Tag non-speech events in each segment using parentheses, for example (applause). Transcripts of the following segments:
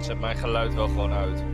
Zet mijn geluid wel gewoon uit.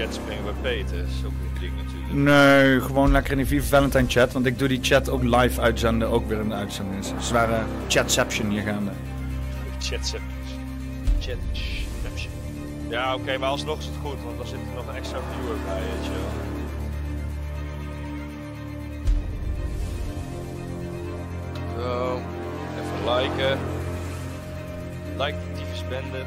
Chat springen bij Peter. Dat is ook een ding natuurlijk. Nee, gewoon lekker in die Viva Valentine chat. Want ik doe die chat ook live uitzenden, ook weer in de uitzending. Dus zware chatception hier gaande. Chat Chat Ja, oké, maar alsnog is het goed, want dan zit er nog een extra viewer bij, weet je wel. Zo, even liken. Like de tyfusbende.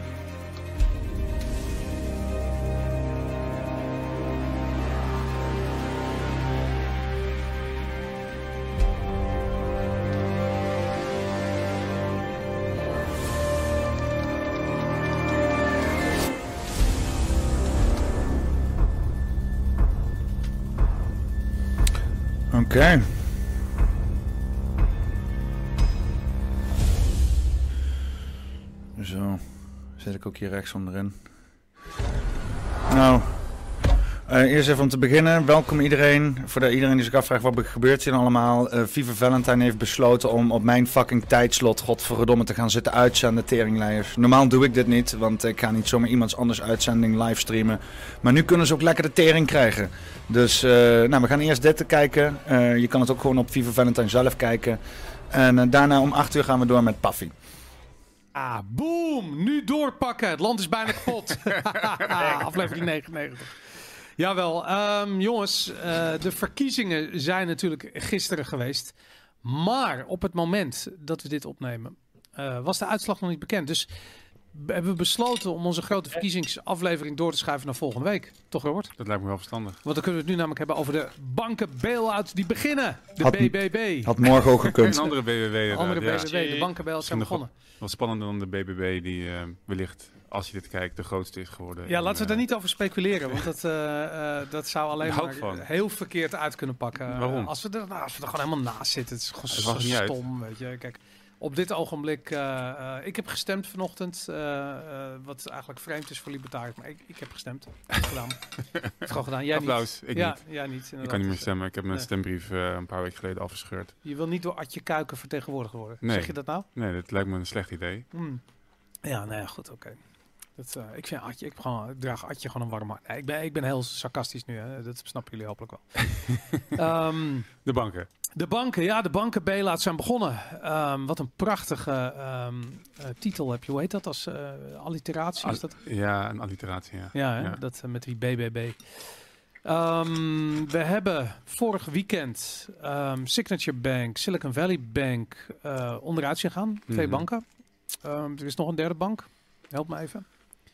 Oké. Zo, zet ik ook hier rechts onderin. Eh, eerst even om te beginnen. Welkom iedereen. Voor de, iedereen die zich afvraagt wat er gebeurt hier allemaal. Eh Viva Valentine heeft besloten om op mijn fucking tijdslot, godverdomme, te gaan zitten uitzenden, teringleiers. Normaal doe ik dit niet, want ik ga niet zomaar iemands anders uitzending livestreamen. Maar nu kunnen ze ook lekker de tering krijgen. Dus, eh, nou, we gaan eerst dit te kijken. Eh, je kan het ook gewoon op Viva Valentine zelf kijken. En daarna om 8 uur gaan we door met Paffy. Ah, boom! Nu doorpakken. Het land is bijna kapot. (laughs) (laughs) Aflevering 99. Jawel, ehm, jongens, eh, de verkiezingen zijn natuurlijk gisteren geweest. Maar op het moment dat we dit opnemen, eh, was de uitslag nog niet bekend. Dus hebben we besloten om onze grote verkiezingsaflevering door te schuiven naar volgende week. Toch, Robert? Dat lijkt me wel verstandig. Want dan kunnen we het nu namelijk hebben over de banken bail-outs die beginnen. De Had- BBB. Had morgen ook gekund. Een andere BBB. Andere ja. BBB, de banken bail-outs zijn begonnen. Wat spannender dan de BBB die eh, wellicht, als je dit kijkt, de grootste is geworden. Ja, laten we eh, daar niet over speculeren, want dat, eh, eh, dat zou alleen maar van. heel verkeerd uit kunnen pakken. Waarom? Als we, er, nou, als we er gewoon helemaal naast zitten, het is gewoon Het zo maakt niet uit. stom, weet je. Kijk, op dit ogenblik, eh, eh, ik heb gestemd vanochtend, eh, eh, wat eigenlijk vreemd is voor libertariërs, maar ik, ik heb gestemd. Ik heb het gedaan. Ik heb het gewoon gedaan. Jij Applaus, niet. ik ja, niet. Ja, niet. Ik kan niet meer stemmen. Ik heb mijn Nee. stembrief eh, een paar weken geleden afgescheurd. Je wil niet door Adje Kuiken vertegenwoordigd worden. Nee. Zeg je dat nou? Nee, dat lijkt me een slecht idee. Hmm. Ja, nou ja, goed, oké. Dat, eh, ik vind Adje, ik, heb gewoon, ik draag Adje gewoon een warm hart. Nee, ik, ben, ik ben heel sarcastisch nu, hè. dat snappen jullie hopelijk wel. (laughs) Ehm, De banken. de banken, ja, de banken Belaat zijn begonnen. Ehm, wat een prachtige ehm, eh, titel heb je. Hoe heet dat als eh, alliteratie? Is dat? Ja, een alliteratie, ja. Ja, hè? ja. dat met die BBB. Ehm, we hebben vorig weekend ehm, Signature Bank, Silicon Valley Bank eh, onderuit zien gaan. Twee Mhm. banken. Ehm, er is nog een derde bank. Help me even.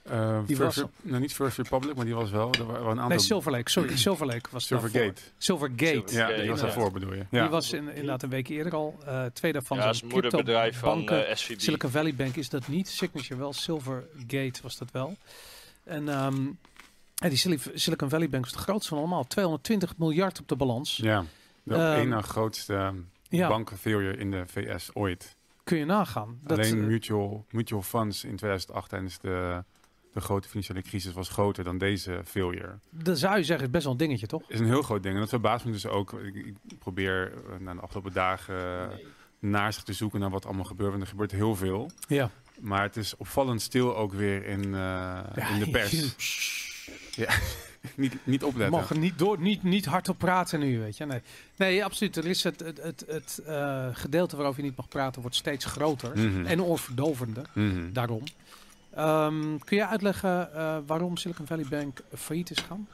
Eh, Die First was- nou, niet First Republic, maar die was wel. Er waren een aantal... Nee, Silver Lake. Sorry, (clears throat) Silver Lake was Silvergate. Silvergate. Silver- Ja, Ja, die was inderdaad. daarvoor bedoel je. Ja. Die was in, inderdaad een week eerder al. Eh twee daarvan Ja, dat zijn moederbedrijf van cryptobanken. eh, SVB. Silicon Valley Bank is dat niet. Signature wel. Silvergate was dat wel. En ehm, ja, die Sil- Silicon Valley Bank was de grootste van allemaal. 220 miljard op de balans. Ja, de Ehm, ene grootste ehm, ja. bankenfailure in de VS ooit. Kun je nagaan. Dat, Alleen eh, mutual, mutual funds in 2008 tijdens de, de grote financiële crisis was groter dan deze failure. dat zou je zeggen, is best wel een dingetje, toch? is een heel groot ding. En dat verbaast me dus ook. Ik, probeer uh, na de afgelopen dagen uh, naar zich te zoeken naar wat allemaal gebeurt. Want er gebeurt heel veel. Ja. Maar het is opvallend stil ook weer in, uh, ja, in de (laughs) pers. ja. (laughs) niet, niet opletten. Mag niet, door, niet, niet hardop praten nu, weet je. Nee, nee absoluut. Er is het, het, het, het uh, gedeelte waarover je niet mag praten wordt steeds groter. Mhm. Mm -hmm. En oorverdovender. Mm -hmm. Daarom. Um, kun je uitleggen uh, waarom Silicon Valley Bank failliet is gegaan?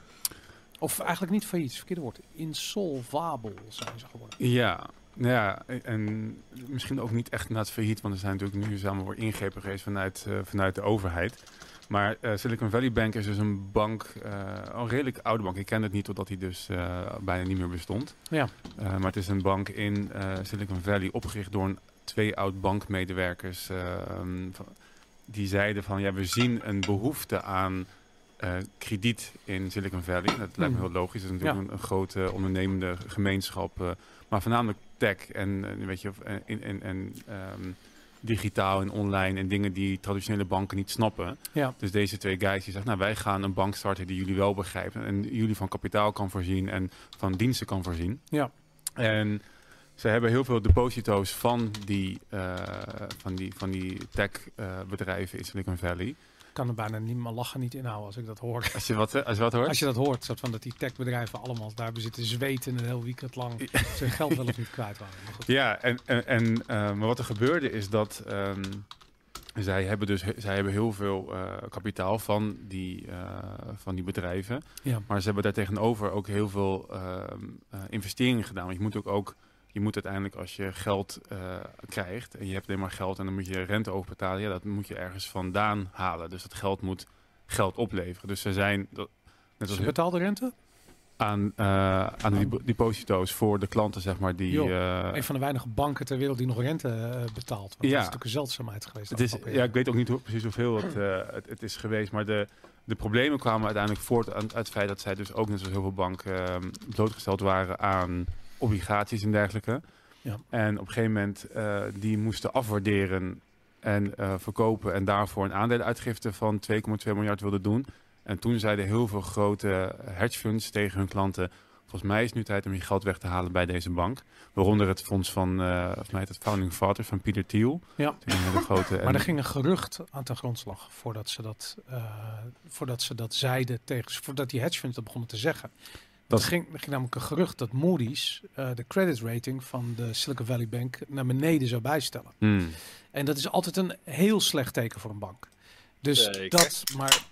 Of eigenlijk niet failliet, het verkeerde woord. Insolvabel zijn ze geworden. Ja, nou ja, en misschien ook niet echt na het failliet, want er zijn natuurlijk nu samen voor ingrepen geweest vanuit, eh, vanuit de overheid. Maar eh, Silicon Valley Bank is dus een bank, eh, een redelijk oude bank. Ik ken het niet totdat hij dus eh, bijna niet meer bestond. Ja. Eh, maar het is een bank in eh, Silicon Valley opgericht door een, twee oud bankmedewerkers. ehm, van- die zeiden van ja, we zien een behoefte aan eh, krediet in Silicon Valley. Dat lijkt me Hmm. heel logisch. Het is natuurlijk Ja. een, een grote ondernemende gemeenschap. eh, maar voornamelijk tech en, eh, weet je, en, ehm, digitaal en online en dingen die traditionele banken niet snappen. Ja. Dus deze twee guys die zeggen, nou wij gaan een bank starten die jullie wel begrijpen en jullie van kapitaal kan voorzien en van diensten kan voorzien. Ja. En ze hebben heel veel deposito's van die, eh, van die, van die tech eh, bedrijven in Silicon Valley. Ik kan er bijna niet mijn lachen niet inhouden als ik dat hoor. Als je wat, eh, als je wat hoort? Als je dat hoort, soort van dat die techbedrijven allemaal daar zitten zweten een heel weekend lang zijn geld wel of niet kwijt waren. Maar goed. Ja, en, en, en, maar wat er gebeurde is dat ehm, zij hebben dus zij hebben heel veel kapitaal van die, van die bedrijven. Ja. Maar ze hebben daartegenover ook heel veel ehm, eh, investeringen gedaan. Want je moet ook, ook je moet uiteindelijk als je geld eh, krijgt en je hebt alleen maar geld en dan moet je rente overbetalen, ja, dat moet je ergens vandaan halen. Dus dat geld moet geld opleveren. Dus ze zijn dat, net als Ze betaalde rente? aan, eh, aan de dep- deposito's voor de klanten, zeg maar, die. Eh, Een van de weinige banken ter wereld die nog rente betaalt. Want Ja. dat is natuurlijk een zeldzaamheid geweest. Het is, ja, ik weet ook niet hoe, precies hoeveel het, het, het is geweest. Maar de, de problemen kwamen uiteindelijk voort aan- uit het feit dat zij dus ook net zoals heel veel banken ehm, blootgesteld waren aan obligaties en dergelijke. Ja. En op een gegeven moment eh, die moesten afwaarderen en eh, verkopen en daarvoor een aandelenuitgifte van 2,2 miljard wilden doen. En toen zeiden heel veel grote hedge funds tegen hun klanten. Volgens mij is het nu tijd om je geld weg te halen bij deze bank. Waaronder het fonds van, eh mij het Founding Fathers van Peter Thiel. Ja. Hele grote. Maar en- er ging een gerucht aan ten grondslag voordat ze dat, eh, voordat ze dat zeiden tegen, voordat die hedge funds dat begonnen te zeggen. Dat- ging, er ging namelijk een gerucht dat Moody's eh, de credit rating van de Silicon Valley Bank naar beneden zou bijstellen. Hmm. En dat is altijd een heel slecht teken voor een bank. Dus Zeker. dat, maar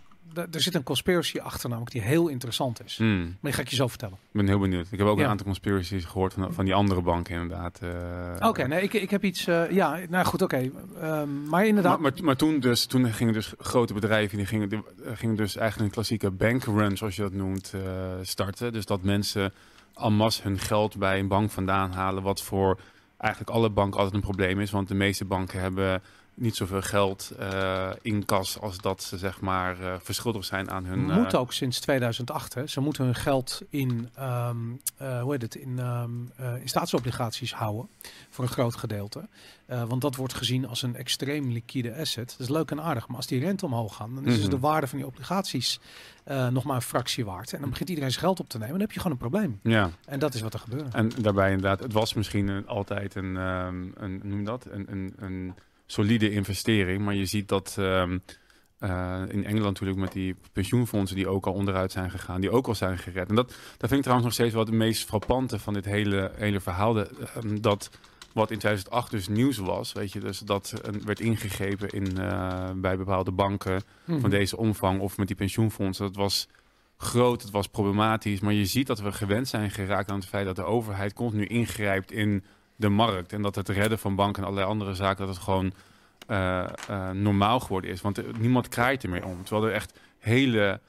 er zit een conspiracy achter namelijk die heel interessant is. Hmm. Maar die ga ik je zo vertellen. Ik ben heel benieuwd. Ik heb ook Ja. een aantal conspiracies gehoord van, van die andere banken inderdaad. eh. Oké, nee, ik, ik heb iets. eh, ja, nou goed, oké. Ehm, maar inderdaad. Maar, maar, maar toen, dus, toen gingen dus grote bedrijven, die gingen, die eh, gingen dus eigenlijk een klassieke bankrun, zoals je dat noemt, starten. Dus dat mensen en masse hun geld bij een bank vandaan halen, wat voor eigenlijk alle banken altijd een probleem is. Want de meeste banken hebben niet zoveel geld eh, in kas als dat ze zeg maar eh, verschuldigd zijn aan hun... eh, moet ook sinds 2008. Hè. Ze moeten hun geld in, ehm, eh, hoe heet het, in, ehm, eh, in staatsobligaties houden. Voor een groot gedeelte. Eh, want dat wordt gezien als een extreem liquide asset. Dat is leuk en aardig. Maar als die rente omhoog gaan, dan is dus Mhm. de waarde van die obligaties eh, nog maar een fractie waard. En dan begint iedereen zijn geld op te nemen. Dan heb je gewoon een probleem. ja. En dat is wat er gebeurt. En daarbij inderdaad, het was misschien een, altijd een, ehm, een, noem dat, een, een, een solide investering. Maar je ziet dat ehm, eh, in Engeland natuurlijk met die pensioenfondsen die ook al onderuit zijn gegaan, die ook al zijn gered. En dat, dat vind ik trouwens nog steeds wel het meest frappante van dit hele, hele verhaal. De, ehm, dat wat in 2008 dus nieuws was, weet je, dus dat er werd ingegrepen in, eh, bij bepaalde banken Mhm. van deze omvang of met die pensioenfondsen. Dat was groot, het was problematisch. Maar je ziet dat we gewend zijn geraakt aan het feit dat de overheid continu ingrijpt in de markt. En dat het redden van banken en allerlei andere zaken, dat het gewoon eh, eh, normaal geworden is. Want eh, niemand kraait ermee om. Terwijl er echt hele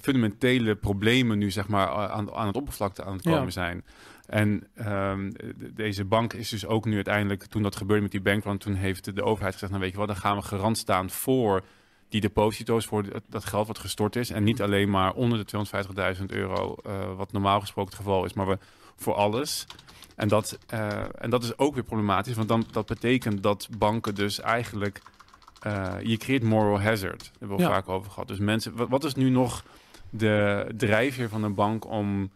fundamentele problemen nu zeg maar aan, aan het oppervlakte aan het komen Ja. zijn. En ehm, de- deze bank is dus ook nu uiteindelijk, toen dat gebeurde met die bankrun, toen heeft de overheid gezegd, nou weet je wat, dan gaan we garant staan voor die deposito's, voor dat- dat geld wat gestort is. En niet alleen maar onder de 250.000 euro, wat normaal gesproken het geval is, maar we, voor alles. En dat, eh, en dat is ook weer problematisch, want dan, dat betekent dat banken dus eigenlijk... eh, je creëert moral hazard, daar hebben we Ja. vaak over gehad. Dus mensen, wat, wat is nu nog de drijfveer van een bank om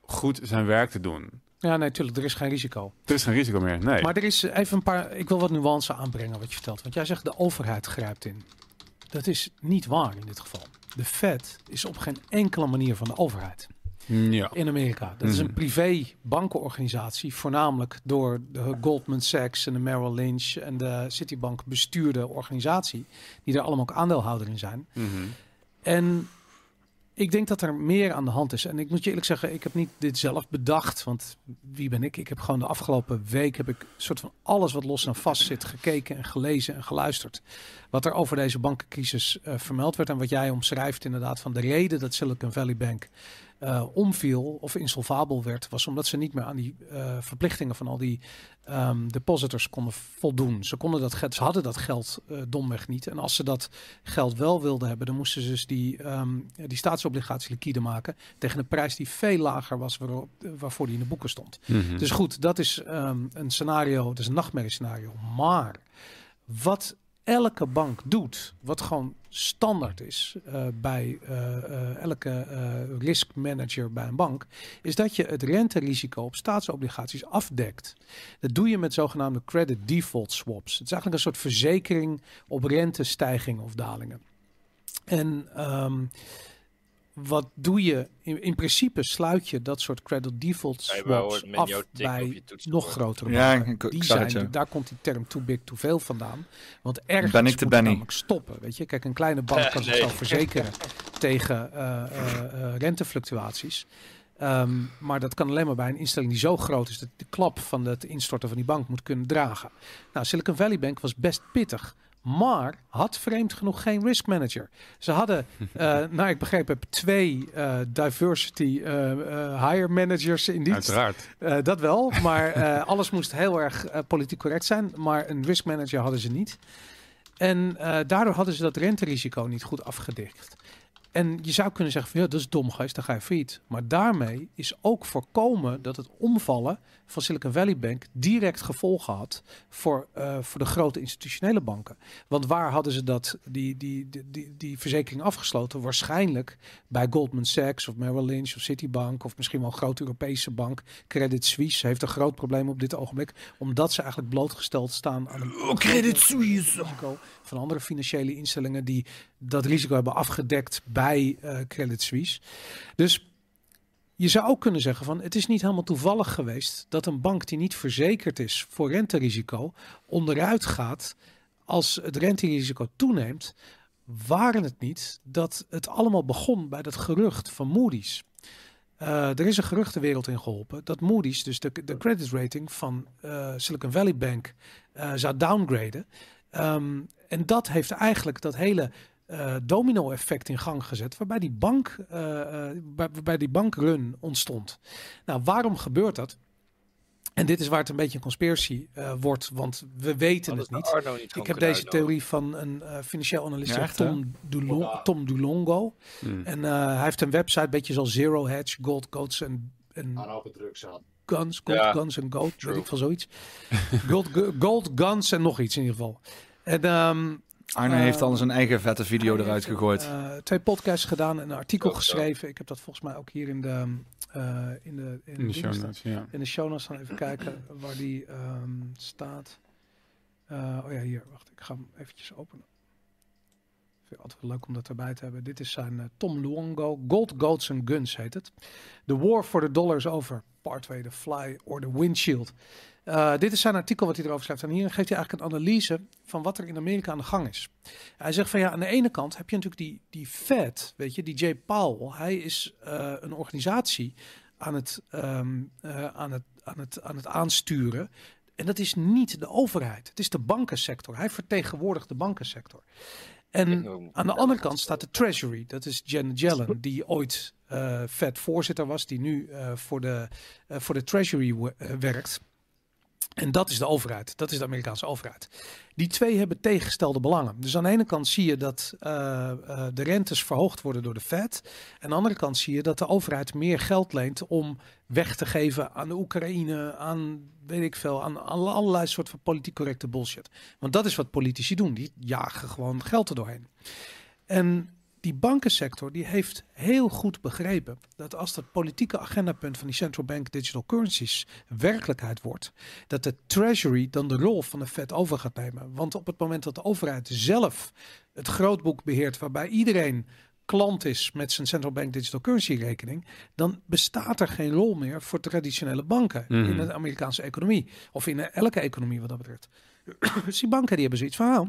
goed zijn werk te doen? Ja, nee, natuurlijk. Er is geen risico. Er is geen risico meer, nee. Maar er is even een paar. Ik wil wat nuance aanbrengen wat je vertelt. Want jij zegt de overheid grijpt in. Dat is niet waar in dit geval. De Fed is op geen enkele manier van de overheid ja. in Amerika. Dat is een Mhm. privé bankenorganisatie, voornamelijk door de Goldman Sachs en de Merrill Lynch en de Citibank bestuurde organisatie, die er allemaal ook aandeelhouder in zijn. Mhm. En Ik denk dat er meer aan de hand is. En ik moet je eerlijk zeggen, ik heb niet dit zelf bedacht. Want wie ben ik? Ik heb gewoon de afgelopen week heb ik een soort van alles wat los en vast zit gekeken en gelezen en geluisterd. Wat er over deze bankencrisis eh, vermeld werd. En wat jij omschrijft inderdaad van de reden dat Silicon Valley Bank eh, omviel of insolvabel werd, was omdat ze niet meer aan die eh, verplichtingen van al die ehm, depositors konden voldoen. Ze, konden dat, ze hadden dat geld eh, domweg niet. En als ze dat geld wel wilden hebben, dan moesten ze dus die, ehm, die staatsobligatie liquide maken tegen een prijs die veel lager was waarop, waarvoor die in de boeken stond. Mhm. Dus goed, dat is ehm, een scenario, dat is een nachtmerriescenario. Maar wat elke bank doet, wat gewoon standaard is eh, bij eh, eh, elke risk manager bij een bank, is dat je het renterisico op staatsobligaties afdekt. Dat doe je met zogenaamde credit default swaps. Het is eigenlijk een soort verzekering op rentestijgingen of dalingen. En ehm, wat doe je? In, in principe sluit je dat soort credit default swaps af bij nog grotere Ja, banken. ik- ik die zijn, het, ja. Daar komt die term too big, too veel vandaan. Want ergens Ben ik moet de Benny? namelijk stoppen. Weet je? Kijk, een kleine bank (laughs) kan Nee. zichzelf verzekeren tegen eh, eh, eh, rentefluctuaties. Ehm, maar dat kan alleen maar bij een instelling die zo groot is dat de klap van het instorten van die bank moet kunnen dragen. Nou, Silicon Valley Bank was best pittig. Maar had vreemd genoeg geen risk manager. Ze hadden, (laughs) nou ik begreep heb, twee eh, diversity eh hire managers in dienst. Uiteraard. Dat wel, maar (laughs) alles moest heel erg politiek correct zijn. Maar een risk manager hadden ze niet. En daardoor hadden ze dat renterisico niet goed afgedicht. En je zou kunnen zeggen van ja, dat is dom geweest, dan ga je failliet. Maar daarmee is ook voorkomen dat het omvallen van Silicon Valley Bank direct gevolgen had voor, eh, voor de grote institutionele banken. Want waar hadden ze dat, die, die, die, die, die verzekering afgesloten? Waarschijnlijk bij Goldman Sachs of Merrill Lynch of Citibank of misschien wel een grote Europese bank. Credit Suisse heeft een groot probleem op dit ogenblik, omdat ze eigenlijk blootgesteld staan aan een Credit Suisse. risico van andere financiële instellingen die dat risico hebben afgedekt bij eh, Credit Suisse. Dus je zou ook kunnen zeggen van het is niet helemaal toevallig geweest dat een bank die niet verzekerd is voor renterisico onderuit gaat als het renterisico toeneemt. Waren het niet dat het allemaal begon bij dat gerucht van Moody's? Eh, er is een geruchtenwereld in geholpen dat Moody's, dus de, de credit rating van eh, Silicon Valley Bank, zou downgraden. Ehm, en dat heeft eigenlijk dat hele eh, domino-effect in gang gezet, waarbij die, bank, eh, eh, waar- waarbij die bankrun ontstond. Nou, waarom gebeurt dat? En dit is waar het een beetje een conspiracy eh, wordt, want we weten het niet. Ik heb deze uitnodigen? theorie van een eh, financieel analist, Ja, echt? Tom, Dulong, Tom Dulongo. Mm. En eh, hij heeft een website, beetje zoals Zero Hedge, Gold, Goats en, en Aan open drugs aan. Guns, Gold, Ja, Guns en Gold, true. weet ik van zoiets. gold, gold, Guns en nog iets in ieder geval. En ehm, Arne Eh, heeft al zijn eigen vette video eruit gegooid. eh, twee podcasts gedaan en een artikel zo. geschreven. Ik heb dat volgens mij ook hier in de, eh, in de, in In de show notes, ja. In de show notes gaan even kijken waar die ehm, staat. Eh, oh ja, hier, wacht. Ik ga hem eventjes openen. Ik vind het altijd wel leuk om dat erbij te hebben. Dit is zijn Tom Luongo. Gold, Goats and Guns heet het. The War for the Dollar is over. Part 2, The Fly or the Windshield. Eh, dit is zijn artikel wat hij erover schrijft. En hier geeft hij eigenlijk een analyse van wat er in Amerika aan de gang is. Hij zegt van ja, aan de ene kant heb je natuurlijk die, die Fed, weet je, die Jay Powell. Hij is eh, een organisatie aan het, ehm, eh, aan, het, aan, het, aan het aansturen. En dat is niet de overheid. Het is de bankensector. Hij vertegenwoordigt de bankensector. En aan de andere kant staat de Treasury. Dat is Janet Yellen, (laughs) die ooit eh Fed voorzitter was, die nu voor, de, voor de Treasury we- werkt. En dat is de overheid. Dat is de Amerikaanse overheid. Die twee hebben tegengestelde belangen. Dus aan de ene kant zie je dat eh, eh, de rentes verhoogd worden door de Fed. En aan de andere kant zie je dat de overheid meer geld leent om weg te geven aan de Oekraïne, aan weet ik veel, aan alle- allerlei soort van politiek correcte bullshit. Want dat is wat politici doen. Die jagen gewoon geld er doorheen. En die bankensector die heeft heel goed begrepen dat als dat politieke agendapunt van die central bank digital currencies werkelijkheid wordt, dat de treasury dan de rol van de Fed over gaat nemen. Want op het moment dat de overheid zelf het grootboek beheert waarbij iedereen klant is met zijn central bank digital currency rekening, dan bestaat er geen rol meer voor traditionele banken Mhm. in de Amerikaanse economie of in elke economie wat dat betreft. (coughs) dus die banken die hebben zoiets van, nou,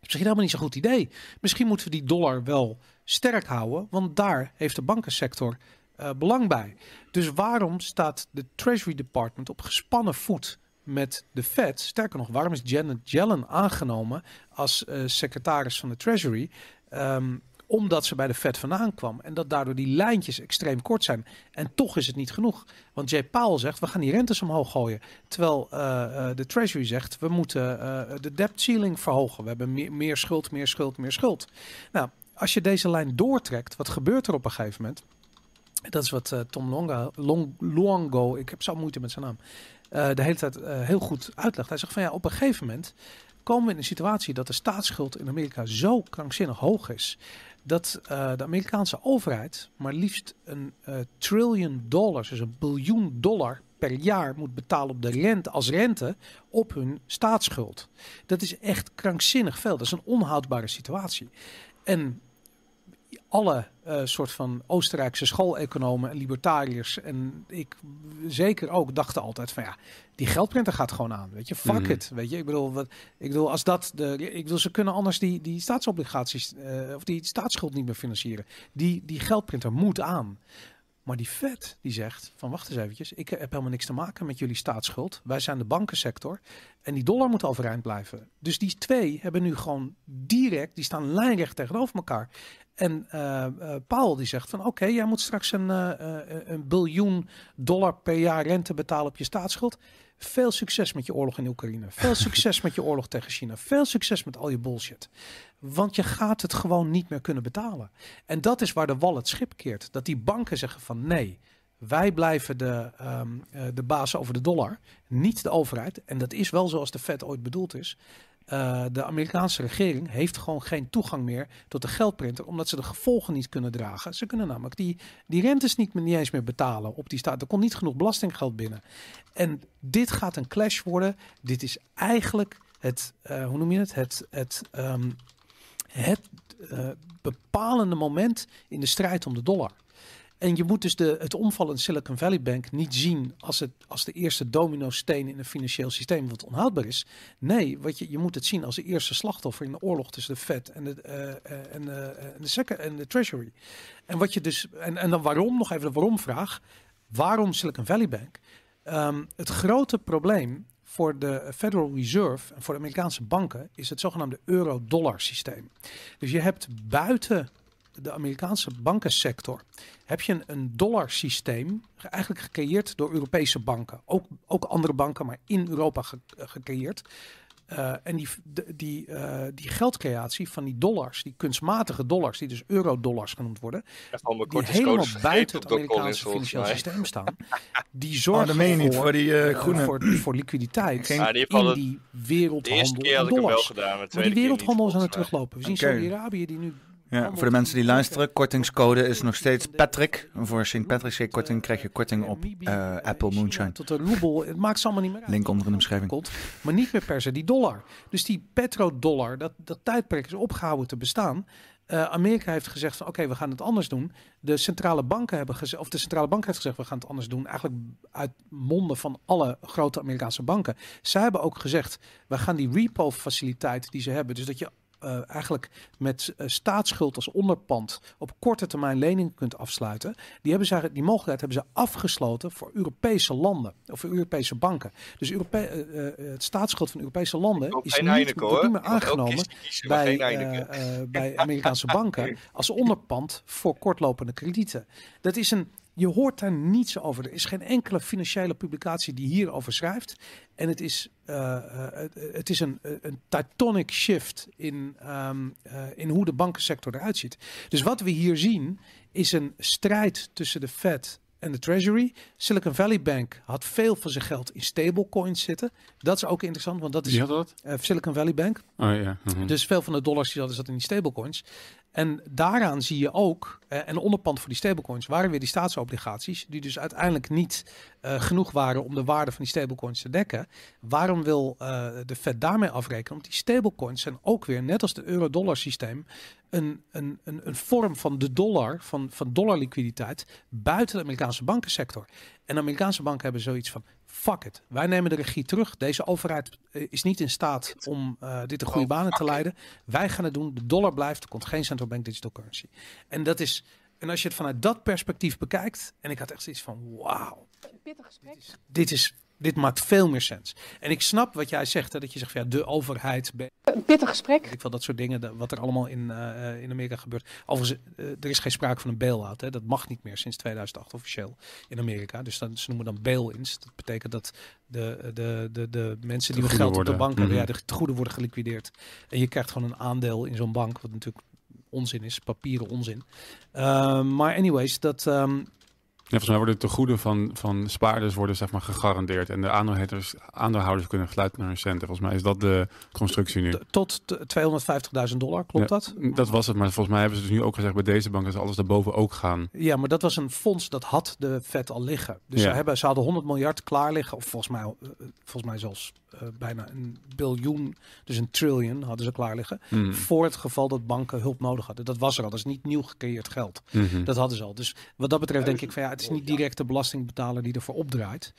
misschien helemaal niet zo'n goed idee. Misschien moeten we die dollar wel sterk houden, want daar heeft de bankensector eh, belang bij. Dus waarom staat de Treasury Department op gespannen voet met de Fed? Sterker nog, waarom is Janet Yellen aangenomen als eh, secretaris van de Treasury? Ehm, omdat ze bij de Fed vandaan kwam. En dat daardoor die lijntjes extreem kort zijn. En toch is het niet genoeg. Want Jay Powell zegt, we gaan die rentes omhoog gooien. Terwijl uh, de Treasury zegt, we moeten uh, de debt ceiling verhogen. We hebben meer, meer schuld, meer schuld, meer schuld. Nou, als je deze lijn doortrekt, wat gebeurt er op een gegeven moment? Dat is wat Tom Longa, Long, ik heb zo moeite met zijn naam, de hele tijd heel goed uitlegt. Hij zegt van ja, op een gegeven moment komen we in een situatie dat de staatsschuld in Amerika zo krankzinnig hoog is dat uh, de Amerikaanse overheid maar liefst een uh, trillion dollars, dus een biljoen dollar per jaar moet betalen op de rente, als rente op hun staatsschuld. Dat is echt krankzinnig veel. Dat is een onhoudbare situatie. En alle uh, soort van Oostenrijkse schooleconomen en libertariërs en ik zeker ook dachten altijd van ja, die geldprinter gaat gewoon aan, weet je, fuck mm it, weet je. Ik bedoel, wat, ik bedoel als dat de, ik bedoel, ze kunnen anders die die staatsobligaties uh, of die staatsschuld niet meer financieren. Die die geldprinter moet aan. Maar die Fed die zegt van wacht eens eventjes, ik heb helemaal niks te maken met jullie staatsschuld. Wij zijn de bankensector en die dollar moet overeind blijven. Dus die twee hebben nu gewoon direct, die staan lijnrecht tegenover elkaar. En uh, uh, Paul die zegt van oké, jij moet straks een, uh, een biljoen dollar per jaar rente betalen op je staatsschuld. Veel succes met je oorlog in Oekraïne. Veel (laughs) succes met je oorlog tegen China. Veel succes met al je bullshit. Want je gaat het gewoon niet meer kunnen betalen. En dat is waar de wal het schip keert. Dat die banken zeggen van nee, wij blijven de, um, de baas over de dollar, niet de overheid. En dat is wel zoals de Fed ooit bedoeld is. Uh, de Amerikaanse regering heeft gewoon geen toegang meer tot de geldprinter, omdat ze de gevolgen niet kunnen dragen. Ze kunnen namelijk die, die rentes niet, niet eens meer betalen op die staat. Er komt niet genoeg belastinggeld binnen. En dit gaat een clash worden. Dit is eigenlijk het, uh, hoe noem je het? Het, het, um, het uh, bepalende moment in de strijd om de dollar. En je moet dus de, het omvallen Silicon Valley Bank niet zien als, het, als de eerste domino-steen in een financieel systeem wat onhoudbaar is. Nee, wat je, je moet het zien als de eerste slachtoffer in de oorlog tussen de Fed en de, uh, en, uh, en, de, en de Treasury. En wat je dus, en, en dan waarom, nog even de waarom-vraag. Waarom Silicon Valley Bank? Um, het grote probleem voor de Federal Reserve en voor de Amerikaanse banken is het zogenaamde euro-dollar systeem. Dus je hebt buiten de Amerikaanse bankensector heb je een, een dollar systeem eigenlijk gecreëerd door Europese banken. Ook, ook andere banken, maar in Europa ge, gecreëerd. Uh, en die, de, die, uh, die geldcreatie van die dollars, die kunstmatige dollars, die dus eurodollars genoemd worden, die helemaal buiten het Amerikaanse financiële systeem staan, die (laughs) zorgen oh, voor, voor, die, uh, groene... voor, voor, liquiditeit Geen... Die in die wereldhandel de in dollars. Gedaan, maar die wereldhandel is aan het teruglopen. We zien okay. Saudi-Arabië die nu ja, voor de mensen die luisteren, kortingscode is nog steeds Patrick. Voor St. Patrick's Day korting krijg je korting op uh, Apple Moonshine. Tot de roebel, het maakt ze allemaal niet meer uit. Link onder in de beschrijving. Komt, maar niet meer per se die dollar. Dus die petrodollar, dat, dat tijdperk is opgehouden te bestaan. Uh, Amerika heeft gezegd van oké, okay, we gaan het anders doen. De centrale banken hebben gezegd, of de centrale bank heeft gezegd we gaan het anders doen. Eigenlijk uit monden van alle grote Amerikaanse banken. Zij hebben ook gezegd, we gaan die repo faciliteit die ze hebben, dus dat je uh, eigenlijk met uh, staatsschuld als onderpand op korte termijn leningen kunt afsluiten. Die, hebben ze, die mogelijkheid hebben ze afgesloten voor Europese landen of voor Europese banken. Dus Europe uh, het staatsschuld van Europese landen is niet, Heineken, niet meer aangenomen kiezen, bij, bij Amerikaanse banken (laughs) als onderpand voor kortlopende kredieten. Dat is een je hoort daar niets over. Er is geen enkele financiële publicatie die hierover schrijft. En het is, uh, uh, het, het, is een, een tectonic shift in, uh, in hoe de bankensector eruit ziet. Dus wat we hier zien is een strijd tussen de Fed en de Treasury. Silicon Valley Bank had veel van zijn geld in stablecoins zitten. Dat is ook interessant, want dat is dat? Uh, Silicon Valley Bank. Oh, ja. Mm-hmm. Dus veel van de dollars die hadden zat in die stablecoins. En daaraan zie je ook, uh, en de onderpand voor die stablecoins waren weer die staatsobligaties, die dus uiteindelijk niet uh, genoeg waren om de waarde van die stablecoins te dekken. Waarom wil de Fed daarmee afrekenen? Want die stablecoins zijn ook weer, net als het euro-dollar systeem, een, een, een, een vorm van de dollar, van, van dollarliquiditeit buiten de Amerikaanse bankensector. En de Amerikaanse banken hebben zoiets van, fuck it. Wij nemen de regie terug. Deze overheid eh, is niet in staat om eh, dit de goede banen te leiden. Wij gaan het doen. De dollar blijft. Er komt geen central bank digital currency. En dat is. En als je het vanuit dat perspectief bekijkt. En ik had echt zoiets van: wauw. Pittig gesprek. Dit is. Dit maakt veel meer sens. En ik snap wat jij zegt, hè, dat je zegt van ja, de overheid, Een pittig gesprek. ik wel, dat soort dingen, dat- wat er allemaal in, eh, eh, in Amerika gebeurt. Overigens, eh, er is geen sprake van een bail-out. Hè. Dat mag niet meer sinds 2008 officieel in Amerika. Dus dan, ze noemen dan bail-ins. Dat betekent dat de, de, de, de mensen die goede geld op de bank hebben, Mhm. ja, de tegoeden worden geliquideerd. En je krijgt gewoon een aandeel in zo'n bank, wat natuurlijk onzin is, papieren onzin. Ehm, maar anyways, dat... ehm, Ja, volgens mij worden de tegoeden van, van spaarders worden zeg maar gegarandeerd. En de aandeelhouders, aandeelhouders kunnen sluiten naar hun centen. Volgens mij is dat de constructie nu. tot t- 250.000 dollar, klopt dat? Dat was het, maar volgens mij hebben ze dus nu ook gezegd bij deze bank dat ze alles daarboven ook gaan. Ja, maar dat was een fonds dat had de vet al liggen. Dus Ja. ze, hebben, ze hadden 100 miljard klaar liggen. Of volgens mij, eh, volgens mij zelfs eh, bijna een biljoen, dus een trillion hadden ze klaar liggen. Hmm. Voor het geval dat banken hulp nodig hadden. Dat was er al. Dat is niet nieuw gecreëerd geld. Mhm. Dat hadden ze al. Dus wat dat betreft denk ik van ja, het is niet direct de belastingbetaler die ervoor opdraait.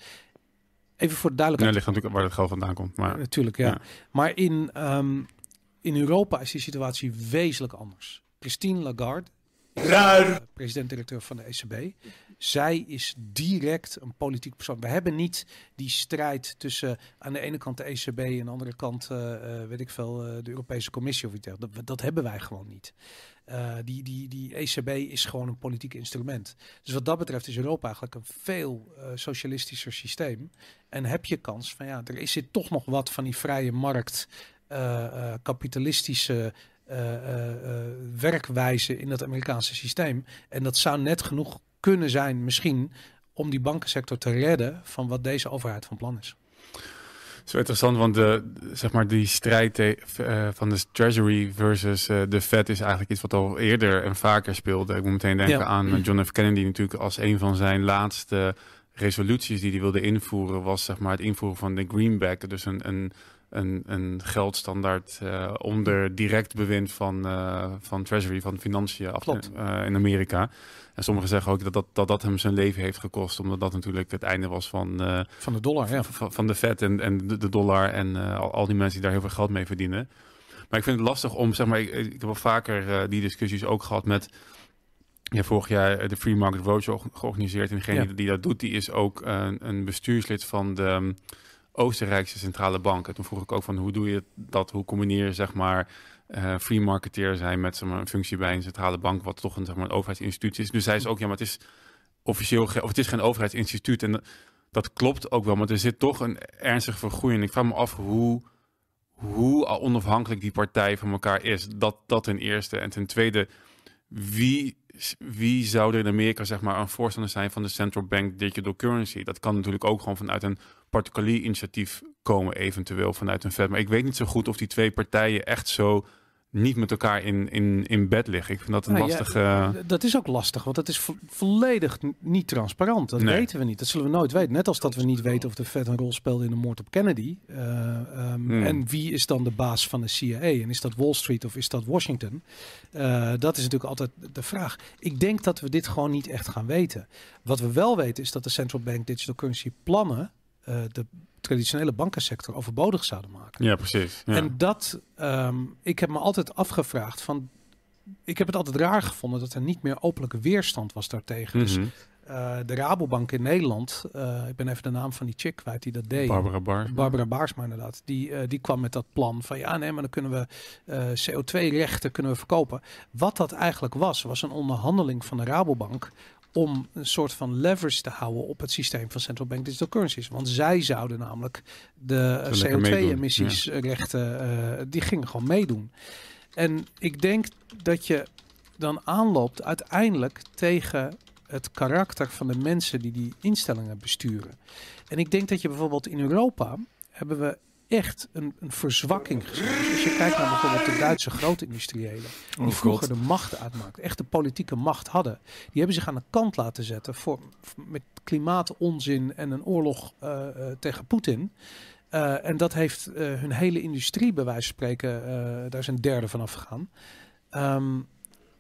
Even voor de Ja, duidelijkheid. ligt natuurlijk waar het geld vandaan komt. Maar Natuurlijk, ja. ja. Maar in, ehm, in Europa is die situatie wezenlijk anders. Christine Lagarde, president-directeur van de ECB. Zij is direct een politiek persoon. We hebben niet die strijd tussen aan de ene kant de ECB en aan de andere kant, eh, eh, weet ik veel, eh, de Europese Commissie of iets dergelijks. Dat, hebben wij gewoon niet. Die, die, die ECB is gewoon een politiek instrument. Dus wat dat betreft is Europa eigenlijk een veel socialistischer systeem. En heb je kans van ja, er zit toch nog wat van die vrije markt, eh, kapitalistische werkwijze in dat Amerikaanse systeem. En dat zou net genoeg kunnen zijn, misschien, om die bankensector te redden van wat deze overheid van plan is. Wel interessant, want de, zeg maar die strijd eh, van de Treasury versus eh, de Fed is eigenlijk iets wat al eerder en vaker speelde. Ik moet meteen denken Ja. aan eh, John F. Kennedy natuurlijk als een van zijn laatste resoluties die hij wilde invoeren, was zeg maar het invoeren van de greenback. Dus een, een, een, een geldstandaard eh, onder direct bewind van, eh, van Treasury, van financiën af, eh, in Amerika. En sommigen zeggen ook dat dat, dat dat hem zijn leven heeft gekost, omdat dat natuurlijk het einde was van, Van de dollar, ja. van, van de vet en, en de, de dollar en al, al die mensen die daar heel veel geld mee verdienen. Maar ik vind het lastig om, zeg maar, ik, ik heb wel vaker die discussies ook gehad met, ja, vorig jaar de Free Market Roadshow ge- georganiseerd. En degene Ja. die, dat doet, die is ook een, een bestuurslid van de Oostenrijkse Centrale Bank. En toen vroeg ik ook van, hoe doe je dat? Hoe combineer je, zeg maar, eh, free marketeer zijn met zeg een functie bij een centrale bank, wat toch een, zeg maar, een overheidsinstituut is. Dus zij is ook, ja, maar het is officieel, of het is geen overheidsinstituut. En dat klopt ook wel, maar er zit toch een ernstige vergroeiing. Ik vraag me af hoe, hoe onafhankelijk die partij van elkaar is. Dat, dat ten eerste. En ten tweede, wie, wie zou er in Amerika zeg maar, een voorstander zijn van de central bank digital currency? Dat kan natuurlijk ook gewoon vanuit een particulier initiatief komen, eventueel vanuit een Fed. Maar ik weet niet zo goed of die twee partijen echt zo niet met elkaar in, in, in bed liggen. Ik vind dat een Nou ja, lastige... D- Dat is ook lastig, want het is vo- volledig niet transparant. Dat Nee. weten we niet. Dat zullen we nooit weten. Net als dat we niet weten of de Fed een rol speelde in de moord op Kennedy. Eh, ehm, Hmm. En wie is dan de baas van de CIA? En is dat Wall Street of is dat Washington? Eh, dat is natuurlijk altijd de vraag. Ik denk dat we dit gewoon niet echt gaan weten. Wat we wel weten is dat de central bank digital currency plannen de traditionele bankensector overbodig zouden maken. ja, precies. Ja. En dat, ehm, ik heb me altijd afgevraagd van, ik heb het altijd raar gevonden dat er niet meer openlijke weerstand was daartegen. Dus Mhm. eh, de Rabobank in Nederland, eh, ik ben even de naam van die chick kwijt die dat deed. Barbara Bars. Barbara Baarsma inderdaad. Die, eh, die kwam met dat plan van ja, nee, maar dan kunnen we eh, CO2-rechten kunnen we verkopen. Wat dat eigenlijk was, was een onderhandeling van de Rabobank om een soort van leverage te houden op het systeem van central bank digital currencies. Want zij zouden namelijk de eh, Zo lekker meedoen, CO2-emissiesrechten, eh, die gingen gewoon meedoen. En ik denk dat je dan aanloopt uiteindelijk tegen het karakter van de mensen die die instellingen besturen. En ik denk dat je bijvoorbeeld in Europa hebben we echt een, een verzwakking gezien. Dus als je kijkt naar bijvoorbeeld de Duitse grootindustriëlen, die Oh, vroeger God. de macht uitmaakten, echt de politieke macht hadden, die hebben zich aan de kant laten zetten voor, met klimaatonzin en een oorlog eh, eh, tegen Poetin. Eh, en dat heeft hun hele industrie, bij wijze van spreken, daar is een derde van afgegaan. Ehm,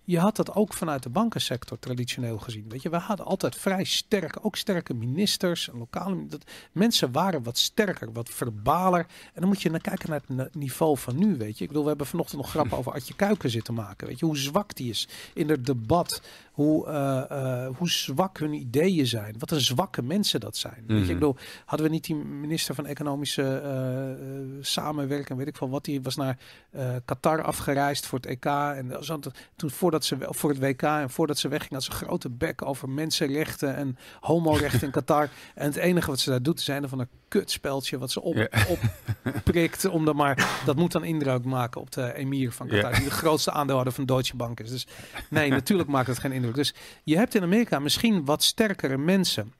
je had dat ook vanuit de bankensector traditioneel gezien. Weet je, we hadden altijd vrij sterke, ook sterke ministers en lokale. Dat, mensen waren wat sterker, wat verbaler. En dan moet je naar kijken naar het niveau van nu. Weet je, ik bedoel, we hebben vanochtend nog grappen (laughs) over Adje Kuiken zitten maken. Weet je, hoe zwak die is in het debat. Hoe, eh, eh, hoe zwak hun ideeën zijn. Wat een zwakke mensen dat zijn. Weet je, Mhm. ik bedoel, hadden we niet die minister van Economische eh, Samenwerking, weet ik veel wat, die was naar Qatar afgereisd voor het EK. En zo, toen voordat ze, of voor het WK en voordat ze wegging, had ze grote bek over mensenrechten en homorechten in (laughs) Qatar. En het enige wat ze daar doet, is een van een kutspeltje wat ze op, Ja. opprikt. Om dan maar, dat moet dan indruk maken op de emir van Qatar, Ja. die de grootste aandeelhouder van Deutsche Bank is. Dus nee, natuurlijk maakt het geen indruk. Dus je hebt in Amerika misschien wat sterkere mensen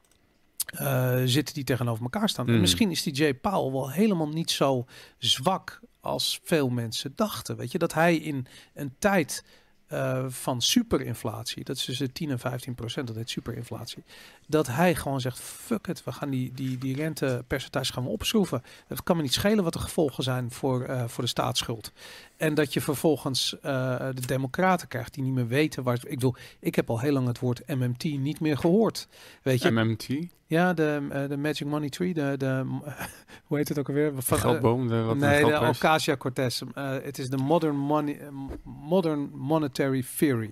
eh, zitten die tegenover elkaar staan. En Mm. misschien is die Jay Powell wel helemaal niet zo zwak als veel mensen dachten. Weet je, dat hij in een tijd eh, van superinflatie, dat is tussen 10 en 15 procent, dat heet superinflatie, dat hij gewoon zegt, fuck it, we gaan die, die, die rentepercentage gaan we opschroeven. Het kan me niet schelen wat de gevolgen zijn voor, eh, voor de staatsschuld. En dat je vervolgens eh, de democraten krijgt die niet meer weten waar... Ik bedoel, ik heb al heel lang het woord MMT niet meer gehoord. Weet je, MMT, ja, de, eh, de Magic Money Tree, de, de (laughs) hoe heet het ook alweer? Van, geldboom, de, wat nee, de. Ocasio Cortez. Eh, Het is de modern, money, modern Monetary Theory.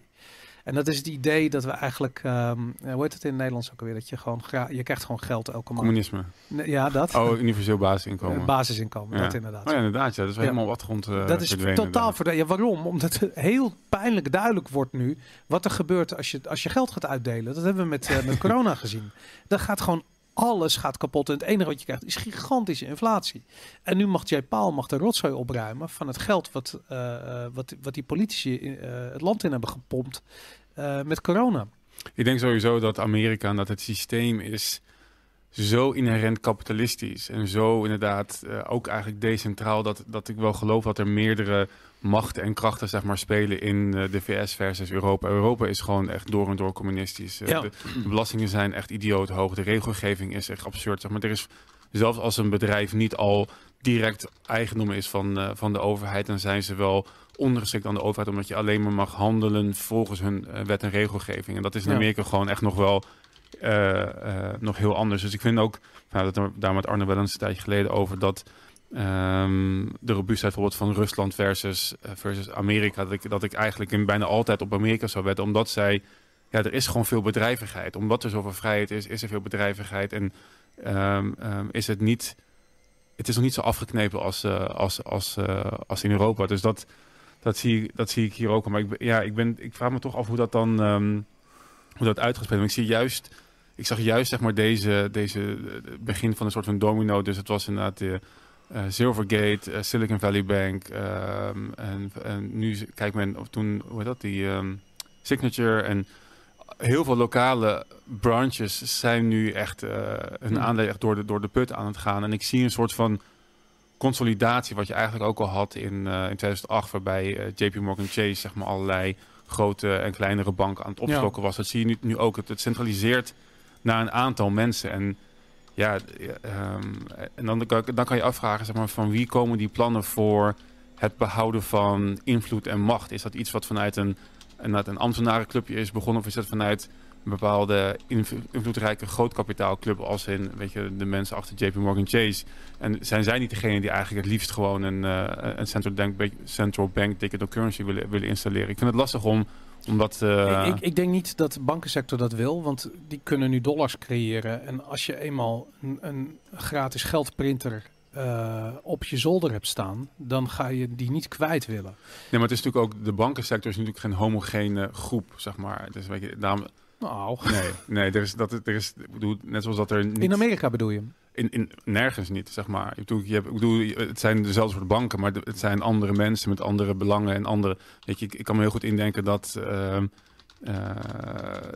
En dat is het idee dat we eigenlijk, ehm, eh, hoe heet het in het Nederlands ook alweer? Dat je gewoon, je krijgt gewoon geld elke maand. Communisme. Ja, dat. Oh, universeel basisinkomen. Eh, basisinkomen, Ja. dat inderdaad. Oh ja, inderdaad. Ja. Dat is helemaal de grond eh, Dat is verdwenen, totaal de. Ja, waarom? Omdat het heel pijnlijk duidelijk wordt nu wat er gebeurt als je, als je geld gaat uitdelen. Dat hebben we met, met (laughs) corona gezien. Dan gaat gewoon alles gaat kapot. En het enige wat je krijgt is gigantische inflatie. En nu mag Jay Paul mag de rotzooi opruimen van het geld wat, eh, eh, wat, wat die politici eh, het land in hebben gepompt met corona. Ik denk sowieso dat Amerika en dat het systeem is zo inherent kapitalistisch en zo inderdaad ook eigenlijk decentraal dat, dat ik wel geloof dat er meerdere machten en krachten zeg maar spelen in eh, de VS versus Europa. Europa is gewoon echt door en door communistisch. Eh, Ja. de, de belastingen zijn echt idioot hoog. De regelgeving is echt absurd. Zeg maar er is zelfs als een bedrijf niet al direct eigendom is van, eh, van de overheid, dan zijn ze wel ondergeschikt aan de overheid, omdat je alleen maar mag handelen volgens hun wet en regelgeving. En dat is in Ja. Amerika gewoon echt nog wel nog heel anders. Dus ik vind ook, nou, dat daar met Arne wel eens een tijdje geleden over dat ehm, de robuustheid bijvoorbeeld van Rusland versus, eh, versus Amerika, dat ik, dat ik eigenlijk in bijna altijd op Amerika zou wetten, omdat zij, ja, er is gewoon veel bedrijvigheid. Omdat er zoveel vrijheid is, is er veel bedrijvigheid en ehm, ehm, is het niet, het is nog niet zo afgeknepen als, eh, als, als, eh, als in Europa. Dus dat, dat, zie, dat zie ik hier ook. Maar ik, ja, ik, ben, ik vraag me toch af hoe dat dan hoe dat uitgespeeld wordt. Ik zie juist, ik zag juist zeg maar deze, deze begin van een soort van domino. Dus het was inderdaad de eh, Silvergate, eh, Silicon Valley Bank. ehm, en, en nu kijkt men, of toen, hoe heet dat, die ehm, Signature en heel veel lokale branches zijn nu echt eh hun Hmm. aandelen echt door de, door de put aan het gaan. En ik zie een soort van consolidatie, wat je eigenlijk ook al had in, in 2008, waarbij JP Morgan Chase zeg maar allerlei grote en kleinere banken aan het opstokken was. Dat zie je nu, nu ook. Het, het centraliseert naar een aantal mensen. En ja, eh, ehm, en dan, dan kan je afvragen zeg maar, van wie komen die plannen voor het behouden van invloed en macht? Is dat iets wat vanuit een, vanuit een ambtenarenclubje is begonnen of is dat vanuit een bepaalde inv- invloedrijke grootkapitaalclub als in weet je, de mensen achter JP Morgan Chase? En zijn zij niet degene die eigenlijk het liefst gewoon een, eh, een central bank, central bank digital currency willen, willen installeren? Ik vind het lastig om, om dat... eh, Ik, ik denk niet dat de bankensector dat wil, want die kunnen nu dollars creëren. En als je eenmaal een, een gratis geldprinter eh, op je zolder hebt staan, dan ga je die niet kwijt willen. Nee, maar het is natuurlijk ook, de bankensector is natuurlijk geen homogene groep, zeg maar. Dus weet je, daarom, Nou, nee, nee, er is, dat, er is, bedoel, net zoals dat er niet, in Amerika bedoel je? In, in, nergens niet, zeg maar. Ik bedoel, je hebt, ik bedoel, het zijn dezelfde soort banken, maar het zijn andere mensen met andere belangen en andere, weet je, ik, ik kan me heel goed indenken dat, ehm, eh,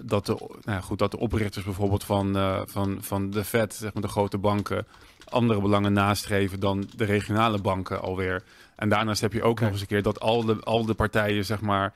dat, de, nou ja, goed, dat de oprichters bijvoorbeeld van, eh, van, van de Fed, zeg maar de grote banken, andere belangen nastreven dan de regionale banken alweer. En daarnaast heb je ook nog eens een keer dat al de, al de partijen, zeg maar,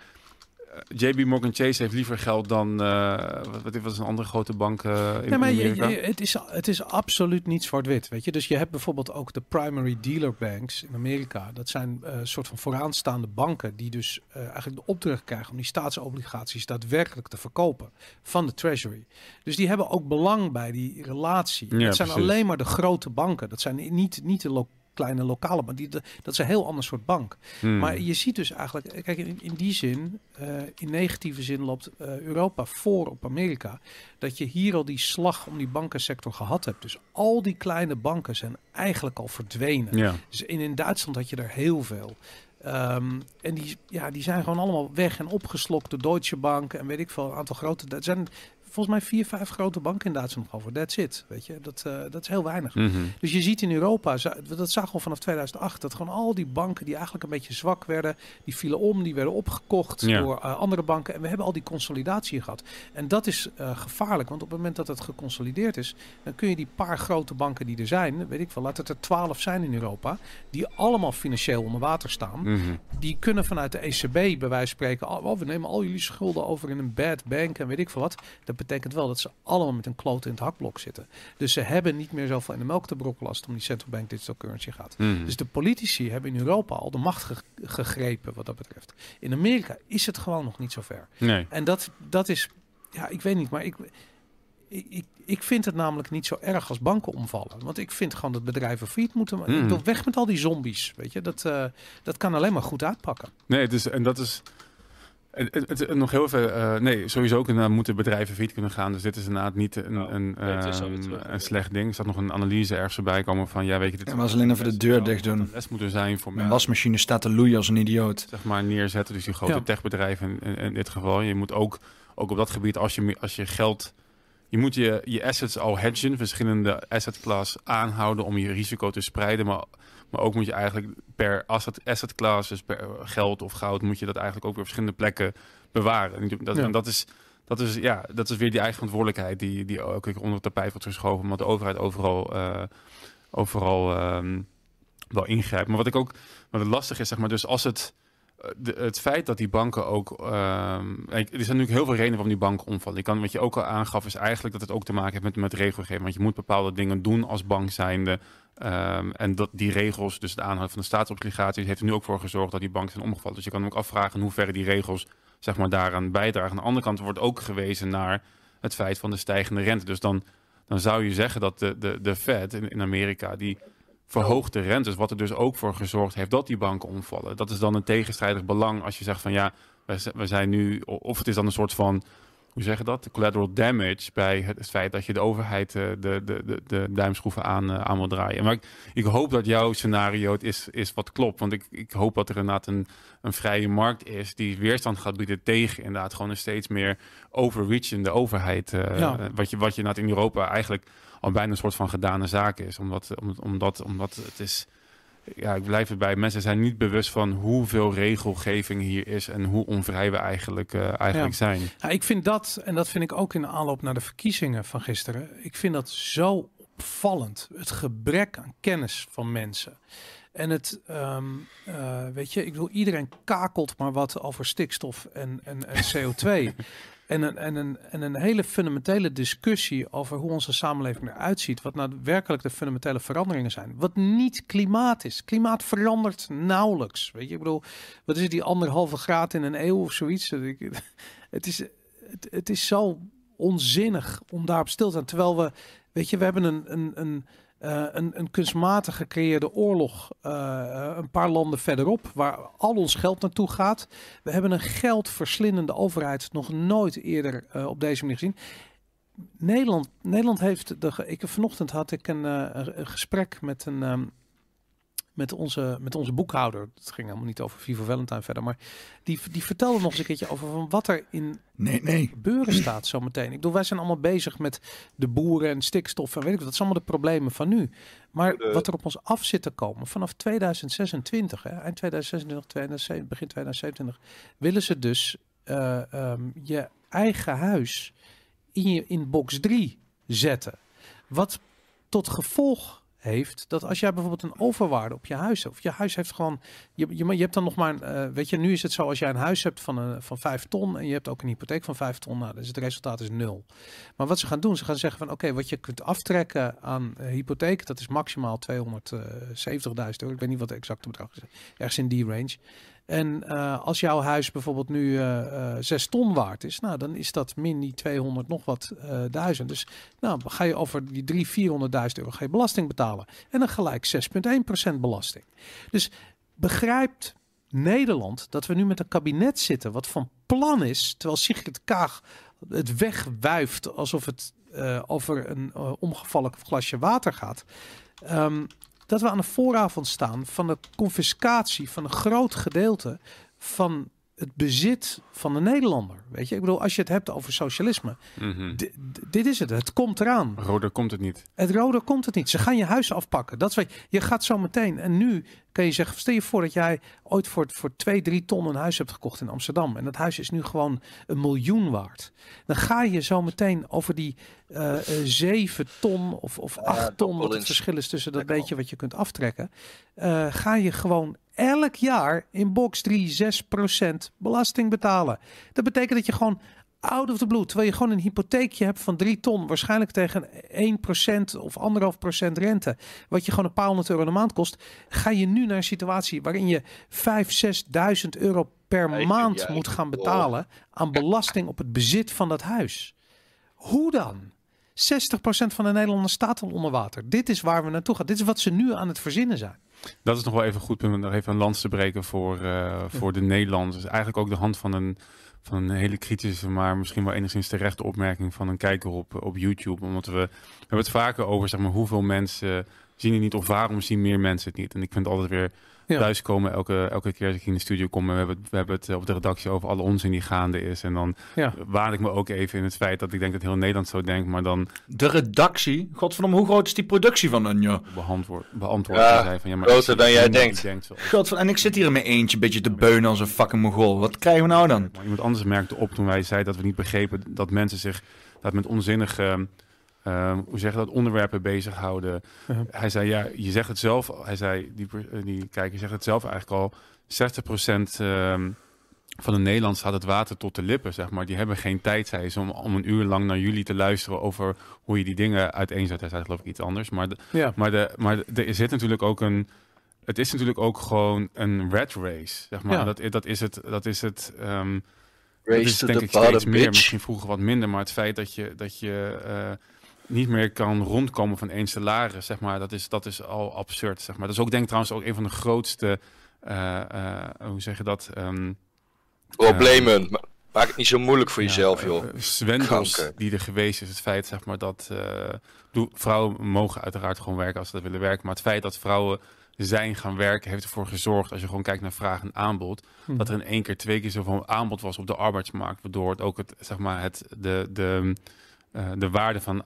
JB Morgan Chase heeft liever geld dan, eh wat, wat was een andere grote bank eh, in Nee, maar je- Amerika? je- het, is, het is absoluut niet zwart-wit, weet je. Dus je hebt bijvoorbeeld ook de primary dealer banks in Amerika. Dat zijn eh soort van vooraanstaande banken die dus eh, eigenlijk de opdracht krijgen om die staatsobligaties daadwerkelijk te verkopen van de treasury. Dus die hebben ook belang bij die relatie. Ja, dat zijn precies. alleen maar de grote banken. Dat zijn niet, niet de lo- kleine lokale banken. Die, dat is een heel ander soort bank. Hmm. Maar je ziet dus eigenlijk, kijk, in, in die zin, eh, in negatieve zin loopt eh, Europa voor op Amerika. Dat je hier al die slag om die bankensector gehad hebt. Dus al die kleine banken zijn eigenlijk al verdwenen. ja. Dus in, in Duitsland had je er heel veel. Ehm, en die, ja, die zijn gewoon allemaal weg en opgeslokt door Deutsche Bank en weet ik veel, een aantal grote. Dat zijn volgens mij vier, vijf grote banken in Duitsland over. That's it, weet je. Dat, eh, dat is heel weinig. Mhm. Dus je ziet in Europa, dat zagen we al vanaf 2008, dat gewoon al die banken die eigenlijk een beetje zwak werden, die vielen om, die werden opgekocht Ja. door eh, andere banken. En we hebben al die consolidatie gehad. En dat is eh, gevaarlijk, want op het moment dat het geconsolideerd is, dan kun je die paar grote banken die er zijn, weet ik wel, laat het er twaalf zijn in Europa, die allemaal financieel onder water staan. Mhm. Die kunnen vanuit de ECB bij wijze van spreken, oh, we nemen al jullie schulden over in een bad bank en weet ik veel wat. Dat betekent wel dat ze allemaal met een kloot in het hakblok zitten. Dus ze hebben niet meer zoveel in de melk te brokkelen als het om die central bank digital currency gaat. Mhm. Dus de politici hebben in Europa al de macht ge- gegrepen wat dat betreft. In Amerika is het gewoon nog niet zo ver. Nee. En dat, dat is, ja, ik weet niet, maar ik, ik, ik, vind het namelijk niet zo erg als banken omvallen. Want ik vind gewoon dat bedrijven failliet moeten. Ik wil weg met al die zombies, weet je. Dat, eh, dat kan alleen maar goed uitpakken. Nee, het is, en dat is. Het, het, het- nog heel veel. eh, nee, sowieso kunnen, moeten bedrijven failliet kunnen gaan. Dus dit is inderdaad niet een, Ja, een, nee, het is ehm, een slecht ding. Er staat nog een analyse ergens bij komen van. Ja, weet je, dit Ja, maar alleen even de deur dicht doen. een les moeten zijn voor Mijn wasmachine staat te loeien als een idioot. zeg maar neerzetten. Dus die grote Ja. techbedrijven in, in, in dit geval. Je moet ook, ook op dat gebied, als je, als je geld... Je moet je, je assets al hedgen, verschillende asset class aanhouden om je risico te spreiden. Maar, maar ook moet je eigenlijk per asset, asset class, dus per geld of goud, moet je dat eigenlijk ook weer op verschillende plekken bewaren. En Dat, Ja. en dat is... Dat is, ja, dat is weer die eigen verantwoordelijkheid die, die ook onder het tapijt wordt geschoven. Omdat de overheid overal, eh, overal ehm, wel ingrijpt. Maar wat ik ook wat het lastig is, zeg maar, dus als het eh, het feit dat die banken ook. ehm, er zijn natuurlijk heel veel redenen waarom die banken omvallen. Je kan, wat je ook al aangaf, is eigenlijk dat het ook te maken heeft met, met regelgeving. Want je moet bepaalde dingen doen als bank zijnde. Ehm, en dat die regels, dus de aanhoud van de staatsobligaties, heeft er nu ook voor gezorgd dat die banken zijn omgevallen. Dus je kan ook afvragen in hoeverre die regels zeg maar, daaraan bijdragen. Aan de andere kant wordt ook gewezen naar het feit van de stijgende rente. Dus dan, dan zou je zeggen dat de, de, de Fed in, in Amerika, die verhoogt de rentes, wat er dus ook voor gezorgd heeft dat die banken omvallen. Dat is dan een tegenstrijdig belang als je zegt van ja, we, zijn nu, of het is dan een soort van, hoe zeg je dat, collateral damage bij het, feit dat je de overheid eh, de, de, de, de duimschroeven aan, eh, aan wil draaien. Maar ik, ik hoop dat jouw scenario het is, is wat klopt, want ik, ik hoop dat er inderdaad een, een vrije markt is die weerstand gaat bieden tegen inderdaad gewoon een steeds meer overreachende overheid. eh, Ja. wat, je, wat je inderdaad in Europa eigenlijk al bijna een soort van gedane zaak is. Omdat, omdat, omdat, het is. Ja, ik blijf erbij. Mensen zijn niet bewust van hoeveel regelgeving hier is en hoe onvrij we eigenlijk, eh, eigenlijk Ja. zijn. Ja, ik vind dat, en dat vind ik ook in de aanloop naar de verkiezingen van gisteren, ik vind dat zo opvallend. Het gebrek aan kennis van mensen. En het, ehm, eh, weet je, ik bedoel, iedereen kakelt maar wat over stikstof en, en, en (laughs) CO2. En een, en, een, en een hele fundamentele discussie over hoe onze samenleving eruit ziet. Wat nou werkelijk de fundamentele veranderingen zijn. Wat niet klimaat is. Klimaat verandert nauwelijks. Weet je, ik bedoel, wat is die anderhalve graad in een eeuw of zoiets? (laughs) Het is, het, het is zo onzinnig om daarop stil te staan. Terwijl we, weet je, we hebben een, een, een, eh, een, een kunstmatig gecreëerde oorlog eh, een paar landen verderop, waar al ons geld naartoe gaat. We hebben een geldverslindende overheid nog nooit eerder eh, op deze manier gezien. Nederland, Nederland heeft, de, ik, vanochtend had ik een gesprek met een... ehm, met onze, met onze boekhouder. Het ging helemaal niet over Vivo Valentine verder. Maar die, die vertelde nog eens een keertje over van wat er in Nee, nee. gebeuren staat zometeen. Ik bedoel, wij zijn allemaal bezig met de boeren en stikstof en weet ik wat. Dat zijn allemaal de problemen van nu. Maar De- wat er op ons af zit te komen vanaf 2026, hè, eind 2026, 2027, begin 2027, willen ze dus eh, ehm, je eigen huis in je in box 3 zetten. Wat tot gevolg heeft dat als jij bijvoorbeeld een overwaarde op je huis hebt, of je huis heeft gewoon, je, je, je hebt dan nog maar, eh, weet je, nu is het zo als jij een huis hebt van, een, van 5 ton en je hebt ook een hypotheek van 5 ton, nou, dus het resultaat is nul. Maar wat ze gaan doen, ze gaan zeggen van oké, wat je kunt aftrekken aan eh, hypotheek, dat is maximaal 270.000 euro. Ik weet niet wat de exacte bedrag is, ergens in die range. En eh, als jouw huis bijvoorbeeld nu eh eh 6 ton waard is, nou dan is dat min die 200 nog wat eh, duizend. Dus nou ga je over die 300, 400.000 euro ga je belasting betalen. En dan gelijk 6,1% belasting. Dus begrijpt Nederland dat we nu met een kabinet zitten wat van plan is, terwijl Sigrid Kaag het wegwuift alsof het eh, over een eh, omgevallen glasje water gaat. Ehm, dat we aan de vooravond staan van de confiscatie van een groot gedeelte van het bezit van de Nederlander. Weet je, ik bedoel, als je het hebt over socialisme, Mhm. dit is het. Het komt eraan. Roder komt het niet. Het rode komt het niet. Ze gaan je huis afpakken. Dat is wat je gaat zo meteen. En nu kan je zeggen, stel je voor dat jij ooit voor, voor 2, 3 ton een huis hebt gekocht in Amsterdam. En dat huis is nu gewoon een miljoen waard. Dan ga je zo meteen over die eh 7 ton of, of 8 ton, wat het verschil is tussen dat beetje wat je kunt aftrekken. eh, ga je gewoon elk jaar in box 3 6% belasting betalen. Dat betekent dat je gewoon out of the blue, terwijl je gewoon een hypotheekje hebt van 3 ton, waarschijnlijk tegen 1% of 1,5% rente, wat je gewoon een paar honderd euro in de maand kost, ga je nu naar een situatie waarin je 5.000, 6.000 euro per maand moet gaan betalen aan belasting op het bezit van dat huis. Hoe dan? 60% van de Nederlanders staat al onder water. Dit is waar we naartoe gaan. Dit is wat ze nu aan het verzinnen zijn. Dat is nog wel even goed om nog even een lans te breken voor, eh, voor de Nederlanders. Eigenlijk ook de hand van een, van een hele kritische, maar misschien wel enigszins terechte opmerking van een kijker op, op YouTube. Omdat we, we hebben het vaker over zeg maar, hoeveel mensen zien het niet of waarom zien meer mensen het niet. En ik vind het altijd weer Ja. thuiskomen elke, elke keer als ik in de studio kom. En we hebben, het, we hebben het op de redactie over alle onzin die gaande is. En dan Ja. waan ik me ook even in het feit dat ik denk dat heel Nederland zo denkt. Maar dan De redactie? Godverdomme, hoe groot is die productie van een, joh? beantwoord, beantwoord Ja, zei van ja, maar groter dan jij denkt. Godver... En ik zit hier in mijn eentje een beetje te beunen als een fucking mogol. Wat krijgen we nou dan? Maar iemand anders merkte op toen wij zeiden dat we niet begrepen dat mensen zich dat met onzinnige, ehm, hoe zeg je dat, onderwerpen bezighouden. Ja. Hij zei, ja, je zegt het zelf, hij zei, die, eh, die kijker zegt het zelf eigenlijk al, 60% ehm, van de Nederlanders staat het water tot de lippen, zeg maar. Die hebben geen tijd, zei ze, om, om een uur lang naar jullie te luisteren over hoe je die dingen uiteenzet. Hij zei geloof ik iets anders, maar de, Ja. maar, de, maar de- er zit natuurlijk ook een. Het is natuurlijk ook gewoon een red race. Zeg maar. Ja. Dat, dat is het. Dat is het ehm, dat Race is to denk the ik steeds bottom, meer. bitch. Misschien vroeger wat minder. Maar het feit dat je, dat je eh, niet meer kan rondkomen van één salaris, zeg maar, dat is, dat is al absurd. Zeg maar. Dat is ook denk ik trouwens ook een van de grootste. eh, eh, hoe zeg je dat? Ehm, Problemen. Ma- Maak het niet zo moeilijk voor ja, jezelf, eh, joh. Zwendels die er geweest is. Het feit zeg maar, dat eh, vrouwen mogen uiteraard gewoon werken als ze dat willen werken. Maar het feit dat vrouwen zijn gaan werken heeft ervoor gezorgd, als je gewoon kijkt naar vraag en aanbod, Hm. dat er in één keer twee keer zoveel aanbod was op de arbeidsmarkt. Waardoor het ook het, zeg maar, het, de, de, eh, de waarde van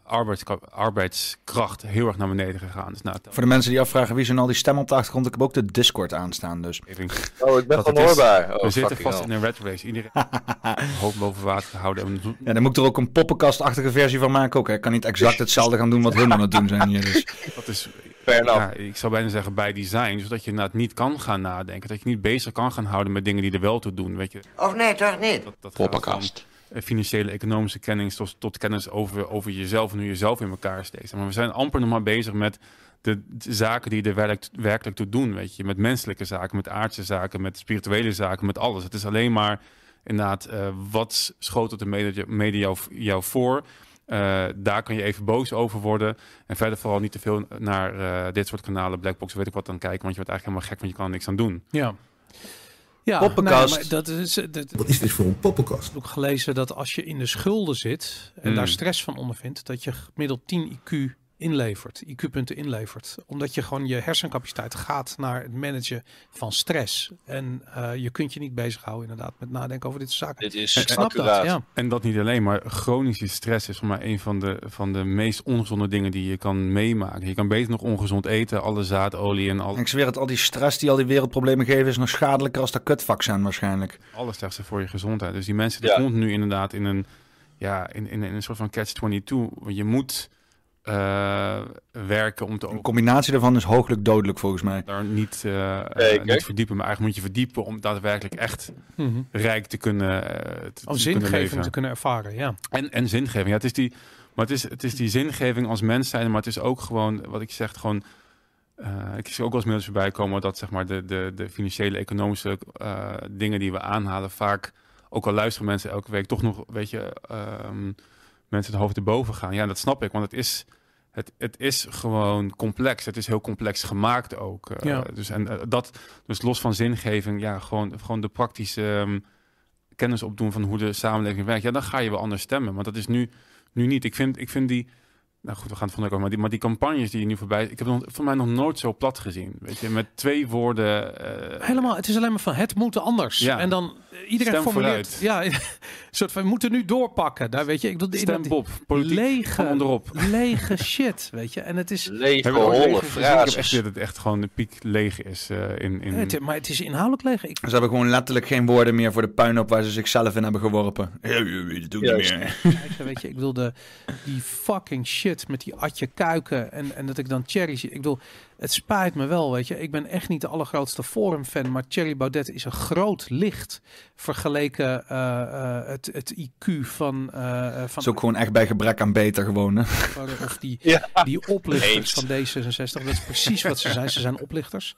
arbeidskracht heel erg naar beneden gegaan is. Nou, Voor de mensen die afvragen wie zijn al die stemmen op de achtergrond, ik heb ook de Discord aanstaan. Dus ik- (laughs) Oh, ik ben dat het gewoon is- hoorbaar. Oh, we zitten vast hell. in een red race. Iedereen (laughs) hoofd boven water te houden. Ja, dan moet ik er ook een poppenkastachtige versie van maken ook. Hè. Ik kan niet exact (laughs) hetzelfde gaan doen wat hun aan het doen zijn hier. Dus. Dat is, ja, ik zou bijna zeggen bij design, zodat je inderdaad niet kan gaan nadenken. Dat je niet bezig kan gaan houden met dingen die er wel toe doen. Weet je, Of nee, toch niet? dat, dat gaat Poppenkast. Eh, financiële, economische kennis tot, kennis over, over jezelf en hoe je zelf in elkaar steekt. Maar we zijn amper nog maar bezig met de, zaken die er werkelijk, werkelijk toe doen. Weet je, met menselijke zaken, met aardse zaken, met spirituele zaken, met alles. Het is alleen maar inderdaad, eh, wat schotelt de media, media jou, jou voor? Eh, daar kan je even boos over worden. En verder vooral niet te veel naar dit soort kanalen, Blackbox, weet ik wat, dan kijken. Want je wordt eigenlijk helemaal gek, want je kan er niks aan doen. Ja. Ja, Poppenkast. nee, dat is, dat, Wat is dit voor een poppenkast? heb ik ook gelezen dat als je in de schulden zit en Hmm. daar stress van ondervindt, dat je gemiddeld 10 IQ inlevert, IQ-punten inlevert. Omdat je gewoon je hersencapaciteit gaat naar het managen van stress. En eh, je kunt je niet bezighouden inderdaad met nadenken over dit soort zaken. Dit is Ik snap dat, ja. En dat niet alleen, maar chronische stress is voor mij een van de, van de meest ongezonde dingen die je kan meemaken. Je kan beter nog ongezond eten, alle zaadolie en al, En ik zweer het, al die stress die al die wereldproblemen geven is nog schadelijker als dat kutvaccin waarschijnlijk. alles slechtste voor je gezondheid. Dus die mensen die Ja. continu inderdaad in een, ja, in, in, in een soort van catch-22. Want je moet eh, werken om te Een combinatie daarvan is hooglijk dodelijk volgens mij. daar niet, Zeker. niet verdiepen, maar eigenlijk moet je verdiepen om daadwerkelijk echt Mhm. rijk te kunnen, eh, te, te Om kunnen zingeving te kunnen ervaren, ja. En, en zingeving. Ja, het is die, maar het is, het is die zingeving als mens zijn, maar het is ook gewoon, wat ik zeg, gewoon. eh, ik zie ook wel eens mensen voorbij komen dat zeg maar de, de, de financiële, economische eh, dingen die we aanhalen, vaak, ook al luisteren mensen elke week, toch nog, weet je, ehm, mensen het hoofd erboven gaan. Ja, dat snap ik, want het is, het, het is gewoon complex. Het is heel complex gemaakt ook. eh, Ja. Dus, en, eh, dat, dus los van zingeving, ja, gewoon, gewoon de praktische ehm, kennis opdoen van hoe de samenleving werkt. Ja, dan ga je wel anders stemmen. Maar dat is nu, nu niet. Ik vind, ik vind die. Nou goed, we gaan het van over. Maar die, maar die campagnes die je nu voorbij. Ik heb nog, voor mij nog nooit zo plat gezien. Weet je, met twee woorden. eh, Helemaal, het is alleen maar van het moet anders. Ja. En dan eh, iedereen Stem formuleert. vooruit. Ja, (laughs) een soort van we moeten nu doorpakken. Daar weet je, ik bedoel, Stem die- Bob, politiek lege, onderop. lege shit, weet je. En het is, Lege, holle? Ik heb echt frases. dat het echt gewoon de piek leeg is eh, in. in... het, maar het is inhoudelijk leeg. Ik, Ze hebben gewoon letterlijk geen woorden meer voor de puinhoop waar ze zichzelf in hebben geworpen. Ja, je weet het ook niet meer. weet je, ik bedoel, de, die fucking shit met die Atje Kuiken en, en dat ik dan Thierry zie. Ik bedoel, het spijt me wel, weet je. Ik ben echt niet de allergrootste Forum-fan, maar Thierry Baudet is een groot licht vergeleken eh, eh, het, het IQ van, Het van is ook gewoon echt bij gebrek aan beter gewoon. Hè? of die, (laughs) Ja. die oplichters van D66. Dat is precies wat ze zijn. Ze zijn oplichters.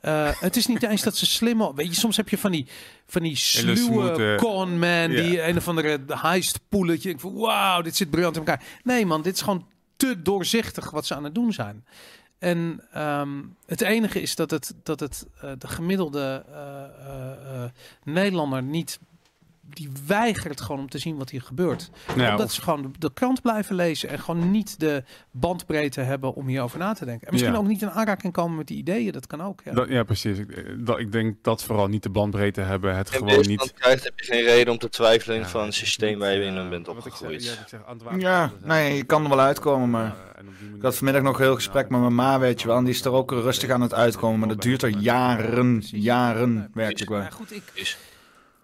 Eh, het is niet eens dat ze slim... Weet je, soms heb je van die, van die sluwe conman... die een of andere heist-poeletje... Ik van, wauw, dit zit briljant in elkaar. Nee man, dit is gewoon te doorzichtig wat ze aan het doen zijn. En ehm, het enige is dat het, dat het eh, de gemiddelde eh, eh, Nederlander niet... Die weigert gewoon om te zien wat hier gebeurt Nou ja, omdat of- ze gewoon de, de krant blijven lezen en gewoon niet de bandbreedte hebben om hierover na te denken. En misschien Ja. ook niet in aanraking komen met die ideeën, dat kan ook. Ja. dat- ja, precies. Ik, eh, dat, ik denk dat vooral niet de bandbreedte hebben. Het En gewoon niet. krijgt, heb je geen reden om te twijfelen Ja, van het systeem waar je eh, in bent zeg- opgegroeid. ja, zeg, Ja, zijn. nee, je kan er wel uitkomen, maar... Eh, Ik had vanmiddag nog een heel gesprek met mijn ma, weet je wel. En die is er ook rustig aan het uitkomen. Maar dat duurt er jaren, jaren, werkelijk Maar waar. goed, ik, Is-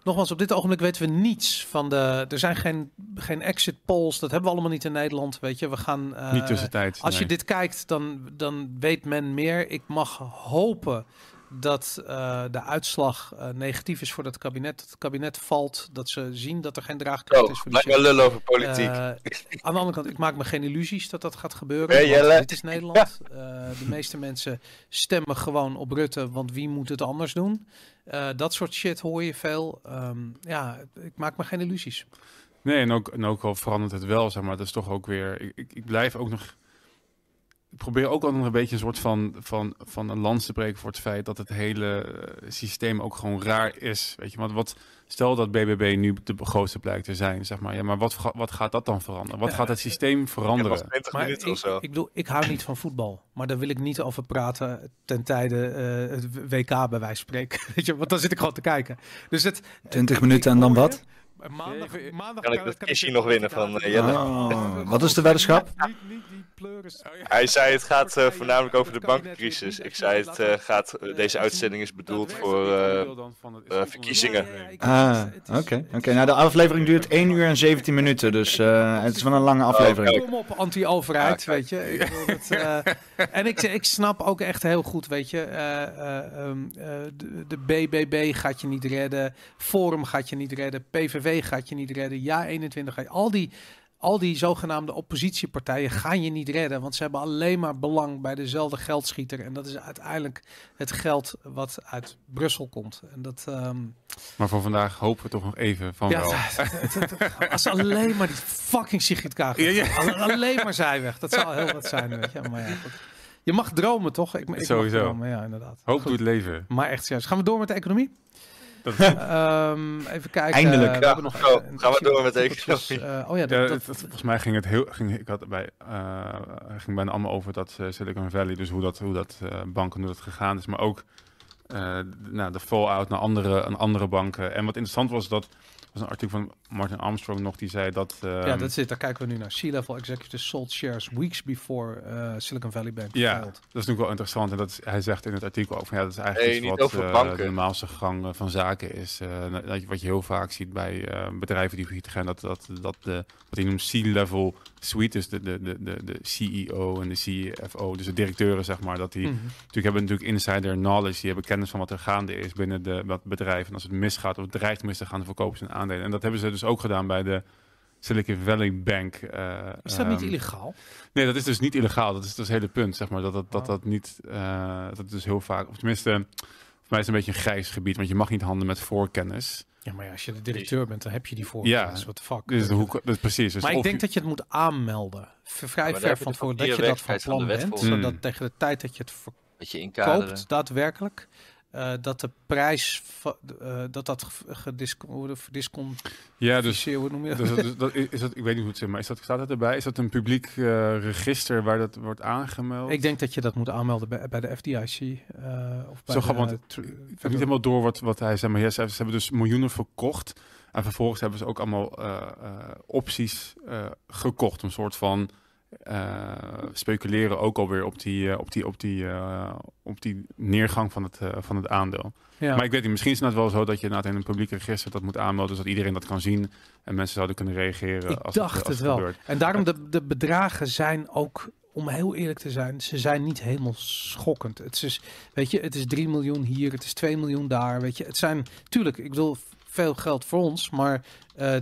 nogmaals, op dit ogenblik weten we niets van de. Er zijn geen, geen exit polls, dat hebben we allemaal niet in Nederland. Weet je, we gaan. eh, niet tussentijds. Als je dit kijkt, dan, dan weet men meer. Ik mag hopen dat eh, de uitslag eh, negatief is voor dat kabinet. Dat het kabinet valt, dat ze zien dat er geen draagkracht Oh, is voor die lullen over politiek. Eh, aan de andere kant, ik maak me geen illusies dat dat gaat gebeuren. Hey, Jelle. dit is Nederland. Eh, de meeste mensen stemmen gewoon op Rutte, want wie moet het anders doen? Eh, dat soort shit hoor je veel. Ehm, ja, ik maak me geen illusies. Nee, en ook, en ook al verandert het wel, zeg maar. Dat is toch ook weer. Ik, ik, ik blijf ook nog. Ik probeer ook al nog een beetje een soort van, van, van een lans te breken voor het feit dat het hele eh, systeem ook gewoon raar is. Weet je, want wat. Stel dat BBB nu de grootste blijkt te zijn, zeg maar. Ja, maar wat, wat gaat dat dan veranderen? Wat Ja, gaat het systeem Ja, veranderen? was 20 Maar ik, minuten of zo. ik bedoel, ik hou niet van voetbal. Maar daar wil ik niet over praten ten tijde eh, het WK bij wijze van spreken. (laughs) Weet je, want dan zit ik gewoon te kijken. Dus het, 20 minuten en dan wat? Maandag, Kan ik dat kistje nog winnen van, eh, zien. Jelle? Oh, wat is de weddenschap? Niet, niet die pleuris. Hij zei het gaat eh, voornamelijk over de bankencrisis. Ik zei het eh, gaat, deze uitzending is bedoeld voor eh, eh, verkiezingen. Ah, oké. Oké, nou de aflevering duurt 1 uur en 17 minuten. Dus eh, het is wel een lange aflevering. Kom op, anti-overheid, weet je. Ik bedoel, dat, eh, en ik, ik snap ook echt heel goed, weet je. eh, eh, ehm, eh, de, de BBB gaat je niet redden. Forum gaat je niet redden. PVV gaat je niet redden. Ja 21 gaat je... Al die, al die zogenaamde oppositiepartijen gaan je niet redden. Want ze hebben alleen maar belang bij dezelfde geldschieter. En dat is uiteindelijk het geld wat uit Brussel komt. En dat... ehm, Maar voor vandaag hopen we toch nog even van ja, wel. als alleen maar die fucking Sigrid Kaag. Ja, ja. Al- Alleen maar zij weg. Dat zou heel wat zijn, weet je. Maar ja, goed. Je mag dromen, toch? Ik, ik mag Sowieso. dromen, ja, inderdaad. Hoop Goed. doet leven. Maar echt serieus. Gaan we door met de economie? (laughs) Ehm, even kijken. Eindelijk. we Ja, hebben nog, eh, Gaan we door met de artikeltjes, economie. eh, oh ja, Ja, dat, volgens mij ging het heel, ging, ik had bij, eh, ging bijna allemaal over dat eh, Silicon Valley, dus hoe dat, hoe dat eh, banken, hoe dat gegaan is, maar ook eh, nou, de fallout naar andere, aan andere banken. En wat interessant was dat, was een artikel van Martin Armstrong nog, die zei dat... ja, ehm, dat zit. Daar kijken we nu naar. C-level executives sold shares weeks before uh, Silicon Valley Bank Ja, failed. dat is natuurlijk wel interessant. En dat is, hij zegt in het artikel ook van ja, dat is eigenlijk Nee, iets niet wat over eh, banken. de normaalste gang eh, van zaken is. Eh, dat je, wat je heel vaak ziet bij eh, bedrijven die failliet gaan, dat, dat, dat de, wat hij noemt C-level suite, dus de, de, de, de, de CEO en de CFO, dus de directeuren zeg maar, dat die Mhm. natuurlijk hebben natuurlijk insider knowledge, die hebben kennis van wat er gaande is binnen de, wat bedrijf. En als het misgaat of dreigt mis te gaan, dan verkopen ze een aandelen. En dat hebben ze dus ook gedaan bij de Silicon Valley Bank. eh, Is dat niet ehm, illegaal? Nee, dat is dus niet illegaal. Dat is dus het hele punt, zeg maar. Dat dat, dat, Oh. dat niet... eh, dat dus heel vaak... Of tenminste, voor mij is het een beetje een grijs gebied. Want je mag niet handelen met voorkennis. Ja, maar ja, als je de directeur bent, dan heb je die voor. Ja. Wat de fuck. Dus, hoe, dus precies. Dus maar ik denk je- dat je het moet aanmelden. Vrij ver van voor dat je dat van plan de wet bent. voor. Zodat Hmm. tegen de tijd dat je het verkoopt, daadwerkelijk, eh, dat de prijs, eh, dat dat ge- gediscon- hoe de- verdiscon- Ja, dus... hoe noem je dat? Dus, dat- dus dat, is dat, ik weet niet hoe het zit, maar is dat, staat dat erbij? Is dat een publiek eh, register waar dat wordt aangemeld? Ik denk dat je dat moet aanmelden bij, bij de FDIC. of bij Zo grappig, want Ik heb niet helemaal door wat, wat hij zei, maar ja, ze, hebben, ze hebben dus miljoenen verkocht. En vervolgens hebben ze ook allemaal opties gekocht. Een soort van eh, speculeren ook alweer op die, eh, op die, op die, eh, op die neergang van het, van het aandeel. ja. Maar ik weet niet, misschien is het wel zo dat je inderdaad in een publiek register dat moet aanmelden, zodat iedereen dat kan zien en mensen zouden kunnen reageren. Ik als dacht het, wel. gebeurt. En daarom de, de bedragen zijn ook, om heel eerlijk te zijn, ze zijn niet helemaal schokkend. Het is, weet je, het is 3 miljoen hier, het is 2 miljoen daar. Weet je, het zijn, tuurlijk, ik bedoel veel geld voor ons, maar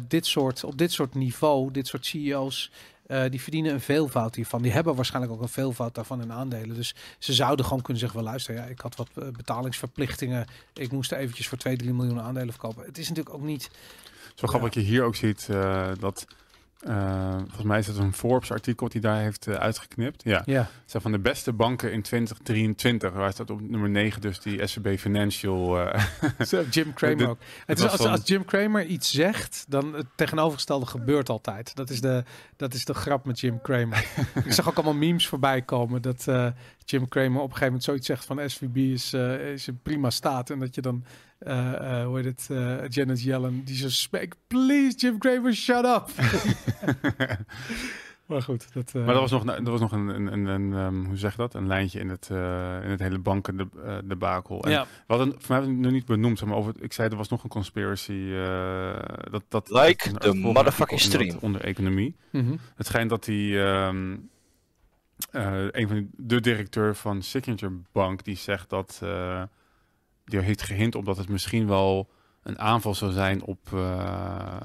dit soort, op dit soort niveau, dit soort CEO's. Eh, die verdienen een veelvoud hiervan. Die hebben waarschijnlijk ook een veelvoud daarvan in aandelen. Dus ze zouden gewoon kunnen zeggen: wel luister, ja, ik had wat eh, betalingsverplichtingen. Ik moest er eventjes voor 2, 3 miljoen aandelen verkopen. Het is natuurlijk ook niet. Zo grappig dat je hier ook ziet eh, dat, eh, volgens mij is het een Forbes-artikel die daar heeft eh, uitgeknipt. Ja, Ja, het zijn van de beste banken in 2023. Waar staat op nummer 9 dus die SCB Financial. Zo, Jim Cramer (laughs) ook. Het is als, van- als Jim Cramer iets zegt, dan het tegenovergestelde gebeurt altijd. Dat is de, dat is de grap met Jim Cramer. (laughs) ik zag ook allemaal memes voorbij komen dat Jim Cramer op een gegeven moment zoiets zegt van SVB is, eh, is in prima staat. En dat je dan, eh, eh, hoe heet het, eh, Janet Yellen, die zo spreekt, please Jim Cramer, shut up. (laughs) maar goed. Dat, eh, Maar er was nog, er was nog een, een, een, een, ehm, hoe zeg je dat? Een lijntje in het, eh, in het hele banken de, debakel. En ja. We hadden, voor mij hebben we het nog niet benoemd, zeg maar over, ik zei er was nog een conspiracy. eh, dat, dat, Like dat- the een motherfucking stream. dat Onder economie. Mhm. Het schijnt dat die, ehm, eh, een van de directeur van Signature Bank, die zegt dat, eh, die heeft gehint op dat het misschien wel een aanval zou zijn op, eh,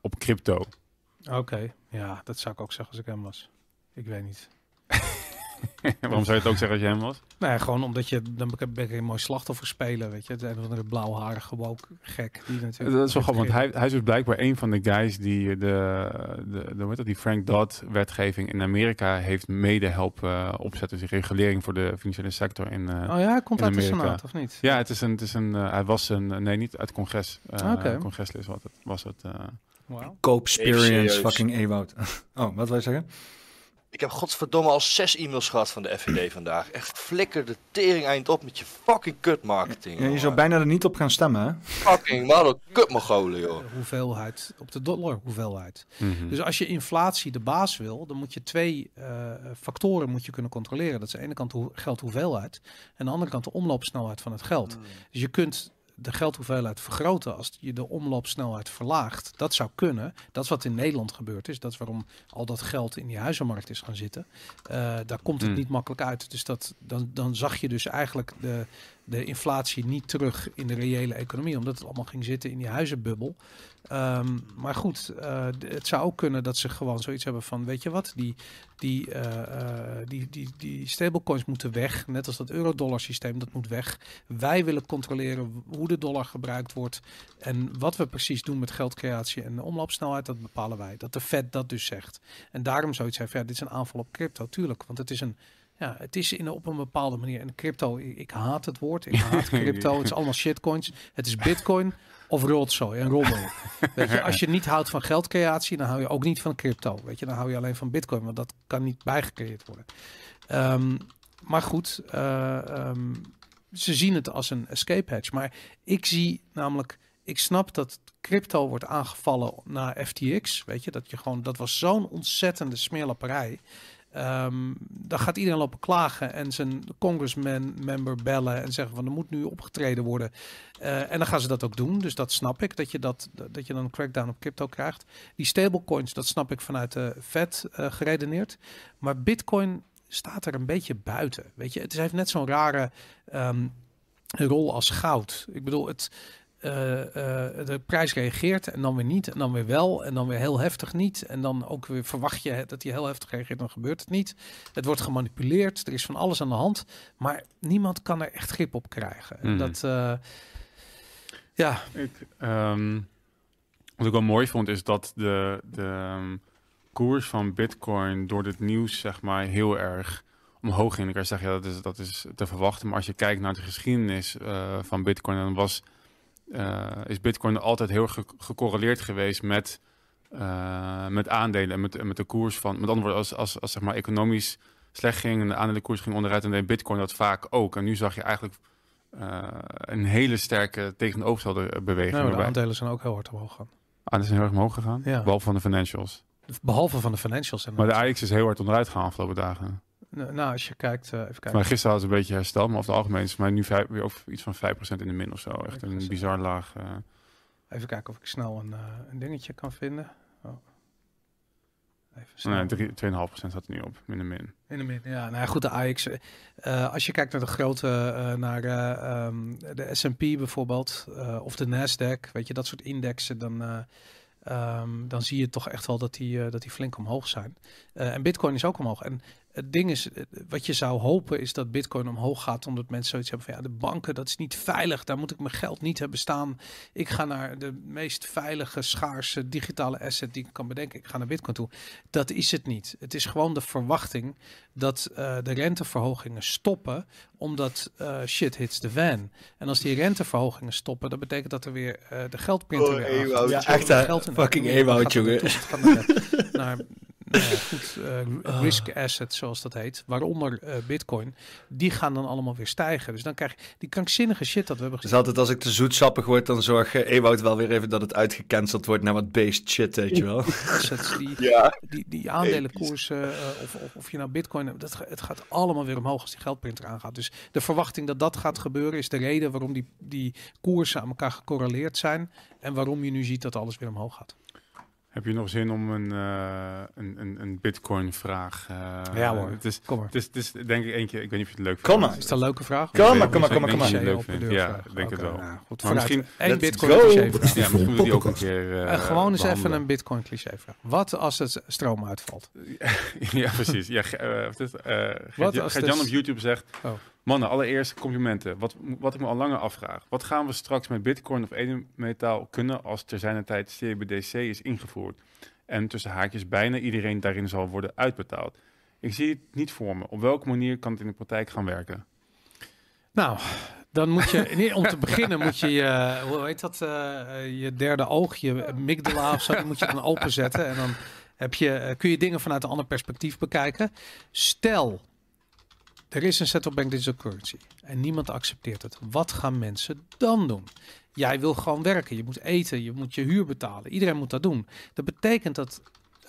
op crypto. Oké, ja, dat zou ik ook zeggen als ik hem was. Ik weet niet. (laughs) Waarom zou je het ook zeggen als je hem was? Nee, gewoon omdat je dan ben ik een mooi slachtoffer spelen, weet je. Het een of andere blauwharige woke gek die natuurlijk. Dat is wel grappig, want hij, hij is dus blijkbaar een van de guys die de, de, de, hoe heet dat, die Frank Dodd-wetgeving in Amerika heeft mede helpen eh, opzetten. Dus die regulering voor de financiële sector in... eh, Oh ja, hij komt uit de Amerika. Senaat, of niet? Ja, het is een, het is een, eh, hij was een, nee, niet uit het congres. eh Oké. Congreslid was het. Was het eh. Cope-experience serieus. fucking Ewout. (laughs) Oh, wat wil je zeggen? Ik heb godverdomme al zes e-mails gehad van de FVD (clears throat) vandaag. Echt flikker de tering eind op met je fucking kut marketing. Ja, je zou bijna er niet op gaan stemmen, hè? Fucking man, kut mogolen joh. De hoeveelheid, op de dollar hoeveelheid. mhm. Dus als je inflatie de baas wil, dan moet je twee eh, factoren moet je kunnen controleren. Dat is aan de ene kant de hoe- geldhoeveelheid en aan de andere kant de omloopsnelheid van het geld. Dus je kunt de geldhoeveelheid vergroten als je de omloopsnelheid verlaagt. Dat zou kunnen. Dat is wat in Nederland gebeurd is. Dat is waarom al dat geld in die huizenmarkt is gaan zitten. Eh, daar komt het Hmm. niet makkelijk uit. Dus dat, dan, dan zag je dus eigenlijk de, de inflatie niet terug in de reële economie. Omdat het allemaal ging zitten in die huizenbubbel. Ehm, maar goed, eh, het zou ook kunnen dat ze gewoon zoiets hebben van, weet je wat, die, die, eh, eh, die, die, die stablecoins moeten weg. Net als dat euro-dollar systeem, dat moet weg. Wij willen controleren hoe de dollar gebruikt wordt. En wat we precies doen met geldcreatie en de omloopsnelheid, dat bepalen wij. Dat de Fed dat dus zegt. En daarom zoiets heeft, ja, dit is een aanval op crypto, tuurlijk. Want het is een, ja, het is in, op een bepaalde manier. En crypto, ik, ik haat het woord. Ik haat (laughs) crypto. Het is allemaal shitcoins. Het is bitcoin of rotzooi en rommel. Weet je, als je niet houdt van geldcreatie, dan hou je ook niet van crypto. Weet je, dan hou je alleen van bitcoin, want dat kan niet bijgecreëerd worden. Ehm, maar goed, eh, ehm, ze zien het als een escape hatch. Maar ik zie namelijk, ik snap dat crypto wordt aangevallen na FTX. Weet je, dat je gewoon, dat was zo'n ontzettende smeerlapperij. Um, dan gaat iedereen lopen klagen en zijn congressman member bellen en zeggen van er moet nu opgetreden worden. Uh, en dan gaan ze dat ook doen. Dus dat snap ik, dat je, dat, dat je dan een crackdown op crypto krijgt. Die stablecoins, dat snap ik vanuit de Fed uh, geredeneerd. Maar bitcoin staat er een beetje buiten. Weet je, het heeft net zo'n rare um, rol als goud. Ik bedoel, het, uh, uh, de prijs reageert en dan weer niet en dan weer wel en dan weer heel heftig niet en dan ook weer verwacht je dat hij heel heftig reageert, dan gebeurt het niet. Het wordt gemanipuleerd, er is van alles aan de hand, maar niemand kan er echt grip op krijgen. Mm. Dat, uh, ja. Ik, um, wat ik wel mooi vond is dat de, de um, koers van Bitcoin door dit nieuws zeg maar heel erg omhoog ging. Ik kan zeggen, ja, dat is, dat is te verwachten, maar als je kijkt naar de geschiedenis van Bitcoin, dan was is Bitcoin altijd heel ge gecorreleerd geweest met, uh, met aandelen en met, met de koers van. Met andere woorden, als, als, als zeg maar economisch slecht ging en de aandelenkoers ging onderuit, en deed Bitcoin dat vaak ook. En nu zag je eigenlijk uh, een hele sterke tegenovergestelde beweging. Nou, de aandelen zijn ook heel hard omhoog gegaan. Aandelen zijn heel erg omhoog gegaan, ja. behalve van de financials. Behalve van de financials. Maar de AX is heel hard onderuit gegaan afgelopen dagen. Nou, als je kijkt, uh, even kijken. Maar gisteren hadden ze een beetje herstel, maar over het algemeen is maar nu vijf, weer over iets van 5% in de min of zo. Echt een bizar laag. Uh... Even kijken of ik snel een, uh, een dingetje kan vinden. Oh. Even nee, 2,5% staat er nu op, min en min. In de min, ja. Nou ja, goed, de AX. Uh, als je kijkt naar de grote, uh, naar uh, um, de S&P bijvoorbeeld, of de Nasdaq, weet je, dat soort indexen, dan Um, dan zie je toch echt wel dat die, dat die flink omhoog zijn. En Bitcoin is ook omhoog. En het ding is, eh, wat je zou hopen is dat Bitcoin omhoog gaat, omdat mensen zoiets hebben van ja, de banken, dat is niet veilig. Daar moet ik mijn geld niet hebben staan. Ik ga naar de meest veilige, schaarse digitale asset die ik kan bedenken. Ik ga naar Bitcoin toe. Dat is het niet. Het is gewoon de verwachting dat uh, de renteverhogingen stoppen, omdat uh, shit hits the van. En als die renteverhogingen stoppen, dat betekent dat er weer uh, de geldprinter oh, weer aan Ja, echt geld in fucking eeuwoud, jongen. Naar, naar nou ja, (laughs) goed, uh, risk assets zoals dat heet, waaronder uh, bitcoin, die gaan dan allemaal weer stijgen. Dus dan krijg je die krankzinnige shit dat we hebben gezien. Dus altijd als ik te zoetsappig word, dan zorg uh, Ewout wel weer even dat het uitgecanceld wordt naar wat based shit, weet je wel. Assets, die, ja. die, die aandelenkoersen, of, of, of, je nou bitcoin, dat, het gaat allemaal weer omhoog als die geldprinter aangaat. Dus de verwachting dat dat gaat gebeuren is de reden waarom die, die koersen aan elkaar gecorreleerd zijn en waarom je nu ziet dat alles weer omhoog gaat. Heb je nog zin om een, uh, een, een, een Bitcoin-vraag? Uh, ja hoor, het is, kom maar. Het is, het is denk ik eentje, ik weet niet of je het leuk vindt. Kom maar. Is dat een leuke vraag? Kom maar, kom maar, kom maar. Kom maar. Leuk vindt. Ja, ik denk het wel. Nou, goed, maar misschien één Bitcoin cliché vraag. Ja, misschien moet die ook een keer uh, Gewoon eens even een Bitcoin cliché vraag. Wat als het stroom uitvalt? (laughs) ja, precies. Ja, Wat als Jan op YouTube zegt... Mannen, allereerst complimenten. Wat, wat ik me al langer afvraag. Wat gaan we straks met bitcoin of edelmetaal kunnen als ter zijner tijd CBDC is ingevoerd? En tussen haakjes bijna iedereen daarin zal worden uitbetaald. Ik zie het niet voor me. Op welke manier kan het in de praktijk gaan werken? Nou, dan moet je, nee, om te (laughs) beginnen moet je je, hoe heet dat, uh, je derde oog, je amygdala of zo, moet je dan openzetten. En dan heb je, eh, kun je dingen vanuit een ander perspectief bekijken. Stel, er is een central bank digital currency en niemand accepteert het. Wat gaan mensen dan doen? Jij wil gewoon werken, je moet eten, je moet je huur betalen. Iedereen moet dat doen. Dat betekent dat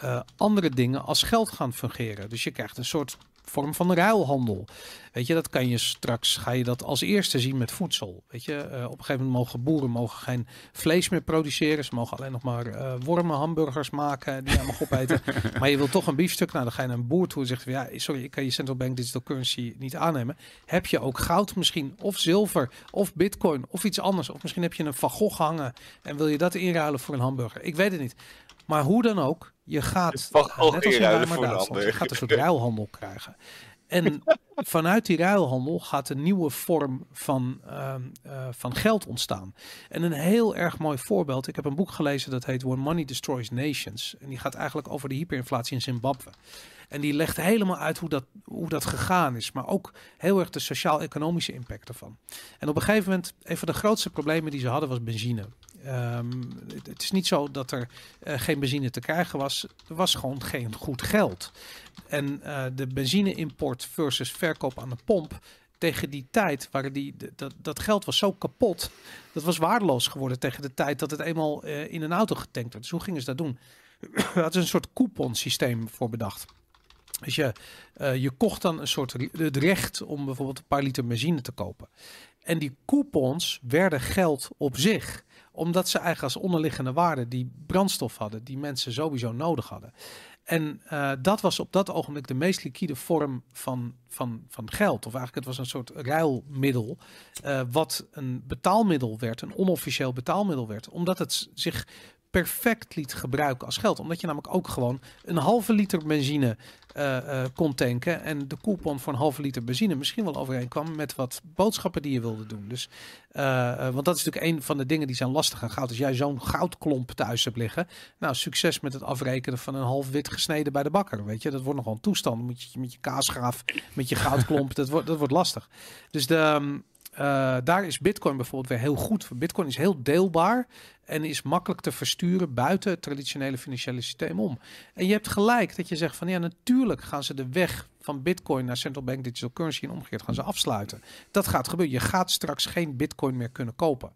uh, andere dingen als geld gaan fungeren. Dus je krijgt een soort vorm van ruilhandel. Weet je, dat kan je straks, ga je dat als eerste zien met voedsel. Weet je, uh, op een gegeven moment mogen boeren mogen geen vlees meer produceren. Ze mogen alleen nog maar uh, wormen, hamburgers maken, die je mag opeten. (laughs) maar je wil toch een biefstuk. Nou, dan ga je naar een boer toe en zegt, ja, sorry, ik kan je central bank digital currency niet aannemen. Heb je ook goud misschien, of zilver, of bitcoin, of iets anders. Of misschien heb je een Van Gogh hangen en wil je dat inruilen voor een hamburger. Ik weet het niet. Maar hoe dan ook, je gaat, net als in je gaat een soort ruilhandel krijgen. En (laughs) vanuit die ruilhandel gaat een nieuwe vorm van, uh, uh, van geld ontstaan. En een heel erg mooi voorbeeld. Ik heb een boek gelezen dat heet When Money Destroys Nations. En die gaat eigenlijk over de hyperinflatie in Zimbabwe. En die legt helemaal uit hoe dat, hoe dat gegaan is. Maar ook heel erg de sociaal-economische impact ervan. En op een gegeven moment, een van de grootste problemen die ze hadden was benzine. Um, het is niet zo dat er uh, geen benzine te krijgen was. Er was gewoon geen goed geld. En uh, de benzine-import versus verkoop aan de pomp tegen die tijd waren die, dat, dat geld was zo kapot. Dat was waardeloos geworden tegen de tijd dat het eenmaal uh, in een auto getankt werd. Dus hoe gingen ze dat doen? (clears throat) Dat is een soort couponsysteem voor bedacht. Dus je, je kocht dan een soort het recht om bijvoorbeeld een paar liter benzine te kopen. En die coupons werden geld op zich omdat ze eigenlijk als onderliggende waarde die brandstof hadden, die mensen sowieso nodig hadden. En uh, dat was op dat ogenblik de meest liquide vorm van, van, van geld. Of eigenlijk het was een soort ruilmiddel. Uh, wat een betaalmiddel werd, een onofficieel betaalmiddel werd. Omdat het zich perfect liet gebruiken als geld. Omdat je namelijk ook gewoon een halve liter benzine uh, kon tanken. En de coupon voor een halve liter benzine misschien wel overeenkwam met wat boodschappen die je wilde doen. Dus, uh, want dat is natuurlijk een van de dingen die zijn lastig aan goud. Als jij zo'n goudklomp thuis hebt liggen. Nou, succes met het afrekenen van een half wit gesneden bij de bakker. Weet je, dat wordt nogal een toestand. Moet je met je kaasgraaf, met je goudklomp, (laughs) dat, wordt, dat wordt lastig. Dus de, um, uh, daar is Bitcoin bijvoorbeeld weer heel goed voor. Bitcoin is heel deelbaar en is makkelijk te versturen buiten het traditionele financiële systeem om. En je hebt gelijk dat je zegt van ja, natuurlijk gaan ze de weg van Bitcoin naar central bank digital currency en omgekeerd gaan ze afsluiten. Dat gaat gebeuren. Je gaat straks geen Bitcoin meer kunnen kopen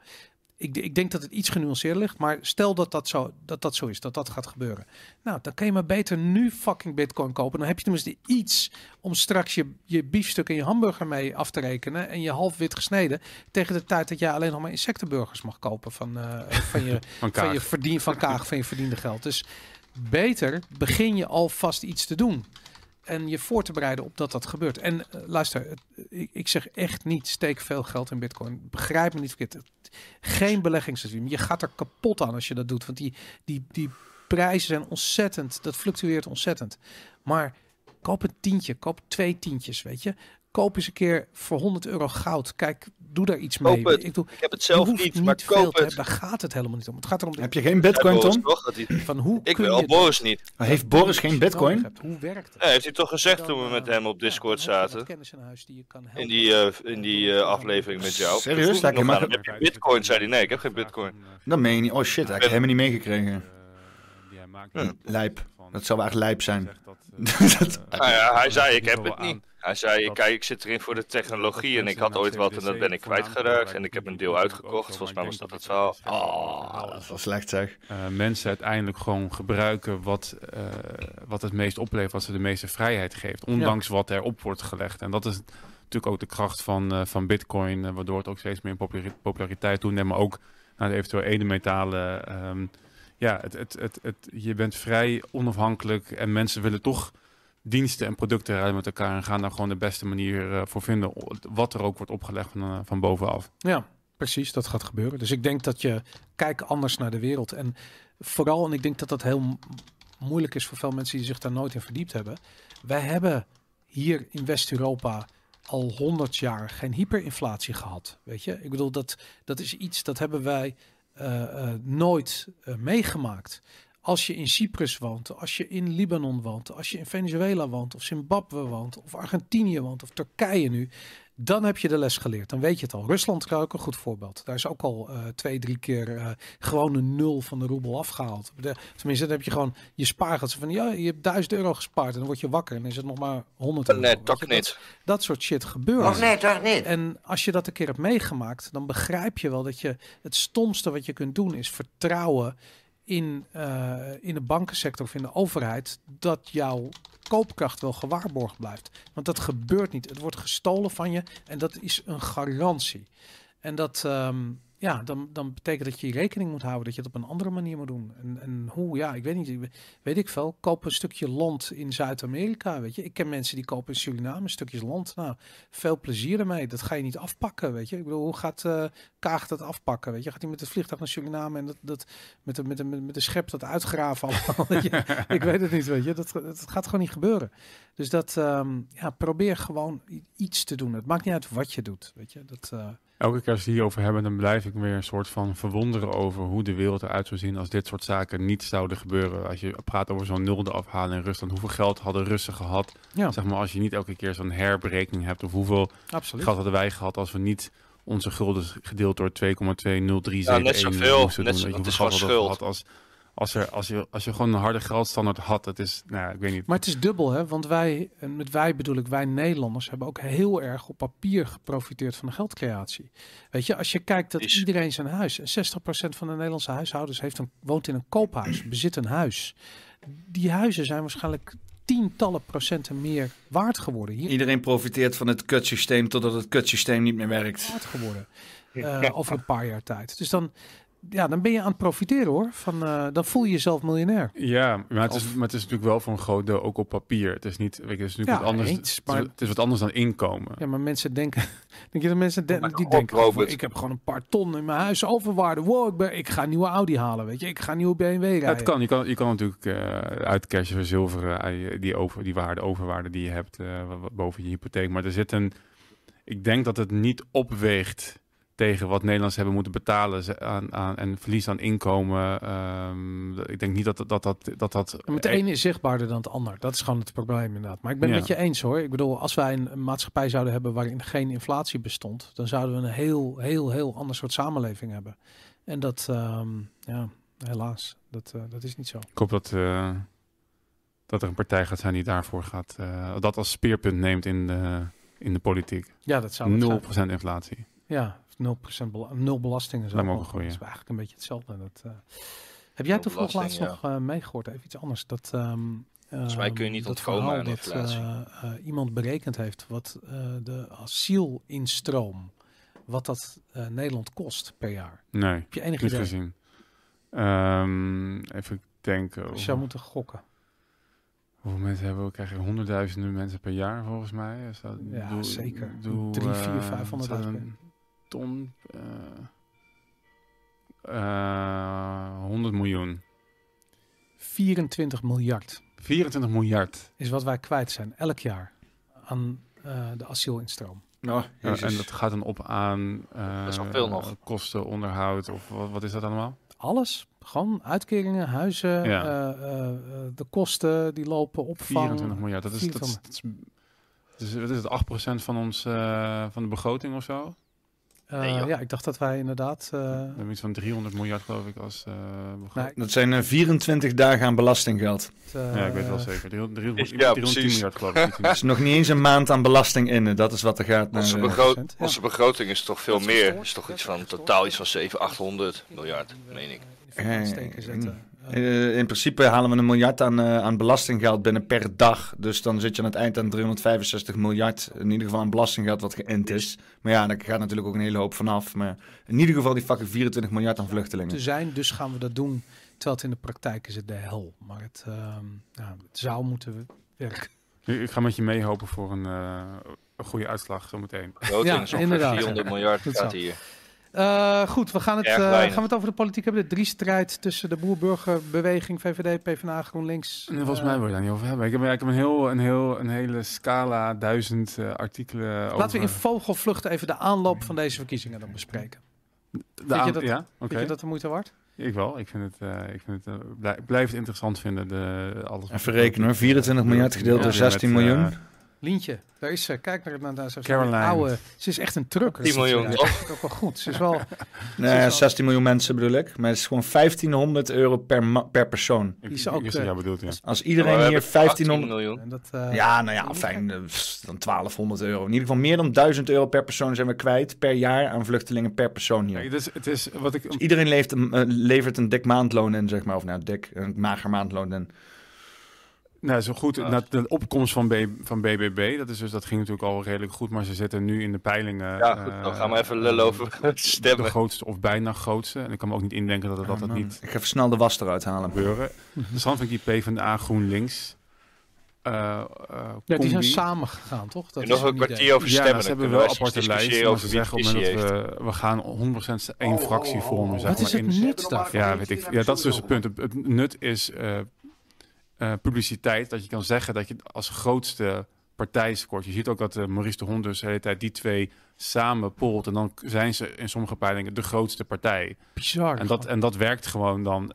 ik, ik, denk dat het iets genuanceerder ligt, maar stel dat dat, zo, dat dat zo is, dat dat gaat gebeuren. Nou, dan kan je maar beter nu fucking bitcoin kopen. Dan heb je tenminste iets om straks je, je biefstuk en je hamburger mee af te rekenen en je half wit gesneden tegen de tijd dat jij alleen nog maar insectenburgers mag kopen van, uh, van, je, (laughs) van, van, je verdien, van Kaag, van je verdiende geld. Dus beter begin je alvast iets te doen en je voor te bereiden op dat dat gebeurt. En uh, luister, ik, ik, zeg echt niet steek veel geld in bitcoin. Begrijp me niet verkeerd. Geen beleggingssystem. Je gaat er kapot aan als je dat doet. Want die, die, die prijzen zijn ontzettend, dat fluctueert ontzettend. Maar koop een tientje, koop twee tientjes, weet je. Koop eens een keer voor 100 euro goud. Kijk, doe daar iets mee. Ik, doe, ik heb het zelf niet, niet, maar koop het. Daar gaat het helemaal niet om. Het gaat erom. Heb je geen bitcoin, Tom? Van hoe ik wil, Boris niet. Maar heeft Boris geen bitcoin? Hoe werkt het? Ja, heeft hij toch gezegd toen we met hem op Discord zaten? In die, uh, in die uh, aflevering met jou. Serieus? Heb je bitcoin? Zei hij nee, ik heb geen bitcoin. Dan meen je niet. Oh shit, ik heb hem niet meegekregen. Hm, lijp. Dat zou eigenlijk lijp zijn. dat, (laughs) nou ja, hij zei ik heb het niet. Hij zei, kijk, ik zit erin voor de technologie en ik had ooit wat en dat ben ik kwijtgeraakt. En ik heb een deel uitgekocht. Volgens mij was dat het verhaal. Oh, dat is wel slecht zeg. Uh, mensen uiteindelijk gewoon gebruiken wat, uh, wat het meest oplevert, wat ze de meeste vrijheid geeft. Ondanks ja. wat erop wordt gelegd. En dat is natuurlijk ook de kracht van, uh, van bitcoin, waardoor het ook steeds meer in populariteit toeneemt. Maar ook naar de eventueel edelmetalen. Um, ja, het, het, het, het, je bent vrij onafhankelijk en mensen willen toch diensten en producten rijden met elkaar en gaan daar gewoon de beste manier uh, voor vinden. Wat er ook wordt opgelegd van, uh, van bovenaf. Ja, precies. Dat gaat gebeuren. Dus ik denk dat je kijk anders naar de wereld. En vooral, en ik denk dat dat heel moeilijk is voor veel mensen die zich daar nooit in verdiept hebben. Wij hebben hier in West-Europa al honderd jaar geen hyperinflatie gehad. Weet je, ik bedoel, dat, dat is iets dat hebben wij uh, nooit meegemaakt. Als je in Cyprus woont, als je in Libanon woont, als je in Venezuela woont, of Zimbabwe woont, of Argentinië woont, of Turkije nu, dan heb je de les geleerd. Dan weet je het al. Rusland is ook een goed voorbeeld. Daar is ook al uh, twee, drie keer uh, gewoon een nul van de roebel afgehaald. De, tenminste, dan heb je gewoon je spaargeld. Van ja, je hebt duizend euro gespaard en dan word je wakker en is het nog maar honderd euro. Nee, toch dat, niet. Dat soort shit gebeurt. Oh, nee, toch niet. En als je dat een keer hebt meegemaakt, dan begrijp je wel dat je het stomste wat je kunt doen is vertrouwen in, uh, in de bankensector of in de overheid dat jouw koopkracht wel gewaarborgd blijft. Want dat gebeurt niet. Het wordt gestolen van je en dat is een garantie. En dat, um, ja, dan, dan betekent dat je rekening moet houden dat je het op een andere manier moet doen. En, en hoe, ja, ik weet niet, weet ik veel. Koop een stukje land in Zuid-Amerika, weet je. Ik ken mensen die kopen in Suriname stukjes land. Nou, veel plezier ermee. Dat ga je niet afpakken, weet je. Ik bedoel, hoe gaat uh, Kaag dat afpakken, weet je? Gaat hij met het vliegtuig naar Suriname en dat, dat met, de, met, de, met de schep dat uitgraven allemaal? (laughs) Ik weet het niet, weet je. Dat, dat gaat gewoon niet gebeuren. Dus dat, um, ja, probeer gewoon iets te doen. Het maakt niet uit wat je doet, weet je. Dat... Uh, Elke keer als we het hierover hebben, dan blijf ik weer een soort van verwonderen over hoe de wereld eruit zou zien als dit soort zaken niet zouden gebeuren. Als je praat over zo'n nulde afhalen in Rusland, hoeveel geld hadden Russen gehad? Ja. Zeg maar als je niet elke keer zo'n herberekening hebt, of hoeveel Absoluut. geld hadden wij gehad als we niet onze gulden gedeeld door 2,2037 ja, net zoveel. Net, het is gewoon schuld. Als, als, er, als, je, als je gewoon een harde geldstandaard had, dat is, nou, ik weet niet. Maar het is dubbel, hè? Want wij, en met wij bedoel ik wij Nederlanders, hebben ook heel erg op papier geprofiteerd van de geldcreatie. Weet je, als je kijkt dat Is- iedereen zijn huis, en 60% van de Nederlandse huishoudens heeft een, woont in een koophuis, bezit een huis. Die huizen zijn waarschijnlijk tientallen procenten meer waard geworden. Hier Iedereen profiteert van het kutsysteem totdat het kutsysteem niet meer werkt. waard geworden. eh, over een paar jaar tijd. Dus dan, ja, dan ben je aan het profiteren hoor. Van, eh, dan voel je jezelf miljonair. Ja, maar het, is, maar het is natuurlijk wel voor een groot deel ook op papier. Het is niet, weet je, het is natuurlijk Ja, wat anders. eens, het, is, maar- het is wat anders dan inkomen. Ja, maar mensen denken, (laughs) denk je dat mensen de- die op, denken, ik heb gewoon een paar ton in mijn huis overwaarde. Wow, ik, ben, ik ga een nieuwe Audi halen, weet je. Ik ga een nieuwe BMW rijden. Ja, het kan. Je kan, je kan natuurlijk eh uitcashen, zilveren, eh, die, over, die waarde, overwaarde die je hebt eh, boven je hypotheek. Maar er zit een. Ik denk dat het niet opweegt tegen wat Nederlanders hebben moeten betalen aan, aan, en verlies aan inkomen. Ehm, ik denk niet dat dat. dat, dat, dat, dat Ja, maar het ene is zichtbaarder dan het ander. Dat is gewoon het probleem inderdaad. Maar ik ben het Ja. met je eens hoor. Ik bedoel, als wij een, maatschappij zouden hebben waarin geen inflatie bestond, dan zouden we een heel, heel, heel ander soort samenleving hebben. En dat, ehm, ja, helaas, dat, eh, dat is niet zo. Ik hoop dat, eh, dat er een partij gaat zijn die daarvoor gaat. eh, dat als speerpunt neemt in de, in de politiek. Ja, dat zou het 0% zijn. inflatie. Ja, 0% bela nul belastingen. Goed. goeie. Dat is eigenlijk een beetje hetzelfde. Dat, eh, Heb jij toevallig laatst nog eh, meegehoord? Even iets anders. Dat, ehm Volgens mij kun je ehm, niet dat ontkomen verhaal aan dat, inflatie. eh, eh, iemand berekend heeft wat eh, de asielinstroom, wat dat eh, Nederland kost per jaar. Nee, Heb je enig niet idee? gezien. Ehm, even denken. Je zou moeten gokken. Hoeveel mensen hebben we? Krijgen honderdduizenden mensen per jaar volgens mij. Is dat, Ja, zeker. Doe, Drie, vier, vijfhonderdduizend dat ton. eh eh, 100 miljoen. 24 miljard 24 miljard. is wat wij kwijt zijn elk jaar aan eh, de asielinstroom. Oh, en dat gaat dan op aan eh, Dat is wel veel nog. kosten, onderhoud of wat, wat is dat allemaal? Alles. Gewoon uitkeringen, huizen, Ja. eh, eh, eh, de kosten die lopen, opvang. 24 miljard. Dat is, dat is, 24. dat is, dat is, wat is het, 8% van, ons, eh, van de begroting of zo? Eh, Nee, ja, ik dacht dat wij inderdaad... eh, We hebben iets van 300 miljard geloof ik als eh begroting. nou, Dat zijn eh, 24 dagen aan belastinggeld. ja, ik weet het wel zeker. 300, 300, Ja, 310 precies. miljard geloof ik. Dat (laughs) is nog niet eens een maand aan belasting in. Dat is wat er gaat naar... Onze, begroot, onze begroting is toch veel meer. is toch iets van totaal iets van 700, 800 miljard, meen ik. zetten. Eh, in principe halen we een miljard aan, eh, aan belastinggeld binnen per dag. Dus dan zit je aan het eind aan 365 miljard. In ieder geval aan belastinggeld wat geïnd is. Maar ja, daar gaat natuurlijk ook een hele hoop vanaf. Maar in ieder geval die fucking 24 miljard aan vluchtelingen. te zijn, dus gaan we dat doen. Terwijl het in de praktijk is het de hel. Maar het, ehm, ja, het zou moeten werken. Ik ga met je meehopen voor een, eh, een goede uitslag zometeen. Ja, inderdaad. 400 miljard gaat hier. Eh, goed, we gaan, het, eh, gaan we het over de politiek hebben. De drie-strijd tussen de boer-burgerbeweging, VVD, PvdA, GroenLinks. En volgens Eh, mij wil je daar niet over hebben. Ik heb, ik heb een, heel, een, heel, een hele scala, duizend eh, artikelen over... Laten we in vogelvlucht even de aanloop van deze verkiezingen dan bespreken. de vind je dat- Ja, oké. Vind je dat de moeite waard? Ik wel. Ik vind het, eh, ik vind het, ik blijf het interessant vinden. De, alles Even rekenen hoor. 24 miljard gedeeld door Ja, 16 met, eh, miljoen. Lientje, daar is ze. Kijk naar, naar, naar Caroline. oude. Ze is echt een trucker. 10 miljoen, toch? ook wel goed. Ze is wel. (laughs) Nee, wel- 16 miljoen mensen bedoel ik. Maar het is gewoon 1500 euro per, per persoon. Die is ook, eh, bedoelt, ja. Als iedereen hier hebben 1500... 18 miljoen. En dat, eh, Ja, nou ja, fijn. eh, Dan 1200 euro. In ieder geval meer dan 1000 euro per persoon zijn we kwijt per jaar aan vluchtelingen per persoon hier. Kijk, het, is, het is wat ik... Dus iedereen leeft een, eh, levert een dik maandloon in, zeg maar. Of nou, dik, een mager maandloon in. Nou, zo goed. Ja. na De opkomst van, B, van BBB, dat, is dus, dat ging natuurlijk al redelijk goed. Maar ze zitten nu in de peilingen... Ja, goed, dan eh, gaan we even lullen over De (laughs) stemmen. grootste of bijna grootste. En ik kan me ook niet indenken dat het, dat Oh, niet Ik ga even snel de was eruit halen. gebeuren. Interessant vind ik die PvdA GroenLinks. eh eh ja, die zijn samen gegaan, toch? Dat En nog een kwartier over Ja, stemmen. nou, ze dan hebben wel aparte lijsten. over zeggen op het dat we, we gaan 100% één fractie vormen. Zeg Wat is het in- nut daarvan? Ja, weet ik. Ja, dat is dus het punt. Het, het nut is eh, publiciteit. Dat je kan zeggen dat je als grootste partij scoort. Je ziet ook dat eh, Maurice de Hond dus de hele tijd die twee samen polt. En dan zijn ze in sommige peilingen de grootste partij. Bizar. En dat, en dat werkt gewoon dan.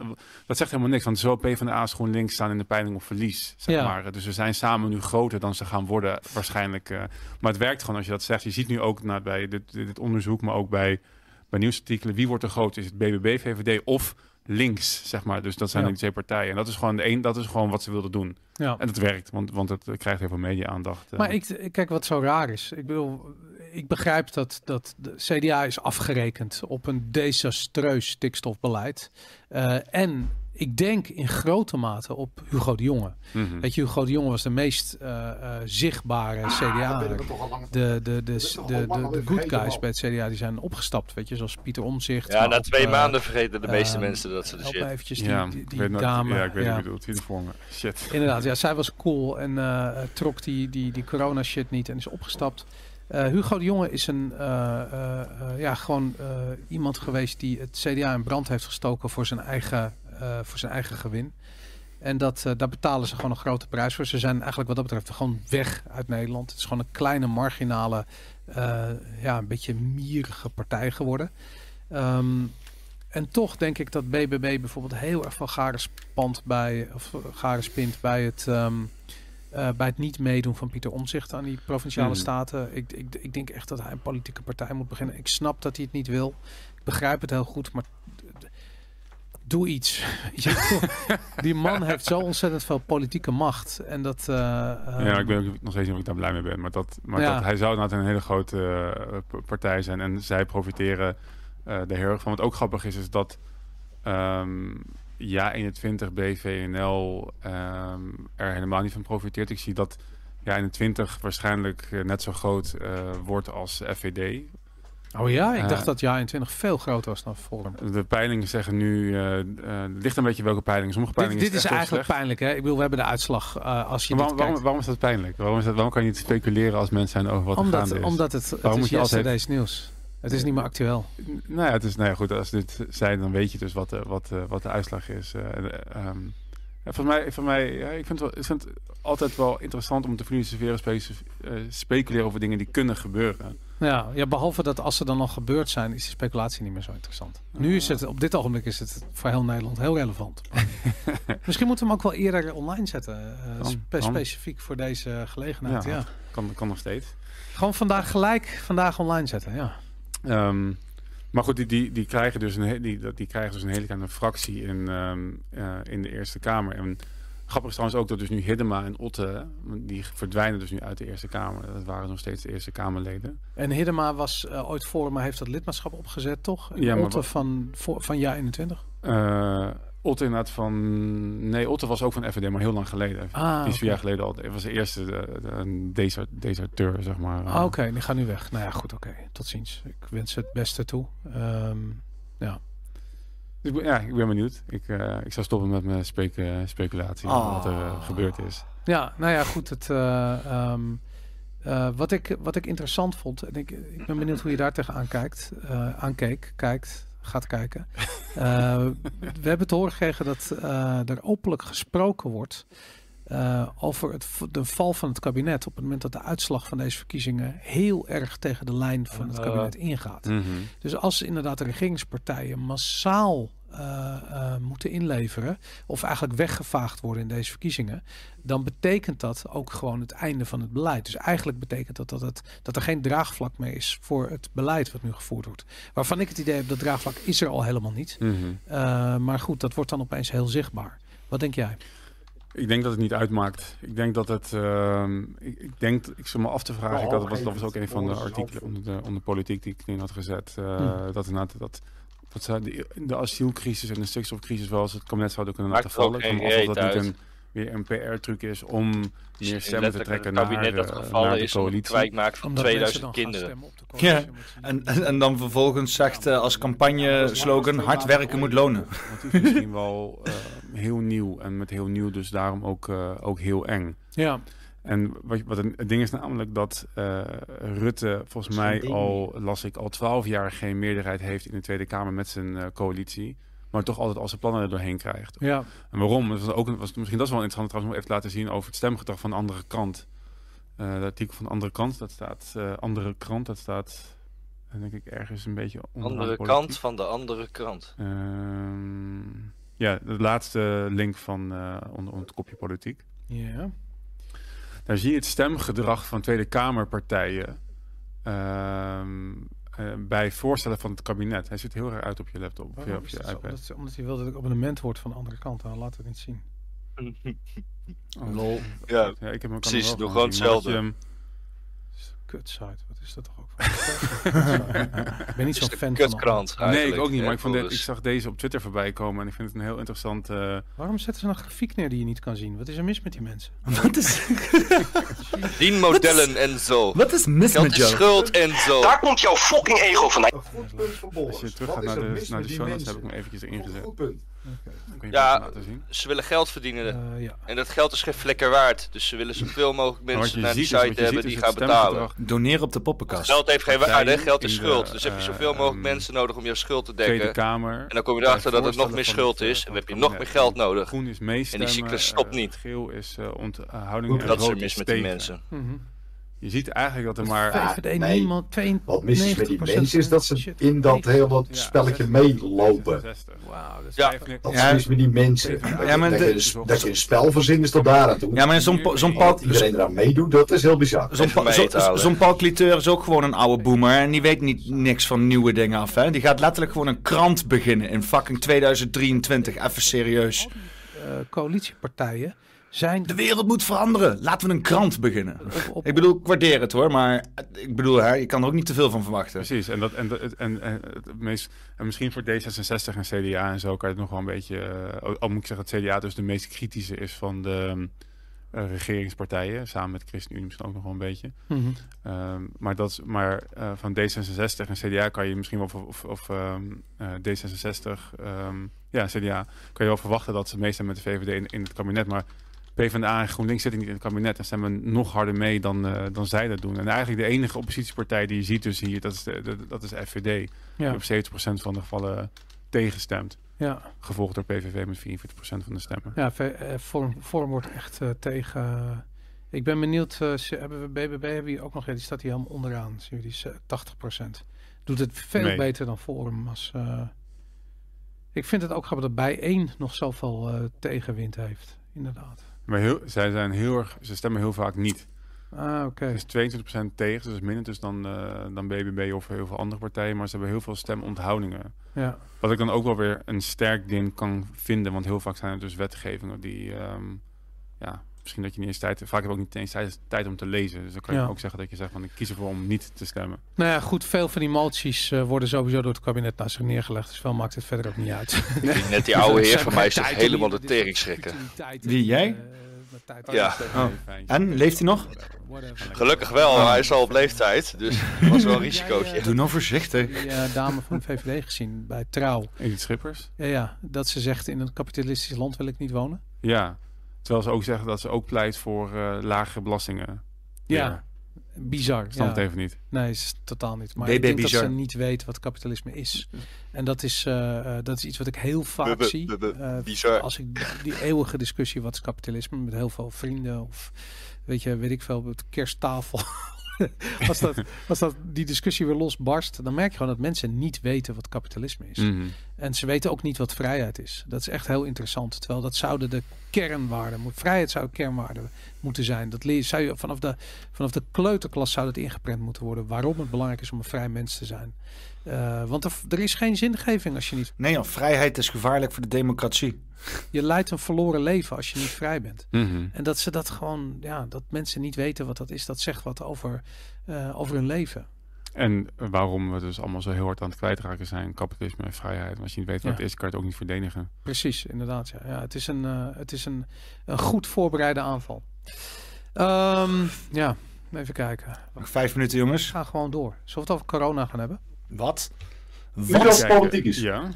Dat zegt helemaal niks. Want zowel PvdA als GroenLinks staan in de peiling op verlies. Zeg Ja. maar. Dus we zijn samen nu groter dan ze gaan worden waarschijnlijk. eh. maar het werkt gewoon als je dat zegt. Je ziet nu ook naar, bij dit, dit onderzoek, maar ook bij, bij nieuwsartikelen. Wie wordt er groot? Is het BBB, VVD of links, zeg maar. Dus dat zijn Ja. die twee partijen. En dat is gewoon de een, dat is gewoon wat ze wilden doen. Ja. En dat werkt, want, want het krijgt heel veel media-aandacht. eh. Maar ik, ik- kijk wat zo raar is. Ik bedoel, ik begrijp dat, dat de CDA is afgerekend op een desastreus stikstofbeleid. Eh, en ik denk in grote mate op Hugo de Jonge. Mhm. Weet je, Hugo de Jonge was de meest eh, eh, zichtbare Dat CDA. De, de, de, de, de, good guys bij het CDA die zijn opgestapt. Weet je, zoals Pieter Omzicht. Ja, na twee eh, maanden vergeten de meeste mensen dat ze de help shit. me eventjes die, ja, die, dame. Ja, ik weet ja. niet er voor me. Shit. Inderdaad, ja, zij was cool en eh, trok die, die, die corona shit niet en is opgestapt. Eh, Hugo de Jonge is een, eh, eh, eh, ja, gewoon eh, iemand geweest die het CDA in brand heeft gestoken voor zijn eigen, voor zijn eigen gewin. En dat, eh, daar betalen ze gewoon een grote prijs voor. Ze zijn eigenlijk wat dat betreft gewoon weg uit Nederland. Het is gewoon een kleine, marginale, eh, ja, een beetje mierige partij geworden. Ehm, en toch denk ik dat BBB bijvoorbeeld heel erg van garen spant bij, of garen spint bij het, ehm, eh, bij het niet meedoen van Pieter Omzicht aan die provinciale Mhm. staten. Ik, ik, ik denk echt dat hij een politieke partij moet beginnen. Ik snap dat hij het niet wil. Ik begrijp het heel goed, maar doe iets. (laughs) Ja, die man heeft zo ontzettend veel politieke macht. En dat. eh, Ja, ehm, ik weet ook nog steeds niet of ik daar blij mee ben. Maar, dat, maar Ja. dat, hij zou inderdaad een hele grote eh, partij zijn. En zij profiteren eh er heel erg van. Wat ook grappig is, is dat ehm, ja 21 BVNL ehm, er helemaal niet van profiteert. Ik zie dat ja 21 waarschijnlijk net zo groot wordt als FVD. Oh ja, ik Eh, dacht dat jaar 21 veel groter was dan Forum. De peilingen zeggen nu, eh eh, het ligt een beetje welke peilingen. Sommige Dit, peilingen dit is echt heel eigenlijk pijnlijk, hè? Ik bedoel, we hebben de uitslag eh, als je dit waarom, waarom, waarom is dat pijnlijk? Waarom, is dat, waarom kan je niet speculeren als mensen zijn over wat er Omdat, gaande is? omdat het, het Waarom is moet je altijd- yesterday's nieuws. Het is niet meer actueel. Nou ja, het is, nou ja, goed, als dit zijn, dan weet je dus wat de, wat, de- wat de uitslag is. Eh, ja, voor mij, mij ja, ik, vind het wel, ik vind het altijd wel interessant om te filosoferen, spe- eh, speculeren over dingen die kunnen gebeuren. Ja, ja, behalve dat als ze dan nog gebeurd zijn, is die speculatie niet meer zo interessant. Nu is het, op dit ogenblik is het voor heel Nederland heel relevant. (laughs) Misschien moeten we hem ook wel eerder online zetten. eh, spe- specifiek voor deze gelegenheid. Ja. Ja. Kan, kan nog steeds. Gewoon vandaag gelijk, vandaag online zetten. Ja. Ehm, maar goed, die, die, die, krijgen dus een, die, dat- die krijgen dus een hele kleine fractie in, ehm, eh, in de Eerste Kamer. En grappig is trouwens ook dat dus nu Hiddema en Otte, die verdwijnen dus nu uit de Eerste Kamer. Dat waren nog steeds de Eerste Kamerleden. En Hiddema was eh, ooit voor, maar heeft dat lidmaatschap opgezet, toch? Ja, maar Otte van, voor, van jaar 21. Eh Otte inderdaad van... Nee, Otte was ook van FVD, maar heel lang geleden. Ah, die is vier jaar geleden al. Het was de eerste de, de, deserteur, zeg maar. Ah, Oké, die gaat nu weg. Nou ja, goed, oké. Tot ziens. Ik wens het beste toe. Ehm, Dus ik ben- ja, ik ben benieuwd. Ik, eh, ik zal stoppen met mijn specu- speculatie over Oh. wat er eh, gebeurd is. Ja, nou ja, goed. Het, eh, ehm, eh, wat, ik, wat ik interessant vond, en ik, ik ben benieuwd hoe je daar tegenaan kijkt, eh, aankeek, kijkt, gaat kijken. (laughs) Eh, we hebben te horen gekregen dat eh, er openlijk gesproken wordt eh, over het, de val van het kabinet op het moment dat de uitslag van deze verkiezingen heel erg tegen de lijn van het Eh. kabinet ingaat. Mhm. Dus als inderdaad de regeringspartijen massaal eh, eh, moeten inleveren, of eigenlijk weggevaagd worden in deze verkiezingen, dan betekent dat ook gewoon het einde van het beleid. Dus eigenlijk betekent dat dat, het, dat er geen draagvlak meer is voor het beleid wat nu gevoerd wordt. Waarvan ik het idee heb dat draagvlak is er al helemaal niet. Mhm. Uh, maar goed, dat wordt dan opeens heel zichtbaar. Wat denk jij? Ik denk dat het niet uitmaakt. Ik denk dat het. Uh, ik, ik, denk, ik zal me af te vragen. Oh, dat, was, dat was ook een van de Oh, artikelen onder de, onder politiek die ik in had gezet. Uh, Hm. Dat inderdaad dat. Dat zou de, de asielcrisis en de stikstofcrisis wel eens het kabinet zouden kunnen laten vallen. alsof reet dat niet een, weer een PR-truc is om meer stemmen te trekken het kabinet naar, dat eh, gevallen naar de is om coalitie. kwijtmaken van Omdat mensen 2000 dan gaan kinderen. Ja. En, en, en dan vervolgens zegt eh, als campagne-slogan: hard werken moet lonen. Want het is misschien wel eh, heel nieuw. En met heel nieuw dus daarom ook, eh, ook heel eng. Ja, En wat, wat een, het ding is namelijk dat eh, Rutte volgens mij al, las ik, al twaalf jaar geen meerderheid heeft in de Tweede Kamer met zijn eh, coalitie. Maar toch altijd al zijn plannen er doorheen krijgt. ja. En waarom? Dat was ook, was, misschien dat is wel interessant trouwens om even te laten zien over het stemgedrag van de andere krant. Eh de artikel van de andere kant, dat staat, eh, andere krant, dat staat, eh, denk ik, ergens een beetje onderaan Andere politiek. kant van de andere krant. Ehm, ja, de laatste link van eh, onder, onder het kopje politiek. ja. Daar zie je het stemgedrag van Tweede Kamerpartijen ehm, bij voorstellen van het kabinet. Hij zit heel erg uit op je laptop. Of op je iPad. Omdat, omdat, hij wil dat ik abonnement word van de andere kant. Dan laat het niet zien. (laughs) Oh. Lol. Ja, ja, ik heb hem precies. Doe gewoon hetzelfde. Kutsite, wat is dat toch ook? (laughs) ik ben niet zo'n fan kutkrant, van. Nee, ik ook niet. Maar ik, vond dit, ik zag deze op Twitter voorbij komen en ik vind het een heel interessant. Uh... Waarom zetten ze een grafiek neer die je niet kan zien? Wat is er mis met die mensen? (laughs) Wat is. Dienmodellen en zo. Wat is mis met jou? schuld en zo. Daar komt jouw fucking ego vandaan. Als je terug gaat naar de, naar de show notes, heb ik hem eventjes erin gezet. Ja, ze willen geld verdienen. Uh, ja. En dat geld is geen flikker waard. Dus ze willen zoveel mogelijk mensen naar die site hebben die gaan betalen. Doneren op de poppenkast. Geld heeft geen waarde, geld is schuld. dus heb je zoveel mogelijk ehm, mensen nodig om je schuld te dekken. Kamer, en dan kom je erachter dat het nog meer schuld is. En dan heb je nog meer geld nodig. Groen is meestemmen, en die cyclus stopt niet. Geel is uh, onthouding. Dat is er mis met die mensen. Je ziet eigenlijk dat er maar... VVD nee. niemand, 2, Wat mis is met die mensen is dat ze in dat hele spelletje meelopen. Wow, dat is ja. Dat is mis met die mensen. Ja, maar dat, je, dat je een spel verzint is tot daar aan toe. Ja, maar zo'n zo'n Paul... Iedereen eraan meedoet, dat is heel bizar. Zo'n zo, Paul Cliteur is ook gewoon een oude boomer. En die weet niet niks van nieuwe dingen af. Hè? Die gaat letterlijk gewoon een krant beginnen in fucking 2023. Even serieus. Uh, coalitiepartijen zijn... De wereld moet veranderen. Laten we een krant beginnen. ik bedoel, ik waardeer het hoor, maar ik bedoel, hè, je kan er ook niet te veel van verwachten. Precies, en, dat, en, en, en, het meest, en misschien voor D66 en CDA en zo kan je het nog wel een beetje... Uh, al moet ik zeggen dat CDA dus de meest kritische is van de uh, regeringspartijen. Samen met ChristenUnie misschien ook nog wel een beetje. Mm -hmm. um, maar dat, maar uh, van D66 en CDA kan je misschien wel... Of, of um, D66, um, ja, CDA, kan je wel verwachten dat ze meestal met de VVD in, in het kabinet... maar PvdA en GroenLinks zitten niet in het kabinet en stemmen nog harder mee dan, uh, dan zij dat doen. En eigenlijk de enige oppositiepartij die je ziet dus hier, dat is de, dat is FVD. Ja. Die op 70% van de gevallen tegenstemt. Ja. Gevolgd door PVV met 44% van de stemmen. Ja, eh, vorm, vorm wordt echt uh, tegen... ik ben benieuwd, uh, hebben we BBB hebben hier ook nog, ja, die staat hier helemaal onderaan. Zien we die 80%. Doet het veel beter dan Forum. Als, ik vind het ook grappig dat bij één nog zoveel tegenwind heeft. Inderdaad. Maar heel, zij zijn heel erg, ze stemmen heel vaak niet. Ah, oké. Okay. Dus 22% tegen, dus minder dus dan, uh, dan BBB of heel veel andere partijen. Maar ze hebben heel veel stemonthoudingen. Ja. Wat ik dan ook wel weer een sterk ding kan vinden. Want heel vaak zijn er dus wetgevingen die... Um, ja, misschien dat je niet eens tijd... Vaak heb ik ook niet eens tijd, tijd om te lezen. Dus dan kan je ook zeggen dat je zegt van... ik kies ervoor om niet te stemmen. Nou ja, goed. Veel van die moties uh, worden sowieso door het kabinet naar zich neergelegd. Dus veel maakt het verder ook niet uit. (laughs) Net die oude (laughs) heer van mij zich helemaal de tering schrikken. Wie, jij? Ja. Oh. En, leeft hij nog? Gelukkig wel, oh. hij is al op leeftijd, dus dat was wel een (laughs) risicootje. Doe nou voorzichtig. Die uh, dame van de VVD gezien bij Trouw. Edith Schippers? Ja, ja, dat ze zegt in een kapitalistisch land wil ik niet wonen. Ja, terwijl ze ook zeggen dat ze ook pleit voor uh, lagere belastingen. Ja, bizar. Ik snap het even niet. Nee, is totaal niet. Maar ik denk bizar. dat ze niet weet wat kapitalisme is. En dat is, uh, dat is iets wat ik heel vaak zie. Uh, als ik die eeuwige discussie wat is kapitalisme met heel veel vrienden of weet je, weet ik veel, op de kersttafel. (laughs) als, dat, als dat die discussie weer losbarst, dan merk je gewoon dat mensen niet weten wat kapitalisme is. Mhm. En ze weten ook niet wat vrijheid is. Dat is echt heel interessant. Terwijl dat zouden de kernwaarden, vrijheid zou kernwaarden moeten zijn. Dat zou je vanaf de, vanaf de kleuterklas zou dat ingeprent moeten worden. Waarom het belangrijk is om een vrij mens te zijn. Uh, want er, er, is geen zingeving als je niet. Nee, joh, vrijheid is gevaarlijk voor de democratie. Je leidt een verloren leven als je niet vrij bent. Mhm. En dat ze dat gewoon, ja, dat mensen niet weten wat dat is, dat zegt wat over, uh, over hun leven. En waarom we dus allemaal zo heel hard aan het kwijtraken zijn, kapitalisme en vrijheid. als je niet weet wat het is, kan je het ook niet verdedigen. Precies, inderdaad. Ja. Ja, het is een, uh, het is een, een goed voorbereide aanval. Um, ja, even kijken. Nog vijf minuten, jongens. Ga gewoon door. Zullen we het over corona gaan hebben? Wat? Niet over politiek is. Ja.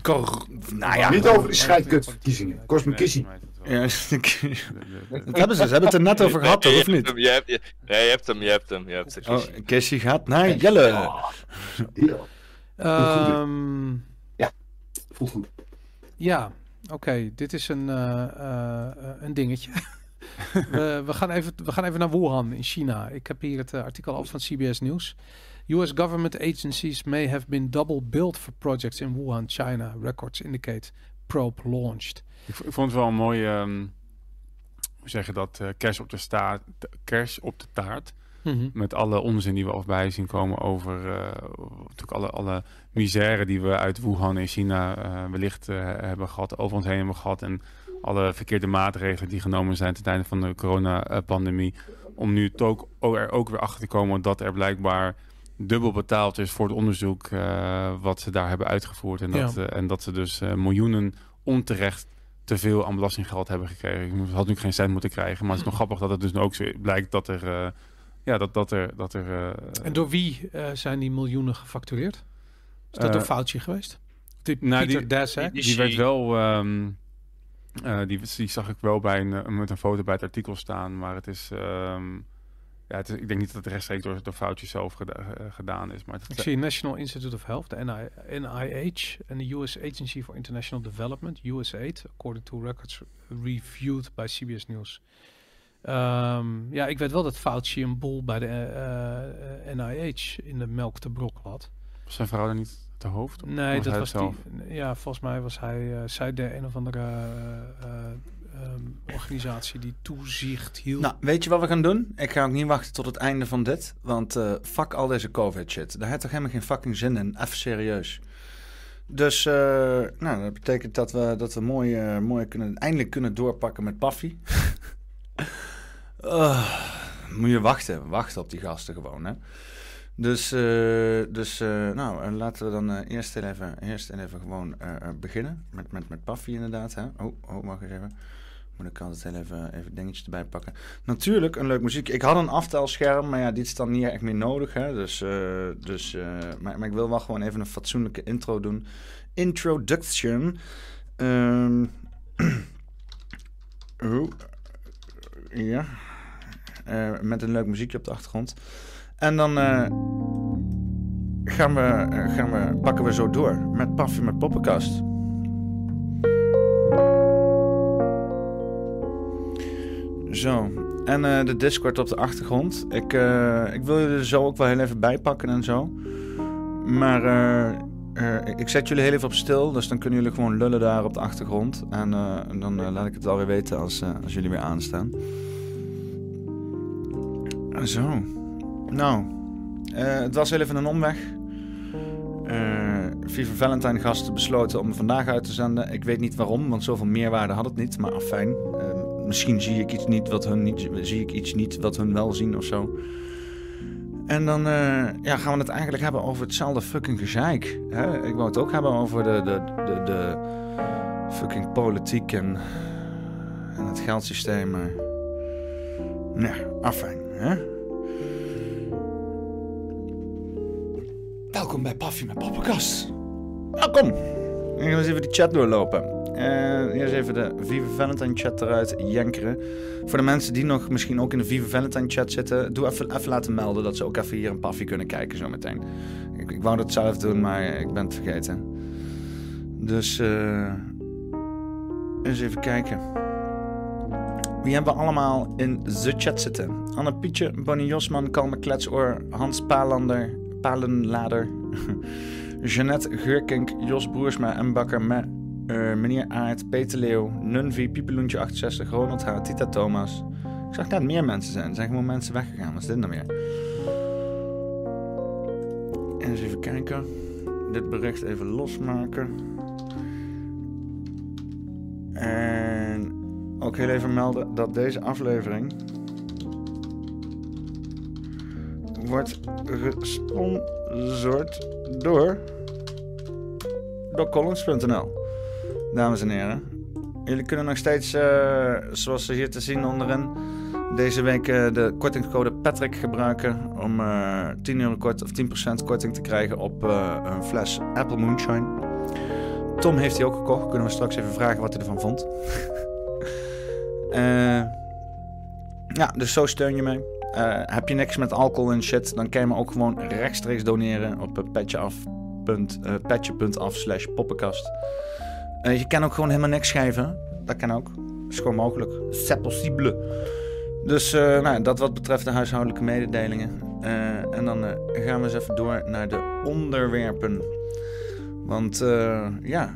nou ja. Niet over die scheidkutverkiezingen. Kost me kissie. Ja, (laughs) dat hebben ze. Ze hebben het er net over gehad, toch? Of niet? Je hebt, je, je hebt hem, je hebt hem. Je hebt hem. Oh, Kissie gaat naar Jelle. Um, ja, voelt goed. Ja, oké. Okay. Dit is een, uh, uh, een dingetje. (laughs) we, we, gaan even, we gaan even naar Wuhan in China. Ik heb hier het artikel af van CBS News. US government agencies may have been double billed for projects in Wuhan, China. Records indicate probe launched. Ik, ik vond het wel een mooie, um, hoe zeg je dat, uh, kerst op de staart, kerst op de taart. Mhm. Met alle onzin die we voorbij zien komen over natuurlijk alle, alle misère die we uit Wuhan in China wellicht hebben gehad, over ons heen hebben gehad. En alle verkeerde maatregelen die genomen zijn ten einde van de coronapandemie. Om nu ook, er ook weer achter te komen dat er blijkbaar dubbel betaald is voor het onderzoek wat ze daar hebben uitgevoerd. En dat, en dat ze dus miljoenen onterecht te veel aan belastinggeld hebben gekregen. Ik had nu geen cent moeten krijgen. Maar het is nog grappig dat het dus ook zo blijkt dat er... Ja, dat, dat er... Dat er en door wie zijn die miljoenen gefactureerd? Is dat een foutje geweest? Die nou, Pieter? Die, die, werd wel... Um, die, die zag ik wel bij een, met een foto bij het artikel staan. Maar het is... Um, ja, het is, ik denk niet dat het rechtstreeks door, door foutjes zelf geda uh, gedaan is. Maar ik zie National Institute of Health, de NIH en de US Agency for International Development, USAID, according to records reviewed by CBS News. Um, ja, ik weet wel dat Fauci een bol bij de uh, uh, NIH in de melk te brok had. Was zijn vrouw er niet te hoofd? Nee, dat was die. Ja, volgens mij was hij, uh, zij de een of andere um, organisatie die toezicht hield. Nou, weet je wat we gaan doen? Ik ga ook niet wachten tot het einde van dit. Want uh, fuck al deze COVID shit. Daar heeft toch helemaal geen fucking zin in. Even serieus. Dus uh, nou, dat betekent dat we, dat we mooi, uh, mooi kunnen, eindelijk kunnen doorpakken met Paffy. (laughs) moet je wachten. Wachten op die gasten gewoon, hè. Dus, dus nou, laten we dan eerst even, eerst even gewoon beginnen. Met, met, met Paffy inderdaad, hè. Oh, oh, wacht eens even. Moet ik altijd even, even dingetjes erbij pakken. Natuurlijk, een leuk muziek. Ik had een aftelscherm, maar ja, dit is dan niet echt meer nodig. Hè? Dus, uh, dus, uh, maar, maar ik wil wel gewoon even een fatsoenlijke intro doen. Introduction. Um, (clears throat) oh, ja. Uh, met een leuk muziekje op de achtergrond. En dan gaan, we, gaan we, pakken we zo door met Paffy met Poppenkast. Zo. En uh, de Discord op de achtergrond. Ik, uh, ik wil jullie zo ook wel heel even bijpakken en zo. Maar uh, ik zet jullie heel even op stil. Dus dan kunnen jullie gewoon lullen daar op de achtergrond. En dan laat ik het wel weer weten als, als jullie weer aanstaan. Zo. Nou. het was heel even een omweg. Viva Valentine gasten besloten om vandaag uit te zenden. Ik weet niet waarom, want zoveel meerwaarde had het niet. Maar afijn misschien zie ik iets niet wat hun niet, zie ik iets niet wat hun wel zien of zo. En dan uh, ja, gaan we het eigenlijk hebben over hetzelfde fucking gezeik. Hè? Ik wou het ook hebben over de, de, de, de fucking politiek en, en het geldsysteem. Maar... Ja, afijn. Hè? Welkom bij Paffy met Poppenkast. Welkom. Ik ga eens even die chat doorlopen. Uh, eerst even de Viva Valentine chat eruit jankeren. Voor de mensen die nog misschien ook in de Viva Valentine chat zitten, doe even, even laten melden dat ze ook even hier een paffie kunnen kijken zometeen. Ik, ik wou dat zelf doen, maar ik ben het vergeten. Dus uh, eens even kijken. Wie hebben we allemaal in de chat zitten? Anne Pietje, Bonnie Josman, Kalme Kletsoor, Hans Palander, Palenlader, (laughs) Jeannette Geurkink, Jos Broersma en Bakker uh, meneer Aert, Peter Leeuw, Nunvi, Piepeloentje 68, Ronald H, Tita Thomas. Ik zag net meer mensen zijn. Er zijn gewoon mensen weggegaan. Wat is dit nou weer? En eens even kijken. Dit bericht even losmaken. En ook heel even melden dat deze aflevering wordt gesponsord door door Collins.nl dames en heren. Jullie kunnen nog steeds, uh, zoals hier te zien onderin, deze week uh, de kortingscode Patrick gebruiken om uh, eh, 10 euro kort of 10% korting te krijgen op een fles Apple Moonshine. Tom heeft die ook gekocht. Kunnen we straks even vragen wat hij ervan vond. (laughs) ja, dus zo steun je mij. heb je niks met alcohol en shit, dan kan je me ook gewoon rechtstreeks doneren op patjeaf slash poppenkast. Uh, je kan ook gewoon helemaal niks schrijven. Dat kan ook. Dat is gewoon mogelijk. C'est possible. Dus uh, nou, dat wat betreft de huishoudelijke mededelingen. Uh, en dan gaan we eens even door naar de onderwerpen. Want ja,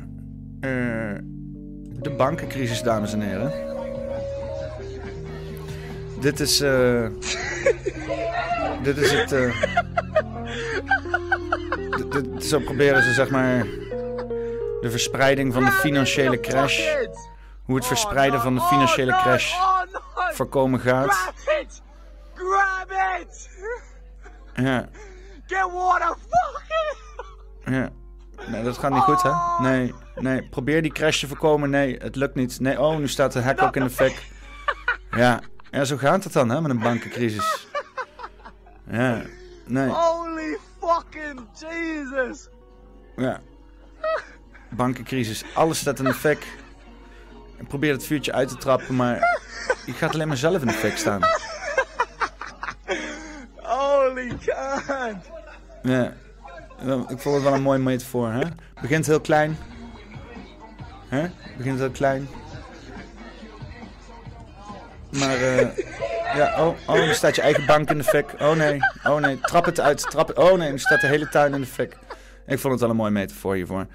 de bankencrisis, dames en heren. Dit is. dit is het. (laughs) Uh, zo proberen ze zeg maar de verspreiding van de financiële crash. Hoe het verspreiden van de financiële crash voorkomen gaat. Grab it! Ja. Get water! Ja. Nee, dat gaat niet goed, hè? Nee, nee. Probeer die crash te voorkomen. Nee, het lukt niet. Nee, oh, nu staat de hek ook in de fik. Ja. Ja, zo gaat het dan, hè, met een bankencrisis. Ja. Nee. Holy fucking Jesus! Ja. Bankencrisis. Alles staat in de fik. Ik probeer het vuurtje uit te trappen, maar je gaat alleen maar zelf in de fik staan. Holy god! Ja. Ik vond het wel een mooi metafoor, hè? Begint heel klein. Hè? Begint heel klein. Maar, eh... ja, oh, oh, nu staat je eigen bank in de fik. Oh nee, oh nee, trap het uit, trap het. Oh nee, nu staat de hele tuin in de fik. Ik vond het wel een mooi metafoor hiervoor.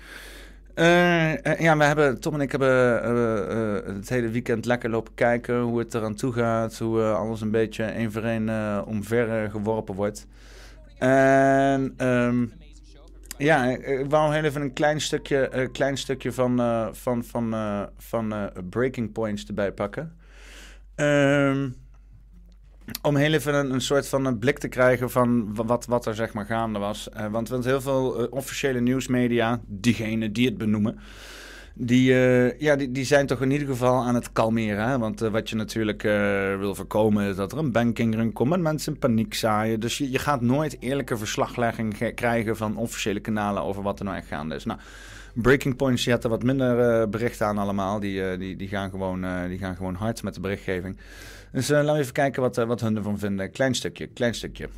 Uh, ja, we hebben, Tom en ik hebben uh, het hele weekend lekker lopen kijken hoe het eraan toe gaat. Hoe alles een beetje één voor één omver geworpen wordt. En um, ja, ik wou heel even een klein stukje, klein stukje van, van, van, van Breaking Points erbij pakken. Um, om heel even een, soort van een blik te krijgen van wat, wat er zeg maar gaande was. Uh, want, want heel veel uh, officiële nieuwsmedia, diegenen die het benoemen, die, uh, ja, die, die zijn toch in ieder geval aan het kalmeren. Hè? Want wat je natuurlijk wil voorkomen is dat er een banking komt en mensen in paniek zaaien. Dus je, je gaat nooit eerlijke verslaglegging krijgen van officiële kanalen over wat er nou echt gaande is. Nou, Breaking Points, die had er wat minder berichten aan allemaal. Die, die, die, gaan gewoon, die gaan gewoon hard met de berichtgeving. Dus uh, laten we even kijken wat, uh, wat hun ervan vinden. Klein stukje, klein stukje.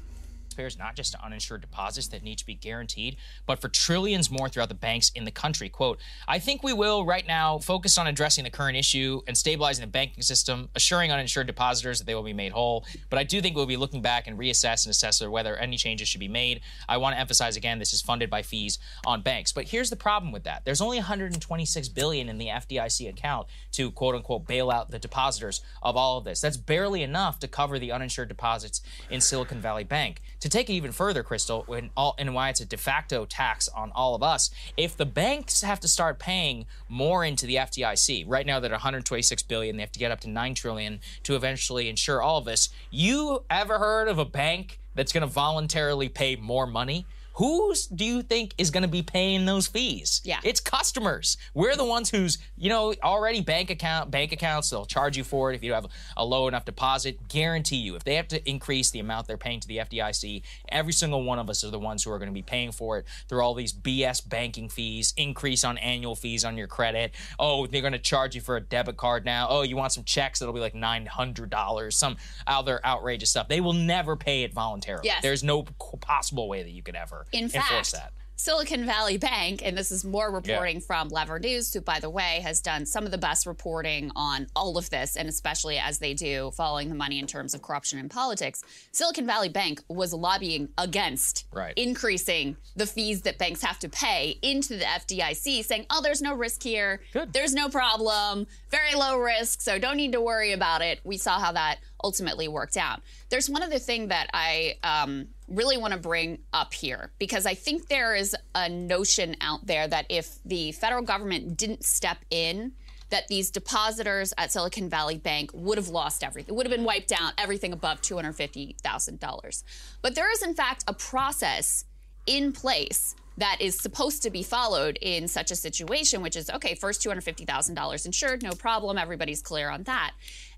Taxpayers, not just to uninsured deposits that need to be guaranteed, but for trillions more throughout the banks in the country. Quote, I think we will right now focus on addressing the current issue and stabilizing the banking system, assuring uninsured depositors that they will be made whole. But I do think we'll be looking back and reassess and assess whether any changes should be made. I want to emphasize again, this is funded by fees on banks. But here's the problem with that. There's only 126 billion in the FDIC account to quote unquote bail out the depositors of all of this. That's barely enough to cover the uninsured deposits in Silicon Valley Bank. To take it even further, Crystal, when all, and why it's a de facto tax on all of us, if the banks have to start paying more into the FDIC, right now they're 126 billion, they have to get up to 9 trillion to eventually insure all of this. You ever heard of a bank that's going to voluntarily pay more money? Who do you think is going to be paying those fees? Yeah. It's customers. We're the ones who's, you know, already bank account bank accounts, they'll charge you for it if you have a low enough deposit. Guarantee you, if they have to increase the amount they're paying to the FDIC, every single one of us are the ones who are going to be paying for it through all these BS banking fees, increase on annual fees on your credit. Oh, they're going to charge you for a debit card now. Oh, you want some checks that'll be like $900, some other outrageous stuff. They will never pay it voluntarily. Yes. There's no possible way that you could ever in enforce fact, that. Silicon Valley Bank, and this is more reporting yeah. from Lever News, who, by the way, has done some of the best reporting on all of this, and especially as they do following the money in terms of corruption in politics. Silicon Valley Bank was lobbying against right. increasing the fees that banks have to pay into the FDIC, saying, oh, there's no risk here. Good. There's no problem. Very low risk, so don't need to worry about it. We saw how that ultimately worked out. There's one other thing that I um, really want to bring up here because I think there is a notion out there that if the federal government didn't step in, that these depositors at Silicon Valley Bank would have lost everything, It would have been wiped out, everything above $250,000. But there is, in fact, a process in place that is supposed to be followed in such a situation, which is okay, first $250,000 insured, no problem, everybody's clear on that.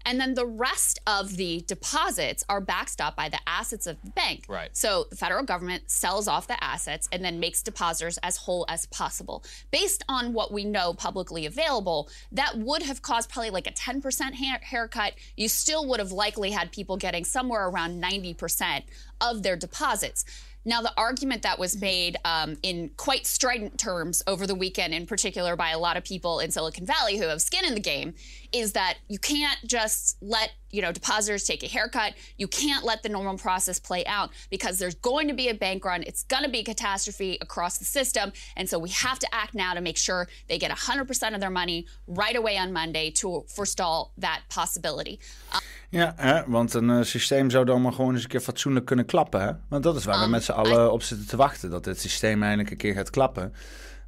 And then the rest of the deposits are backstopped by the assets of the bank. Right. So the federal government sells off the assets and then makes depositors as whole as possible. Based on what we know publicly available, that would have caused probably like a 10% ha- haircut. You still would have likely had people getting somewhere around 90% of their deposits. Now, the argument that was made um, in quite strident terms over the weekend, in particular by a lot of people in Silicon Valley who have skin in the game, is that you can't just let you know, depositors take a haircut. You can't let the normal process play out because there's going to be a bank run. It's going to be a catastrophe across the system. And so we have to act now to make sure they get 100% of their money right away on Monday to forestall that possibility. Uh, ja, hè, want een uh, systeem zou dan maar gewoon eens een keer fatsoenlijk kunnen klappen. Hè? Want dat is waar um, we met z'n allen I... op zitten te wachten. Dat het systeem eindelijk een keer gaat klappen.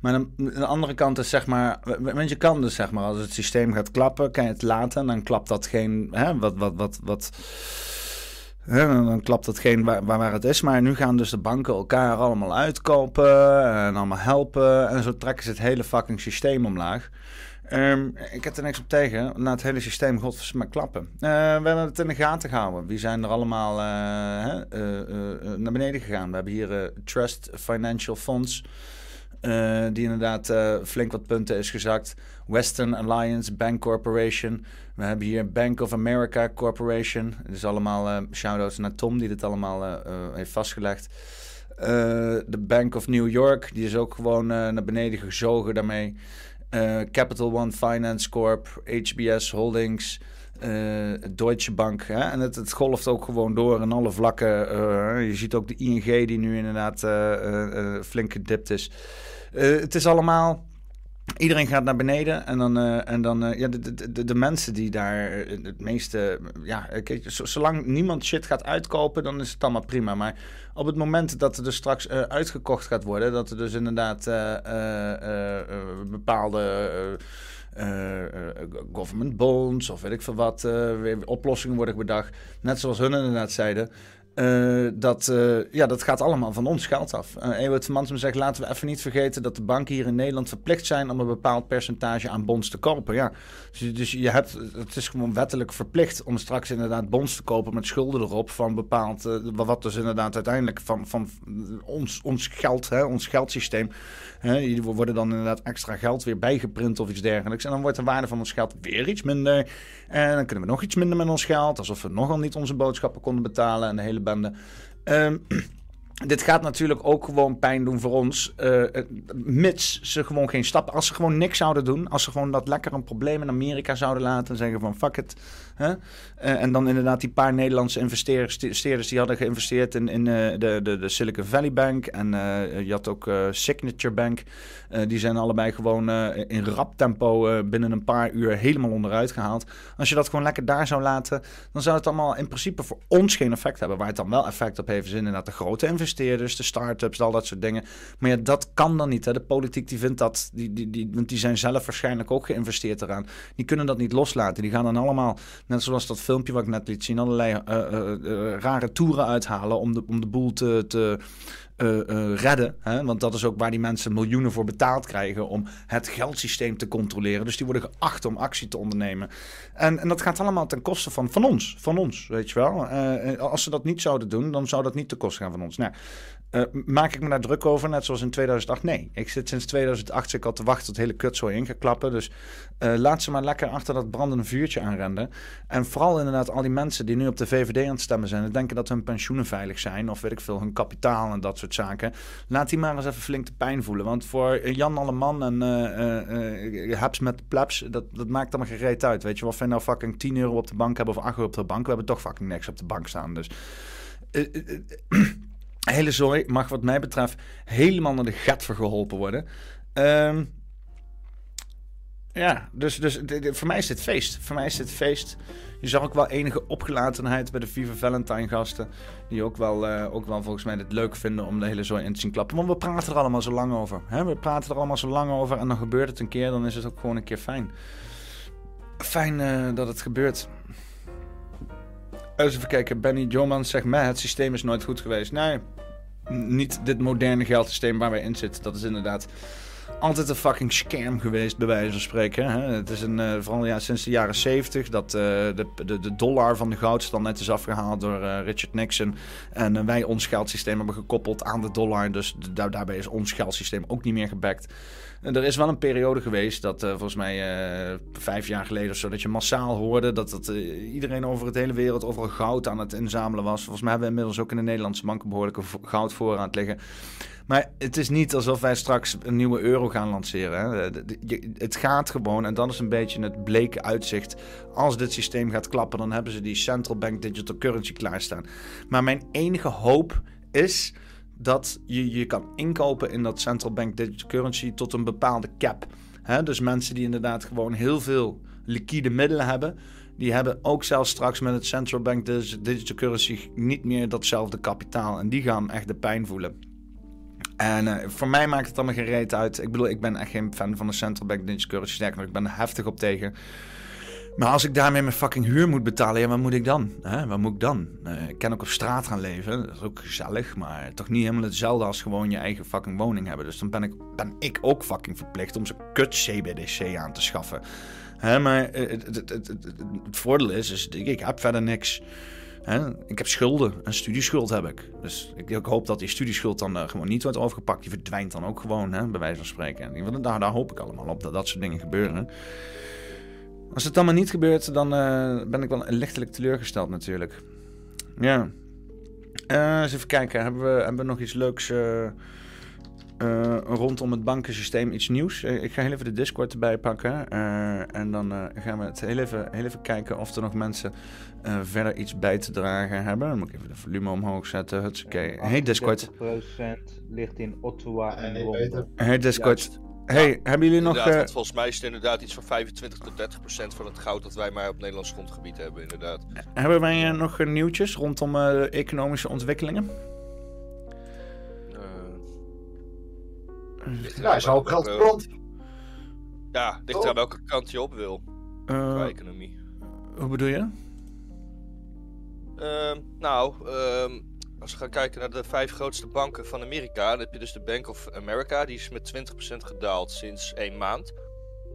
Maar aan de andere kant is zeg maar, want je kan dus zeg maar, als het systeem gaat klappen, kan je het laten en dan klapt dat geen, hè, wat, wat, wat, wat, hè, dan klapt dat geen waar, waar het is. Maar nu gaan dus de banken elkaar allemaal uitkopen en allemaal helpen en zo trekken ze het hele fucking systeem omlaag. Um, ik heb er niks op tegen. Na het hele systeem, god maar klappen. Uh, we hebben het in de gaten gehouden. Wie zijn er allemaal uh, uh, naar beneden gegaan? We hebben hier Trust Financial Funds. Uh, die inderdaad uh, flink wat punten is gezakt. Western Alliance Bank Corporation. We hebben hier Bank of America Corporation. Dus allemaal uh, shout-outs naar Tom die dit allemaal heeft vastgelegd. De Bank of New York, die is ook gewoon naar beneden gezogen daarmee. Capital One Finance Corp, HBS Holdings, Deutsche Bank. Hè? En het, het, golft ook gewoon door in alle vlakken. je ziet ook de ING die nu inderdaad flink gedipt is. Uh, het is allemaal. Iedereen gaat naar beneden en dan, uh, en dan uh, ja, de, de, de, mensen die daar het meeste. Ja, zolang niemand shit gaat uitkopen, dan is het allemaal prima. Maar op het moment dat er dus straks uitgekocht gaat worden, dat er dus inderdaad bepaalde. government bonds of weet ik veel wat, oplossingen worden bedacht. Net zoals hun inderdaad zeiden. Uh, dat, uh, ja, dat gaat allemaal van ons geld af. Uh, Ewert van Mansum zegt, laten we even niet vergeten dat de banken hier in Nederland verplicht zijn om een bepaald percentage aan bonds te kopen. Ja, dus, dus je hebt, het is gewoon wettelijk verplicht om straks inderdaad bonds te kopen met schulden erop van bepaald, wat dus inderdaad uiteindelijk van, van ons, ons geld, hè, ons geldsysteem, hè, worden dan inderdaad extra geld weer bijgeprint of iets dergelijks. En dan wordt de waarde van ons geld weer iets minder. En dan kunnen we nog iets minder met ons geld, alsof we nogal niet onze boodschappen konden betalen en de hele Um, (clears throat) dit gaat natuurlijk ook gewoon pijn doen voor ons. Uh, mits ze gewoon geen stap. Als ze gewoon niks zouden doen. Als ze gewoon dat lekker een probleem in Amerika zouden laten. En zeggen van fuck it. Hè? Uh, en dan inderdaad die paar Nederlandse investeerders die hadden geïnvesteerd in, uh, de, de, de Silicon Valley Bank. En je had ook Signature Bank. die zijn allebei gewoon in rap tempo binnen een paar uur helemaal onderuit gehaald. Als je dat gewoon lekker daar zou laten. Dan zou het allemaal in principe voor ons geen effect hebben. Waar het dan wel effect op heeft is inderdaad de grote investeerders, de start-ups, al dat soort dingen. Maar ja, dat kan dan niet. Hè. De politiek die vindt dat, die, die, die, want die zijn zelf waarschijnlijk ook geïnvesteerd eraan. Die kunnen dat niet loslaten. Die gaan dan allemaal, net zoals dat filmpje wat ik net liet zien, allerlei uh, uh, uh, rare toeren uithalen om de, om de boel te, te redden. Hè? Want dat is ook waar die mensen miljoenen voor betaald krijgen om het geldsysteem te controleren. Dus die worden geacht om actie te ondernemen. En, en dat gaat allemaal ten koste van, van ons. Van ons, weet je wel. Als ze dat niet zouden doen, dan zou dat niet ten koste gaan van ons. Nou, uh, maak ik me daar druk over, net zoals in 2008? Nee, ik zit sinds 2008 ik al te wachten tot hele kut zo in gaat klappen. Dus uh, laat ze maar lekker achter dat brandende vuurtje aanrennen. En vooral inderdaad al die mensen die nu op de VVD aan het stemmen zijn... en denken dat hun pensioenen veilig zijn of weet ik veel, hun kapitaal en dat soort zaken. Laat die maar eens even flink de pijn voelen. Want voor Jan Alleman en uh, uh, Haps met plebs, dat, dat maakt allemaal gereed uit. Weet je, of wij nou fucking 10 euro op de bank hebben of 8 euro op de bank... we hebben toch fucking niks op de bank staan, dus hele zooi mag wat mij betreft helemaal naar de gat voor geholpen worden. Um, ja, dus, dus voor mij is dit feest. Voor mij is dit feest. Je zag ook wel enige opgelatenheid bij de Viva Valentine gasten. Die ook wel, uh, ook wel volgens mij het leuk vinden om de hele zooi in te zien klappen. Want we praten er allemaal zo lang over. Hè? We praten er allemaal zo lang over en dan gebeurt het een keer. Dan is het ook gewoon een keer fijn. Fijn uh, dat het gebeurt. Even kijken, Benny Joman zegt, mij het systeem is nooit goed geweest. Nee, niet dit moderne geldsysteem waar wij in zitten. Dat is inderdaad altijd een fucking scam geweest, bij wijze van spreken. Hè? Het is een, uh, vooral ja, sinds de jaren 70 dat uh, de, de, de, dollar van de goudstand net is afgehaald door uh, Richard Nixon. En wij ons geldsysteem hebben gekoppeld aan de dollar. Dus daar, daarbij is ons geldsysteem ook niet meer gebackt. Er is wel een periode geweest dat uh, volgens mij uh, vijf jaar geleden of zo, dat je massaal hoorde dat, dat uh, iedereen over het hele wereld overal goud aan het inzamelen was. Volgens mij hebben we inmiddels ook in de Nederlandse banken behoorlijke goudvoorraad liggen. Maar het is niet alsof wij straks een nieuwe euro gaan lanceren. Hè. Het gaat gewoon, en dat is een beetje het bleke uitzicht. Als dit systeem gaat klappen, dan hebben ze die central bank digital currency klaarstaan. Maar mijn enige hoop is dat je je kan inkopen in dat central bank digital currency tot een bepaalde cap. dus mensen die inderdaad gewoon heel veel liquide middelen hebben, die hebben ook zelfs straks met het central bank digital currency niet meer datzelfde kapitaal. En die gaan echt de pijn voelen. En uh, voor mij maakt het allemaal geen reet uit. Ik bedoel, ik ben echt geen fan van de central bank digital currency. Ik ben er heftig op tegen. Maar als ik daarmee mijn fucking huur moet betalen, ja, wat moet ik dan? Hè? Wat moet ik dan? Uh, ik kan ook op straat gaan leven, dat is ook gezellig, maar toch niet helemaal hetzelfde als gewoon je eigen fucking woning hebben. Dus dan ben ik, ben ik ook fucking verplicht om zo'n kut CBDC aan te schaffen. Hè? Maar uh, het, het, het, het, voordeel is, ik, heb verder niks. Ik heb schulden, een studieschuld heb ik. Dus ik, hoop dat die studieschuld dan uh, gewoon niet wordt overgepakt. Die verdwijnt dan ook gewoon, hè, bij wijze van spreken. En daar, daar hoop ik allemaal op dat dat soort dingen gebeuren. Als het allemaal niet gebeurt, dan uh, ben ik wel lichtelijk teleurgesteld natuurlijk. Ja. Uh, eens even kijken, hebben we, hebben we nog iets leuks uh, rondom het bankensysteem, iets nieuws? ik ga heel even de Discord erbij pakken. en dan gaan we het heel even, heel even kijken of er nog mensen verder iets bij te dragen hebben. Dan moet ik even de volume omhoog zetten. Hutsakee. Hey Discord. 30% ligt in Ottawa en Londen. Hey Discord. Hey, hebben jullie nog... Uh... Volgens mij is het inderdaad iets van 25 tot 30 procent van het goud dat wij maar op Nederlands grondgebied hebben, inderdaad. Hebben wij uh, nog nieuwtjes rondom uh, economische ontwikkelingen? ja, is al geld verbrand. Ja, ligt oh. aan welke kant je op wil. qua economie. Hoe bedoel je? Ehm, nou, um, als we gaan kijken naar de vijf grootste banken van Amerika, dan heb je dus de Bank of America, die is met 20% gedaald sinds één maand.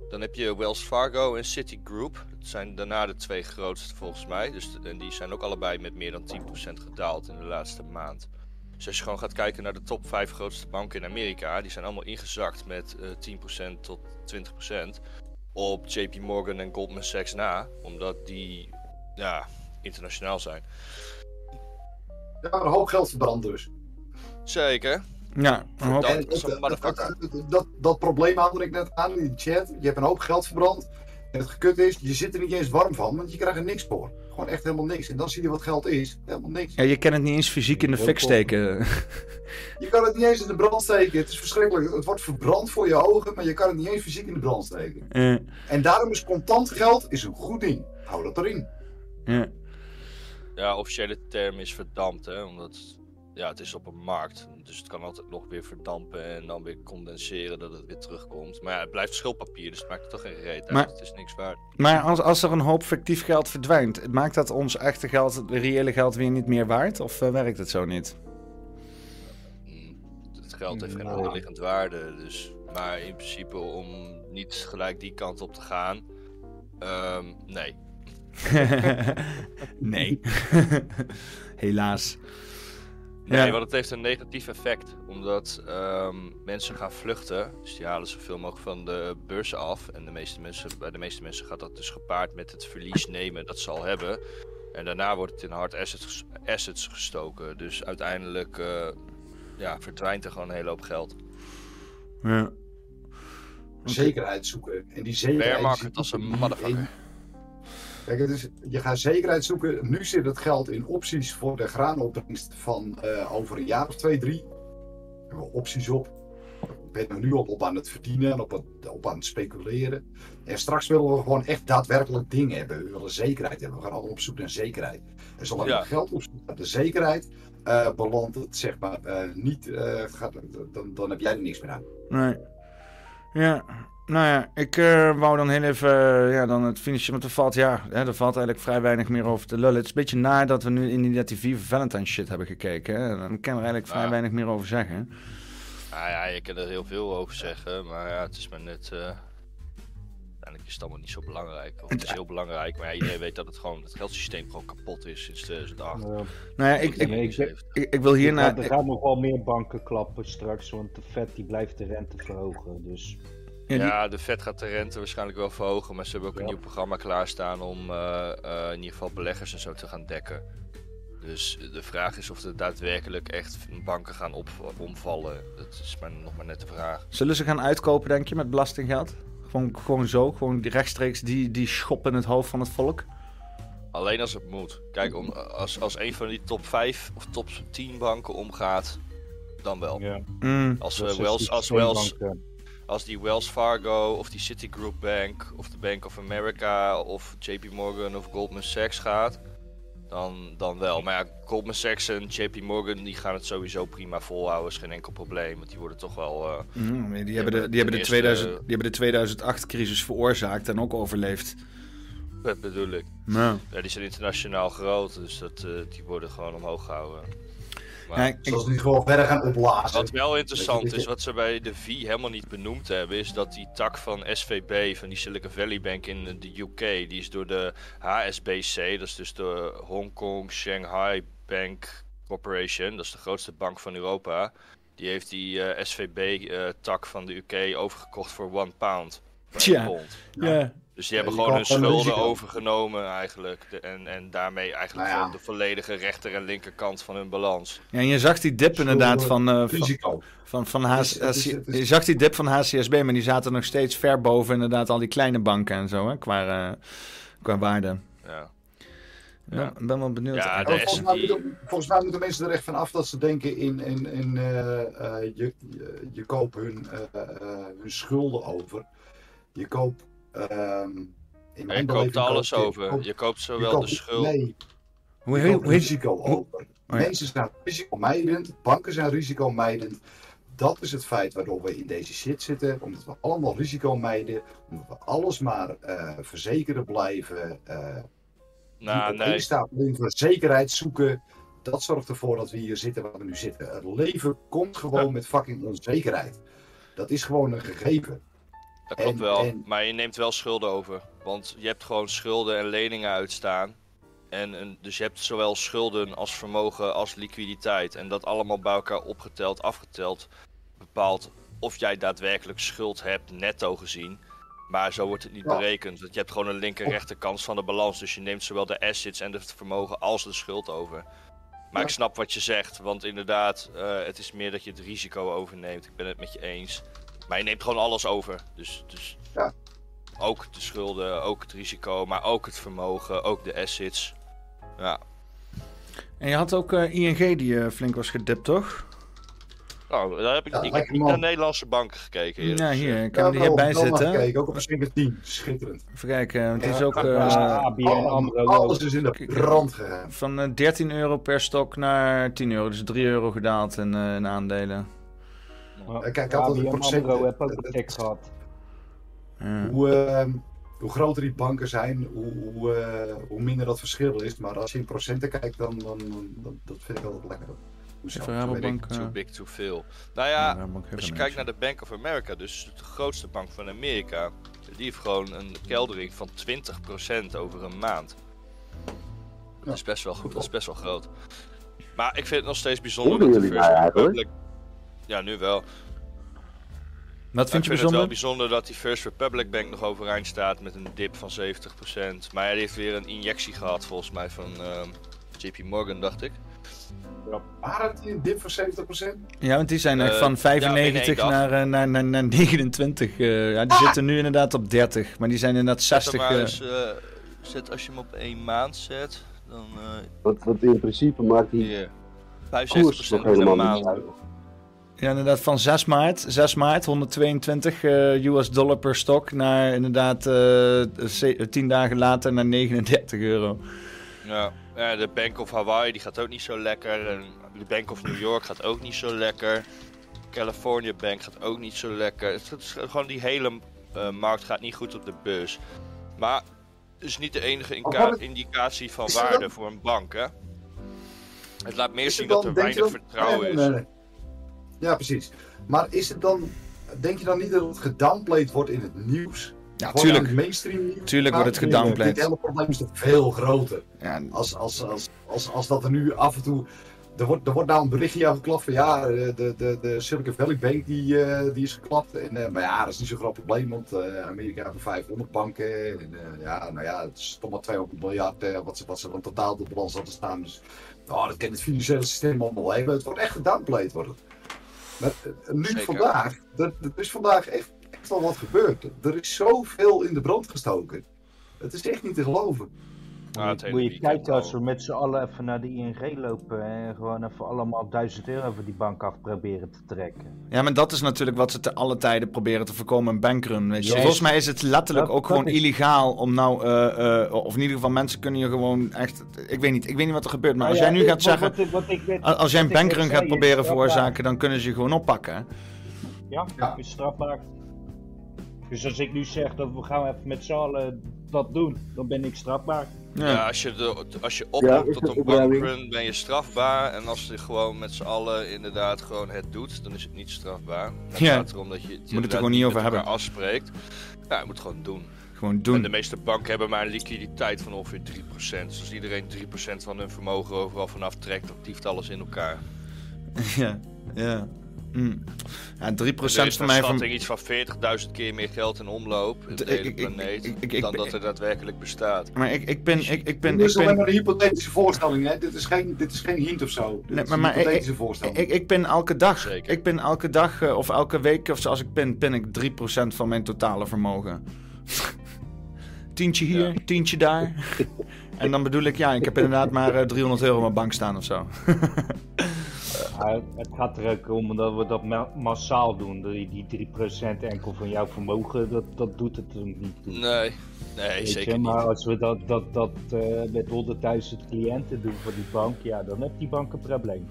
Dan heb je Wells Fargo en Citigroup. Dat zijn daarna de twee grootste volgens mij. Dus, en die zijn ook allebei met meer dan 10% gedaald in de laatste maand. Dus als je gewoon gaat kijken naar de top 5 grootste banken in Amerika, die zijn allemaal ingezakt met uh, 10% tot 20% op JP Morgan en Goldman Sachs na, omdat die ja, internationaal zijn. Ja, een hoop geld verbrand dus. Zeker. Ja, een hoop. dat, dat, dat, probleem haalde ik net aan in de chat. Je hebt een hoop geld verbrand. En het gekut is, je zit er niet eens warm van, want je krijgt er niks voor. Gewoon echt helemaal niks. En dan zie je wat geld is. Helemaal niks. Ja, je kan het niet eens fysiek in de fik steken. (laughs) Je kan het niet eens in de brand steken. Het is verschrikkelijk. Het wordt verbrand voor je ogen, maar je kan het niet eens fysiek in de brand steken. En daarom is contant geld is een goed ding. Hou dat erin. Ja. Ja, officiële term is verdampt, hè, omdat ja, het is op een markt. Dus het kan altijd nog weer verdampen en dan weer condenseren dat het weer terugkomt. Maar ja, het blijft schulpapier, dus het maakt toch geen reet uit. het is niks waard. Maar als, als er een hoop fictief geld verdwijnt, maakt dat ons echte geld, het reële geld, weer niet meer waard? Of uh, werkt het zo niet? Hmm, het geld heeft geen onderliggend waarde, dus... Maar in principe om niet gelijk die kant op te gaan, um, nee. (laughs) nee. (laughs) Helaas. Nee, want het heeft een negatief effect. Omdat um, mensen gaan vluchten. Dus die halen zoveel mogelijk van de beurzen af. En de meeste mensen, bij de meeste mensen gaat dat dus gepaard met het verlies nemen dat ze al hebben. En daarna wordt het in hard assets, assets gestoken. Dus uiteindelijk uh, ja, verdwijnt er gewoon een hele hoop geld. Ja. Zekerheid zoeken. En die zekerheid... Bear als een motherfucker. Kijk, dus je gaat zekerheid zoeken. Nu zit het geld in opties voor de graanopbrengst van uh, over een jaar of twee, drie. We hebben opties op. Ik ben er nu op, op aan het verdienen en op, het, op aan het speculeren. En straks willen we gewoon echt daadwerkelijk dingen hebben. We willen zekerheid hebben. We gaan allemaal op zoek naar zekerheid. En zolang ja. je geld op zoek naar de zekerheid, uh, belandt het zeg maar uh, niet, gaat, dan, dan heb jij er niks meer aan. Nee. Ja, nou ja, ik uh, wou dan heel even uh, ja, dan het finishen, want er valt, ja, hè, er valt eigenlijk vrij weinig meer over te lullen. Het is een beetje naar dat we nu in die Viva Valentine shit hebben gekeken. Hè. Dan kan er eigenlijk vrij weinig meer over zeggen. Nou ja, je kan er heel veel over zeggen, maar ja, het is maar net... Uh, uiteindelijk is het allemaal niet zo belangrijk. Of het is heel belangrijk, maar ja, iedereen weet dat het gewoon, het geldsysteem gewoon kapot is sinds 2008. Uh, nou ja, ik, ik, ik, ik, wil hier naar... Er gaan nog wel meer banken klappen straks, want de Fed die blijft de rente verhogen, dus... Ja, de Fed gaat de rente waarschijnlijk wel verhogen, maar ze hebben ook een nieuw programma klaarstaan om uh, uh, in ieder geval beleggers en zo te gaan dekken. Dus de vraag is of er daadwerkelijk echt banken gaan op, omvallen. Dat is maar, nog maar net de vraag. Zullen ze gaan uitkopen, denk je, met belastinggeld? Gewoon, gewoon zo, gewoon die rechtstreeks die, die schop in het hoofd van het volk? Alleen als het moet. Kijk, om, als, als een van die top 5 of top 10 banken omgaat, dan wel. Ja. Mm. Als, is Wells, als, Wells, als die Wells Fargo of die Citigroup Bank of de Bank of America of JP Morgan of Goldman Sachs gaat, dan, dan wel. Maar ja, Goldman Sachs en JP Morgan die gaan het sowieso prima volhouden, is geen enkel probleem. Want die worden toch wel... eh, Mm, die, hebben de, die, hebben de ten 2000, eerste- die hebben de 2008-crisis veroorzaakt en ook overleefd. dat bedoel ik. Nou, Ja, die zijn internationaal groot, dus dat, eh, die worden gewoon omhoog gehouden. Maar ja, ik- Zoals die gewoon verder gaan opblazen. wat wel interessant is, wat ze bij de V helemaal niet benoemd hebben, is dat die tak van SVB, van die Silicon Valley Bank in de UK, die is door de HSBC, dat is dus de Hong Kong Shanghai Bank Corporation, dat is de grootste bank van Europa. Die heeft die eh, SVB-tak van de UK overgekocht voor one pound. Tja. ja. Dus die hebben gewoon hun schulden overgenomen eigenlijk. De- en, en daarmee eigenlijk Nou ja. de volledige rechter en linkerkant van hun balans. ja, en je zag die dip inderdaad van, eh, van, Risico. van, van is- is- is- Je zag die dip van HCSB, maar die zaten nog steeds ver boven inderdaad al die kleine banken en zo, hè, qua, eh, qua waarde. Ja. Ja. Ik ben wel benieuwd. Ja, de volgens, mij moeten, volgens mij moeten mensen er echt van af dat ze denken in, in, in eh, eh, je, je, je koopt hun, hun schulden over. Je koopt. Ehm in Je koopt alles koop over. Je koopt je zowel koopt- de schuld. Nee, hoe, heet- risico hoe- over. ja. Mensen zijn risicomijdend, banken zijn risicomijdend. Dat is het feit waardoor we in deze shit zitten. Omdat we allemaal risico mijden. Omdat we alles maar eh verzekeren blijven. eh Nou, nee. opeenstapeling van zekerheid zoeken. Dat zorgt ervoor dat we hier zitten waar we nu zitten. Het leven komt gewoon met fucking onzekerheid. Dat is gewoon een gegeven. Dat klopt En- wel. en- Maar je neemt wel schulden over. Want je hebt gewoon schulden en leningen uitstaan. En, en, dus je hebt zowel schulden als vermogen als liquiditeit. En dat allemaal bij elkaar opgeteld, afgeteld, bepaalt of jij daadwerkelijk schuld hebt, netto gezien. Maar zo wordt het niet Ja. berekend. Want je hebt gewoon een linker rechterkant van de balans. Dus je neemt zowel de assets en het vermogen als de schuld over. Maar ik snap wat je zegt. Want inderdaad, eh, het is meer dat je het risico overneemt. Ik ben het met je eens. Maar je neemt gewoon alles over. Dus, dus Ja. ook de schulden, ook het risico, maar ook het vermogen, ook de assets. Ja. En je had ook eh, ING die eh, flink was gedipt, toch? Nou, daar heb ik, Ja, ik heb niet man. naar Nederlandse banken gekeken. eerlijk Ja, hier. Ik Ja, heb hem wel- hierbij zitten. gekeken, ook op een slimme 10. Schitterend. Even kijken, want het is ook Ja, eh, ABN AMRO Alles is in de brand gegaan. van eh, 13 euro per stok naar 10 euro. Dus 3 euro gedaald in, eh, in aandelen. Ja, Kijk, ik had altijd procent- heb ook een tik gehad. Hoe, ehm, hoe groter die banken zijn, hoe, hoe, eh, hoe minder dat verschil is. Maar als je in procenten kijkt, dan, dan, dan dat vind ik altijd lekker. Hoezo? Zo. Rabobank. Too eh, big, too veel. Nou ja, als je kijkt naar de Bank of America, dus de grootste bank van Amerika, die heeft gewoon een keldering van 20% over een maand. Dat is best wel goed, dat is best wel groot. Maar ik vind het nog steeds bijzonder Hoe doen dat de jullie First? Republic... Ja, nu wel. Wat vind ik je vind het wel bijzonder? bijzonder dat die First Republic Bank nog overeind staat met een dip van 70%. Maar ja, die heeft weer een injectie gehad volgens mij van ehm, JP Morgan, dacht ik. Waren het een dip van 70%? Ja, want die zijn Eh, van ja, 95 in één dag. naar, eh, naar, naar, naar 29. eh, ja, die zitten nu inderdaad op 30. Maar die zijn inderdaad Zet hem 60. maar eh, eens, eh, zet, als je hem op één maand zet, dan eh Want, want in principe maakt die koers 75% nog in een helemaal niet maand. uit. Ja, inderdaad, van 6 maart, 6 maart 122 eh, US dollar per stok naar inderdaad eh, ze- 10 dagen later naar 39 euro. Ja. ja, de Bank of Hawaii die gaat ook niet zo lekker. En de Bank of New York gaat ook niet zo lekker. California Bank gaat ook niet zo lekker. Het is gewoon die hele eh, markt gaat niet goed op de beurs. Maar het is niet de enige indicatie van waarde voor een bank, hè? Het laat meer zien dat er weinig vertrouwen Nee, is. Ja, precies. Maar is het dan, denk je dan niet dat het gedownplayed wordt in het nieuws? Ja, Gewoon tuurlijk. aan het mainstream nieuws? Tuurlijk wordt het gedownplayed. Dit hele probleem is toch veel groter. Ja, Als, als, als, als, als dat er nu af en toe er wordt, er wordt nou een berichtje aan geklapt van ja, de, de, de, de Silicon Valley Bank die, eh, die is geklapt. En, eh, maar ja, dat is niet zo'n groot probleem, want eh, Amerika heeft 500 banken. En, eh, ja, nou ja, het is toch maar 200 miljard eh, wat, ze, wat ze dan totaal op de balans hadden staan. Dus oh, dat kan het financiële systeem allemaal hebben. Het wordt echt gedownplayed worden. Maar eh, nu Zeker. vandaag, er, er is vandaag echt, echt wel wat gebeurd. Er is zoveel in de brand gestoken. Het is echt niet te geloven. Nou, Moet je kijken als al. we met z'n allen even naar de ING lopen en gewoon even allemaal 1000 euro voor die bank af proberen te trekken. Ja, maar dat is natuurlijk wat ze te alle tijden proberen te voorkomen, een bankrun. Weet je. Yes. Volgens mij is het letterlijk Dat- ook dat gewoon is- illegaal om nou, eh, eh, of in ieder geval mensen kunnen je gewoon echt, ik weet niet, ik weet niet wat er gebeurt, maar als Nou jij ja, nu ik- gaat wat- zeggen, wat ik- wat ik net- als jij een bankrun gaat proberen strafbaar. veroorzaken, dan kunnen ze je gewoon oppakken. Ja, Ja. is strafbaar. Dus als ik nu zeg dat we gaan even met z'n allen dat doen, dan ben ik strafbaar. Ja. Ja, als je, de, als je oproept tot dat een bankrun ben je strafbaar. En als je gewoon met z'n allen inderdaad gewoon het doet, dan is het niet strafbaar. Het Ja. gaat erom dat je het het er gewoon niet over hebben. afspreekt. Ja, je moet het gewoon doen. Gewoon En de doen. meeste banken hebben maar een liquiditeit van ongeveer 3%. Dus als iedereen 3% van hun vermogen overal vanaf trekt, dan tieft alles in elkaar. (laughs) Ja, ja. Mm. Ja, 3% Er is van mij van... iets van 40.000 keer meer geld in omloop in Ik- de hele planeet ik- ik- ik- dan ik- dat er daadwerkelijk bestaat. Maar ik, ik ben, ik, ik ben, Dit is ik alleen ben, maar een hypothetische voorstelling, hè? Dit is geen, dit is geen hint of zo. Dit Nee, is maar- een maar hypothetische voorstelling. ik, ik ben elke dag, Zeker. ik ben elke dag eh, of elke week of zoals ik ben, ben ik 3% van mijn totale vermogen. (laughs) tientje hier, Ja. tientje daar. (laughs) en dan bedoel ik, ja, ik heb inderdaad maar eh, 300 euro op mijn bank staan of zo. (laughs) Maar het gaat er ook om dat we dat ma- massaal doen. Die, die 3% enkel van jouw vermogen, dat, dat doet het niet toe. Nee, nee Weet zeker je, niet. maar als we dat, dat, dat eh, met 100.000 cliënten doen voor die bank, ja, dan heeft die bank een probleem.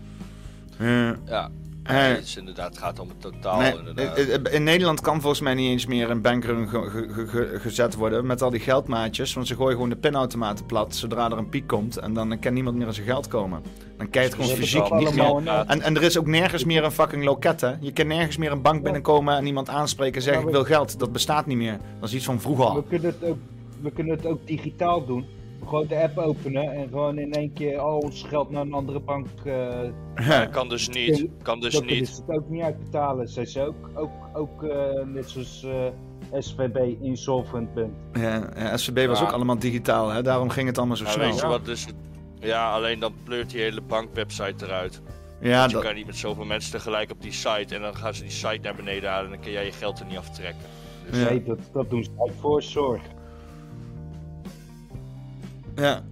Eh, Ja, eh, nee, het is inderdaad, het gaat om het totaal nee, inderdaad. eh, eh, in Nederland kan volgens mij niet eens meer een bankrun ge- ge- ge- ge- gezet worden met al die geldmaatjes. Want ze gooien gewoon de pinautomaten plat zodra er een piek komt. En dan kan niemand meer aan zijn geld komen. Dan kan je het gewoon fysiek niet meer En, en er is ook nergens meer een fucking loket, hè? Je kan nergens meer een bank binnenkomen en iemand aanspreken en zeggen: Ja, Ik wil geld. Dat bestaat niet meer. Dat is iets van vroeger We al. kunnen, het ook, we kunnen het ook digitaal doen. Gewoon de app openen en gewoon in één keer al ons geld naar een andere bank. eh Dat kan dus niet, kan dus niet. ze het ook niet uitbetalen. Zij ze ook, ook, ook eh, net zoals eh, SVB insolvent bent. Ja, ja, SVB was Ja. ook allemaal digitaal, hè? Daarom ging het allemaal zo snel. weet je wat dus het- Ja, alleen dan pleurt die hele bankwebsite eruit. Ja, Want je dat, kan niet met zoveel mensen tegelijk op die site en dan gaan ze die site naar beneden halen en dan kun jij je geld er niet aftrekken. Dus Ja. Nee, dat, dat doen ze uit voorzorg. Ja.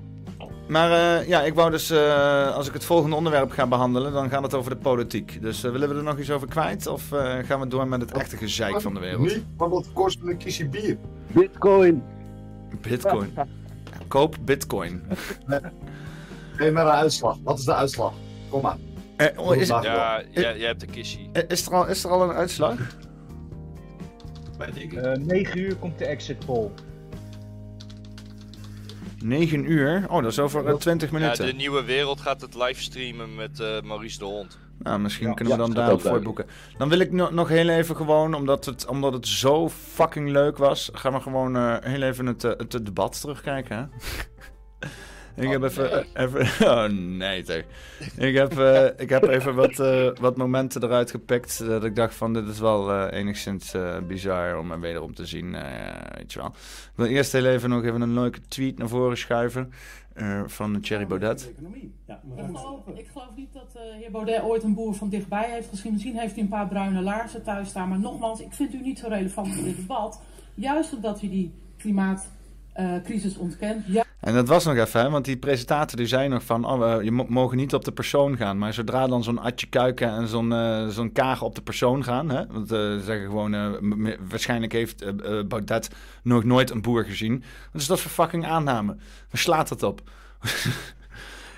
Maar eh, ja, ik wou dus, eh, als ik het volgende onderwerp ga behandelen, dan gaat het over de politiek. Dus eh, willen we er nog iets over kwijt? Of eh, gaan we door met het echte gezeik van de wereld? Want het kost me een kistje bier. Bitcoin. Bitcoin. Koop bitcoin. (laughs) Geef maar een uitslag. Wat is de uitslag? Kom maar. Eh, oh, is, ja, jij, hebt de kissie. is, er al, is er al een uitslag? Weet ik niet. Eh 9 uur komt de exit poll. 9 uur? Oh, dat is over eh, 20 Ja, minuten. de nieuwe wereld gaat het livestreamen met eh, Maurice de Hond. Nou, misschien Ja, kunnen we ja, dan daarop voorboeken. Dan wil ik no- nog heel even gewoon, omdat het, omdat het zo fucking leuk was, gaan we gewoon eh, heel even het, eh, het debat terugkijken. Hè? (laughs) ik heb even, even... (laughs) Oh nee, zeg. Ik heb, eh, ik heb even wat, eh, wat momenten eruit gepikt dat ik dacht van dit is wel eh, enigszins eh, bizar om er wederom te zien. eh, weet je wel. Ik wil eerst heel even nog even een leuke tweet naar voren schuiven eh, van Thierry Baudet. Ik geloof, ik geloof niet dat de heer Baudet ooit een boer van dichtbij heeft gezien. Misschien heeft hij een paar bruine laarzen thuis staan. Maar nogmaals, ik vind u niet zo relevant voor dit debat. Juist omdat u die klimaatcrisis ontkent. Ju- En dat was nog even, hè, want die presentator die zei nog van... Oh, we- je mo- mogen niet op de persoon gaan. Maar zodra dan zo'n Atje Kuiken en zo'n eh, zo'n Kaag op de persoon gaan... Hè, want eh, ze zeggen gewoon... eh, waarschijnlijk heeft eh, eh, Baudet nog nooit een boer gezien. Is dat voor fucking aanname? Waar slaat dat op? (laughs)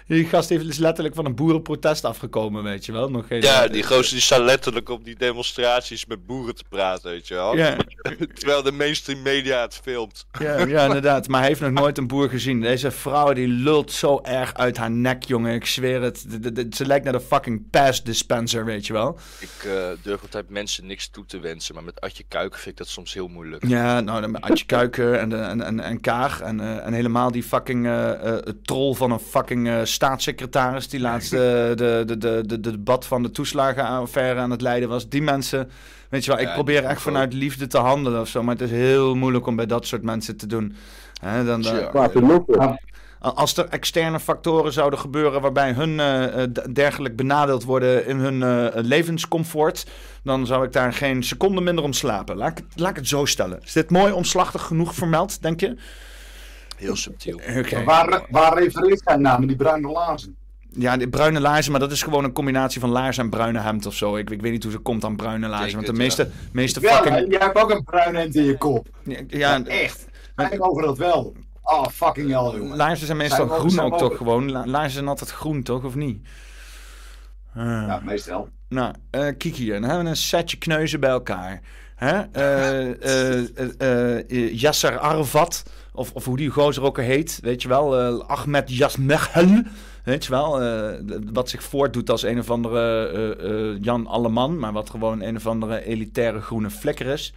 die gast heeft is letterlijk van een boerenprotest afgekomen, weet je wel. Nog geen, Ja, die gozer die staat letterlijk op die demonstraties met boeren te praten, weet je wel. Ja. (laughs) Terwijl de mainstream media het filmt. Ja, ja, (laughs) inderdaad. Maar hij heeft nog nooit een boer gezien. Deze vrouw die lult zo erg uit haar nek, jongen. Ik zweer het. De- de- de- ze lijkt naar de fucking pass dispenser, weet je wel. Ik eh, durf altijd mensen niks toe te wensen, maar met Atje Kuiken vind ik dat soms heel moeilijk. Ja, nou, met Adje Kuiken en, en, en, en Kaag. En, eh, en helemaal die fucking eh, eh, troll van een fucking eh staatssecretaris die laatst eh, de, de, de, de, de debat van de toeslagenaffaire aan het leiden was. Die mensen, weet je wel, ik probeer echt ook. vanuit liefde te handelen of zo. Maar het is heel moeilijk om bij dat soort mensen te doen. Hè, dan, eh, als er externe factoren zouden gebeuren waarbij hun eh, eh, d- dergelijk benadeeld worden in hun eh, levenscomfort, dan zou ik daar geen seconde minder om slapen. Laat ik, het- laat ik het zo stellen. Is dit mooi omslachtig genoeg vermeld, denk je? Heel subtiel. Oké. Waar, waar refereert hij naar met die bruine laarzen? Ja, die bruine laarzen, maar dat is gewoon een combinatie van laarzen en bruine hemd of zo. Ik, ik weet niet hoe ze komt aan bruine laarzen. Want de meeste, meeste fucking... jij hebt ook een bruin hemd in je kop. Ja, Ja, echt. Ik over dat wel. Oh, fucking hell, jongen. laarzen zijn meestal Zijn groen zijn ook toch gewoon? La- laarzen zijn altijd groen toch, of niet? Eh. Ja, meestal. Nou, eh kijk hier. Dan hebben we een setje kneuzen bij elkaar. Hè? Eh, eh, eh, eh, Yasser Arafat, of, of hoe die gozer ook heet, weet je wel. eh, Ahmed Yasmechel, weet je wel. eh, wat zich voortdoet als een of andere eh, Jan Alleman, maar wat gewoon een of andere elitaire groene flikker is.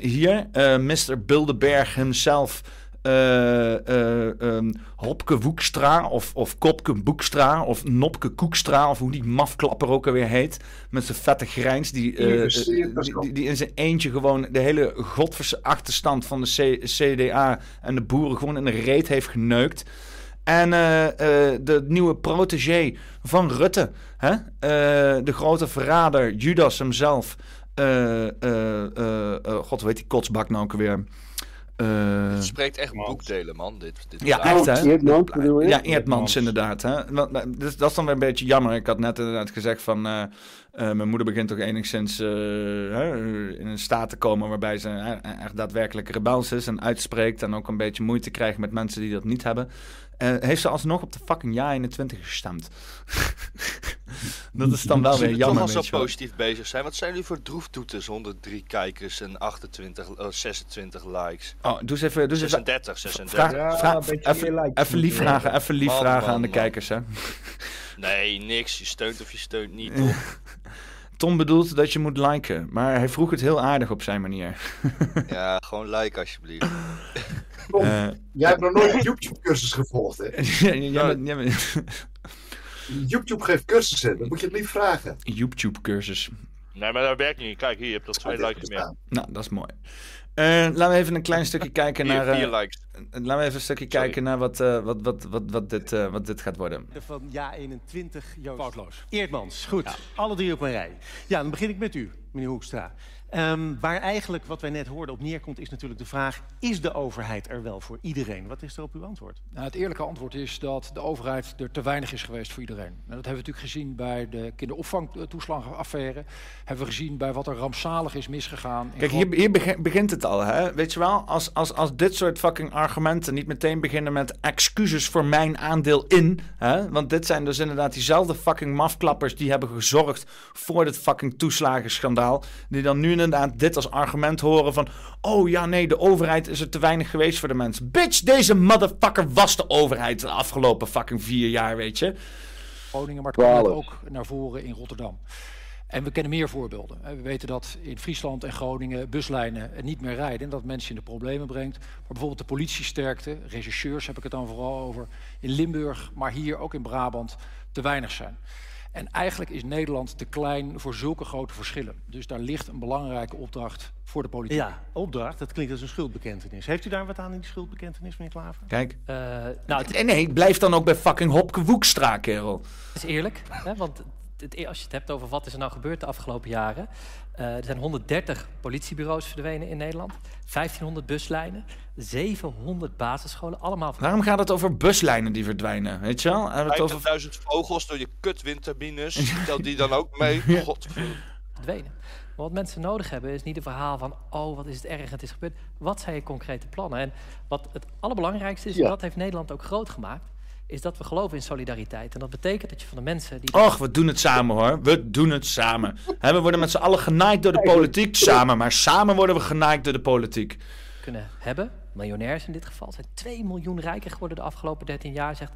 Hier, Mr. Bilderberg himself, eh, eh, ehm, Hopke Woekstra of, of Kopke Boekstra of Nopke Koekstra of hoe die mafklapper ook alweer heet. Met zijn vette grijns die, eh, die, in zijn eentje gewoon de hele godverse achterstand van de C- CDA en de boeren gewoon in de reet heeft geneukt. En de nieuwe protégé van Rutte, hè? De grote verrader, Judas hemzelf. God, heet die kotsbak nou ook weer? Eh, Het spreekt echt boekdelen, man. Dit, dit ja, echt hè? Eerdmans bedoel je? Ja, Eerdmans inderdaad. Hè? Want, maar, dus, dat is dan weer een beetje jammer. Ik had net inderdaad gezegd van... eh, mijn moeder begint toch enigszins eh, hè, in een staat te komen... waarbij ze echt daadwerkelijk rebels is en uitspreekt... en ook een beetje moeite krijgt met mensen die dat niet hebben. Eh, heeft ze alsnog op de fucking ja 21 gestemd. (laughs) dat is dan wel weer jullie toch jammer, al zo positief bezig zijn. Wat zijn jullie voor droeftoeters? 103 kijkers en 28, eh, 26 likes. Oh, doe eens even... Doe eens even 36, 36. vraag, Ja, vraag- een beetje meer even, likes even lief vragen, even lief Man, vragen man, aan de kijkers, hè. (laughs) Nee, niks. Je steunt of je steunt niet, toch? (laughs) Tom bedoelt dat je moet liken, maar hij vroeg het heel aardig op zijn manier. (laughs) ja, gewoon like alsjeblieft. (laughs) Tom, Eh, jij hebt nog nooit een YouTube-cursus gevolgd, hè? jij bent- YouTube geeft cursussen, dan moet je het niet vragen. YouTube-cursus. Nee, maar dat werkt niet. Kijk, hier, je hebt dat twee dit likes meer. Nou, dat is mooi. Eh, laten we even een klein stukje kijken Vier, naar. eh, vier likes. laten we even een stukje Sorry. kijken naar wat, eh, wat, wat, wat, wat, dit, eh, wat dit gaat worden. Van ja 21, Joost. Foutloos. Eerdmans, goed. Alle drie op een rij. Ja, dan begin ik met u, meneer Hoekstra. Ehm, waar eigenlijk wat wij net hoorden op neerkomt, is natuurlijk de vraag: is de overheid er wel voor iedereen? Wat is er op uw antwoord? Nou, het eerlijke antwoord is dat de overheid er te weinig is geweest voor iedereen. Nou, dat hebben we natuurlijk gezien bij de kinderopvangtoeslagenaffaire. Hebben we gezien bij wat er rampzalig is misgegaan. Kijk, hier, hier begi- begint het al, hè? Weet je wel, als, als, als dit soort fucking argumenten niet meteen beginnen met excuses voor mijn aandeel in, hè? Want dit zijn dus inderdaad diezelfde fucking mafklappers die hebben gezorgd voor dit fucking toeslagenschandaal. Die dan nu inderdaad dit als argument horen van, oh ja, nee, de overheid is er te weinig geweest voor de mensen. Bitch, deze motherfucker was de overheid de afgelopen fucking vier jaar, weet je. Groningen, maar het kwam ook naar voren in Rotterdam. En we kennen meer voorbeelden. hè. We weten dat in Friesland en Groningen buslijnen niet meer rijden en dat mensen in de problemen brengt. Maar bijvoorbeeld de politiesterkte, rechercheurs heb ik het dan vooral over, in Limburg, maar hier ook in Brabant, te weinig zijn. En eigenlijk is Nederland te klein voor zulke grote verschillen. Dus daar ligt een belangrijke opdracht voor de politiek. Ja, opdracht, dat klinkt als een schuldbekentenis. Heeft u daar wat aan in die schuldbekentenis, meneer Klaver? Kijk. Eh, nou, het Nee, blijf dan ook bij fucking Hopke Woekstra, kerel. is eerlijk, hè, want het, als je het hebt over wat is er nou gebeurd de afgelopen jaren. Eh, er zijn 130 politiebureaus verdwenen in Nederland, 1500 buslijnen, 700 basisscholen, allemaal Waarom gaat het over buslijnen die verdwijnen? Weet je wel? Hebben we het over... 50.000 vogels door je kutwindturbines. (laughs) Telt die dan ook mee? Godverdomme. verdwenen. Maar wat mensen nodig hebben is niet een verhaal van... oh, wat is het erg, het is gebeurd. Wat zijn je concrete plannen? En wat het allerbelangrijkste is, Ja. en dat heeft Nederland ook groot gemaakt... is dat we geloven in solidariteit. En dat betekent dat je van de mensen die... Och, we doen het samen hoor. We doen het samen. We worden met z'n allen genaaid door de politiek samen. Maar samen worden we genaaid door de politiek. kunnen hebben, miljonairs in dit geval, zijn 2 miljoen rijker geworden de afgelopen 13 jaar, zegt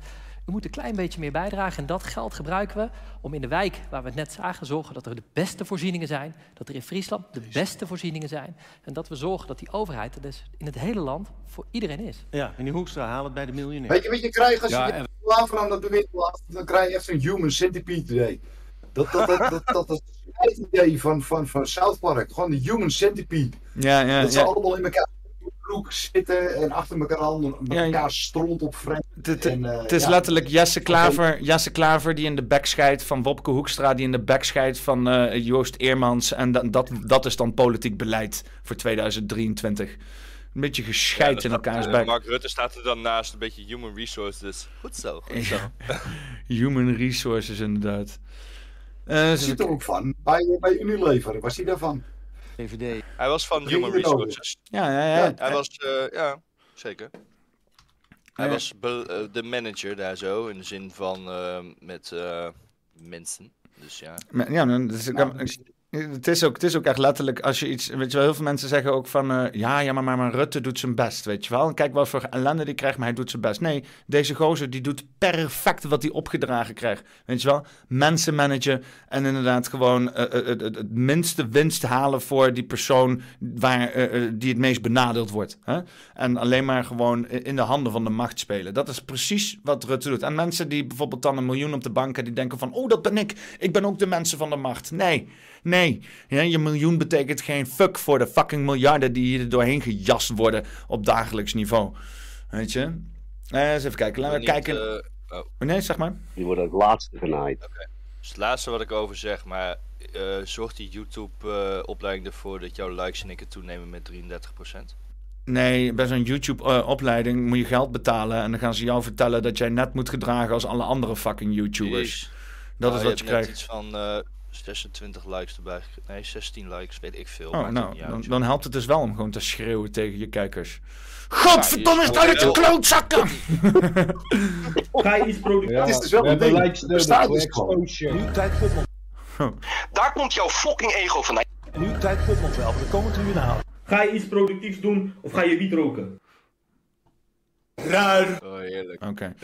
u moet een klein beetje meer bijdragen en dat geld gebruiken we om in de wijk waar we het net zagen zorgen dat er de beste voorzieningen zijn, dat er in Friesland de beste voorzieningen zijn en dat we zorgen dat die overheid er dus in het hele land voor iedereen is. Ja, meneer Hoekstra, haal het bij de miljonair. Weet je wat je krijgt als Ja, je en- laat Klaver aan het bewind laat, dan krijg je echt een human centipede idee. Dat, dat, dat, dat, dat, dat is het idee van, van, van South Park. Gewoon de human centipede. Ja, ja, dat ze ja. allemaal in elkaar broek zitten en achter elkaar aan met elkaar stront op vreemd. Het, En, eh, het is ja. letterlijk Jesse Klaver, Jesse Klaver die in de bek scheidt van Wopke Hoekstra, die in de bek scheidt van eh, Joost Eermans. En dat, dat, dat is dan politiek beleid voor 2023. Een beetje gescheit in elkaars Eh, bek. Mark Rutte staat er dan naast, een beetje human resources. Goed zo, goed zo. (laughs) Human resources, inderdaad. Eh, dus zit er ook van. Bij, bij Unilever, was hij daarvan? VVD. Hij was van human resources. Ja, ja, ja. Hij was, eh, ja, zeker. Hij Ja. was be- eh, de manager daar zo, in de zin van eh, met eh, mensen. Dus ja. Maar Ja, dan- dus ik ik- het, is ook, het is ook echt letterlijk, als je iets, weet je wel, heel veel mensen zeggen ook van, eh, ja, ja, maar, maar, Rutte doet zijn best, weet je wel. Kijk wat voor ellende die krijgt, maar hij doet zijn best. Nee, deze gozer, die doet perfect wat hij opgedragen krijgt. Weet je wel, mensen managen en inderdaad gewoon eh, eh, het, minste winst halen voor die persoon waar, die het meest benadeeld wordt. Hè? En alleen maar gewoon in de handen van de macht spelen. Dat is precies wat Rutte doet. En mensen die bijvoorbeeld dan een miljoen op de bank hebben, die denken van, oh, dat ben ik. Ik ben ook de mensen van de macht. Nee, nee. Ja, je miljoen betekent geen fuck voor de fucking miljarden die hier doorheen gejast worden op dagelijks niveau. Weet je? Eh, eens even kijken. Laten we Niet, kijken. eh, oh. Nee, zeg maar. Die worden het laatste genaaid. Dus het laatste wat ik over zeg, maar eh, zorgt die YouTube-opleiding ervoor dat jouw likes één keer toenemen met 33%? Nee, bij zo'n YouTube-opleiding moet je geld betalen. En dan gaan ze jou vertellen dat jij net moet gedragen als alle andere fucking YouTubers. Jeez. Dat Nou, is wat je net krijgt. iets van eh 26 likes erbij. Nee, 16 likes, weet ik veel. Oh, nou, uit. dan, dan helpt het dus wel om gewoon te schreeuwen tegen je kijkers. Godverdomme, Ja, sta uit heel- klootzakken! (laughs) Ga je iets produceren? Het is dus wel we een ding. likes Er staat dus gewoon. Nu tijd nog. Daar komt jouw fucking ego vandaan. En nu tijd komt nog wel. De komende uur halen. Ga je iets productiefs doen of ga je wiet roken? Raar. Oh, heerlijk. Oké.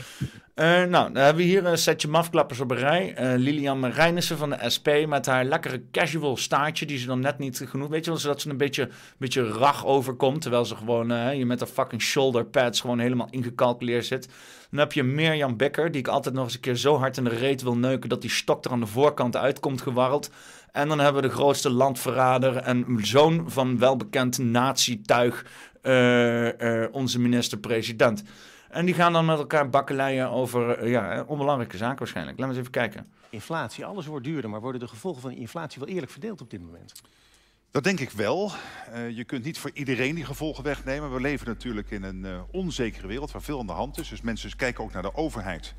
Eh, nou, dan hebben we hier een setje mafklappers op een rij. Eh, Lilian Marijnissen van de SP met haar lekkere casual staartje, die ze dan net niet genoeg, weet je wel, zodat ze een beetje, beetje rag overkomt, terwijl ze gewoon eh, je met de fucking shoulder pads gewoon helemaal ingecalculeerd zit. Dan heb je Mirjam Becker, die ik altijd nog eens een keer zo hard in de reet wil neuken dat die stok er aan de voorkant uitkomt gewarreld. En dan hebben we de grootste landverrader en zoon van welbekend nazi-tuig, onze minister-president. En die gaan dan met elkaar bakkeleien over eh, ja, onbelangrijke zaken waarschijnlijk. Laten we eens even kijken. Inflatie, alles wordt duurder, maar worden de gevolgen van die inflatie wel eerlijk verdeeld op dit moment? Dat denk ik wel. Eh, je kunt niet voor iedereen die gevolgen wegnemen. We leven natuurlijk in een eh, onzekere wereld waar veel aan de hand is. Dus mensen kijken ook naar de overheid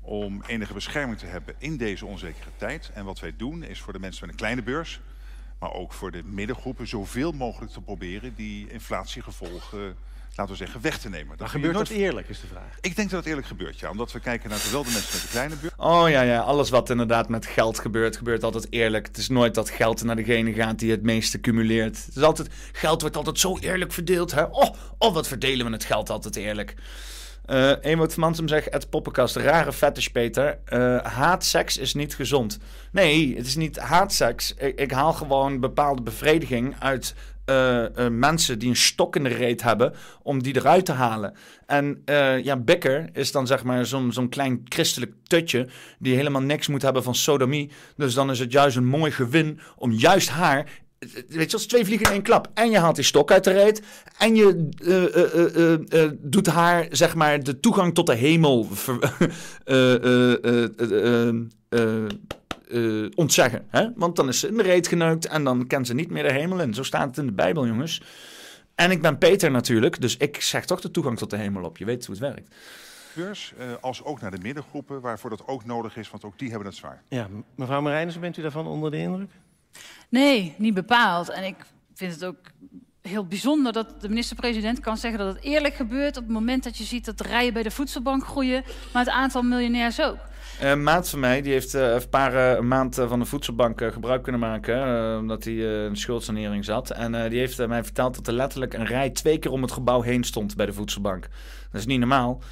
om enige bescherming te hebben in deze onzekere tijd. En wat wij doen is voor de mensen met een kleine beurs, maar ook voor de middengroepen, zoveel mogelijk te proberen die inflatiegevolgen, laten we zeggen, weg te nemen. Maar je gebeurt dat nooit- eerlijk, is de vraag. Ik denk dat het eerlijk gebeurt, ja. Omdat we kijken naar zowel de mensen met een kleine beurs. Oh ja, ja, alles wat inderdaad met geld gebeurt, gebeurt altijd eerlijk. Het is nooit dat geld naar degene gaat die het meeste cumuleert. Het is altijd, geld wordt altijd zo eerlijk verdeeld. Hè? Oh, oh, wat verdelen we het geld altijd eerlijk. Ewout van Mansum zegt, het poppenkast, rare fetish Peter. Eh, haatseks is niet gezond. Nee, het is niet haatseks. Ik, ik haal gewoon bepaalde bevrediging uit eh, mensen die een stok in de reet hebben, om die eruit te halen. En ja, Becker is dan zeg maar zo'n zo'n klein christelijk tutje, die helemaal niks moet hebben van sodomie. Dus dan is het juist een mooi gewin om juist haar Weet je, als twee vliegen in één klap. En je haalt die stok uit de reet. En je eh, eh, eh, eh, eh, doet haar, zeg maar, de toegang tot de hemel ver- eh, eh, eh, eh, eh, eh, eh, ontzeggen. Hè? Want dan is ze in de reet geneukt en dan kent ze niet meer de hemel in. Zo staat het in de Bijbel, jongens. En ik ben Peter natuurlijk, dus ik zeg toch de toegang tot de hemel op. Je weet hoe het werkt. beurs eh, als ook naar de middengroepen, waarvoor dat ook nodig is, want ook die hebben het zwaar. Ja, mevrouw Marijnissen, bent u daarvan onder de indruk? Nee, niet bepaald. En ik vind het ook heel bijzonder dat de minister-president kan zeggen dat het eerlijk gebeurt op het moment dat je ziet dat de rijen bij de voedselbank groeien, maar het aantal miljonairs ook. Een maat van mij, die heeft eh, een paar eh, een maand eh, van de voedselbank eh, gebruik kunnen maken. eh, omdat hij eh, in schuldsanering zat. En eh, die heeft eh, mij verteld dat er letterlijk een rij twee keer om het gebouw heen stond bij de voedselbank. Dat is niet normaal.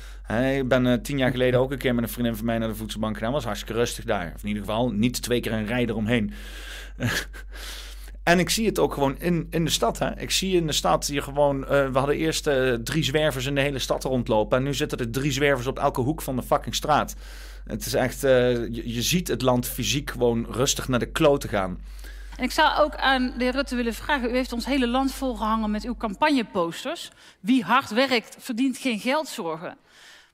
Ik ben eh, tien jaar geleden ook een keer met een vriendin van mij naar de voedselbank gegaan. Was hartstikke rustig daar. Of in ieder geval niet twee keer een rij eromheen. (laughs) En ik zie het ook gewoon in, in de stad. Hè? Ik zie in de stad hier gewoon. eh, we hadden eerst eh, drie zwervers in de hele stad rondlopen. En nu zitten er drie zwervers op elke hoek van de fucking straat. Het is echt. eh, je, ziet het land fysiek gewoon rustig naar de kloten gaan. En ik zou ook aan de heer Rutte willen vragen. U heeft ons hele land volgehangen met uw campagneposters. Wie hard werkt, verdient geen geldzorgen.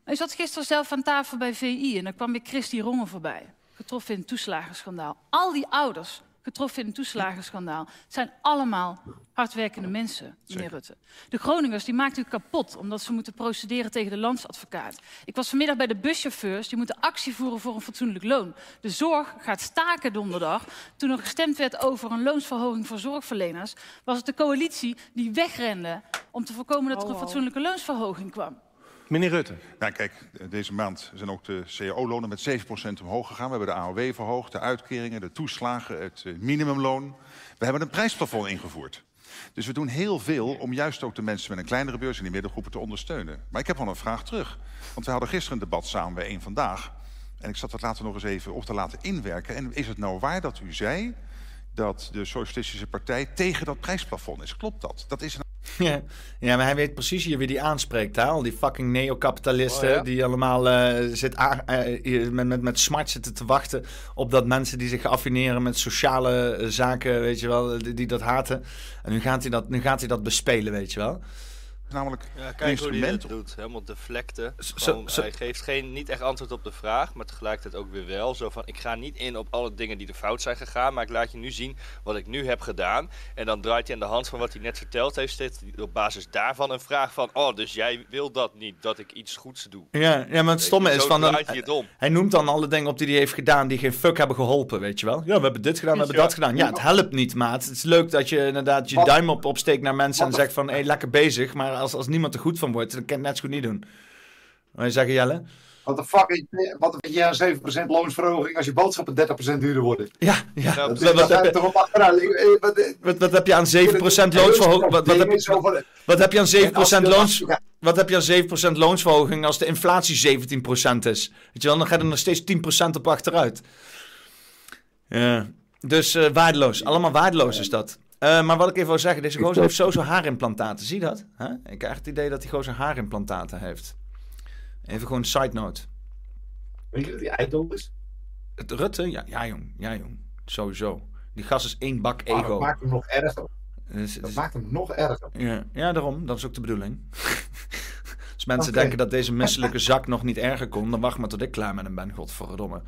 Maar u zat gisteren zelf aan tafel bij VI en dan kwam weer Christy Rongen voorbij. Getroffen in het toeslagenschandaal. Al die ouders getroffen in het toeslagenschandaal zijn allemaal hardwerkende mensen, meneer Rutte. De Groningers die maakt u kapot omdat ze moeten procederen tegen de landsadvocaat. Ik was vanmiddag bij de buschauffeurs, die moeten actie voeren voor een fatsoenlijk loon. De zorg gaat staken donderdag. Toen er gestemd werd over een loonsverhoging voor zorgverleners, was het de coalitie die wegrende om te voorkomen dat er een fatsoenlijke loonsverhoging kwam. Meneer Rutte. Ja, kijk, deze maand zijn ook de cao-lonen met 7% omhoog gegaan. We hebben de AOW verhoogd, de uitkeringen, de toeslagen, het eh, minimumloon. We hebben een prijsplafond ingevoerd. Dus we doen heel veel om juist ook de mensen met een kleinere beurs en die middengroepen te ondersteunen. Maar ik heb wel een vraag terug. Want we hadden gisteren een debat samen bij één Vandaag. En ik zat dat later nog eens even op te laten inwerken. En is het nou waar dat u zei dat de Socialistische Partij tegen dat prijsplafond is? Klopt dat? Dat is een Ja, ja, maar hij weet precies hier wie die aanspreekt. Hè? Al die fucking neocapitalisten Oh, ja? die allemaal eh, zit aan- eh, met, met, met smart zitten te wachten op dat mensen die zich affineren met sociale eh, zaken, weet je wel, die, die dat haten. En nu gaat, hij dat, nu gaat hij dat bespelen, weet je wel. Namelijk Ja, een kijk hoe hij instrument het doet. Helemaal deflecten. Zo- Gewoon, zo- Hij geeft geen, niet echt antwoord op de vraag, maar tegelijkertijd ook weer wel. Zo van, ik ga niet in op alle dingen die er fout zijn gegaan, maar ik laat je nu zien wat ik nu heb gedaan. En dan draait hij aan de hand van wat hij net verteld heeft, steeds op basis daarvan een vraag van, oh, dus jij wil dat niet, dat ik iets goeds doe. Ja, ja maar het stomme is van... draait hij het om. hij noemt dan alle dingen op die hij heeft gedaan die geen fuck hebben geholpen, weet je wel. Ja, we hebben dit gedaan, we hebben dat gedaan. Ja, het helpt niet, maat. Het is leuk dat je inderdaad je Wat- duim op, opsteekt naar mensen en zegt van... hé, lekker bezig, maar als, als niemand er goed van wordt, dan kan je het net zo goed niet doen. Wat je zeggen, Jelle? Wat de fuck, is- wat jij aan 7% loonsverhoging als je boodschappen 30% duurder worden? Ja, ja. Dat Wat, is, wat, heb, ik- wat- wat, wat heb je aan 7% loonsverhoging? Wat, wat, heb, je- wat heb je aan 7% loons... Wat heb je aan 7% loonsverhoging als de inflatie 17% is? Weet je wel, dan gaat er nog steeds 10% op achteruit. Ja, dus eh, waardeloos. Allemaal waardeloos is dat. Eh, maar wat ik even wil zeggen, deze gozer heeft sowieso haarimplantaten. Zie je dat? Huh? Ik krijg het idee dat die gozer haarimplantaten heeft. Even gewoon een side note. Weet je dat die eikel is? Het Rutte? Ja, ja jong. Ja jong. Sowieso. Die gast is één bak ego. dat maakt hem nog erger. Dus- Dat dus- maakt hem nog erger. Ja, ja, daarom. Dat is ook de bedoeling. (laughs) Als mensen denken dat deze misselijke zak nog niet erger kon, dan wacht maar tot ik klaar met hem ben. Godverdomme.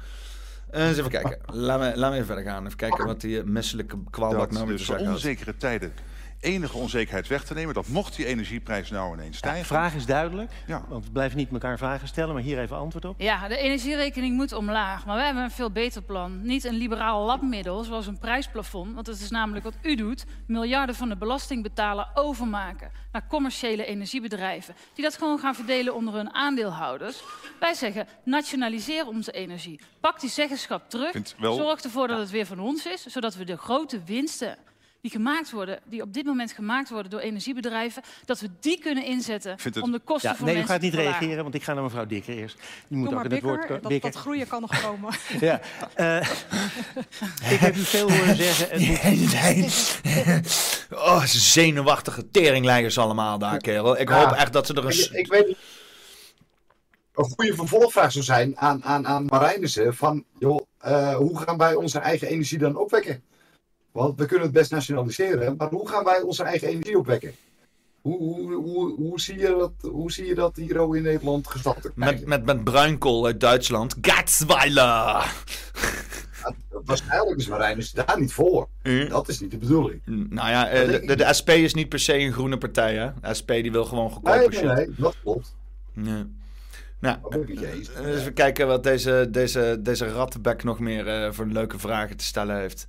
Eh, eens even kijken. Laat me, laat me even verder gaan. Even kijken wat die misselijke kwaalbak nou weer te dus zeggen onzekere tijden enige onzekerheid weg te nemen. Dat mocht die energieprijs nou ineens De stijgen. vraag is duidelijk, Ja. want we blijven niet elkaar vragen stellen, maar hier even antwoord op. Ja, de energierekening moet omlaag. Maar wij hebben een veel beter plan. Niet een liberaal labmiddel, zoals een prijsplafond. Want dat is namelijk wat u doet. Miljarden van de belastingbetaler overmaken naar commerciële energiebedrijven. Die dat gewoon gaan verdelen onder hun aandeelhouders. Wij zeggen, nationaliseer onze energie. Pak die zeggenschap terug. Wel- Zorg ervoor dat het weer van ons is. Zodat we de grote winsten die gemaakt worden, die op dit moment gemaakt worden door energiebedrijven, dat we die kunnen inzetten het- om de kosten Ja, voor nee, u mensen gaat niet te verlagen. reageren, want ik ga naar mevrouw Dikker eerst. Die moet Doe ook maar in het woord dat, dat groeien kan nog komen. (laughs) Ja, eh, (laughs) ik heb u veel horen zeggen. Het moet... Nee, nee. (laughs) Oh, ze zenuwachtige teringleiders allemaal daar, kerel. Ik Ja. hoop echt dat ze er een... Ik, ik weet niet. Een goede vervolgvraag zou zijn aan, aan, aan Marijnissen van, joh, eh, hoe gaan wij onze eigen energie dan opwekken? Want we kunnen het best nationaliseren, maar hoe gaan wij onze eigen energie opwekken? Hoe, hoe, hoe, hoe, zie, je dat, hoe zie je dat hier ook in Nederland gestalte Met, met, met bruinkool uit Duitsland. Gatsweiler! Waarschijnlijk is daar niet voor. Dat is niet de bedoeling. Nou ja, eh, de, de, de SP is niet per se een groene partij, hè? De SP die wil gewoon goedkope Nee, nee, nee, dat klopt. Ja. Nou, je eens. eh, even kijken wat deze, deze, deze rattenbek nog meer eh, voor leuke vragen te stellen heeft.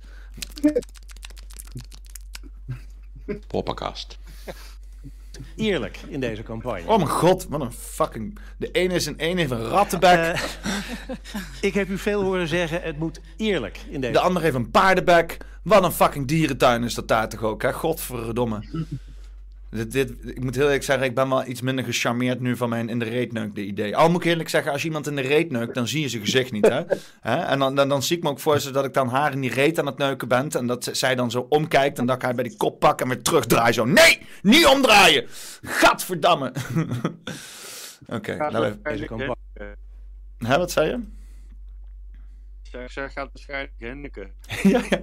(laughs) Poppenkast. Eerlijk in deze campagne. Oh mijn god, wat een fucking... De ene is een ene heeft een rattenbek. Eh, (laughs) ik heb u veel horen zeggen, het moet eerlijk in deze de ander heeft een paardenbek. Wat een fucking dierentuin is dat daar toch ook, hè? Godverdomme. Dit, dit, ik moet heel eerlijk zeggen, ik ben wel iets minder gecharmeerd nu van mijn in de reet neukte idee. Al moet ik eerlijk zeggen, als iemand in de reet neukt, dan zie je zijn gezicht niet. Hè? (laughs) Hè? En dan, dan, dan zie ik me ook voorstellen dat ik dan haar in die reet aan het neuken ben. En dat zij dan zo omkijkt en dat ik haar bij die kop pak en weer terugdraai. Zo, nee, niet omdraaien! Gadverdamme! (laughs) Oké, laten we even... Hè, wat zei je? Zeg, zij gaat waarschijnlijk Henneke. (laughs) ja, ja.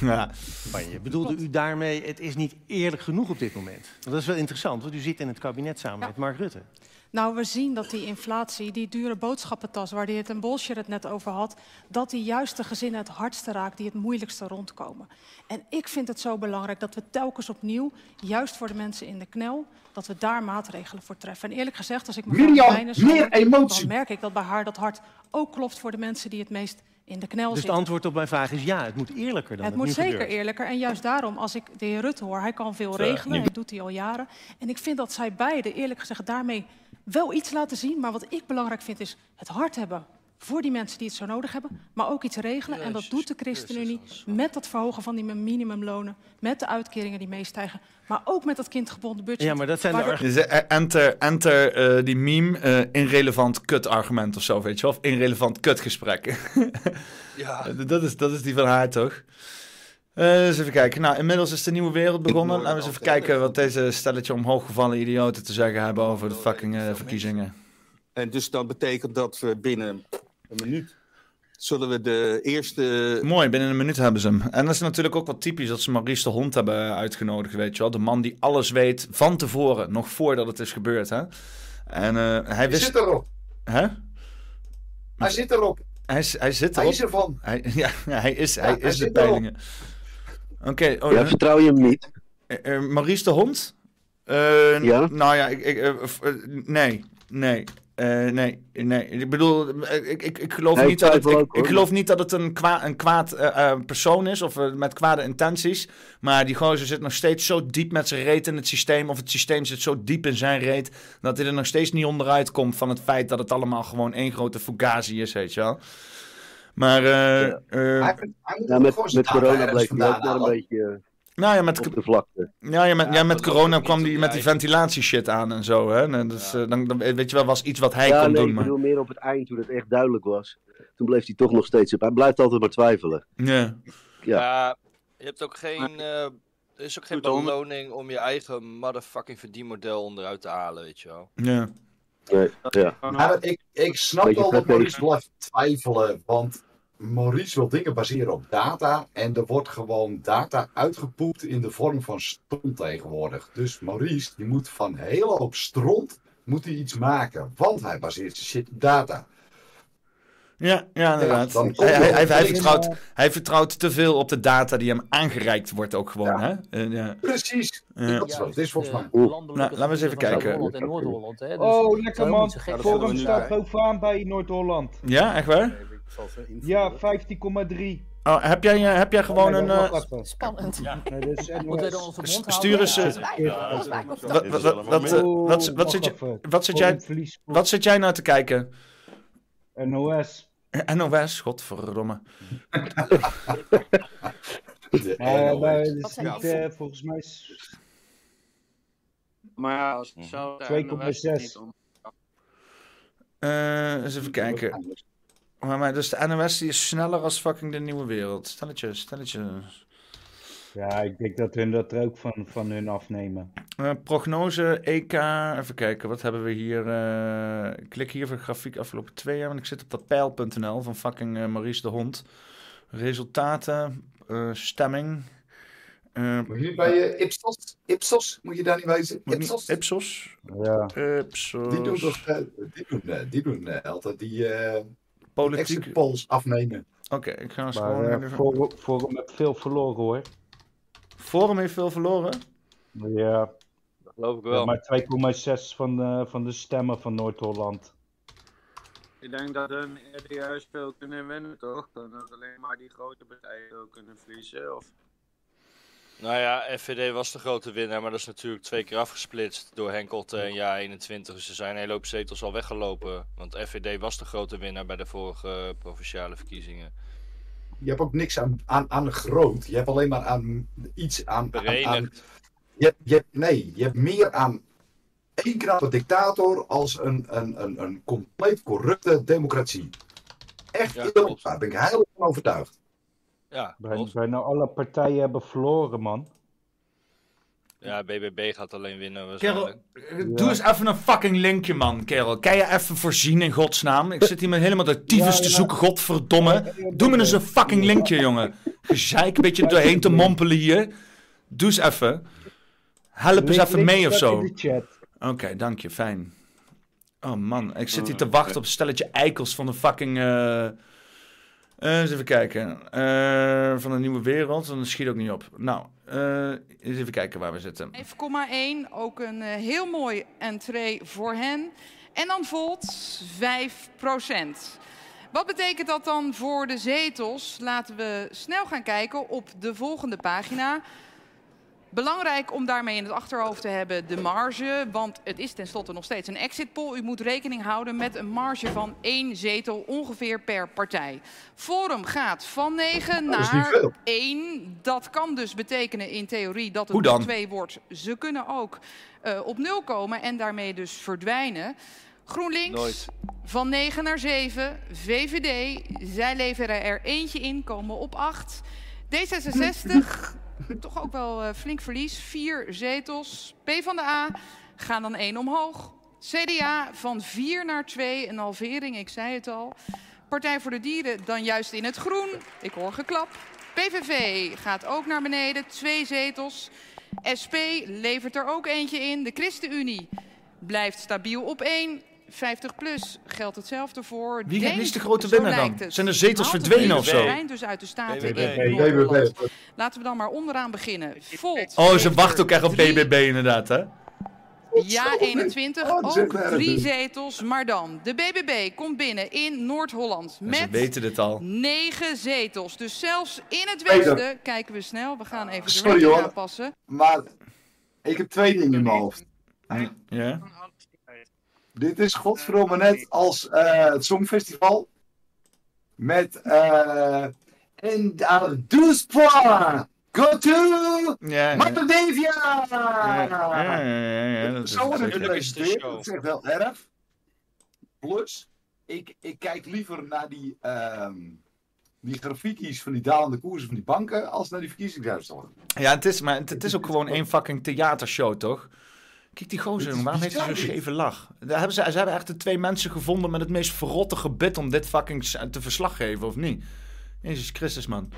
Ja. Spanje. Bedoelde u daarmee, het is niet eerlijk genoeg op dit moment? Want dat is wel interessant, want u zit in het kabinet samen met Mark Rutte. Nou, we zien dat die inflatie, die dure boodschappentas waar de heer Ten Bolsje het net over had, dat die juist de gezinnen het hardste raakt die het moeilijkste rondkomen. En ik vind het zo belangrijk dat we telkens opnieuw, juist voor de mensen in de knel, dat we daar maatregelen voor treffen. En eerlijk gezegd, als ik mevrouw Wijners hoor, meer emotie. dan merk ik dat bij haar dat hart ook klopt voor de mensen die het meest in de knel Dus het antwoord op mijn vraag is ja, het moet eerlijker dan Het het, moet nu zeker gebeurt. eerlijker. En juist daarom, als ik de heer Rutte hoor, hij kan veel Zo, regelen. Hij doet hij al jaren. En ik vind dat zij beiden, eerlijk gezegd, daarmee wel iets laten zien. Maar wat ik belangrijk vind, is het hart hebben voor die mensen die het zo nodig hebben. Maar ook iets regelen. En dat doet de ChristenUnie met dat verhogen van die minimumlonen. Met de uitkeringen die meestijgen. Maar ook met dat kindgebonden budget. Ja, maar dat zijn de Waardoor- Dus, eh, enter enter eh, die meme, eh, irrelevant kut argument of zo, weet je wel? Of irrelevant kut gesprek. (laughs) Ja. dat, is, dat is die van haar, toch? Eh, eens even kijken. Nou, inmiddels is de nieuwe wereld begonnen. Laten we eens even kijken wat deze stelletje omhooggevallen idioten te zeggen hebben over de fucking eh, verkiezingen. En dus dat betekent dat we binnen een minuut zullen we de eerste... Mooi, binnen een minuut hebben ze hem. En dat is natuurlijk ook wat typisch dat ze Maurice de Hond hebben uitgenodigd, weet je wel. De man die alles weet van tevoren, nog voordat het is gebeurd, hè. En eh, hij Hij wist... zit erop. Hè? Hij zit erop. Hij, is- hij zit Hij erop. is ervan. Hij, (laughs) ja, hij is, Ja, hij hij is de peilingen. Oké. oh, Ja, eh, vertrouw je hem niet? eh, eh, Maurice de Hond? Eh, Ja? Nou ja, ik, ik, nee, nee. Eh, nee, nee. Ik bedoel, eh, ik, ik, ik, geloof Nee, niet dat het, ik, ook, hoor. ik geloof niet dat het een, kwa, een kwaad eh, eh, persoon is of met kwade intenties. Maar die gozer zit nog steeds zo diep met zijn reet in het systeem. Of het systeem zit zo diep in zijn reet. Dat hij er nog steeds niet onderuit komt van het feit dat het allemaal gewoon één grote fugazi is, weet je wel. Maar, eh, eh, Ja, met, met corona hij ook maar een beetje nou ja, met, op de vlakte. ja, ja, met, ja, met corona kwam hij met die ventilatieshit aan en zo. Hè? En Dus, eh, dan, dan weet je wel, was iets wat hij ja, kon nee, doen. ik Maar... bedoel meer op het eind, toen het echt duidelijk was. Toen bleef hij toch nog steeds op. Hij blijft altijd maar twijfelen. Ja. Ja. Je hebt ook geen. eh, er is ook geen beloning om je eigen motherfucking verdienmodel onderuit te halen, weet je wel. Ja. Nee, ja. Ik, ik snap wel dat. Maurice blijft twijfelen, want Maurice wil dingen baseren op data en er wordt gewoon data uitgepoept in de vorm van stront tegenwoordig. Dus Maurice die moet van hele hoop stront moet hij iets maken, want hij baseert zijn shit op data. Ja, ja, inderdaad. dan komt hij, hij, hij, vertrouwt, hij vertrouwt te veel op de data die hem aangereikt wordt ook gewoon, hè? Eh, ja. Precies. Ja. Dat is wat het is volgens mij. Nou, laten we eens even kijken. En Noord-Holland. Dus Oh, lekker man. Forum staat bovenaan bij Noord-Holland. Ja, echt waar? Ja, 15,3. Oh, heb, jij, eh, heb jij gewoon een... eh, Spannend. Nee, dus mond houden? Stuur eens... Ja, wat, wat, wat, wat, wat, wat zit je- wat zit jij, wat zit jij nou te kijken? NOS. NOS, godverdomme. (laughs) Maar het Wat is niet, eh, volgens mij is Maar ja, als het zo... 2,6. Eh, eens even kijken. Maar, maar dus de NOS die is sneller als fucking de nieuwe wereld. Stelletje, stelletje. Ja, ik denk dat hun dat er ook van, van hun afnemen. Eh, prognose, EK, even kijken, wat hebben we hier? eh, ik klik hier voor grafiek afgelopen twee jaar, want ik zit op dat pijl.nl van fucking eh, Maurice de Hond. Resultaten, eh, stemming. eh, Moet je bij je Ipsos, Ipsos, moet je daar niet? Moet niet- Ipsos? Ipsos? Ja. Ipsos. Die doen, toch, die doen, die doen altijd die eh Politiek. exit polls afnemen. Oké, ik ga eens Maar gewoon... even- Forum, Forum heeft veel verloren hoor. Forum heeft veel verloren. Ja. Dat geloof ik Ja, wel. maar 2,6 van, de- van de stemmen van Noord-Holland. Ik denk dat hun eerder juist veel kunnen winnen, toch? Dan dat alleen maar die grote partijen ook kunnen verliezen. Of... Nou ja, FVD was de grote winnaar, maar dat is natuurlijk twee keer afgesplitst door Henkelte en Ja 21. Dus er zijn een hele hoop zetels al weggelopen. Want FVD was de grote winnaar bij de vorige provinciale verkiezingen. je hebt ook niks aan, aan, aan groot. Je hebt alleen maar aan iets aan. aan, je, hebt- je, hebt- nee, je hebt meer aan één knappe dictator als een, een, een, een compleet corrupte democratie. Echt eerlijk, daar ben ik heilig van overtuigd. Ja, Bijna, bijna alle partijen hebben verloren, man. ja, BBB gaat alleen winnen Kerel, waarschijnlijk. eh, doe eens even een fucking linkje, man, kerel. Kan je even voorzien in godsnaam? Ik zit hier met helemaal de tyfus te zoeken, godverdomme. Doe me eens een fucking linkje, jongen. Gezeik een beetje doorheen te mompelen hier. Doe eens even. Help eens even mee of zo. Oké, dank je, fijn. Oh man, ik zit hier te wachten op een stelletje eikels van de fucking... eh, eh, eens even kijken. Eh, van de nieuwe wereld, dan schiet ook niet op. Nou, eh, eens even kijken waar we zitten. 5,1. Ook een heel mooi entree voor hen. En dan Volt 5% Wat betekent dat dan voor de zetels? Laten we snel gaan kijken op de volgende pagina. Belangrijk om daarmee in het achterhoofd te hebben de marge, want het is tenslotte nog steeds een exit poll. U moet rekening houden met een marge van één zetel ongeveer per partij. Forum gaat van 9 dat is niet naar veel. 1. Dat kan dus betekenen in theorie dat het nog 2 wordt. Ze kunnen ook eh, op 0 komen en daarmee dus verdwijnen. GroenLinks Nooit. van 9 naar 7. VVD, zij leveren er eentje in, komen op 8. D66, (laughs) toch ook wel eh, flink verlies. 4 zetels. PvdA gaan dan 1 omhoog. CDA van 4 naar 2, een halvering, ik zei het al. Partij voor de Dieren dan juist in het groen. Ik hoor geklap. PVV gaat ook naar beneden, twee zetels. SP levert er ook eentje in. De ChristenUnie blijft stabiel op 1. 50 plus geldt hetzelfde voor. Wie, Denk, wie is de grote winnaar dan? Zijn er zetels verdwenen of zo? Dus uit de Staten BBB. Laten we dan maar onderaan beginnen. Volt. Oh, ze wachten ook echt op. BBB inderdaad, hè? Ja, 21. Oh, dat is echt ook erg, drie zetels. Maar dan, de BBB komt binnen in Noord-Holland Ze met weten dit al. negen zetels. Dus zelfs in het westen, kijken we snel, we gaan even de Sorry, hoor. aanpassen. Maar ik heb twee dingen in mijn hoofd. Ja? Dit is godverdomme net als eh, het Songfestival. Met eh en. Go to Ja. Matadevia! Ja, Zo wordt het gepresenteerd. Dat is echt wel erg. Plus, ik, ik kijk liever naar die, ehm die grafiekjes van die dalende koersen van die banken als naar die verkiezingsuitslagen. Ja, het is, maar het, het is ook gewoon één fucking theatershow, toch? Kijk die gozer, waarom heeft hij zo'n scheve lach? Daar hebben ze, ze hebben echt de twee mensen gevonden met het meest verrotte gebit om dit fucking te verslaggeven, of niet? Jezus Christus, man.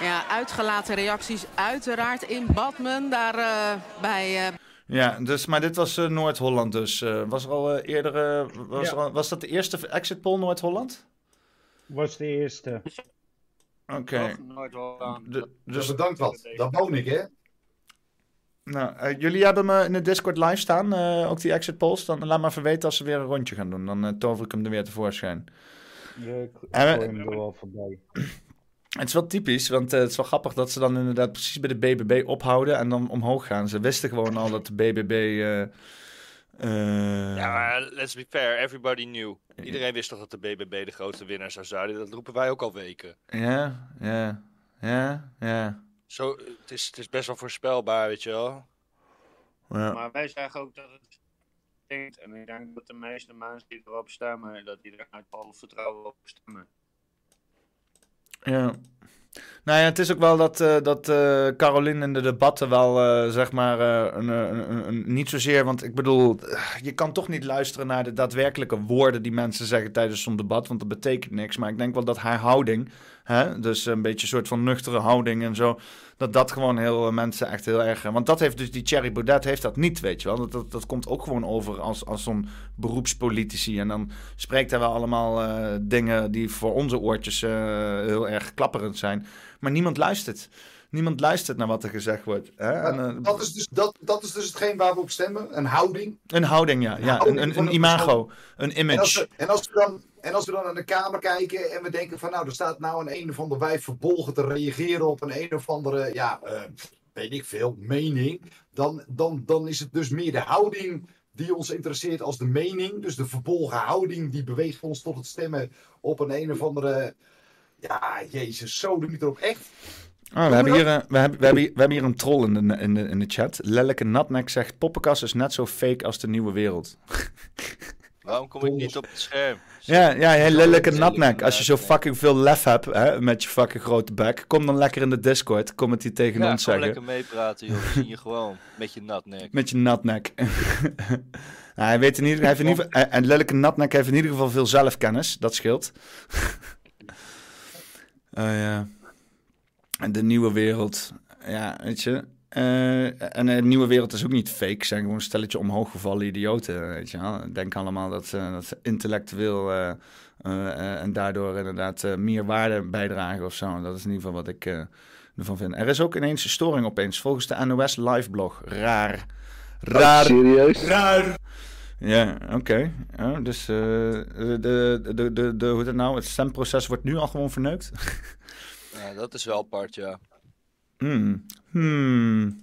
Ja, uitgelaten reacties uiteraard in Badmen. Daar eh, bij... eh, Ja, dus, maar dit was eh, Noord-Holland dus. Eh, was er al eerder... was, Ja. er al- was dat de eerste exit poll Noord-Holland? Was de eerste. Oké. De- Dus dus, bedankt wat. Dat woon ik, hè? nou, eh, jullie hebben me in de Discord live staan, eh, ook die exit polls. Dan laat maar even weten als ze weer een rondje gaan doen. Dan eh, tover ik hem er weer tevoorschijn. Ja, ik En hem er wel voorbij. (clears throat) Het is wel typisch, want het is wel grappig dat ze dan inderdaad precies bij de BBB ophouden en dan omhoog gaan. Ze wisten gewoon al dat de BBB... eh, eh, Ja, maar let's be fair, everybody knew. Iedereen wist toch dat de BBB de grootste winnaar zou zijn. Dat roepen wij ook al weken. ja, ja, ja, ja. Zo, het, is, het is best wel voorspelbaar, weet je wel. ja. Maar wij zeggen ook dat het denkt. En ik denk dat de meeste mensen die erop stemmen, dat die er uit alle vertrouwen op stemmen. Ja. Nou ja, het is ook wel dat, eh dat eh Caroline in de debatten wel, eh, zeg maar, een, een, een, niet zozeer, want ik bedoel, je kan toch niet luisteren naar de daadwerkelijke woorden die mensen zeggen tijdens zo'n debat, want dat betekent niks. Maar ik denk wel dat haar houding, hè, dus een beetje een soort van nuchtere houding en zo, dat dat gewoon heel eh, mensen echt heel erg, want dat heeft dus die Thierry Baudet heeft dat niet, weet je wel. Dat, dat, dat komt ook gewoon over als, als zo'n beroepspolitici en dan spreekt hij wel allemaal eh, dingen die voor onze oortjes eh, heel erg klapperend zijn. Maar niemand luistert. Niemand luistert naar wat er gezegd wordt. Hè? En, eh, Dat is, dus, dat, dat is dus hetgeen waar we op stemmen. Een houding. een houding, ja. ja houding een, een, van een een imago. Een En als, image. we, en, als we dan, en als we dan naar de kamer kijken en we denken van nou, er staat nou een een of ander wijf verbolgen te reageren op een een of andere, ja, eh, weet ik veel, mening. Dan, dan, dan is het dus meer de houding die ons interesseert als de mening. Dus de verbolgen houding die beweegt ons tot het stemmen op een een of andere. Ja, jezus, zo doe ik erop echt. Oh, we, hebben hier, eh, we, hebben, we, hebben, hier- we hebben hier een troll in de, in de, in de chat. Lelleke Natnek zegt: Poppenkast is net zo fake als de nieuwe wereld. (laughs) Waarom kom ik niet op het scherm? Ja, ja, hey, lelijke natnek. Als je zo fucking veel lef hebt hè, met je fucking grote bek, kom dan lekker in de Discord. Kom het hier tegen Ja, ons zeggen. lekker meepraten, joh. We zien je gewoon met je natnek. Met je natnek. Nou, (laughs) hij weet in ieder, hij heeft in ieder geval, en lelijke natnek heeft in ieder geval veel zelfkennis. Dat scheelt. Oh (laughs) ja. De nieuwe wereld. Ja, weet je. Eh, en de nieuwe wereld is ook niet fake. Zijn gewoon een stelletje omhooggevallen idioten. Weet je wel. Denk allemaal dat, ze- dat ze intellectueel eh, eh, eh, en daardoor inderdaad eh, meer waarde bijdragen of zo. Dat is in ieder geval wat ik eh, ervan vind. Er is ook ineens een storing opeens. Volgens de NOS liveblog. Raar. Raar. serieus? Raar. Ja, oké. Dus eh, de, de, de, de, de, hoe het nou? Het stemproces wordt nu al gewoon verneukt. (laughs) Ja, dat is wel apart, ja. Hmm. Hmm.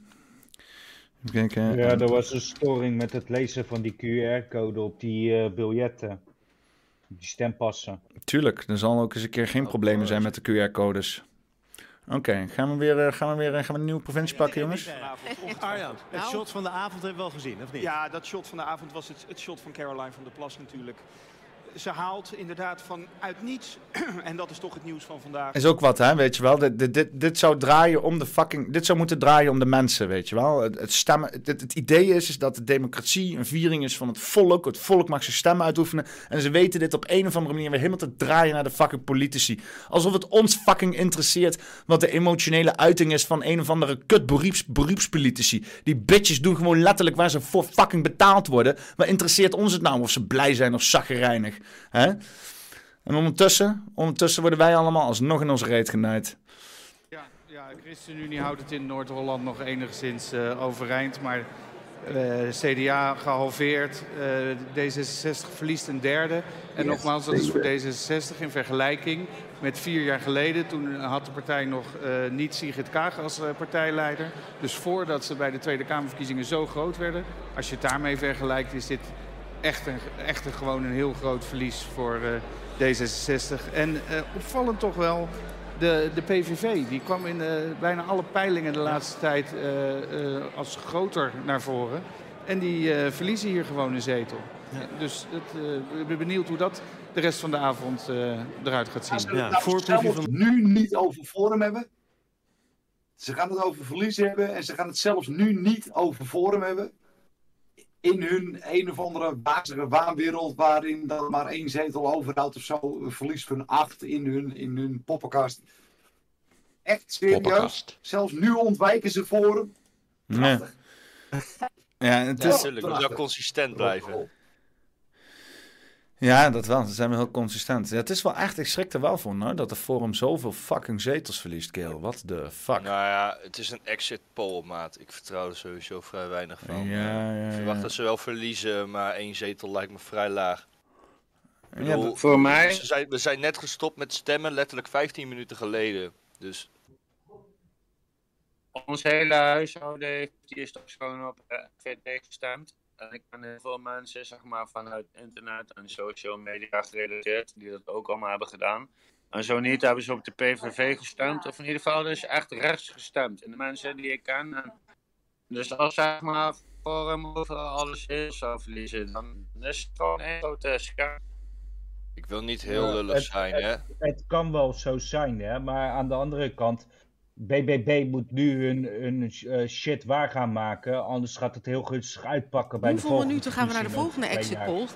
Even kijken. Ja, er was een storing met het lezen van die QR-code op die eh, biljetten. Die stempassen. Tuurlijk, er zal ook eens een keer geen problemen zijn met de QR-codes. Oké, gaan we weer, eh, gaan we weer eh, gaan we een nieuwe provincie pakken, jongens? Arjan, het shot van de avond hebben we wel gezien, of niet? Ja, dat shot van de avond was het, het shot van Caroline van der Plas natuurlijk. Ze haalt inderdaad van uit niets, (clears throat) en dat is toch het nieuws van vandaag. Is ook wat, hè, weet je wel. Dit, dit, zou draaien om de fucking... Dit zou moeten draaien om de mensen, weet je wel. Het, stemmen... Het, idee is, is dat de democratie een viering is van het volk. Het volk mag zijn stem uitoefenen. En ze weten dit op een of andere manier weer helemaal te draaien naar de fucking politici. Alsof het ons fucking interesseert wat de emotionele uiting is van een of andere kut. Die bitches doen gewoon letterlijk waar ze voor fucking betaald worden. Maar interesseert ons het nou of ze blij zijn of zaggerijnig? Hè? En ondertussen, ondertussen worden wij allemaal alsnog in onze reet genaaid. Ja, ja, de ChristenUnie houdt het in Noord-Holland nog enigszins eh, overeind, maar eh, CDA gehalveerd, eh, D66 verliest een derde. En nogmaals, dat is voor D66 in vergelijking met vier jaar geleden. Toen had de partij nog eh, niet Sigrid Kaag als eh, partijleider. Dus voordat ze bij de Tweede Kamerverkiezingen zo groot werden, als je het daarmee vergelijkt, is dit echt, een, echt een, gewoon een heel groot verlies voor eh, D66. En eh, opvallend toch wel de, de PVV. Die kwam in eh, bijna alle peilingen de laatste tijd eh, eh, als groter naar voren. En die eh, verliezen hier gewoon een zetel. Dus het, eh, ik ben benieuwd hoe dat de rest van de avond eh, eruit gaat Als zien. ze het nou zelfs nu niet over Forum hebben. Ze gaan het over verlies hebben en ze gaan het zelfs nu niet over Forum hebben. In hun een of andere wazige waanwereld waarin dat maar één zetel overhoudt of zo. Een verlies van acht in hun, in hun poppenkast. Echt serieus. Poppenkast. Zelfs nu ontwijken ze Forum. Nee. Ja, het Ja, is... natuurlijk. Het moet wel consistent blijven. Ja, dat wel. Ze zijn wel heel consistent. Ja, het is wel echt, ik schrik er wel van hoor, dat de Forum zoveel fucking zetels verliest, Keel. What the fuck? Nou ja, het is een exit poll, maat. Ik vertrouw er sowieso vrij weinig van. Ja, Eh, ja, ik verwacht ja. dat ze wel verliezen, maar één zetel lijkt me vrij laag. Bedoel, dat- voor mij- Ze zijn, we zijn net gestopt met stemmen, letterlijk 15 minuten geleden. Dus Ons hele huishouden heeft die is toch gewoon op eh, VVD gestemd. En ik ken heel veel mensen, zeg maar, vanuit internet en social media gerelateerd, die dat ook allemaal hebben gedaan. En zo niet hebben ze op de PVV gestemd, of in ieder geval dus echt rechts gestemd. En de mensen die ik ken. En dus als zeg maar voor hem overal alles heel zou verliezen, dan is het gewoon één grote ik wil niet heel Ja, lullig het- zijn, het- hè. Het kan wel zo zijn, hè? maar aan de andere kant, BBB moet nu hun, hun eh, shit waar gaan maken, anders gaat het heel gunstig uitpakken bij de Hoeveel volgende minuten gaan we naar de volgende exit poll?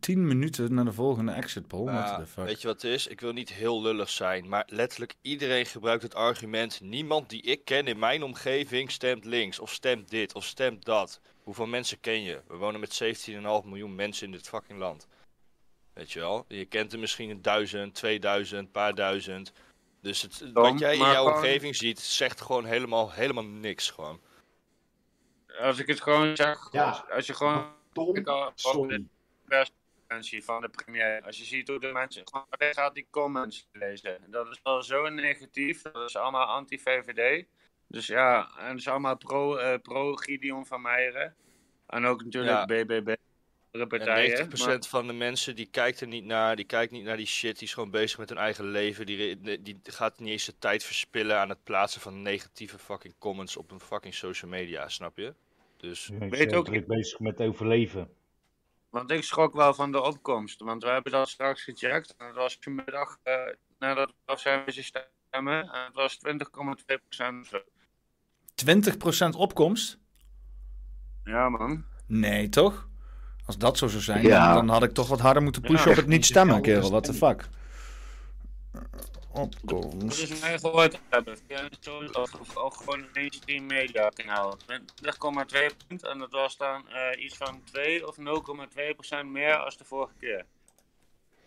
Tien minuten naar de volgende exit poll. Ja, What the fuck? weet je wat het is? Ik wil niet heel lullig zijn, maar letterlijk iedereen gebruikt het argument. Niemand die ik ken in mijn omgeving stemt links, of stemt dit, of stemt dat. Hoeveel mensen ken je? We wonen met 17,5 miljoen mensen in dit fucking land. Weet je wel? Je kent er misschien een duizend, 2000, paar duizend. Dus het, wat jij in jouw gewoon- omgeving ziet, zegt gewoon helemaal, helemaal niks gewoon. Als ik het gewoon zeg, Ja. als, je gewoon Tom, ik al- op de persconferentie van de premier, als je ziet hoe de mensen gewoon gaat die comments lezen. Dat is wel zo negatief, dat is allemaal anti-VVD. Dus ja, en dat is allemaal pro, eh, pro Gideon van Meijeren. En ook natuurlijk Ja. BBB, andere partijen. En 90% van de mensen die kijkt er niet naar, die kijkt niet naar die shit, die is gewoon bezig met hun eigen leven. Die, die gaat niet eens de tijd verspillen aan het plaatsen van negatieve fucking comments op een fucking social media, snap je? Dus is Weet ook- druk bezig met overleven. Want ik schrok wel van de opkomst. Want we hebben dat straks gecheckt. En het was vanmiddag eh, nadat we af zijn we stemmen. En het was 20,2% of zo. 20% opkomst? Ja, man. Nee, toch? Als dat zo zou zijn, Ja. dan, dan had ik toch wat harder moeten pushen Ja. op het niet stemmen, kerel. What the fuck? Opkomst. Dat is mij gehoord hebben. Zo- of ook gewoon een mainstream media kanaal. Met 20,2 punt. En dat was dan eh, iets van 2 of 0,2% meer als de vorige keer.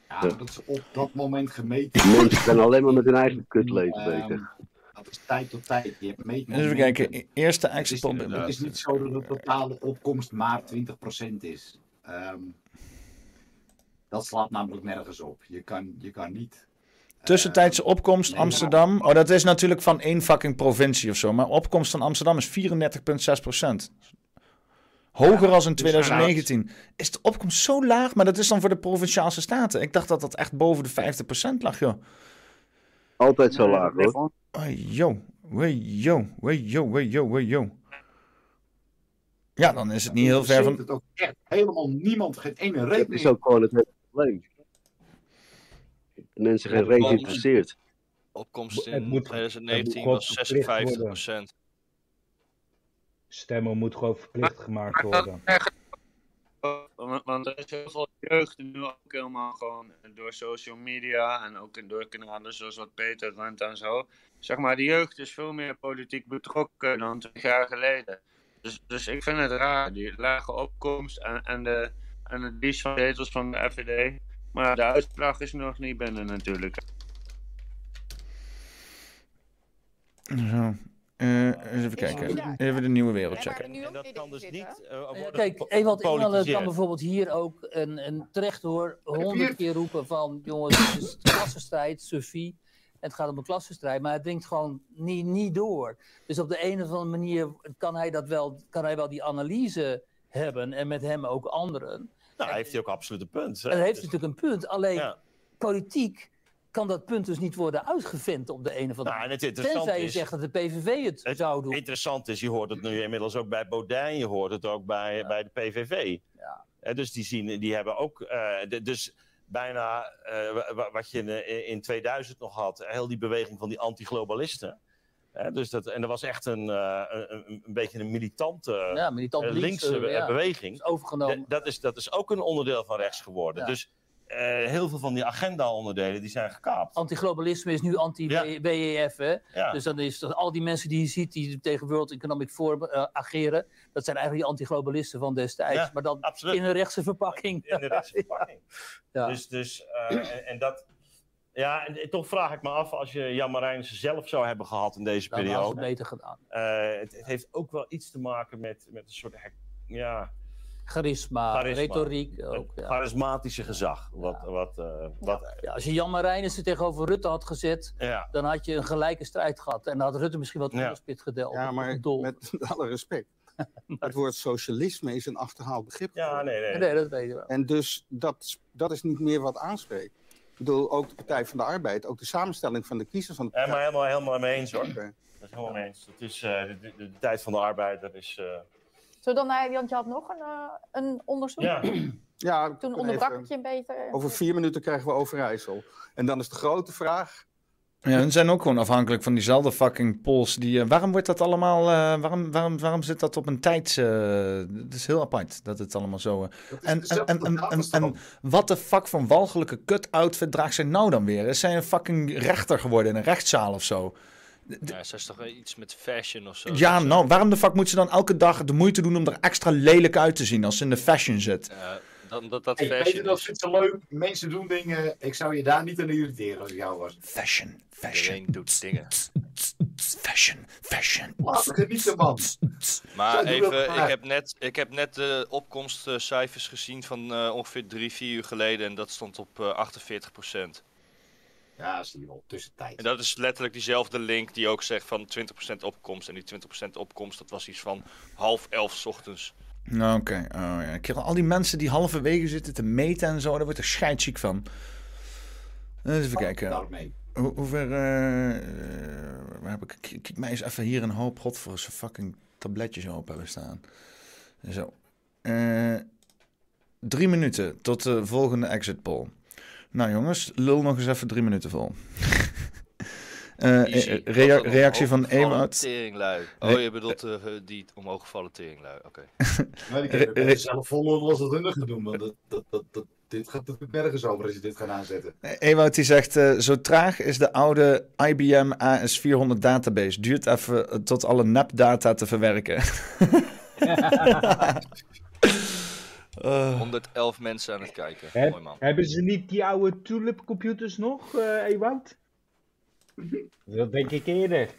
Ja, dat is op dat moment gemeten. Mensen zijn alleen maar met hun eigen kutleven Ehm, bezig. Dat is tijd tot tijd. Je hebt meet Even kijken, eerste Het is, exit poll. het is niet zo dat de totale opkomst maar 20% is. Ehm, dat slaat namelijk nergens op. Je kan, je kan niet. Tussentijdse opkomst Amsterdam. Oh, dat is natuurlijk van één fucking provincie of zo. Maar opkomst van Amsterdam is 34,6%. Hoger als in dus 2019. Is de opkomst zo laag? Maar dat is dan voor de provinciaalse staten. Ik dacht dat dat echt boven de 50% lag, joh. Altijd zo laag hoor. Hey, yo, hey, yo, hey, yo, hey, yo, hey, yo. Ja, dan is het niet heel ver Interesseert van... het ook echt helemaal niemand, geen ene Dat rekening. is ook gewoon het hele probleem. Mensen geen reet geïnteresseerd. opkomst in moet- 2019 het moet gewoon was verplicht 56%. Stemmen moet gewoon verplicht gemaakt worden. Want, want er is heel veel jeugd nu ook helemaal gewoon door social media en ook door kanalen zoals wat Peter runt en zo. Zeg maar, de jeugd is veel meer politiek betrokken dan twintig jaar geleden. Dus, dus ik vind het raar, die lage opkomst en, en de, en het liefst van zetels van de FVD. Maar de uitslag is nog niet binnen natuurlijk. Zo. Eh, eens even kijken. Even de nieuwe wereld checken. En dat kan dus niet eh, worden Ja, kijk, Ewald Engelen kan bijvoorbeeld hier ook een, een terecht hoor honderd keer roepen van jongens, het is (coughs) klassenstrijd, Sophie. Het gaat om een klassenstrijd, maar het dringt gewoon niet, niet door. Dus op de een of andere manier kan hij, dat wel, kan hij wel die analyse hebben en met hem ook anderen. Nou, heeft hij ook absoluut een punt. hè. En heeft Dus- natuurlijk een punt. Alleen Ja. politiek kan dat punt dus niet worden uitgevent op de een of andere Nou, en het manier. interessante Tenzij je is- zegt dat de PVV het, zou doen. Interessant is, je hoort het nu inmiddels ook bij Baudet, je hoort het ook bij, bij de PVV. Eh, dus die, zien, die hebben ook, eh, de- dus bijna eh, wa- wa- wat je in, eh, in 2000 nog had, heel die beweging van die anti-globalisten. Dus dat, en dat was echt een, eh, een, beetje een militante, Ja, militant linkse, linkse ja. beweging. Is overgenomen. Dat, is, dat is ook een onderdeel van rechts geworden. Ja. Dus eh, heel veel van die agenda-onderdelen die zijn gekaapt. Antiglobalisme is nu anti-WEF. hè? Ja. Dus dan is dat al die mensen die je ziet die tegen World Economic Forum eh, ageren, dat zijn eigenlijk die antiglobalisten van destijds. Ja, maar dan absoluut. in een rechtse verpakking. In de rechtse (laughs) verpakking. Ja. Dus, dus eh, en, en dat. Ja, en, en toch vraag ik me af, als je Jan Marijnissen zelf zou hebben gehad in deze Dan periode. het beter gedaan. het, het heeft ook wel iets te maken met, met een soort ja, Charisma, charisma. retoriek ook. Het Ja. charismatische gezag. Wat, wat, eh, wat, Ja, als je Jan Marijnissen tegenover Rutte had gezet, Ja. dan had je een gelijke strijd gehad. En dan had Rutte misschien wat Ja. onderspit gedeeld. Ja, maar met (laughs) alle respect. (laughs) Het woord socialisme is een achterhaald begrip. Ja, nee, nee. Nee, dat weet je wel. En dus dat, dat is niet meer wat aanspreekt. Ik bedoel, ook de Partij van de Arbeid, ook de samenstelling van de kiezers van de Ja, maar helemaal, helemaal mee eens hoor. Dat is helemaal mee eens. Het is, eh, de, de, de tijd van de arbeider is. eh, Zo dan, eh, want je had nog een, eh, een onderzoek. Ja. (clears throat) Ja, Toen onderbrak ik je een beetje. Over vier minuten krijgen we Overijssel. En dan is de grote vraag. Ja, en zijn ook gewoon afhankelijk van diezelfde fucking polls. Die, eh, waarom wordt dat allemaal, eh, waarom, waarom, waarom zit dat op een tijds... eh, het is heel apart dat het allemaal zo... eh, en, en, en, en, en, en wat de fuck voor walgelijke kut-outfit draagt zij nou dan weer? Is zij een fucking rechter geworden in een rechtszaal of zo? Ja, ze is toch wel iets met fashion of zo. Ja, nou, waarom de fuck moet ze dan elke dag de moeite doen om er extra lelijk uit te zien als ze in de fashion zit? Ja, dan, dat, dat Hey, fashion Peter, dat vindt ze leuk. Mensen doen dingen. Ik zou je daar niet aan irriteren als ik jou was. Fashion, Iedereen doet dingen. Fashion, fashion. Laat me genieten, man. Maar dat even, ik heb, net, ik heb net de opkomstcijfers gezien van eh, ongeveer drie, vier uur geleden. En dat stond op eh 48 Ja, zie je wel, tussentijd. En dat is letterlijk diezelfde link die ook zegt van 20% opkomst. En die 20% opkomst, dat was iets van half elf 's ochtends. Nou, Oké, oh, ja. ik heb al die mensen die halverwege zitten te meten en zo, daar word ik scheidsziek van. Even kijken. daarmee. Hoe, hoe ver, eh, eh, waar heb ik, kijk mij eens even hier een hoop god voor zijn fucking tabletjes open hebben staan. Zo. Eh, drie minuten tot de volgende exit poll. Nou jongens, lul nog eens even drie minuten vol. (laughs) Eh, eh, rea- Was reactie van Ewout. Oh, je bedoelt eh, die omhooggevallen teringlui. Oké. (laughs) Nee, die Re- kunnen re- zelf vol. Want dat, dat, dat, dat, dit gaat natuurlijk nergens over als je dit gaat aanzetten. Ewout die zegt, eh, zo traag is de oude IBM AS400 database. Duurt even tot alle nepdata te verwerken. (laughs) Eh, 111 mensen aan het kijken. Heb- Mooi man. hebben ze niet die oude Tulip computers nog, eh Ewout? Dat denk ik eerder.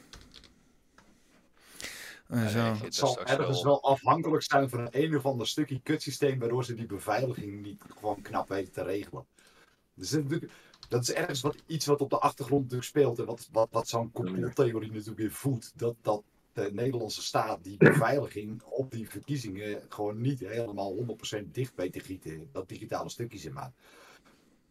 eh, zo. Het zal ergens wel afhankelijk zijn van een een of ander stukje kutsysteem waardoor ze die beveiliging niet gewoon knap weten te regelen. Dus dat, is natuurlijk- dat is ergens wat, iets wat op de achtergrond natuurlijk speelt en wat, wat, wat zo'n complottheorie natuurlijk weer voedt. Dat, dat de Nederlandse staat die (laughs) beveiliging op die verkiezingen gewoon niet helemaal 100% dicht weet te gieten. Dat digitale stukje zeg maar.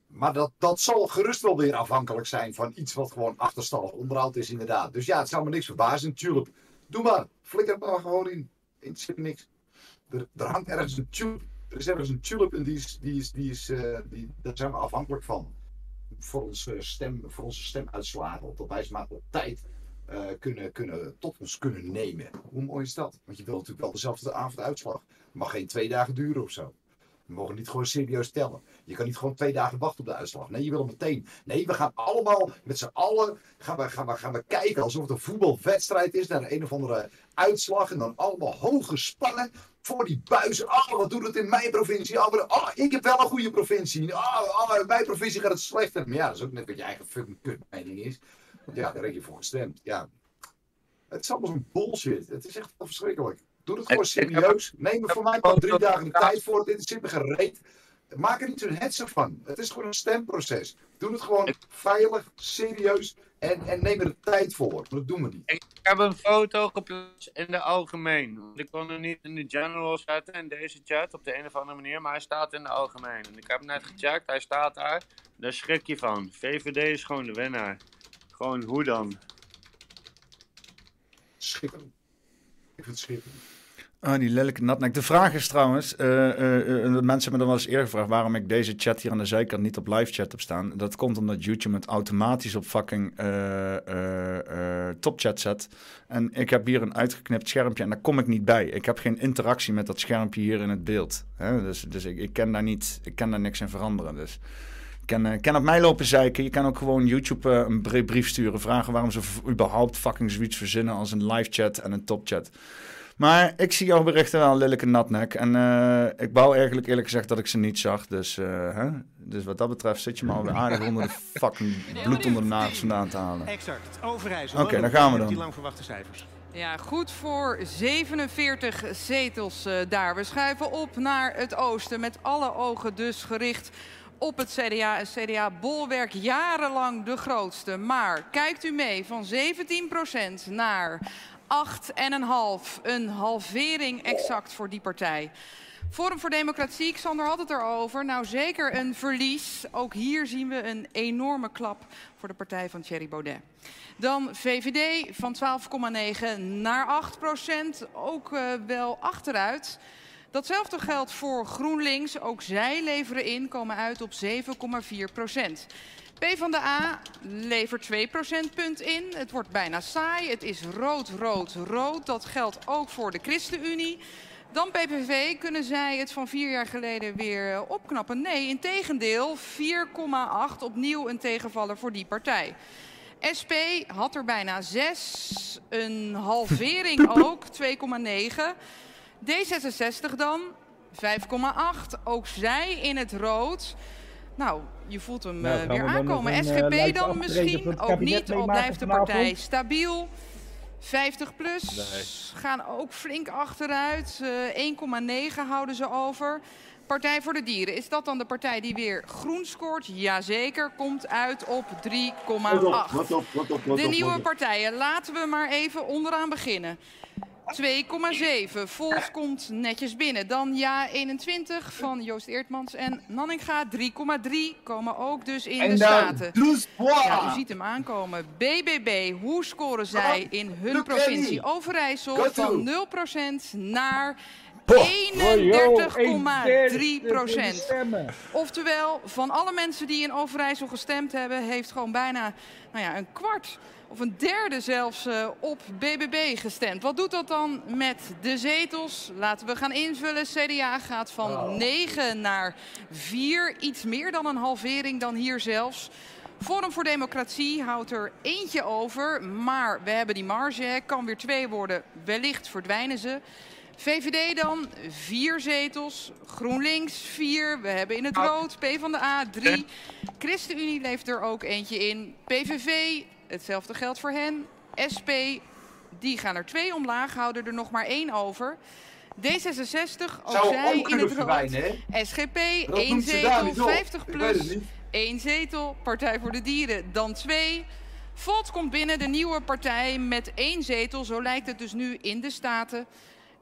Maar dat, dat zal gerust wel weer afhankelijk zijn van iets wat gewoon achterstallig onderhoud is, inderdaad. Dus ja, het zou me niks verbazen. Tulip, doe maar. Flikker maar gewoon in. Interesseert me niks. Er, er hangt ergens een tulip. Er is ergens een tulip en die is, die is, die is, eh, die, daar zijn we afhankelijk van. Voor, onze stem, voor onze stemuitslagen. Dat wij ze maar op tijd eh, kunnen, kunnen, tot ons kunnen nemen. Hoe mooi is dat? Want je wil natuurlijk wel dezelfde avond uitslag. Het mag geen twee dagen duren of zo. We mogen niet gewoon serieus tellen. Je kan niet gewoon twee dagen wachten op de uitslag. Nee, je wil hem meteen. Nee, we gaan allemaal met z'n allen gaan we, gaan, we, gaan we kijken alsof het een voetbalwedstrijd is naar een of andere uitslag. En dan allemaal hoge spannen voor die buizen. Ah, wat doet het in mijn provincie? Wat- ah, ik heb wel een goede provincie. Ah, in mijn provincie gaat het slechter. Maar ja, dat is ook net wat je eigen fucking kutmening is. Want ja, daar heb je voor gestemd. Ja. Het is allemaal zo'n bullshit. Het is echt verschrikkelijk. Doe het gewoon serieus. Neem er voor mij maar drie dagen de tijd voor. Dit is me gereed. Maak er niet zo'n hetze van. Het is gewoon een stemproces. Doe het gewoon veilig, serieus en, en neem er de tijd voor. Dat doen we niet. Ik heb een foto geplaatst in de algemeen. Ik kon hem niet in de general zetten in deze chat op de een of andere manier, maar hij staat in de algemeen. En ik heb net gecheckt, hij staat daar. Daar schrik je van. VVD is gewoon de winnaar. Gewoon hoe dan? Schitterend. Ik vind het schitterend. Ah, die lelijke natnek. De vraag is trouwens, eh, eh, eh, mensen hebben dan wel eens eerder gevraagd waarom ik deze chat hier aan de zijkant niet op live chat heb staan. Dat komt omdat YouTube het automatisch op fucking eh, eh, eh, topchat zet. En ik heb hier een uitgeknipt schermpje en daar kom ik niet bij. Ik heb geen interactie met dat schermpje hier in het beeld. Hè? Dus, dus ik, ik kan daar niet, ik kan daar niks in veranderen. Dus kan, eh, kan op mij lopen zeiken. Je kan ook gewoon YouTube eh, een brie- brief sturen. Vragen waarom ze überhaupt fucking zoiets verzinnen als een live chat en een topchat. Maar ik zie jouw berichten wel, lelijke natnek. En eh, ik wou eigenlijk eerlijk gezegd dat ik ze niet zag. Dus, eh, hè? dus wat dat betreft zit je me alweer aardig onder de (laughs) fucking bloed onder de nagels vandaan te halen. Exact. Overijssel. Oké, Wat daar gaan we met Die dan. lang verwachte cijfers. Ja, goed voor 47 zetels eh, daar. We schuiven op naar het oosten met alle ogen dus gericht op het CDA. Het CDA-bolwerk jarenlang de grootste. Maar kijkt u mee van 17% naar 8,5. Een halvering exact voor die partij. Forum voor Democratie, Xander had het erover. Nou, zeker een verlies. Ook hier zien we een enorme klap voor de partij van Thierry Baudet. Dan VVD van 12,9 naar 8 procent. Ook eh, wel achteruit. Datzelfde geldt voor GroenLinks. Ook zij leveren in, komen uit op 7,4 procent. PvdA levert 2 procentpunt in. Het wordt bijna saai. Het is rood, rood, rood. Dat geldt ook voor de ChristenUnie. Dan PPV, kunnen zij het van vier jaar geleden weer opknappen? Nee, in tegendeel, 4,8 opnieuw een tegenvaller voor die partij. SP had er bijna 6, een halvering (laughs) ook, 2,9. D66 dan, 5,8. Ook zij in het rood. Nou, je voelt hem Nou, eh, weer aankomen. een, eh, SGP lijstje dan misschien, ook niet. Al blijft de vanavond? partij stabiel. 50 plus Nee. gaan ook flink achteruit. Eh 1,9 houden ze over. Partij voor de Dieren, is dat dan de partij die weer groen scoort? Jazeker, komt uit op 3,8. Wat op, wat op, wat op, wat De nieuwe partijen, laten we maar even onderaan beginnen. 2,7. Vols komt netjes binnen. Dan Ja 21 van Joost Eertmans en Nanninga 3,3 komen ook dus in En de Staten. Ja, u ziet hem aankomen. BBB, hoe scoren zij in hun provincie. Overijssel van 0% naar Oh, 31,3%. Oftewel, van alle mensen die in Overijssel gestemd hebben, heeft gewoon bijna nou ja, een kwart of een derde zelfs eh, op BBB gestemd. Wat doet dat dan met de zetels? Laten we gaan invullen. CDA gaat van 9 naar 4. Iets meer dan een halvering dan hier zelfs. Forum voor Democratie houdt er eentje over. Maar we hebben die marge. hè. Kan weer twee worden. Wellicht verdwijnen ze. VVD dan, vier zetels. GroenLinks, vier. We hebben in het rood PvdA, drie. ChristenUnie levert er ook eentje in. PVV, hetzelfde geldt voor hen. SP, die gaan er twee omlaag, houden er nog maar één over. D66, ook Zou zij ook in het rood. hè? SGP, Dat één zetel, niet op. 50 Ik weet het plus. Eén zetel, Partij voor de Dieren, dan twee. Volt komt binnen, de nieuwe partij, met één zetel. Zo lijkt het dus nu in de Staten.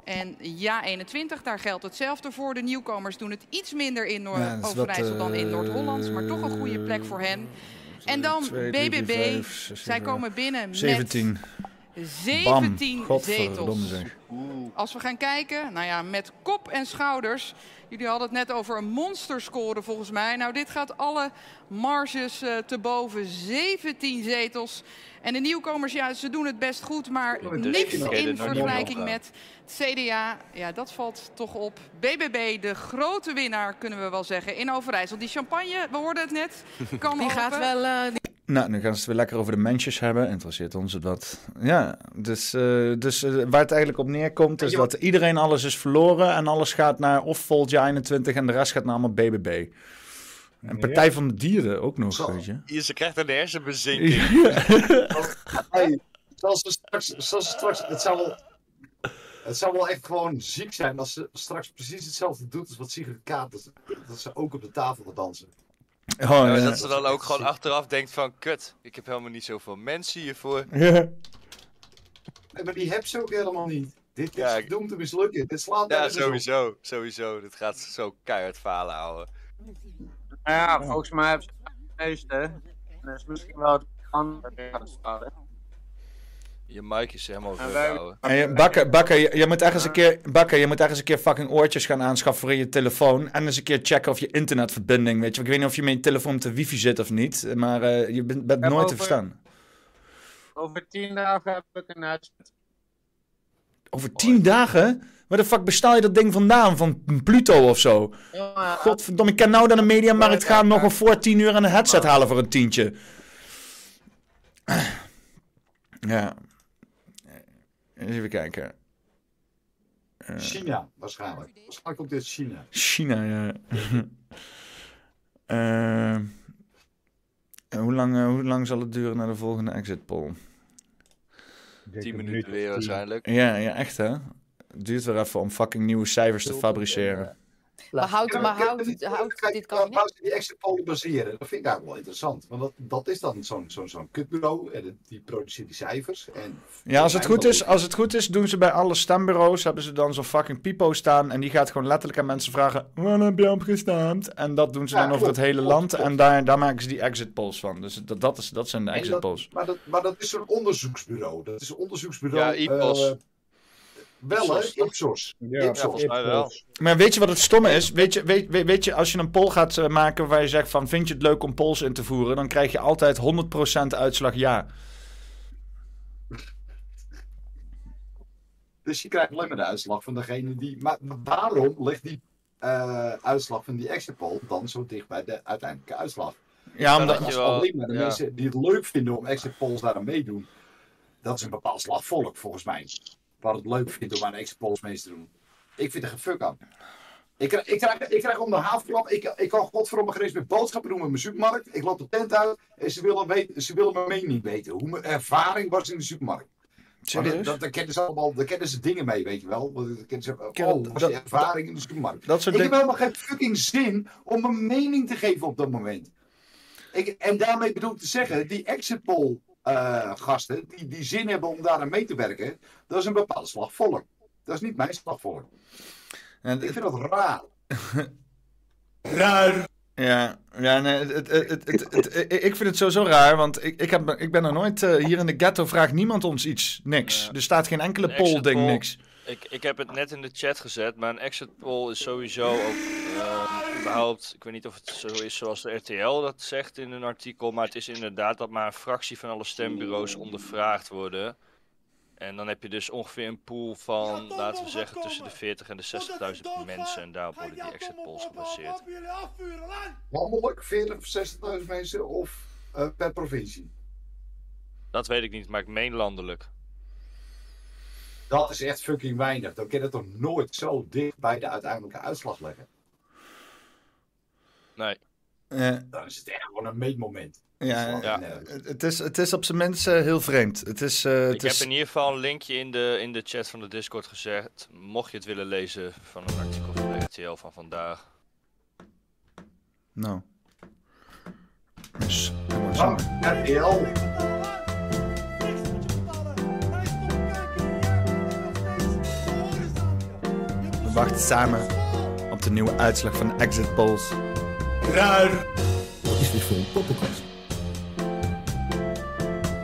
En ja, 21, daar geldt hetzelfde voor. De nieuwkomers doen het iets minder in Noor- Ja, dat is wat, Overijssel dan in eh, Noord-Holland. Maar toch een goede plek voor hen. En dan twee, BBB. vier, vijf, zes, Zij komen binnen 17. met 17 Bam. Godverdomme zetels. zeg. Als we gaan kijken, nou ja, met kop en schouders. Jullie hadden het net over een monsterscore volgens mij. Nou, dit gaat alle marges eh, te boven. 17 zetels. En de nieuwkomers, ja, ze doen het best goed. Maar Dus niks in vergelijking met het CDA. Ja, dat valt toch op. BBB, de grote winnaar, kunnen we wel zeggen, in Overijssel. Die champagne, we hoorden het net, (laughs) kan Die gaat wel... eh, die- Nou, nu gaan ze het weer lekker over de mensjes hebben. Interesseert ons het wat. Ja, dus, eh, dus eh, waar het eigenlijk op neerkomt is dat iedereen alles is verloren. En alles gaat naar of Volt 21 en de rest gaat naar allemaal BBB. En Partij van de Dieren ook nog, weet je. Hier, ze krijgt een hersenbezinking. Hey, zoals ze straks, zoals ze straks, het zou wel, het zou wel echt gewoon ziek zijn als ze straks precies hetzelfde doet als wat Sigrid Kaat, dat, dat ze ook op de tafel gaat dansen. Oh, Ja, ja. Dat ze dan ook gewoon achteraf denkt van, kut, ik heb helemaal niet zoveel mensen hiervoor. (laughs) Ja. Nee, maar die heb ze ook helemaal niet. Dit is Ja, te mislukken. Dit slaat Ja, nergens op. sowieso, sowieso. Dit gaat zo keihard falen houden. Nou ja, volgens mij hebben ze het meeste. Dus misschien wel het andere gaan sparen. Je mic is helemaal En rug wij- houden. En je, bakker, bakker, je, je moet ergens een keer, bakker, je moet ergens een keer fucking oortjes gaan aanschaffen voor je telefoon. En eens een keer checken of je internetverbinding, weet je. Ik weet niet of je met je telefoon op de wifi zit of niet, maar eh, je bent, bent nooit te verstaan. Over tien dagen heb ik een uitzet. Over tien dagen? Waar de fuck bestaal je dat ding vandaan? Van Pluto of zo? Ja, Godverdomme, ik kan nou naar de mediamarkt gaan nog een voor tien uur en een headset halen voor een tientje. Ja. Eens even kijken. Eh, China, waarschijnlijk. Waarschijnlijk komt dit China. China, ja. (laughs) Eh, en hoe, lang, eh, hoe lang zal het duren naar de volgende exit poll? 10 minuten weer waarschijnlijk. Ja, ja, echt hè? Het duurt weer even om fucking nieuwe cijfers te fabriceren. Maar houdt, maar houdt, houdt dit kabinet... Waar ze die exit poll baseren, dat vind ik eigenlijk wel interessant. Want dat, dat is dan zo'n zo'n zo'n kutbureau en het- die produceert die cijfers. En Ja, als het, goed is, als het goed is, doen ze bij alle stembureaus, hebben ze dan zo'n fucking pipo staan en die gaat gewoon letterlijk aan mensen vragen, waar heb je op gestemd? En dat doen ze Ja, dan over klopt, het hele klopt, land klopt. en daar, daar maken ze die exit polls van. Dus dat, dat, is, dat zijn de exit dat- polls. Maar dat, maar dat is zo'n onderzoeksbureau. Dat is een onderzoeksbureau. Ja, Ipsos. eh, wel hè, Ipsos. Ja, Ipsos. volgens mij wel. Maar weet je wat het stomme is? Weet je, weet, weet, weet je, als je een poll gaat eh, maken waar je zegt van, vind je het leuk om polls in te voeren? Dan krijg je altijd 100% uitslag ja. (laughs) Dus je krijgt alleen maar de uitslag van degene die. Maar waarom ligt die eh, uitslag van die exit poll dan zo dicht bij de uiteindelijke uitslag? Ja, Dat omdat- je wel- alleen maar de ja. mensen die het leuk vinden om exit polls daar aan meedoen. Dat is een bepaald slag volk volgens mij. Wat het leuk vindt om aan exit polls mee te doen. Ik vind er geen fuck aan. Ik krijg, ik krijg, ik krijg om de havenklap. Ik, ik kan godverdomme geen eens meer boodschappen doen met mijn supermarkt. Ik loop de tent uit en ze willen, weten, ze willen mijn mening weten. Hoe mijn ervaring was in de supermarkt. Dat, dat kennen ze allemaal, daar kennen ze dingen mee, weet je wel. Dan kennen ze, oh, was dat- je ervaring in de supermarkt. dat soort ik heb helemaal geen fucking zin om mijn mening te geven op dat moment. Ik, en daarmee bedoel ik te zeggen, die exit poll eh, gasten die, die zin hebben om daar aan mee te werken, dat is een bepaalde slag volk. Dat is niet mijn slag volk. En Ik vind dat raar. (laughs) Raar. Ja, ja nee, het, het, het, het, het- ik- ik vind het sowieso raar, want ik, ik, heb, ik ben er nooit... eh, hier in de ghetto vraagt niemand ons iets. Niks. Er staat geen enkele poll- niks. Ik, ik heb het net in de chat gezet, maar een exit poll is sowieso ook ehm, überhaupt. Ik weet niet of het zo is zoals de RTL dat zegt in een artikel, maar het is inderdaad dat maar een fractie van alle stembureaus ondervraagd worden. En dan heb je dus ongeveer een pool van, laten we zeggen, tussen de 40 en de 60.000 mensen. En daarop worden die exit polls gebaseerd. Landelijk 40 of 60.000 mensen of eh, per provincie? Dat weet ik niet, maar ik meen landelijk. Dat is echt fucking weinig. Dan kan je het toch nooit zo dicht bij de uiteindelijke uitslag leggen. Nee. Ja. Dan is het echt gewoon een meetmoment. Ja, Ja. Het, is, het is op zijn minst eh, heel vreemd. Het is, eh, het Ik is... heb in ieder geval een linkje in de, in de chat van de Discord gezet. Mocht je het willen lezen van een artikel van de RTL van vandaag. Nou. Dus, Dank, RTL. We wachten samen op de nieuwe uitslag van de exit polls. Raar. Wat is dit voor een poppenkast?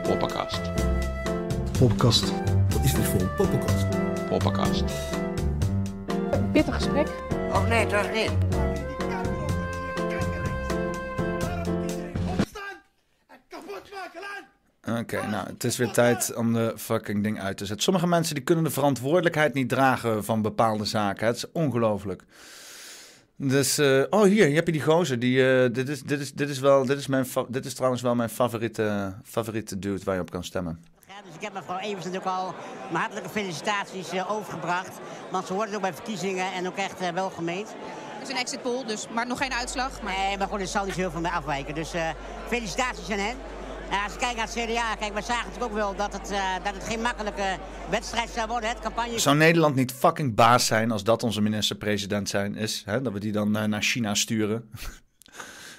Poppenkast. Poppenkast. Wat is dit voor een poppenkast? Poppenkast. Pittig gesprek. Och nee, toch niet. Oké, nou, het is weer tijd om de fucking ding uit te zetten. Sommige mensen die kunnen de verantwoordelijkheid niet dragen van bepaalde zaken. Het is ongelooflijk. Dus, eh, oh hier, hier heb je die gozer. Die, eh, dit, is, dit, is, dit, is wel, dit, is mijn dit is trouwens wel mijn favoriete, favoriete dude waar je op kan stemmen. Ja, dus ik heb mevrouw Evers natuurlijk al mijn hartelijke felicitaties eh, overgebracht. Want ze worden ook bij verkiezingen en ook echt eh, wel gemeend. Het is een exit poll, dus, maar nog geen uitslag. Maar... Nee, maar goed, er zal niet zo heel veel mee afwijken. Dus eh, felicitaties aan hen. En als je kijkt naar het CDA, kijk, wij zagen natuurlijk ook wel dat het, eh, dat het geen makkelijke wedstrijd zou worden. Het campagne... Zou Nederland niet fucking baas zijn als dat onze minister-president zijn is? Hè? Dat we die dan eh, naar China sturen.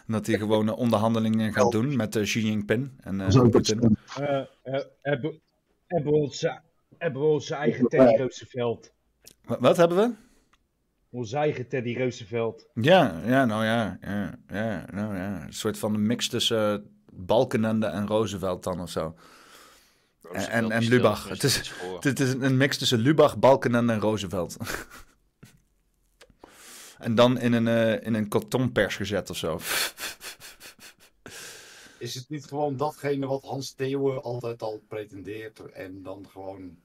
en (laughs) dat hij gewoon onderhandelingen gaat doen met eh, Xi Jinping en eh, hebben, hebben, we onze, hebben we onze eigen Teddy Roosevelt. Wat, wat hebben we? Onze eigen Teddy Roosevelt. Ja, ja, nou ja, ja, ja, nou ja. Een soort van een mix tussen eh, Balkenende en Roosevelt dan of zo. En, en, Lubach. Het is, het is een mix tussen Lubach, Balkenende en Roosevelt. (laughs) en dan in een, eh, in een kartonpers gezet of zo. (laughs) Is het niet gewoon datgene wat Hans Theeuwen altijd al pretendeert en dan gewoon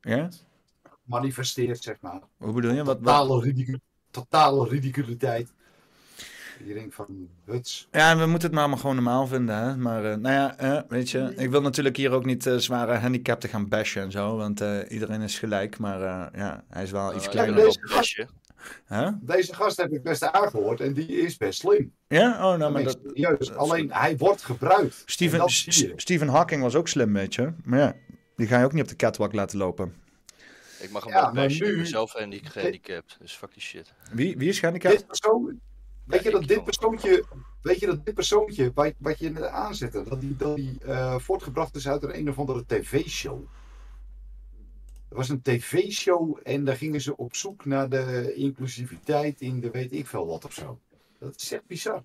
Ja? manifesteert, zeg maar? Hoe bedoel je? Wat, wat? Totale, ridicu totale ridiculiteit. Je denkt van, huts. Ja, we moeten het maar, maar gewoon normaal vinden. Hè? Maar eh, nou ja, eh, weet je, ik wil natuurlijk hier ook niet eh, zware handicapten gaan bashen en zo. Want eh, iedereen is gelijk. Maar eh, ja, hij is wel iets kleiner. deze dan- gast- Huh? Deze gast heb ik best aangehoord en die is best slim. Ja? Oh, nou, maar dat... serieus. Alleen, hij wordt gebruikt. En Steven. Stephen Hawking was ook slim, weet je. Maar ja, die ga je ook niet op de catwalk laten lopen. Ik mag hem Ja, wel maar bashen, ik nu- ben zelf handi- gehandicapt, dus fuck die shit. Wie, wie is gehandicapt? Dit persoon, weet je dat dit persoontje, weet je dat dit persoontje, wat, wat je net aanzette, dat die, dat die eh, voortgebracht is uit een, een of andere tv-show. Er was een tv-show en daar gingen ze op zoek naar de inclusiviteit in de weet ik veel wat of zo. Dat is echt bizar.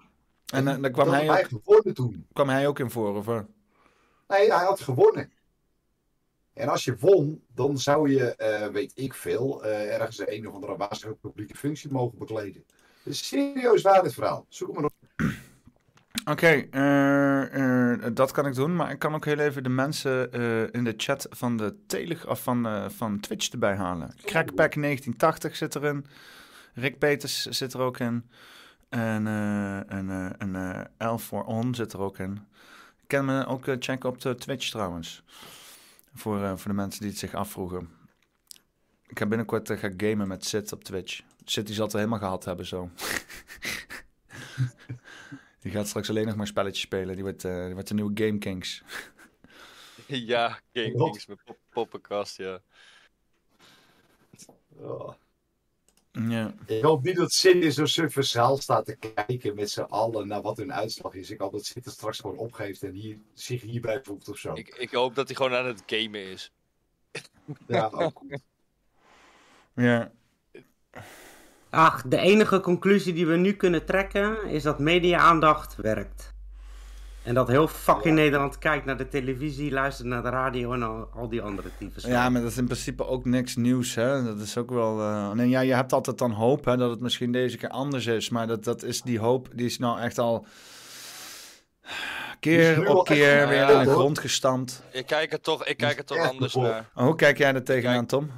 En eh, daar kwam hij, hij ook, gewonnen toen. kwam hij ook in voor, of? Nee, hij had gewonnen. En als je won, dan zou je, eh, weet ik veel, ergens een of andere wazige publieke functie mogen bekleden. Serieus waar dit verhaal. Zoek hem maar op. Oké, eh, eh, dat kan ik doen. Maar ik kan ook heel even de mensen eh, in de chat van, de Telig of van, van Twitch erbij halen. Crackpack 1980 zit erin. Rick Peters zit er ook in. En, en, en L for On zit er ook in. Ik kan me ook checken op de Twitch trouwens. Voor, voor de mensen die het zich afvroegen. Ik ga binnenkort gaan gamen met Sid op Twitch. Die zal het er helemaal gehad hebben zo. (laughs) die gaat straks alleen nog maar spelletjes spelen. Die wordt, eh, die wordt de nieuwe Game Kings. (laughs) ja, Game? Kings met pop poppenkast, ja. Ja. Ik hoop niet dat in zo'n suffe zaal staat te kijken met z'n allen naar wat hun uitslag is. Ik hoop dat het straks gewoon opgeeft en hier, zich hierbij voegt of zo. Ik, ik hoop dat hij gewoon aan het gamen is. Ja, ook (laughs) goed. Ja. Ach, de enige conclusie die we nu kunnen trekken is dat media-aandacht werkt. En dat heel fucking Nederland kijkt naar de televisie, luistert naar de radio en al, al die andere types. Ja, maar dat is in principe ook niks nieuws, hè. Dat is ook wel... eh, Nee, ja, je hebt altijd dan hoop, hè, dat het misschien deze keer anders is. Maar dat, dat is die hoop, die is nou echt al... Keer op echt keer weer in de grond. gestampt. Ik kijk er toch, ik kijk er toch anders naar. Hoe kijk jij er tegenaan, Tom?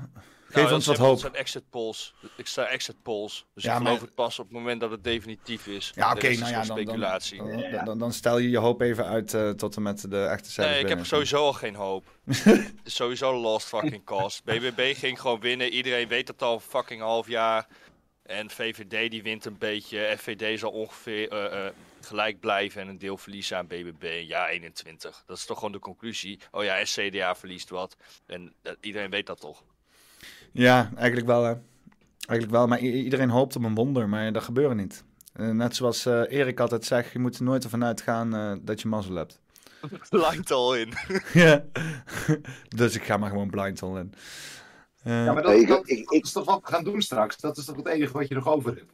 Geef Nou, ons dat wat hoop. Dat zijn exit polls. Ik sta exit polls. Dus Ja, ik geloof maar- het pas op het moment dat het definitief is. Ja, oké, nou ja, dan, dan, speculatie. dan, dan, dan stel je je hoop even uit eh, tot en met de echte cijfers Nee, ik heb sowieso al geen hoop. (laughs) Het is sowieso lost fucking cause. (laughs) BBB ging gewoon winnen. Iedereen weet het al een fucking half jaar. En VVD die wint een beetje. FVD zal ongeveer eh, eh, gelijk blijven en een deel verliezen aan BBB in jaar 21. Dat is toch gewoon de conclusie. Oh ja, en CDA verliest wat. En iedereen weet dat toch. Ja, eigenlijk wel, hè. Eigenlijk wel, maar iedereen hoopt op een wonder, maar dat gebeurt niet. Eh, net zoals eh, Erik altijd zegt, je moet er nooit ervan uitgaan eh, dat je mazzel hebt. (laughs) Blind all in. (laughs) ja, (laughs) dus ik ga maar gewoon blind all in. Eh, Ja, maar dat, dat, dat is toch wat we gaan doen straks? Dat is toch het enige wat je nog over hebt?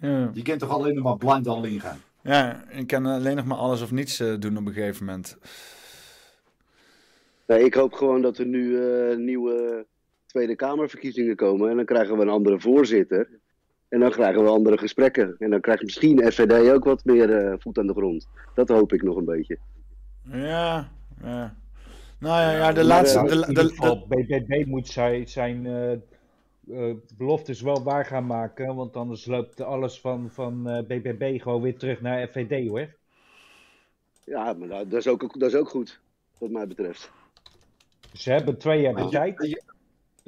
ja. Je kent toch alleen nog maar blind al ingaan? Ja, ik kan alleen nog maar alles of niets eh, doen op een gegeven moment. Nee, ik hoop gewoon dat er nu eh, nieuwe Tweede Kamerverkiezingen komen. En dan krijgen we een andere voorzitter. En dan krijgen we andere gesprekken. En dan krijgt misschien FVD ook wat meer eh, voet aan de grond. Dat hoop ik nog een beetje. Ja, ja. Nou ja, ja de maar, laatste... eh, de, de, BBB moet zijn, zijn eh, eh, beloftes wel waar gaan maken. Want anders loopt alles van, van eh, BBB gewoon weer terug naar FVD hoor. Ja, maar dat dat is ook, dat is ook goed, wat mij betreft. Ze hebben twee jaar de tijd.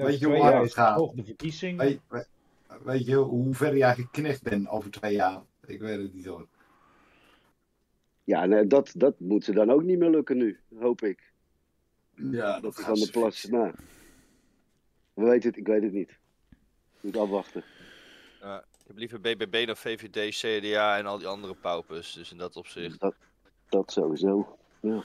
Weet je- hoe hard het gaat? toch de verkiezing. Weet, weet, weet je hoe ver jij geknecht bent over twee jaar? Ik weet het niet hoor. Ja, nee, dat, dat moet ze dan ook niet meer lukken nu, hoop ik. Ja, dat is gaat van de plas. Nou, we weten het, ik weet het niet. Moet afwachten. Ja, ik heb liever BBB dan VVD, CDA en al die andere paupers. Dus in dat opzicht. Dat, dat sowieso. Ja.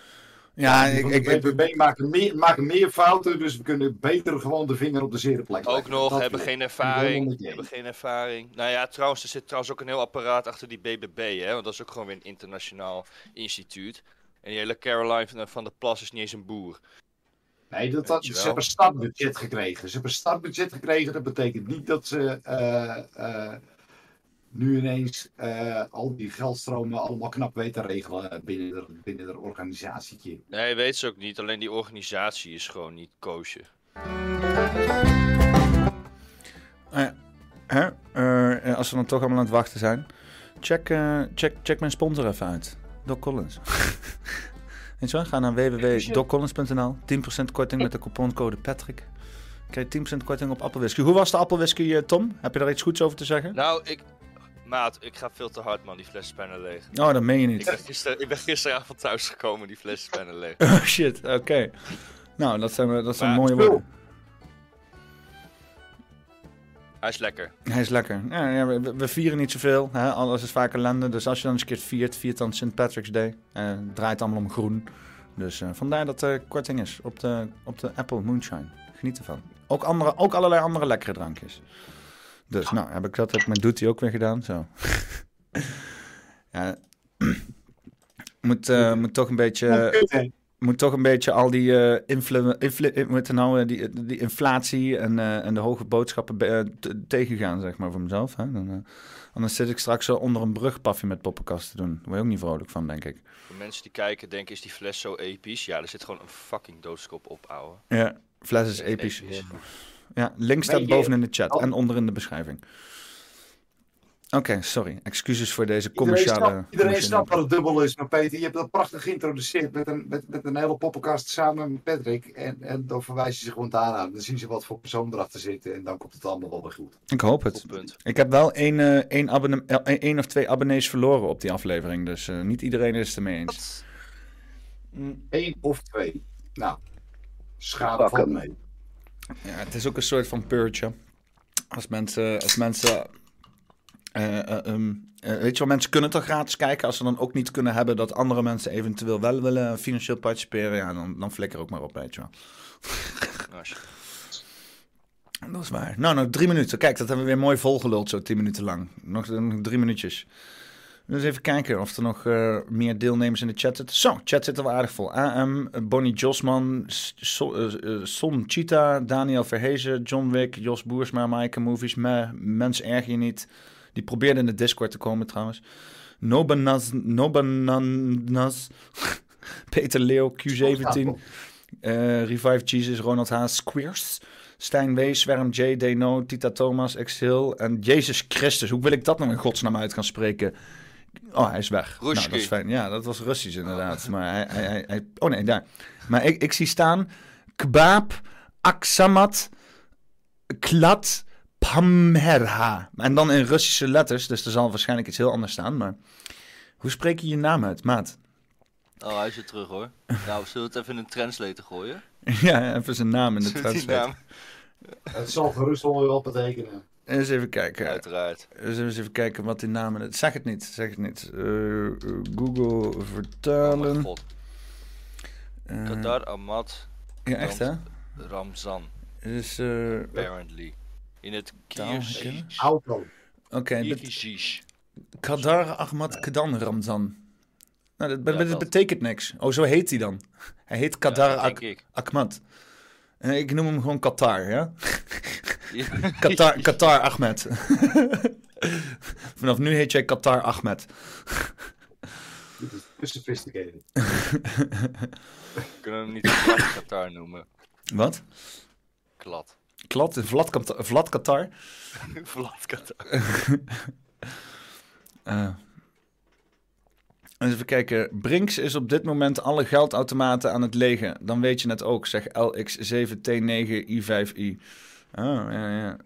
Ja, ik, ik, BBB maken meer, maken meer fouten, dus we kunnen beter gewoon de vinger op de zere plek Ook leggen. nog, Dat hebben geen ik. Ik ervaring. Hebben geen ervaring. Nou ja, trouwens, er zit trouwens ook een heel apparaat achter die BBB, hè. Want dat is ook gewoon weer een internationaal instituut. En die hele Caroline van, van der Plas is niet eens een boer. Nee, dat, ze hebben startbudget gekregen. Ze hebben startbudget gekregen. Dat betekent niet dat ze eh, eh, nu ineens eh, al die geldstromen allemaal knap weten te regelen binnen de, binnen de organisatietje. Nee, weet ze ook niet. Alleen die organisatie is gewoon niet koosje. Eh, hè? Eh, als we dan toch allemaal aan het wachten zijn. Check, eh, check, check mijn sponsor even uit. Doc Collins. (laughs) Weet je wel? Ga naar www.doccollins.nl. 10% korting met de couponcode Patrick. Krijg je 10% korting op appelwhisky. Hoe was de appelwhisky, Tom? Heb je daar iets goeds over te zeggen? Nou, ik... Maat, ik ga veel te hard, man. Die fles is bijna leeg. Oh, dat meen je niet. Ik ben, gister, ik ben gisteravond thuis gekomen. Die fles is bijna leeg. (laughs) Oh shit, oké. Nou, dat zijn, dat zijn Maar- mooie woorden. Hij is lekker. Hij is lekker. Ja, ja, we, we vieren niet zoveel. Hè? Alles is vaak ellende. Dus als je dan eens een keer viert, viert dan St. Patrick's Day. Eh, het draait allemaal om groen. Dus eh, vandaar dat er korting is op de, op de Apple Moonshine. Geniet ervan. Ook, andere, ook allerlei andere lekkere drankjes. Dus nou, heb ik dat heb ik met Doetie ook weer gedaan. Zo. (laughs) ja, (clears throat) moet, eh, moet toch een beetje... moet toch een beetje al die, eh influ, influ, eh, moet er nou, eh, die, die inflatie en, eh, en de hoge boodschappen eh, tegengaan, zeg maar, voor mezelf. Hè? Dan, eh, anders zit ik straks zo onder een brugpafje met poppenkast te doen. Daar word je ook niet vrolijk van, denk ik. Voor mensen die kijken, denken, is die fles zo episch? Ja, er zit gewoon een fucking doodskop op, ouwe. Ja, fles is episch. episch. Ja, link staat boven in de chat Oh. en onder in de beschrijving. Oké, sorry. Excuses voor deze Iedereen commerciële... snapt, iedereen snapt wat het dubbel is, maar Peter, je hebt dat prachtig geïntroduceerd met een, met, met een hele poppenkast samen met Patrick. En, en dan verwijs je ze gewoon daaraan. Dan zien ze wat voor persoon erachter zit en dan komt het allemaal wel weer goed. Ik hoop het. Ik heb wel één, eh, één, abonne- één of twee abonnees verloren op die aflevering. Dus eh, niet iedereen is het ermee eens. Eén of twee. Nou, schade valt mee. Ja, het is ook een soort van purge. Als mensen, als mensen eh, eh, ehm, eh, weet je wel, mensen kunnen toch gratis kijken. Als ze dan ook niet kunnen hebben dat andere mensen eventueel wel willen financieel participeren, ja, dan, dan flikker ook maar op, weet je wel. (laughs) Dat is waar. Nou, nog drie minuten. Kijk, dat hebben we weer mooi volgeluld, zo tien minuten lang. Nog, nog drie minuutjes. Dus even kijken of er nog eh, meer deelnemers in de chat zitten. Zo, chat zit er wel aardig vol. AM, Bonnie Josman, So- eh, Son Cheetah, Daniel Verhezen, John Wick, Jos Boersma, Maaike Movies, Me, Mens Erg Je Niet. Die probeerde in de Discord te komen trouwens. Nobanaz, Nobanaz, (laughs) Peter Leeuw, Q17, eh Revive Jesus, Ronald Haas, Squeers, Stijn W, Zwerm J, Deno, Tita Thomas, Exhil en Jezus Christus. Hoe wil ik dat nou in godsnaam uit gaan spreken? Oh, hij is weg. Nou, dat is fijn. Ja, dat was Russisch inderdaad. Maar hij, hij, hij, hij- Oh nee, daar. Maar ik, ik zie staan... Kbaab, Aksamat, Klat, Pamherha. En dan in Russische letters, dus er zal waarschijnlijk iets heel anders staan. Maar hoe spreek je je naam uit, maat? Oh, hij is weer terug hoor. Nou, zullen we het even in een translator gooien? (laughs) ja, even zijn naam in de Zullen naam- Het zal gerust wel wat betekenen. Eens even kijken. Uiteraard. Eens even kijken wat die namen... Zeg het niet, zeg het niet. Eh, Google vertalen. Oh God. Eh, Qatar Ahmad Ja, echt hè? Ramzan. Dus, eh, Apparently. In het herkennen? Auto. Oké, Kirgizisch. Kadar Ahmad Kedan Ramzan. Nou, dat, Ja, betekent niks. Oh, zo heet hij dan. Hij heet Kadar Ak- ik. Ahmad. En ik noem hem gewoon Qatar, ja? (laughs) Ja. Qatar, Qatar Ahmed. (laughs) Vanaf nu heet jij Qatar Ahmed. (laughs) Dit is te sophisticated. Kunnen we hem niet Vlad Qatar noemen? Wat? Klad. Klad, Vlad, Qatar- Vlad Qatar. Vlad Qatar. Eh. Even kijken. Brinks is op dit moment alle geldautomaten aan het legen. Dan weet je het ook, zeg LX7T9I5I. Oh, ja, ja.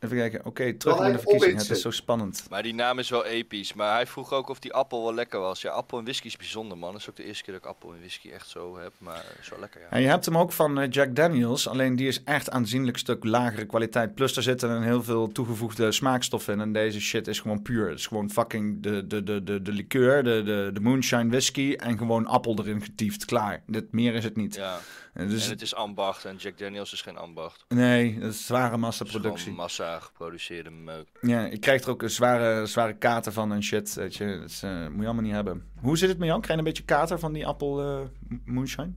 Even kijken. Oké, terug naar de even verkiezingen. Het is zo spannend. Maar die naam is wel episch. Maar hij vroeg ook of die appel wel lekker was. Ja, appel en whisky is bijzonder, man. Dat is ook de eerste keer dat ik appel en whisky echt zo heb. Maar wel lekker, ja. En je hebt hem ook van eh, Jack Daniels, alleen die is echt aanzienlijk stuk lagere kwaliteit. Plus er zitten een heel veel toegevoegde smaakstoffen in. En deze shit is gewoon puur. Het is gewoon fucking de, de, de, de, de liqueur, de, de, de moonshine whisky en gewoon appel erin getiefd. Klaar. Dit, meer is het niet. Ja. Eh, Dus, en het is ambacht en Jack Daniels is geen ambacht. Nee, dat is zware is massaproductie. gewoon massa geproduceerde meuk. Ja, je krijgt er ook een zware, zware kater van en shit. Weet je. Dat is, eh, moet je allemaal niet hebben. Hoe zit het met jou? Krijg je een beetje kater van die appel eh, moonshine?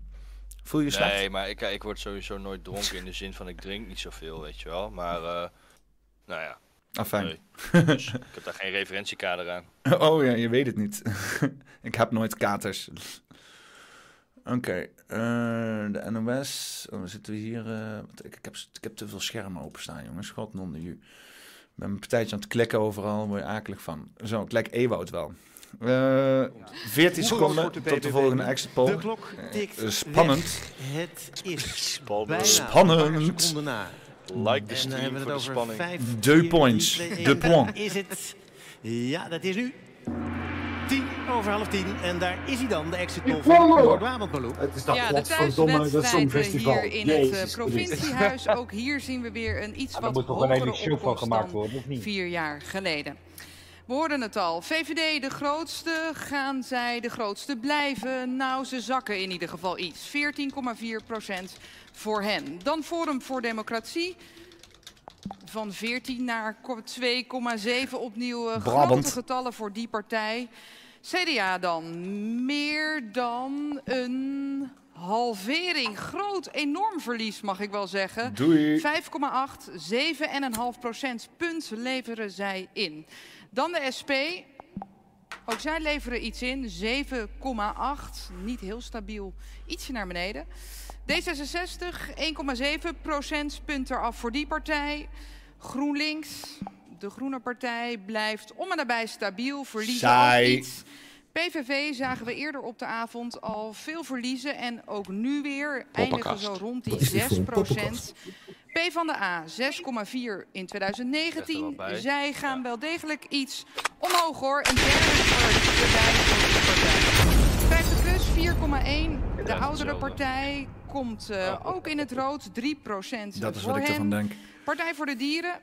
Voel je je slecht? Nee, maar ik, ik word sowieso nooit dronken in de zin van ik drink niet zoveel, weet je wel. Maar, eh, nou ja. Afijn. Nee. (laughs) Dus ik heb daar geen referentiekader aan. Oh ja, je weet het niet. (laughs) ik heb nooit katers. Oké, eh, de NOS. Oh, dan zitten we hier. eh, ik, ik, heb, ik heb te veel schermen openstaan, jongens. God non de ju. Ik ben mijn partijtje aan het klikken overal. Word je akelig van. Zo, ik lijk Ewout wel. Eh 14 Hoe seconden de tot de volgende exit poll. De klok tikt spannend. weg. Het is Spannend. bijna Spannend. een paar seconden na. Like de En stream dan hebben we voor de spanning. vijf, Deux vier, points. Deux één. points. Is het. Ja, dat is nu. Tien over half tien. En daar is hij dan, de exit poll van Noord-Brabant, Malou. Het is Ja, de thuiswedstrijd hier in het eh, provinciehuis. Ook hier zien we weer een iets er wat moet toch een hele hogere show van gemaakt worden, of niet? vier jaar geleden. We hoorden het al. VVD de grootste. Gaan zij de grootste blijven? Nou, ze zakken in ieder geval iets. 14,4 procent voor hen. Dan Forum voor Democratie. Van 14 naar 2,7 opnieuw. eh, Brabant. Grote getallen voor die partij. CDA dan meer dan een halvering. Groot, enorm verlies mag ik wel zeggen. Doei. 5,8, 7,5 procentpunt leveren zij in. Dan de SP. Ook zij leveren iets in, 7,8. Niet heel stabiel, ietsje naar beneden. D66, 1,7 procentpunt eraf voor die partij. GroenLinks, de groene partij, blijft om en nabij stabiel. Verliezen Saai. ook iets. PVV zagen we eerder op de avond al veel verliezen. En ook nu weer eindigen zo rond die Wat is dit 6 voor een poppenkast? P van de A 6,4 in 2019. bij. Zij gaan wel degelijk iets omhoog hoor. Een derde voor de partij. 50 plus 4,1. De oudere partij komt eh, ook in het rood. 3% Dat is wat voor ik ervan hen. denk. Partij voor de Dieren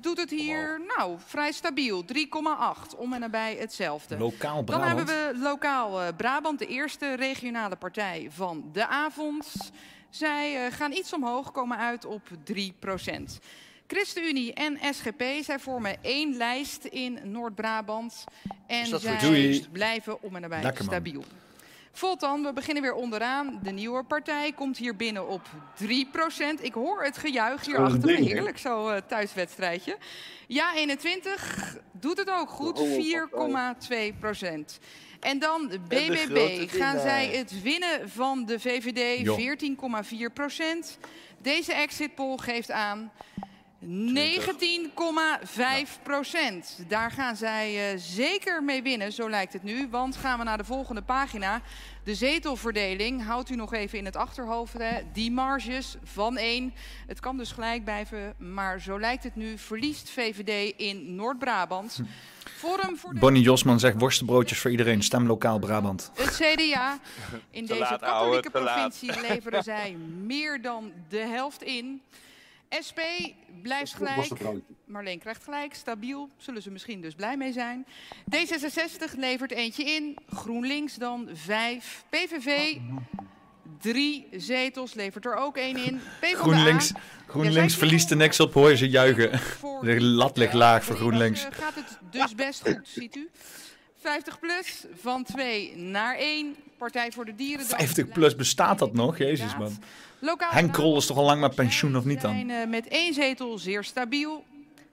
doet het hier nou vrij stabiel. 3,8 om en nabij hetzelfde. Lokaal Dan Brabant. hebben we lokaal eh, Brabant, de eerste regionale partij van de avond. Zij eh, gaan iets omhoog, komen uit op 3% ChristenUnie en SGP, zij vormen één lijst in Noord-Brabant. En zij blijven om en nabij Lekker, man. Voltan, we beginnen weer onderaan. De nieuwe partij komt hier binnen op 3%. Ik hoor het gejuich hier achter me. Heerlijk, zo eh, thuiswedstrijdje. Ja, 21 doet het ook goed. 4,2%. En dan BBB. Gaan zij het winnen van de VVD? Jo. 14,4%. Deze exit poll geeft aan 19,5 procent. Daar gaan zij eh, zeker mee winnen, zo lijkt het nu. Want gaan we naar de volgende pagina. De zetelverdeling houdt u nog even in het achterhoofd. Hè. Die marges van 1. Het kan dus gelijk blijven, maar zo lijkt het nu. Verliest VVD in Noord-Brabant. Forum voor de Bonnie Josman zegt worstenbroodjes voor iedereen. Stem lokaal Brabant. het CDA. In Te deze katholieke provincie leveren zij meer dan de helft in. SP blijft gelijk. Marleen krijgt gelijk, stabiel. Zullen ze misschien dus blij mee zijn. D66 levert eentje in. GroenLinks dan vijf. PVV drie zetels, levert er ook één in. PvdA, GroenLinks, GroenLinks verliest er niks op, hoor je ze juigen. De lat ligt laag voor GroenLinks. eh, gaat het dus best goed, ziet u. 50 plus, van 2 naar 1. Partij voor de Dieren. dan 50 plus bestaat dat nog? Jezus man. Lokaal Henk Krol is toch al lang met pensioen of niet dan? zijn met één zetel zeer stabiel.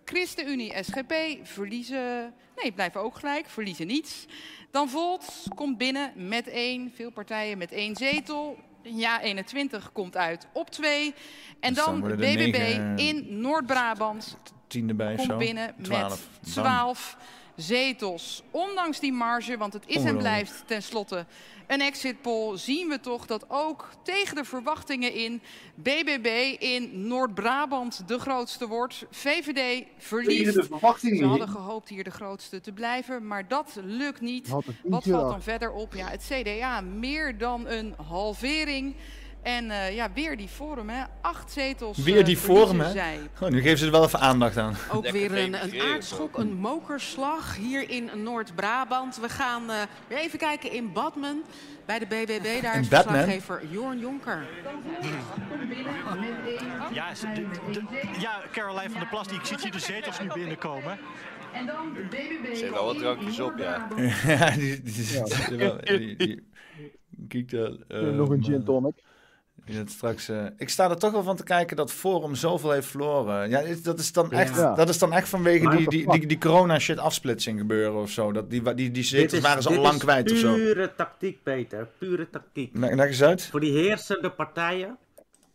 ChristenUnie, SGP verliezen... Nee, blijven ook gelijk, verliezen niets. Dan Volt komt binnen met één. Veel partijen met één zetel. Ja, 21 komt uit op twee. En Dus dan BBB in Noord-Brabant Tien erbij komt zo. binnen 12. met Dan. 12 zetels. Ondanks die marge, want het is en blijft tenslotte een exit poll, zien we toch dat ook tegen de verwachtingen in BBB in Noord-Brabant de grootste wordt. VVD verliest. Tegen de verwachtingen Ze hadden gehoopt hier de grootste te blijven, maar dat lukt niet. Wat valt dan verder op? Ja, het CDA meer dan een halvering. En eh, ja, weer die forum, hè. Acht zetels. Weer eh, die forum, hè? zij. Oh, nu geven ze er wel even aandacht aan. Ook Lekker weer een, een aardschok, een mokerslag hier in Noord-Brabant. We gaan eh, weer even kijken in Badmen bij de BBB. Daar In is Batman? verslaggever Jorn Jonker. Ja, ze- de- de- ja, Caroline van der Plas, die, ik zie hier de zetels nu binnenkomen. En dan de BBB. Wel wat drankjes op, ja. ja, die, die, die, wel- die, die, eh, Nog een gin tonic. Straks, eh, ik sta er toch wel van te kijken dat Forum zoveel heeft verloren. Ja, dat is dan echt, Ja. dat is dan echt vanwege die, die, die, die corona shit afsplitsing gebeuren of zo. Dat die, die, die zetels is- waren ze al lang kwijt of zo. Pure tactiek, Peter. Pure tactiek. Leg, leg eens uit. Voor die heersende partijen,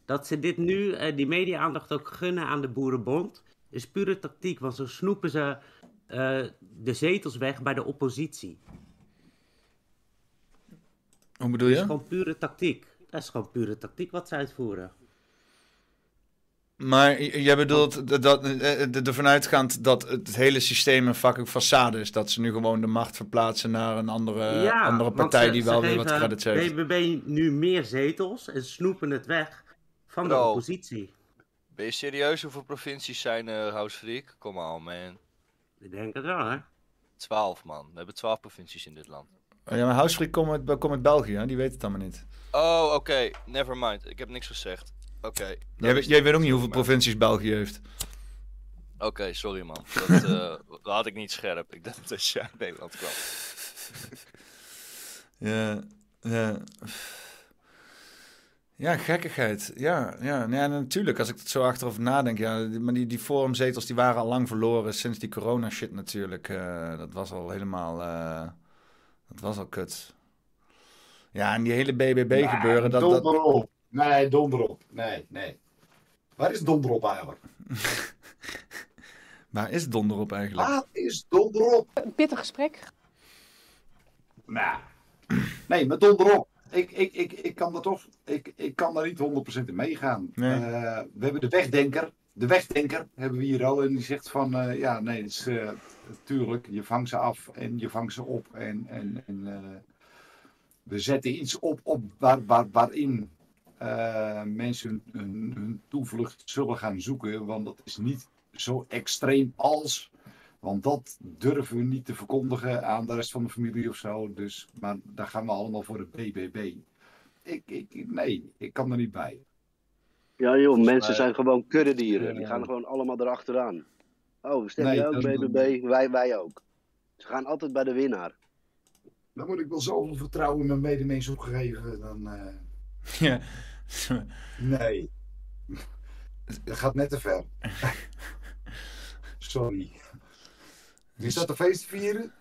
dat ze dit nu, eh, die media-aandacht ook gunnen aan de Boerenbond, is pure tactiek. Want zo snoepen ze eh, de zetels weg bij de oppositie. Hoe bedoel Dat is je? gewoon pure tactiek. Dat is gewoon pure tactiek wat ze uitvoeren. Maar jij bedoelt dat, dat, eh, eh, ervan uitgaand dat het hele systeem een fucking façade is. Dat ze nu gewoon de macht verplaatsen naar een andere, ja, andere partij ze- die wel weer wat credits heeft. BBB nu meer zetels en snoepen het weg van de oppositie. Ben je serieus hoeveel provincies zijn er, House Freak? Kom on, man. Ik denk het wel, hè? 12, man. We hebben 12 provincies in dit land. Oh ja, maar Housefreak komt uit, komt uit België, hè? die weet het allemaal niet. Oh, oké. Never mind. Ik heb niks gezegd. Oké. Jij, weet- jij weet ook niet hoeveel provincies België heeft. Oké, sorry man. Dat, (laughs) dat had ik niet scherp. Ik dacht dat je uit Nederland kwam. (laughs) Ja, ja. Ja, gekkigheid. Ja, ja, en natuurlijk, als ik het zo achterover nadenk, ja, maar die, die forumzetels die waren al lang verloren sinds die corona shit natuurlijk. eh, dat was al helemaal, eh, dat was al kut. Ja, en die hele BBB gebeuren, dat, dat, donder op. Nee, donder op. Nee, nee. Waar is donder op eigenlijk? (laughs) waar is donder op eigenlijk? Waar is donder op? Een pittig gesprek. Nou, nee, met donder op. Ik, ik, ik, ik kan er toch, ik, ik kan daar niet 100% in meegaan. Nee. Eh, we hebben de wegdenker. De wegdenker hebben we hier al. En die zegt van, eh, ja, nee, het is eh, tuurlijk, je vangt ze af en je vangt ze op. En, en, en eh, we zetten iets op, op waar, waar, waarin eh, mensen hun, hun toevlucht zullen gaan zoeken. Want dat is niet zo extreem als. Want dat durven we niet te verkondigen aan de rest van de familie of zo. Dus, maar daar gaan we allemaal voor de BBB. Ik, ik, nee, ik kan er niet bij. Ja joh, mensen zijn gewoon kuddedieren. Die gaan gewoon allemaal erachteraan. Oh, stem Nee, jij ook BBB? Wij, wij ook. Ze gaan altijd bij de winnaar. Dan moet ik wel zoveel vertrouwen in mijn medemens opgegeven. Dan, eh, Ja. nee. (laughs) Dat gaat net te ver. (laughs) Sorry. Wie staat de feest te vieren?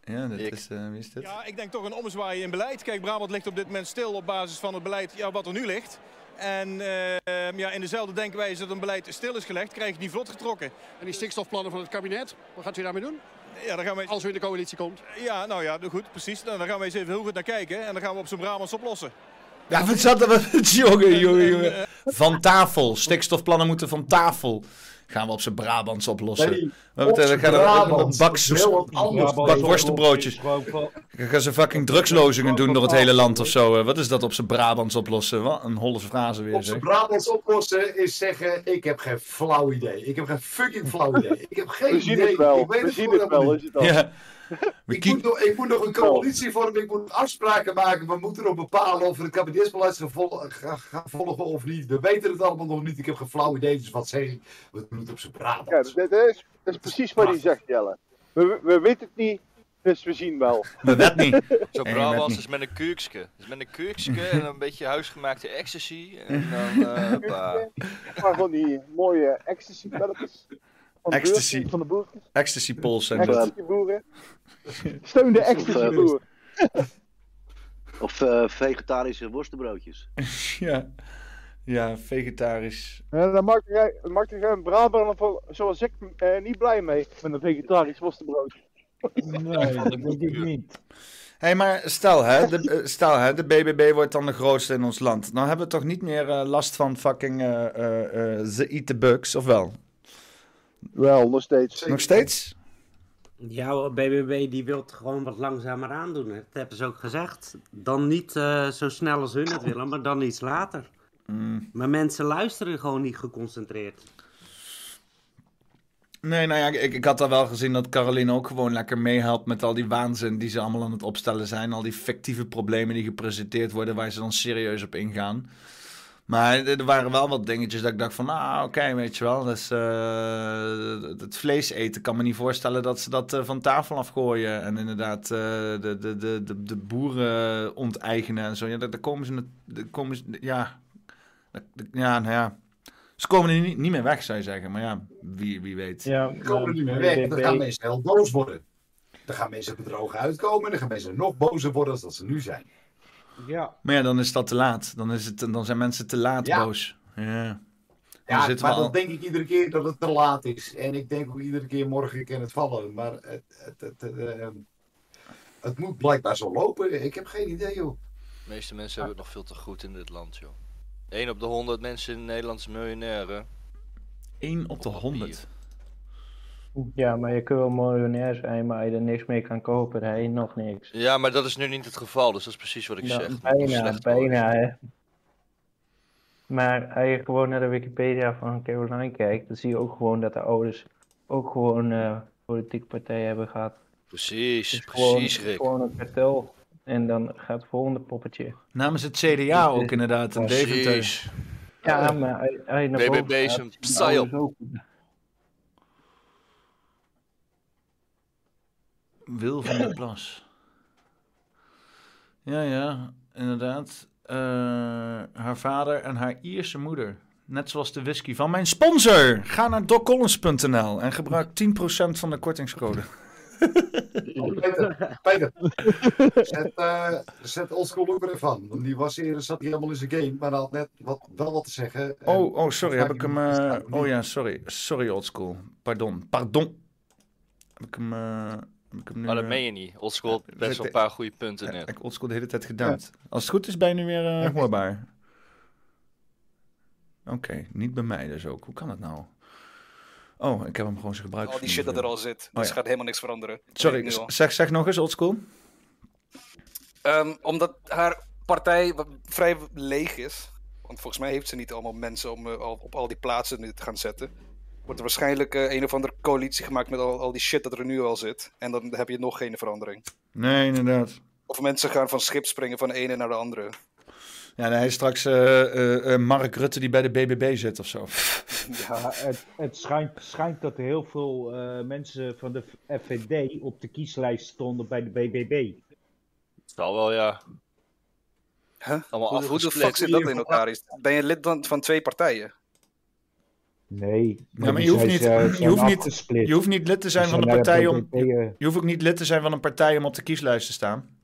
Ja, dit is, eh, wie is dit? Ja, ik denk toch een ommezwaai in beleid. Kijk, Brabant ligt op dit moment stil op basis van het beleid ja, wat er nu ligt. En eh, ja, in dezelfde denkwijze dat een beleid stil is gelegd, krijg je die vlot getrokken. En die stikstofplannen van het kabinet, wat gaat u daarmee doen? Ja, dan gaan we... Als u in de coalitie komt. Ja, nou ja, goed, precies. Nou, dan gaan we eens even heel goed naar kijken en dan gaan we op zo'n Brabants oplossen. Ja, wat zat er met (laughs) jongen, jongen, jongen. Van tafel. Stikstofplannen moeten van tafel. Gaan we op zijn Brabants oplossen. Nee, we op gaan Brabants. bak, bak worstenbroodjes. Gaan ze fucking drugslozingen doen door het hele land of zo. eh. Wat is dat op zijn Brabants oplossen? Wat een holle frase weer Op zijn Brabants oplossen is zeggen: Ik heb geen flauw idee. Ik heb geen fucking flauw idee. Ik heb geen We zien idee. het wel. Ik weet We het zien het wel, is het al. Ja. Ik moet, nog, ik moet nog een coalitie vormen, ik moet afspraken maken. We moeten nog bepalen of we het kabinetsbeleid gaan, vol- gaan- gaan volgen of niet. We weten het allemaal nog niet. Ik heb geen flauw idee, dus wat zeg ik? We doen het op zijn Brabant. Ja, dat is, dat is precies wat hij zegt, Jelle. We, we weten het niet, dus we zien wel. We weten niet. (laughs) Zo Nee, Brabants weet is met een kuukske. Dus (laughs) met een kuukske en een beetje huisgemaakte ecstasy. En dan, eh. (laughs) Maar van die mooie ecstasy-pelletjes. Ecstasy. Van de boertjes. Ecstasy pols zijn dat. Ecstasy-boeren. Steun de Of, eh, ecstasy-boer. (laughs) Of eh, vegetarische worstenbroodjes. (laughs) Ja. Ja, vegetarisch. Ja, daar maakt jij, maakt jij een Brabander van- zoals ik eh, niet blij mee met een vegetarisch worstenbroodje. Nee, dat (laughs) denk ik niet. Hé, hey, maar stel hè, de, eh, stel hè, de BBB wordt dan de grootste in ons land. Dan hebben we toch niet meer eh, last van fucking eh eh, eh, ze eat the bugs, of wel? Wel, nog steeds. Nog steeds? Jouw BBB die wil het gewoon wat langzamer aandoen. Dat hebben ze ook gezegd. Dan niet eh, zo snel als hun het willen, maar dan iets later. Mm. Maar mensen luisteren gewoon niet geconcentreerd. Nee, nou ja, ik, ik had al wel gezien dat Caroline ook gewoon lekker meehelpt met al die waanzin die ze allemaal aan het opstellen zijn. Al die fictieve problemen die gepresenteerd worden waar ze dan serieus op ingaan. Maar er waren wel wat dingetjes dat ik dacht van, ah, oké, weet je wel. Dus, eh, het vlees eten kan me niet voorstellen dat ze dat eh, van tafel afgooien. En inderdaad eh, de, de, de, de, de boeren onteigenen en zo. Ja, daar, daar komen ze, daar komen ze, ja, daar- ja, nou ja. Ze komen er niet, niet meer weg, zou je zeggen. Maar ja, wie, wie weet. Ja, Dan komen er niet meer weg. Dan gaan mensen heel boos worden. Dan gaan mensen bedrogen uitkomen. En dan gaan mensen nog bozer worden dan dat ze nu zijn. Ja. Maar ja, dan is dat te laat. Dan, is het, dan zijn mensen te laat Ja. boos. Ja. Dan Ja, zitten we maar al- dan denk ik iedere keer dat het te laat is. En ik denk ook iedere keer morgen kan het vallen. Maar het, het, het, eh, het moet blijkbaar zo lopen. Ik heb geen idee, joh. De meeste mensen hebben het nog veel te goed in dit land, joh. 1 op de 100 mensen in Nederland is miljonair, hè? 1 op de 100. Ja, maar je kunt wel miljonair zijn, maar je er niks mee kan kopen, je nog niks. Ja, maar dat is nu niet het geval, dus dat is precies wat ik Nou, zeg. Bijna, bijna, hè. Maar als je gewoon naar de Wikipedia van Caroline kijkt, dan zie je ook gewoon dat de ouders ook gewoon eh politieke partijen hebben gehad. Precies, is gewoon, precies, Rick. gewoon een kartel. En dan gaat het volgende poppetje. Namens het CDA ook inderdaad, in Deventer. Precies. Ja, maar als je- als je naar boven BBB is gaat, een zien de ouders psyop. ook- Wil van der Plas. Ja, ja, inderdaad. Eh, haar vader en haar Ierse moeder. Net zoals de whisky van mijn sponsor. Ga naar doccollins.nl en gebruik 10% van de kortingscode. Oh, Peter, Peter. Zet, eh zet Oldschool ook er. Want die was eerder, zat hij helemaal in zijn game, maar hij had net wat, wel wat te zeggen. En Oh, oh, sorry, heb ik hem... eh, oh ja, sorry. Sorry, oldschool. Pardon. Pardon. Heb ik hem... heb ik nu, Maar dat eh, meen je niet. Oldschool heeft eh, best wel een paar goede punten Ja, net. Ik oldschool de hele tijd gedumpt. Als het goed is, ben je nu weer eh, hoorbaar. Oké, niet bij mij dus ook. Hoe kan dat nou? Oh, ik heb hem gewoon zijn gebruik. Al die shit dat er al zit. Oh, Dus ja. gaat helemaal niks veranderen. Sorry, zeg, zeg nog eens oldschool. Ehm, omdat haar partij vrij leeg is. Want volgens mij heeft ze niet allemaal mensen om eh, op al die plaatsen nu te gaan zetten. Wordt er waarschijnlijk eh, een of andere coalitie gemaakt met al, al die shit dat er nu al zit. En dan heb je nog geen verandering. Nee, inderdaad. Of mensen gaan van schip springen van de ene naar de andere. Ja, dan hij is straks eh, eh, Mark Rutte die bij de BBB zit of zo. (laughs) Ja, het, het schijnt, schijnt dat er heel veel eh, mensen van de FVD op de kieslijst stonden bij de BBB. Zal wel, ja. Huh? Allemaal Hoe, hoe de fuck zit dat in elkaar? Is- Ben je lid dan van twee partijen? Nee. Ja, maar je hoeft, zijn niet, je, hoeft niet, je hoeft niet lid te zijn van een partij om. Eh. Je hoeft ook niet lid te zijn van een partij om op de kieslijst te staan.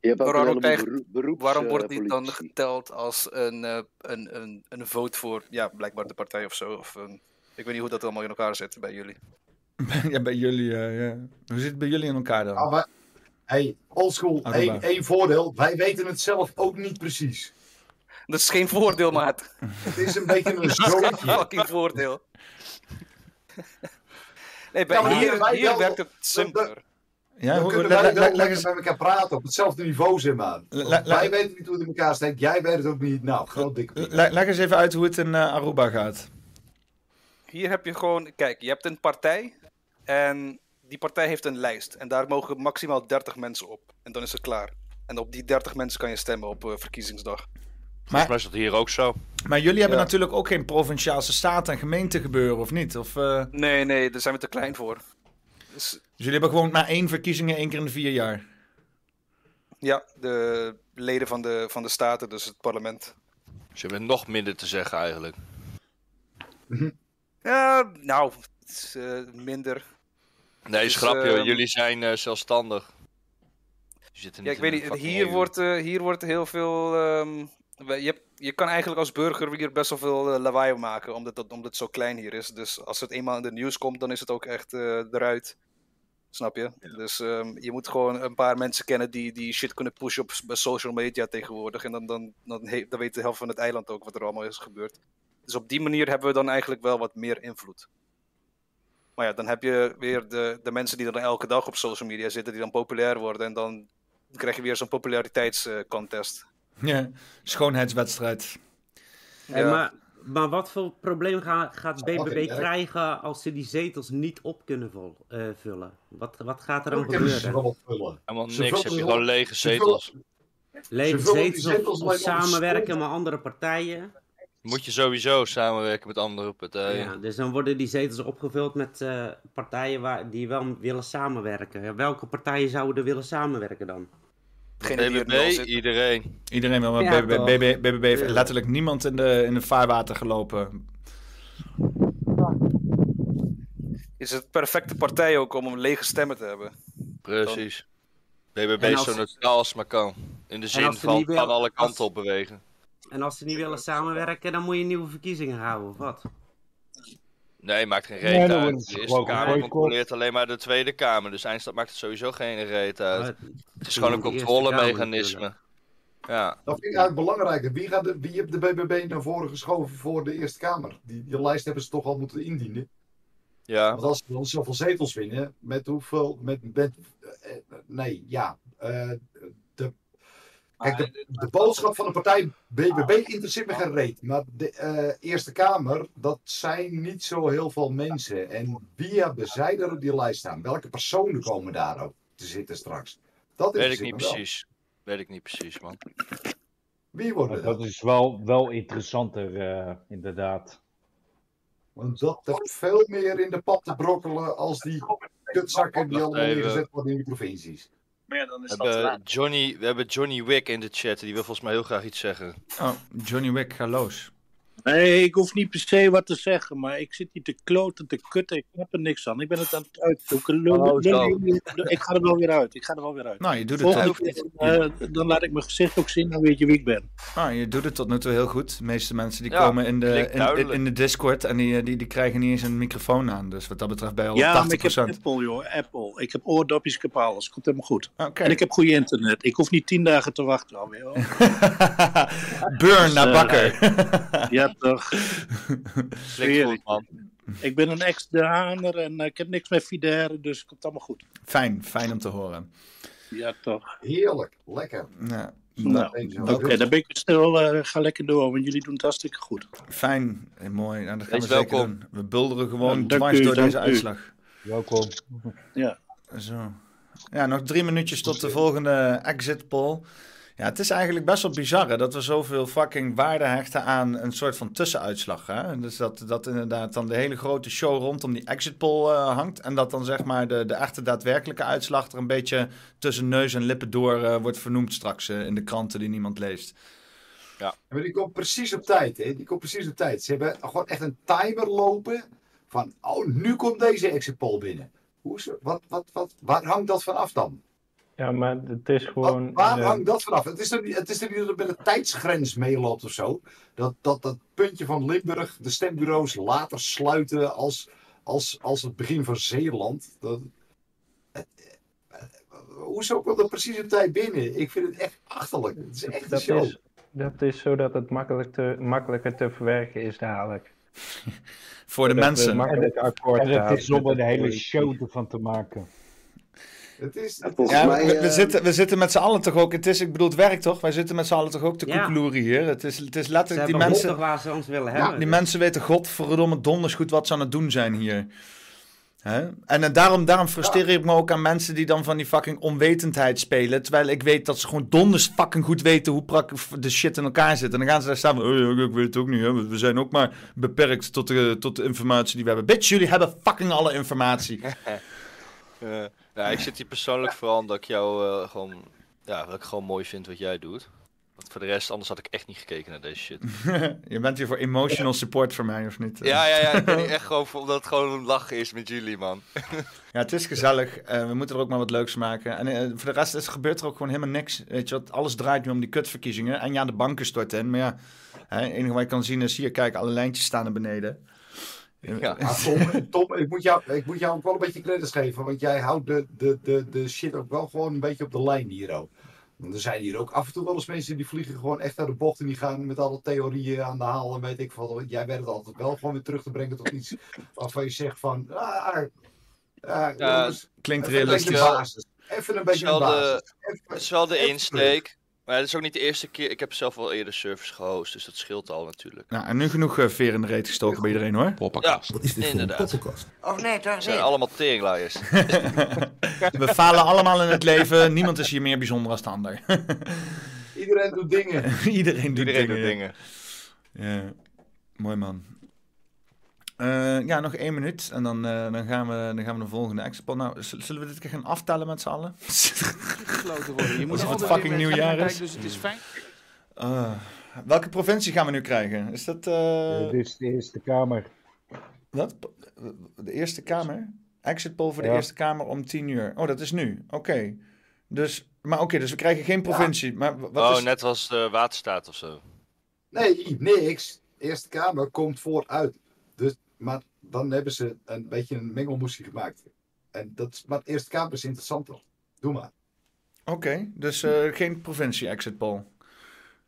Waarom, krijgt- beroeps, waarom eh, wordt die dan geteld als een, eh, een, een, een vote voor, ja, blijkbaar de partij of zo? Of een, ik weet niet hoe dat allemaal in elkaar zit bij jullie. (laughs) ja, bij jullie. eh, ja. Hoe zit het bij jullie in elkaar dan? Ah, maar, hey, oldschool, één, één voordeel. Wij weten het zelf ook niet precies. Dat is geen voordeel, maat. Het is een beetje een (laughs) Dat is geen zootje. fucking voordeel. nee, bij, Ja, hier, hier wel- werkt het simpeler. Ja, dan hoe- kunnen wij wel leg lekker eens- met elkaar praten op hetzelfde niveau, zeg maar. Wij weten niet hoe het in elkaar steekt. Jij weet het ook niet. Nou, groot. Le- leg eens even uit hoe het in eh, Aruba gaat. Hier heb je gewoon, kijk, je hebt een partij en die partij heeft een lijst. En daar mogen maximaal 30 mensen op. En dan is het klaar. En op die 30 mensen kan je stemmen op eh, verkiezingsdag. Volgens mij is dat hier ook zo. Maar jullie hebben Ja. natuurlijk ook geen provinciaalse staat en gemeente gebeuren, of niet? Of, eh, Nee, nee, daar zijn we te klein voor. Dus Dus jullie hebben gewoon maar één verkiezingen één keer in de vier jaar. ja, de leden van de, van de staten, dus het parlement. Dus je hebt nog minder te zeggen eigenlijk. Ja, nou, het is eh, minder. Nee, Dus, schrapje. ehm, Jullie zijn eh, zelfstandig. Je zit er Ja, ik weet niet. Hier wordt, eh, hier wordt heel veel. ehm, je, je kan eigenlijk als burger hier best wel veel eh, lawaai maken, omdat, dat, omdat het zo klein hier is. Dus als het eenmaal in de nieuws komt, dan is het ook echt eh, eruit. Snap je? Dus ehm, je moet gewoon een paar mensen kennen die, die shit kunnen pushen op social media tegenwoordig. En dan, dan, dan, he- dan weet de helft van het eiland ook wat er allemaal is gebeurd. Dus op die manier hebben we dan eigenlijk wel wat meer invloed. Maar ja, dan heb je weer de, de mensen die dan elke dag op social media zitten, die dan populair worden. En dan krijg je weer zo'n populariteitscontest. Ja, schoonheidswedstrijd. Hey, maar, maar wat voor probleem ga- gaat BBB krijgen als ze die zetels niet op kunnen vol- eh, vullen? Wat, wat gaat er dan gebeuren? Helemaal Ze niks. vullen Heb je ze gewoon lege zetels. Lege zetels of, samenwerken met andere partijen? Moet je sowieso samenwerken met andere partijen. Ja, dus dan worden die zetels opgevuld met eh, partijen waar, die wel willen samenwerken. Ja, welke partijen zouden willen samenwerken dan? BBB, iedereen. Iedereen wil, maar Ja, BBB, toch? BBB, BBB heeft letterlijk niemand in de, in de vaarwater gelopen. Is het perfecte partij ook om een lege stemmen te hebben. Precies. BBB is als- zo neutraal als het maar kan. In de zin van wil- van alle kanten op bewegen. En als ze niet willen samenwerken, dan moet je nieuwe verkiezingen houden, of wat? Nee, maakt geen reet uit. De Eerste Kamer controleert alleen maar de Tweede Kamer. Dus eindstand maakt het sowieso geen reet uit. Maar het is gewoon een controlemechanisme. Ja. Dat vind ik eigenlijk belangrijker. Wie, gaat de, wie heeft de BBB naar voren geschoven voor de Eerste Kamer? Die, die lijst hebben ze toch al moeten indienen. Ja. Want als ze dan zoveel zetels winnen, met hoeveel. Met, met, eh, nee, ja. eh, kijk, de, de boodschap van de partij BBB interesseert me geen reet. Maar de eh, Eerste Kamer, dat zijn niet zo heel veel mensen. En wie hebben zij er op die lijst staan? Welke personen komen daar ook te zitten straks? Dat Weet ik niet precies. Weet ik niet precies, man. Wie worden Dat is wel, wel interessanter, eh, inderdaad. Want dat heeft veel meer in de pap te brokkelen als die kutzakken die allemaal neergezet worden in die provincies. We hebben, Johnny, we hebben Johnny Wick in de chat. Die wil volgens mij heel graag iets zeggen. Oh, Johnny Wick, ga los. Nee, ik hoef niet per se wat te zeggen, maar ik zit hier te kloten, te kutten. Ik heb er niks aan. Ik ben het aan het uitzoeken. Lul- Oh, lul- zo. lul- Ik ga er wel weer uit. Ik ga er wel weer uit. Nou, je doet het Volgende keer, eh, dan laat ik mijn gezicht ook zien, dan weet je wie ik ben. Ah, je doet het tot nu toe heel goed. De meeste mensen die Ja, komen in de, in, in, duidelijk. in de Discord en die, die, die krijgen niet eens een microfoon aan. Dus wat dat betreft je al Ja, op maar ik heb 80%. Apple, joh. Apple. Ik heb oordopjes, ik heb alles. Komt helemaal goed. Oké. En ik heb goede internet. Ik hoef niet tien dagen te wachten alweer. (laughs) Burn Dus, naar eh, bakker. ja, man. (laughs) Ik ben een ex-Daaner en eh, ik heb niks met Fidere, dus het komt allemaal goed. Fijn, fijn om te horen. Ja, toch. Heerlijk, lekker. Ja. Nou, Oké, dan ben ik stil. eh, ga lekker door, want jullie doen het hartstikke goed. Fijn en mooi. Nou, dat gaan Wees we zeker welkom. doen. We bulderen gewoon Ja, dank dwars u, door deze u. uitslag. Welkom. Ja. Zo. Ja, nog drie minuutjes tot de volgende exit poll. Ja, het is eigenlijk best wel bizar hè, dat we zoveel fucking waarde hechten aan een soort van tussenuitslag. Hè? Dus dat, dat inderdaad dan de hele grote show rondom die exit poll eh, hangt. En dat dan zeg maar de, de echte daadwerkelijke uitslag er een beetje tussen neus en lippen door eh, wordt vernoemd straks eh, in de kranten die niemand leest. Ja. Maar die komt precies op tijd, hè? Die komt precies op tijd. Ze hebben gewoon echt een timer lopen van, oh, nu komt deze exit poll binnen. Hoe is, wat, wat, wat, waar hangt dat vanaf dan? Ja, maar het is gewoon... Waar eh, hangt dat vanaf? Het is er niet, het is er niet dat het met een tijdsgrens meeloopt of zo. Dat, dat dat puntje van Limburg de stembureaus later sluiten als, als, als het begin van Zeeland. Dat, het- eh, hoezo komt dat precies op tijd binnen? Ik vind het echt achterlijk. Het is echt een dat, show. is, dat is zodat het makkelijk te, makkelijker te verwerken is dadelijk. (laughs) Voor de mensen. akkoord En het gaan is om er een hele show ervan te maken. Het is, Ja, we, we eh, zitten, we zitten met z'n allen toch ook. Het is, ik bedoel, het werkt toch? Wij zitten met z'n allen toch ook te Ja. koekeloeren hier. Het is, het is Ze letterlijk die mensen. waar ze ons willen Ja, hebben. die dus- mensen weten godverdomme donders goed wat ze aan het doen zijn hier. Hè? En eh, daarom, daarom frustreer ik me ook aan mensen die dan van die fucking onwetendheid spelen. Terwijl ik weet dat ze gewoon donders fucking goed weten hoe prak de shit in elkaar zit. En dan gaan ze daar staan van, oh, ja, ik weet het ook niet. Hè? We zijn ook maar beperkt tot de, tot de informatie die we hebben. Bitch, jullie hebben fucking alle informatie. (laughs) (laughs) Eh, ja, ik zit hier persoonlijk vooral omdat ik jou eh, gewoon, ja, wat ik gewoon mooi vind wat jij doet. Want voor de rest, anders had ik echt niet gekeken naar deze shit. (laughs) Je bent hier voor emotional support voor mij, of niet? Ja, ja, ja, ik ben hier (laughs) echt gewoon voor, omdat het gewoon een lachen is met jullie, man. (laughs) Ja, het is gezellig. Eh, we moeten er ook maar wat leuks maken. En eh, voor de rest is, gebeurt er ook gewoon helemaal niks. Weet je wat? Alles draait nu om die kutverkiezingen. En ja, de banken storten in. Maar ja, hè, het enige wat je kan zien is hier, kijk, alle lijntjes staan naar beneden. Ja. (laughs) Ah, Tom, Tom ik, moet jou, ik moet jou ook wel een beetje credits geven, want jij houdt de, de, de, de shit ook wel gewoon een beetje op de lijn hier ook. Want er zijn hier ook af en toe wel eens mensen die vliegen gewoon echt uit de bocht en die gaan met alle theorieën aan de haal en weet ik wat. Jij weet het altijd wel gewoon weer terug te brengen tot iets waarvan je zegt van, ah, ah, jongens, klinkt even een beetje realistisch. basis. Even een beetje een wel basis. de, het is wel de even insteek. Maar het is ook niet de eerste keer. Ik heb zelf wel eerder service gehost, dus dat scheelt al natuurlijk. Nou, en nu genoeg eh, veer in de reet gestoken bij iedereen hoor. Ja, inderdaad. Of nee, toch We zijn allemaal teringlaaiers. (laughs) We falen allemaal in het leven. Niemand is hier meer bijzonder als de ander. Iedereen doet dingen. (laughs) Iedereen doet Iedereen dingen. doet dingen. Ja, mooi man. Eh, ja, nog één minuut en dan, eh, dan, gaan, we, dan gaan we de volgende expo. Nou, zullen we dit keer gaan aftellen met z'n allen? gesloten worden. Je moet het fucking nieuwjaar is. Dus het is fijn. Ah, welke provincie gaan we nu krijgen? Is dat... eh, Dit is de Eerste Kamer. Wat? De Eerste Kamer? Exit poll voor de Ja. Eerste Kamer om 10 uur. Oh, dat is nu. Oké. Dus, maar oké, dus we krijgen geen provincie. Maar wat oh, is... net als de waterstaat of zo. Nee, niks. De Eerste Kamer komt vooruit. Maar dan hebben ze een beetje een mengelmoesje gemaakt. En dat maar de Eerste Kamer is interessanter. Doe maar. Oké, dus eh, geen provincie exit poll.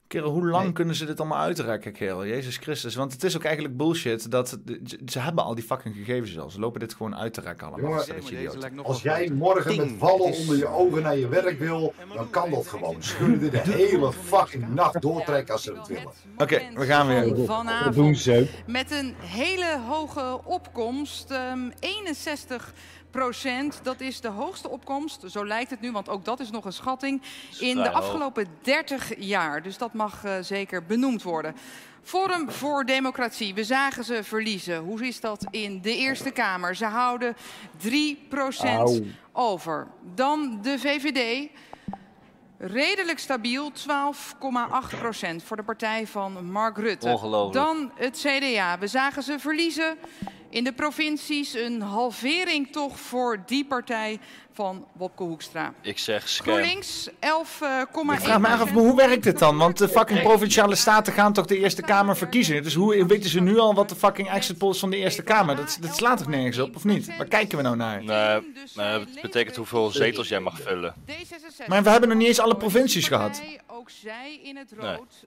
Kerel, hoe lang kunnen ze dit allemaal uitrekken, kerel? Jezus Christus. Want het is ook eigenlijk bullshit dat... Ze, ze hebben al die fucking gegevens al. Ze lopen dit gewoon uit te rekken allemaal. Jongen, Stel dat je idioot. Als jij morgen met vallen onder je ogen naar je werk wil, dan kan dat gewoon. Ze kunnen dit de hele fucking nacht doortrekken als ze het willen. Oké, we gaan weer. Vanavond. Met een hele hoge opkomst, ehm 61 Dat is de hoogste opkomst, zo lijkt het nu, want ook dat is nog een schatting, in de afgelopen 30 jaar. Dus dat mag eh, zeker benoemd worden. Forum voor Democratie, we zagen ze verliezen. Hoe is dat in de Eerste Kamer? Ze houden 3 Auw. over. Dan de VVD. Redelijk stabiel, 12,8 procent voor de partij van Mark Rutte. Ongelooflijk. Dan het CDA. We zagen ze verliezen in de provincies. Een halvering toch voor die partij van Wopke Hoekstra. Ik zeg scam. GroenLinks 11,1 Ik vraag me af, maar hoe werkt dit dan? Want de fucking provinciale staten gaan toch de Eerste Kamer verkiezen? Dus hoe weten ze nu al wat de fucking exit polls van de Eerste Kamer? Dat, dat slaat toch nergens op, of niet? Waar kijken we nou naar? Nee, maar het betekent hoeveel zetels jij mag vullen. Maar we hebben nog niet eens alle provincies gehad. Ook zij in het Nee. rood.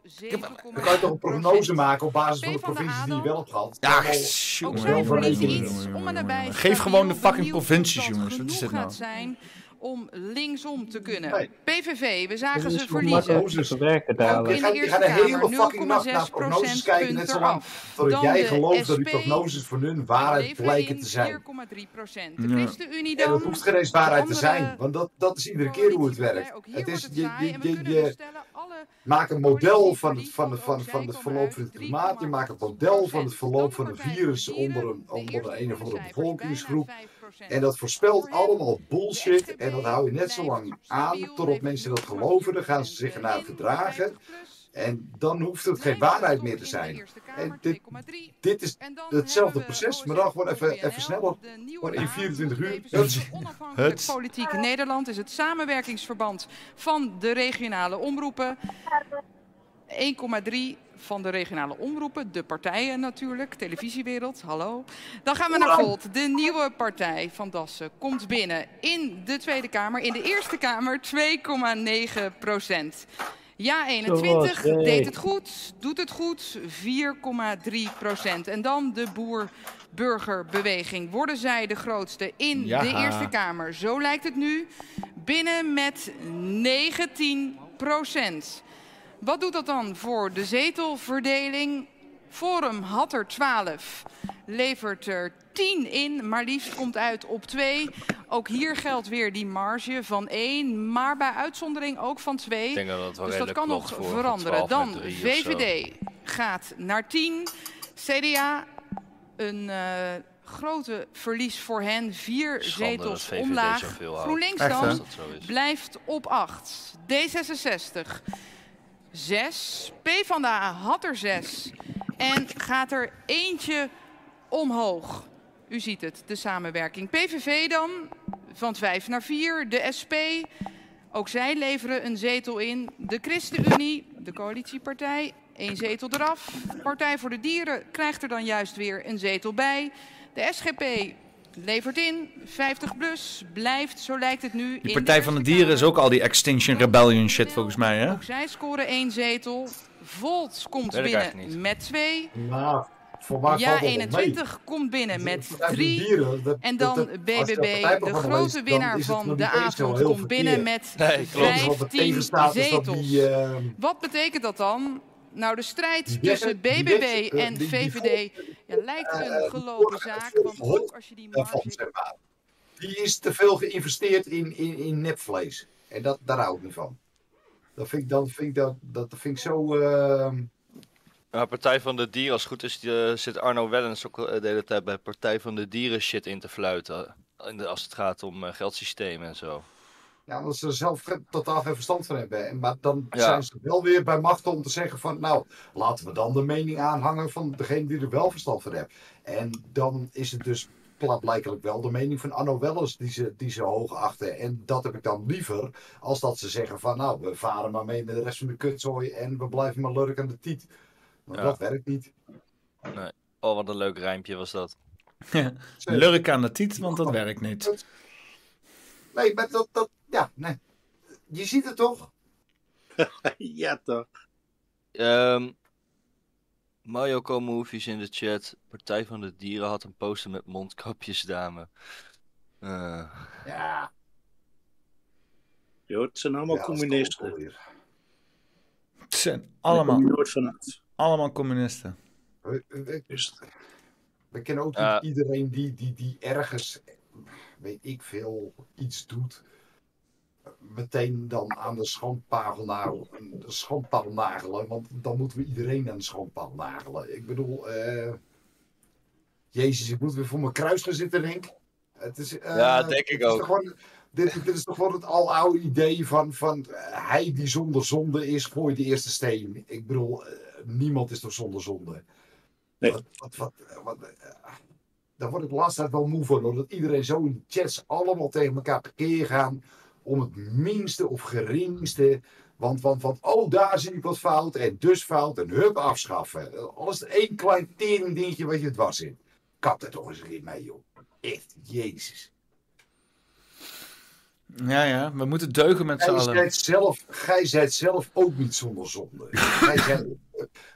Dan kan je toch een prognose maken op basis van de provincies die je wel hebt gehad. Ja, jongen, Geef gewoon de fucking provincies, jongens. Wat is dit nou? Om linksom te kunnen. PVV, we zagen ze verliezen. Ook dadelijk. in de Die Eerste gaan de hele Kamer fucking nacht naar 0,6 prognoses kijken, net zo lang eraf. totdat Dan jij de gelooft dat die prognoses van hun waarheid blijken te zijn. 4,3 procent. De. ChristenUnie En dan. dat hoeft geen eens waarheid te zijn, want dat, dat is iedere keer hoe het werkt. Het is, je, je, je, je maakt een model van het, van, het, van, van het verloop van het klimaat, je maakt een model van het verloop van het virus onder een, onder een of andere bevolkingsgroep. En dat voorspelt allemaal bullshit en dat hou je net zo lang aan totdat mensen dat geloven, dan gaan ze zich ernaar gedragen. En dan hoeft het geen waarheid meer te zijn. En dit, dit is hetzelfde proces, maar dan gewoon even, even sneller. Gewoon in 24 uur. (laughs) Het Politiek Nederland is het samenwerkingsverband van de regionale omroepen. 1,3 van de regionale omroepen, de partijen natuurlijk, televisiewereld, hallo. Dan gaan we naar Volt. De nieuwe partij van Dassen komt binnen in de Tweede Kamer. In de Eerste Kamer 2,9 procent. Ja 21 Zoals, deed het goed, doet het goed, 4,3 procent. En dan de boer-burgerbeweging. Worden zij de grootste in Ja. de Eerste Kamer? Zo lijkt het nu. Binnen met 19 procent. Wat doet dat dan voor de zetelverdeling? Forum had er 12, levert er 10 in, maar liefst komt uit op 2. Ook hier geldt weer die marge van 1, maar bij uitzondering ook van 2. Ik denk dat dat wel dus dat kan nog veranderen. 12 met Dan VVD gaat naar 10, CDA een eh, grote verlies voor hen, 4 Schande dat zetels omlaag. GroenLinks dan blijft op 8. D66 6. PvdA had er 6. En gaat er eentje omhoog. U ziet het, de samenwerking. PVV dan, van 5 naar 4. De SP, ook zij leveren een zetel in. De ChristenUnie, de coalitiepartij, één zetel eraf. Partij voor de Dieren krijgt er dan juist weer een zetel bij. De SGP levert in, 50 plus, blijft, zo lijkt het nu. Die Partij van de Dieren is ook al die Extinction Rebellion shit volgens mij, hè? ook zij scoren één zetel. Volt komt binnen met twee. Nou, Ja, valt dat wel 21 komt binnen met drie. En dan BBB, de grote winnaar van de avond, komt binnen met Nee, klopt. Wat er 15 tegenstaat is dat zetels. eh, Wat betekent dat dan? Nou, de strijd tussen BBB eh, en VVD ja, lijkt een gelopen zaak. Want ook als je die maar. Die is te veel geïnvesteerd in, in, in nepvlees. En dat, daar hou ik niet van. Dat vind ik, dan, vind ik, dat, dat vind ik zo... ehm, Ja, Partij van de Dieren, als het goed is, die, eh, zit Arno Wellens ook de hele tijd bij Partij van de Dieren shit in te fluiten. In de- als het gaat om eh, geldsystemen en zo. Ja, omdat ze er zelf totaal geen verstand van hebben. En- Maar dan Ja. zijn ze wel weer bij macht om te zeggen van... nou, laten we dan de mening aanhangen van degene die er wel verstand van heeft. En dan is het dus klaarblijkelijk wel de mening van Arno Wellens die ze, die ze hoog achten. En dat heb ik dan liever als dat ze zeggen van... nou, we varen maar mee met de rest van de kutzooi en we blijven maar lurken aan de tiet. Maar Ja. dat werkt niet. Nee. Oh, wat een leuk rijmpje was dat. (laughs) Lurk aan de tiet, want dat werkt niet. Nee, maar dat... dat ja, nee. Je ziet het toch? (laughs) ja, toch. Ehm Mayoko Movies in de chat. Partij van de Dieren had een poster met mondkapjes, dame. Eh, Ja. Jo, het zijn allemaal Ja, communisten. Het zijn allemaal, nooit allemaal communisten. We, we- we kennen ook niet iedereen die, die, die ergens, weet ik veel, iets doet. Meteen dan aan de schandpaal nagelen, de schandpaal nagelen. Want dan moeten we iedereen aan de schandpaal nagelen. Ik bedoel, eh, Jezus, ik moet weer voor mijn kruis gaan zitten, denk ik. Het is, eh, Ja, denk ik ook. gewoon- dit, dit is toch gewoon het aloude idee van, van eh, hij die zonder zonde is, gooit de eerste steen. Ik bedoel, niemand is toch zonder zonde. Wat, wat, wat, wat, daar word ik de laatste tijd wel moe van. Hoor. Dat iedereen zo in de chats allemaal tegen elkaar tekeer gaan. Om het minste of geringste. Want, want, want oh, daar zie ik wat fout. En dus fout. En hup, afschaffen. Alles één klein tering dingetje wat je dwars zit. Kap er toch eens een keer mee, joh. Echt, jezus. Ja, ja, we moeten deugen met z'n allen. gij zijt zelf ook niet zonder zonde. Gij (laughs) zijt-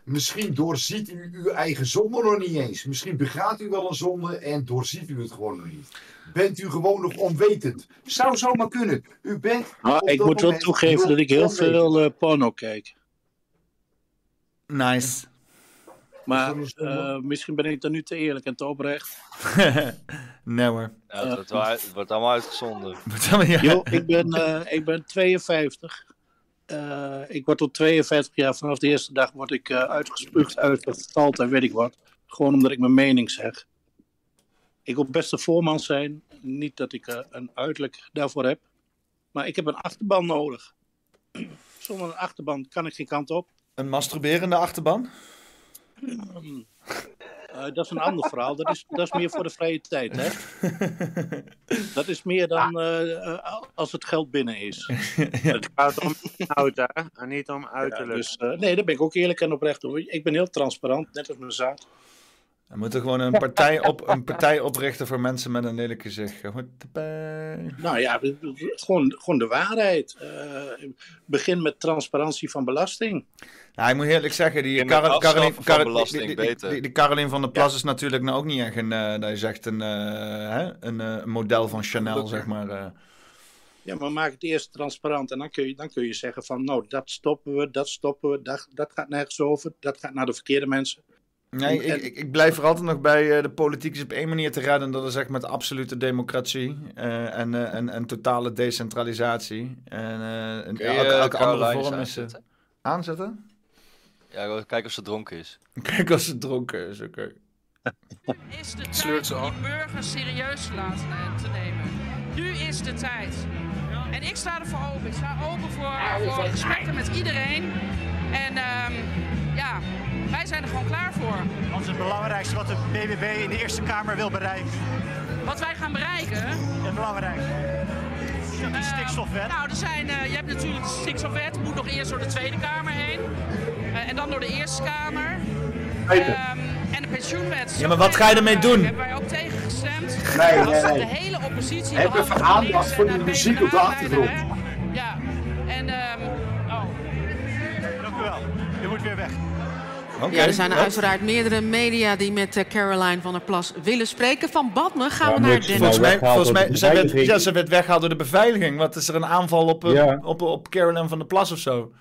misschien doorziet u uw eigen zonde nog niet eens. Misschien begaat u wel een zonde en doorziet u het gewoon nog niet. bent u gewoon nog onwetend. Zou zomaar kunnen. U bent. Op ik moet wel toegeven dat ik heel onwetend. veel eh, porno kijk. Nice. Maar eh, misschien ben ik dan nu te eerlijk en te oprecht. (laughs) nee hoor. Ja, het, wordt allemaal uitgezonden. (laughs) Yo, ik, ben, eh, ik ben 52. Eh, ik word tot 52 jaar. Vanaf de eerste dag word ik eh, uitgespuugd, en weet ik wat. Gewoon omdat ik mijn mening zeg. Ik wil best een voorman zijn. Niet dat ik eh, een uiterlijk daarvoor heb. Maar ik heb een achterban nodig. (clears throat) Zonder een achterban kan ik geen kant op. Een masturberende achterban? Eh, dat is een ander verhaal. Dat is, dat is meer voor de vrije tijd, hè? (laughs) Dat is meer dan eh, eh, als het geld binnen is. (laughs) Het gaat om inhoud, hè? En niet om uiterlijk. dus, eh, nee, daar ben ik ook eerlijk en oprecht over. Ik ben heel transparant, net als mijn zaad. We moeten gewoon een partij, op, een partij oprichten voor mensen met een lelijk gezicht. Nou ja, gewoon, gewoon de waarheid. Eh, begin met transparantie van belasting. Nou, ik moet eerlijk zeggen, die, Karel, Karelien, van Karel- belasting, die, die, beter. die, die Carolien van der Plas is natuurlijk nou ook niet echt een, eh, dat je zegt, een, eh, hè, een eh, model van Chanel, zeg maar. eh. Ja, maar maak het eerst transparant. En dan kun je, dan kun je zeggen van, nou, dat stoppen we, dat stoppen we. Dat, dat gaat nergens over. Dat gaat naar de verkeerde mensen. Nee, ik, ik, ik blijf er altijd nog bij, eh, de politiek is op één manier te redden, dat is echt met absolute democratie eh, en, eh, en, en totale decentralisatie. En, eh, en elke, elke andere Caroline vorm is... aanzetten? aanzetten? Ja, kijken of ze dronken is. (laughs) Kijk als ze dronken is, oké. is de tijd Sleurt ze om die burgers serieus te laten eh, te nemen. Nu is de tijd. En ik sta ervoor open. Ik sta open voor, voor gesprekken met iedereen. En ehm, ja, wij zijn er gewoon klaar voor. Wat is het belangrijkste wat de BBB in de Eerste Kamer wil bereiken? Wat wij gaan bereiken. Het belangrijkste. Stikstofwet. Nou, er zijn, eh, je hebt natuurlijk de stikstofwet, moet nog eerst door de Tweede Kamer heen. Eh, en dan door de Eerste Kamer. Ehm, en de pensioenwet. Ja, maar wat ga je ermee doen? Hebben wij ook tegen gestemd. Nee, nee, nee. De hele oppositie. Heb even aandacht voor en de muziek op de achtergrond. Ja, en ehm oh. Dank u wel. U moet weer weg. Ja, er zijn uiteraard meerdere media die met eh, Caroline van der Plas willen spreken. Van Badme gaan we naar Volgens Dennis. mij, volgens mij zij werd, ja, ze werd weggehaald door de beveiliging. Wat is er een aanval op, eh, Ja. op, op Carolyn van der Plas of zo?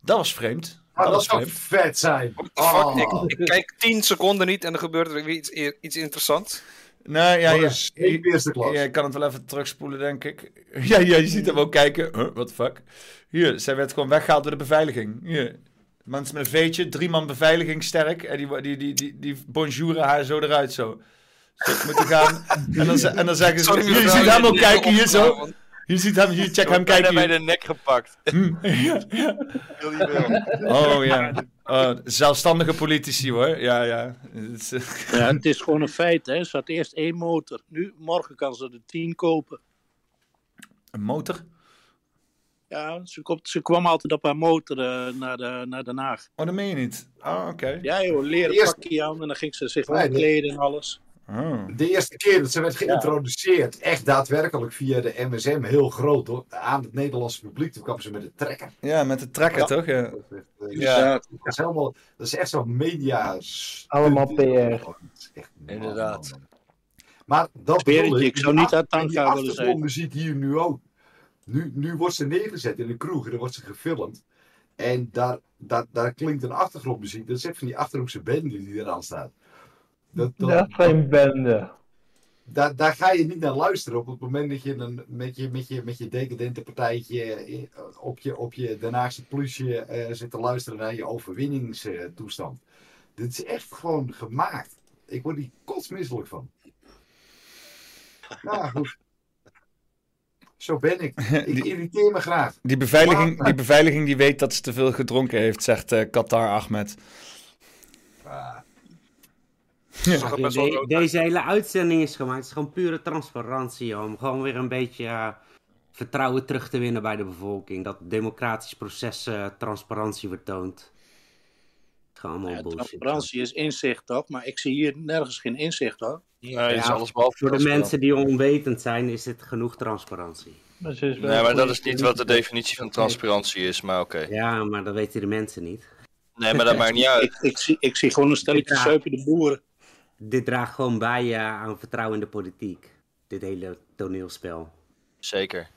Dat was vreemd. Maar dat dat was zou vreemd. vet zijn. Fuck, Oh. ik, ik kijk 10 seconden niet en er gebeurt er weer iets, iets interessants. Nee, ja, ja, eerste klas. Ja, je kan het wel even terugspoelen, denk ik. (laughs) Ja, ja je ziet hem ook kijken. Huh, what the fuck? Hier, zij werd gewoon weggehaald door de beveiliging. Hier. Mensen met een veetje, drie man beveiliging sterk. En die, die, die, die, die bonjouren haar zo eruit zo. Ze moeten gaan. En dan, ze- en dan zeggen ze, je ziet hem je ook kijken hier zo. Je ziet hem, hier, check hem kijken bij hier. de nek gepakt. Hm, ja, ja. Wil wil. Oh ja. Oh, zelfstandige politici hoor. Ja, ja. Het is, eh, (laughs) Ja, het is gewoon een feit. Hè. Ze had eerst één motor. Nu, morgen kan ze er tien kopen. Een motor? Ja, ze, komt, ze kwam altijd op haar motor eh, naar, de, naar Den Haag. Oh, dat meen je niet? Oh, oké. Ja joh, leren Eerst- pakje aan en dan ging ze zich Nee, nee. omkleden en alles. Oh. De eerste keer dat ze werd geïntroduceerd, echt daadwerkelijk via de MSM, heel groot hoor, aan het Nederlandse publiek. Toen kwam ze met de trekker. Ja, met de trekker Ja. toch? Ja. Dus, ja. Dat, is helemaal, dat is echt zo'n media. Allemaal PR. Inderdaad. Maar dat ik. ik zou niet uit Tanka willen zijn. achtergrondmuziek hier nu ook. Nu, nu wordt ze neergezet in een kroeg en dan wordt ze gefilmd. En daar, daar, daar klinkt een achtergrondmuziek. Dat is echt van die achterhoekse bende die eraan staat. Dat, dat, geen bende. daar, daar ga je niet naar luisteren op het moment dat je een, met, je, met, je, met je decadente partijtje eh, op je, op je Den Haagse plusje eh, zit te luisteren naar je overwinningstoestand. Dit is echt gewoon gemaakt. Ik word hier kotsmisselijk van. Nou goed. Zo ben ik. (laughs) Ik irriteer me graag. Die beveiliging, die beveiliging die weet dat ze te veel gedronken heeft, zegt eh Qatar Ahmed. Ja, de- deze hele uitzending is gemaakt. Het is gewoon pure transparantie. Om gewoon weer een beetje eh, vertrouwen terug te winnen bij de bevolking. Dat democratisch proces eh, transparantie vertoont. Het is bullshit. Transparantie is inzicht toch? Maar ik zie hier nergens geen inzicht hoor. Ja, voor de mensen die onwetend zijn, is dit genoeg transparantie. Nee, maar dat is niet wat de definitie van transparantie is, maar oké. Ja, maar dat weten de mensen niet. Nee, maar dat maakt niet (laughs) uit. Ik, ik, zie, ik zie gewoon een stelletje de boeren. Dit draagt gewoon bij eh, aan vertrouwen in de politiek. Dit hele toneelspel. Zeker.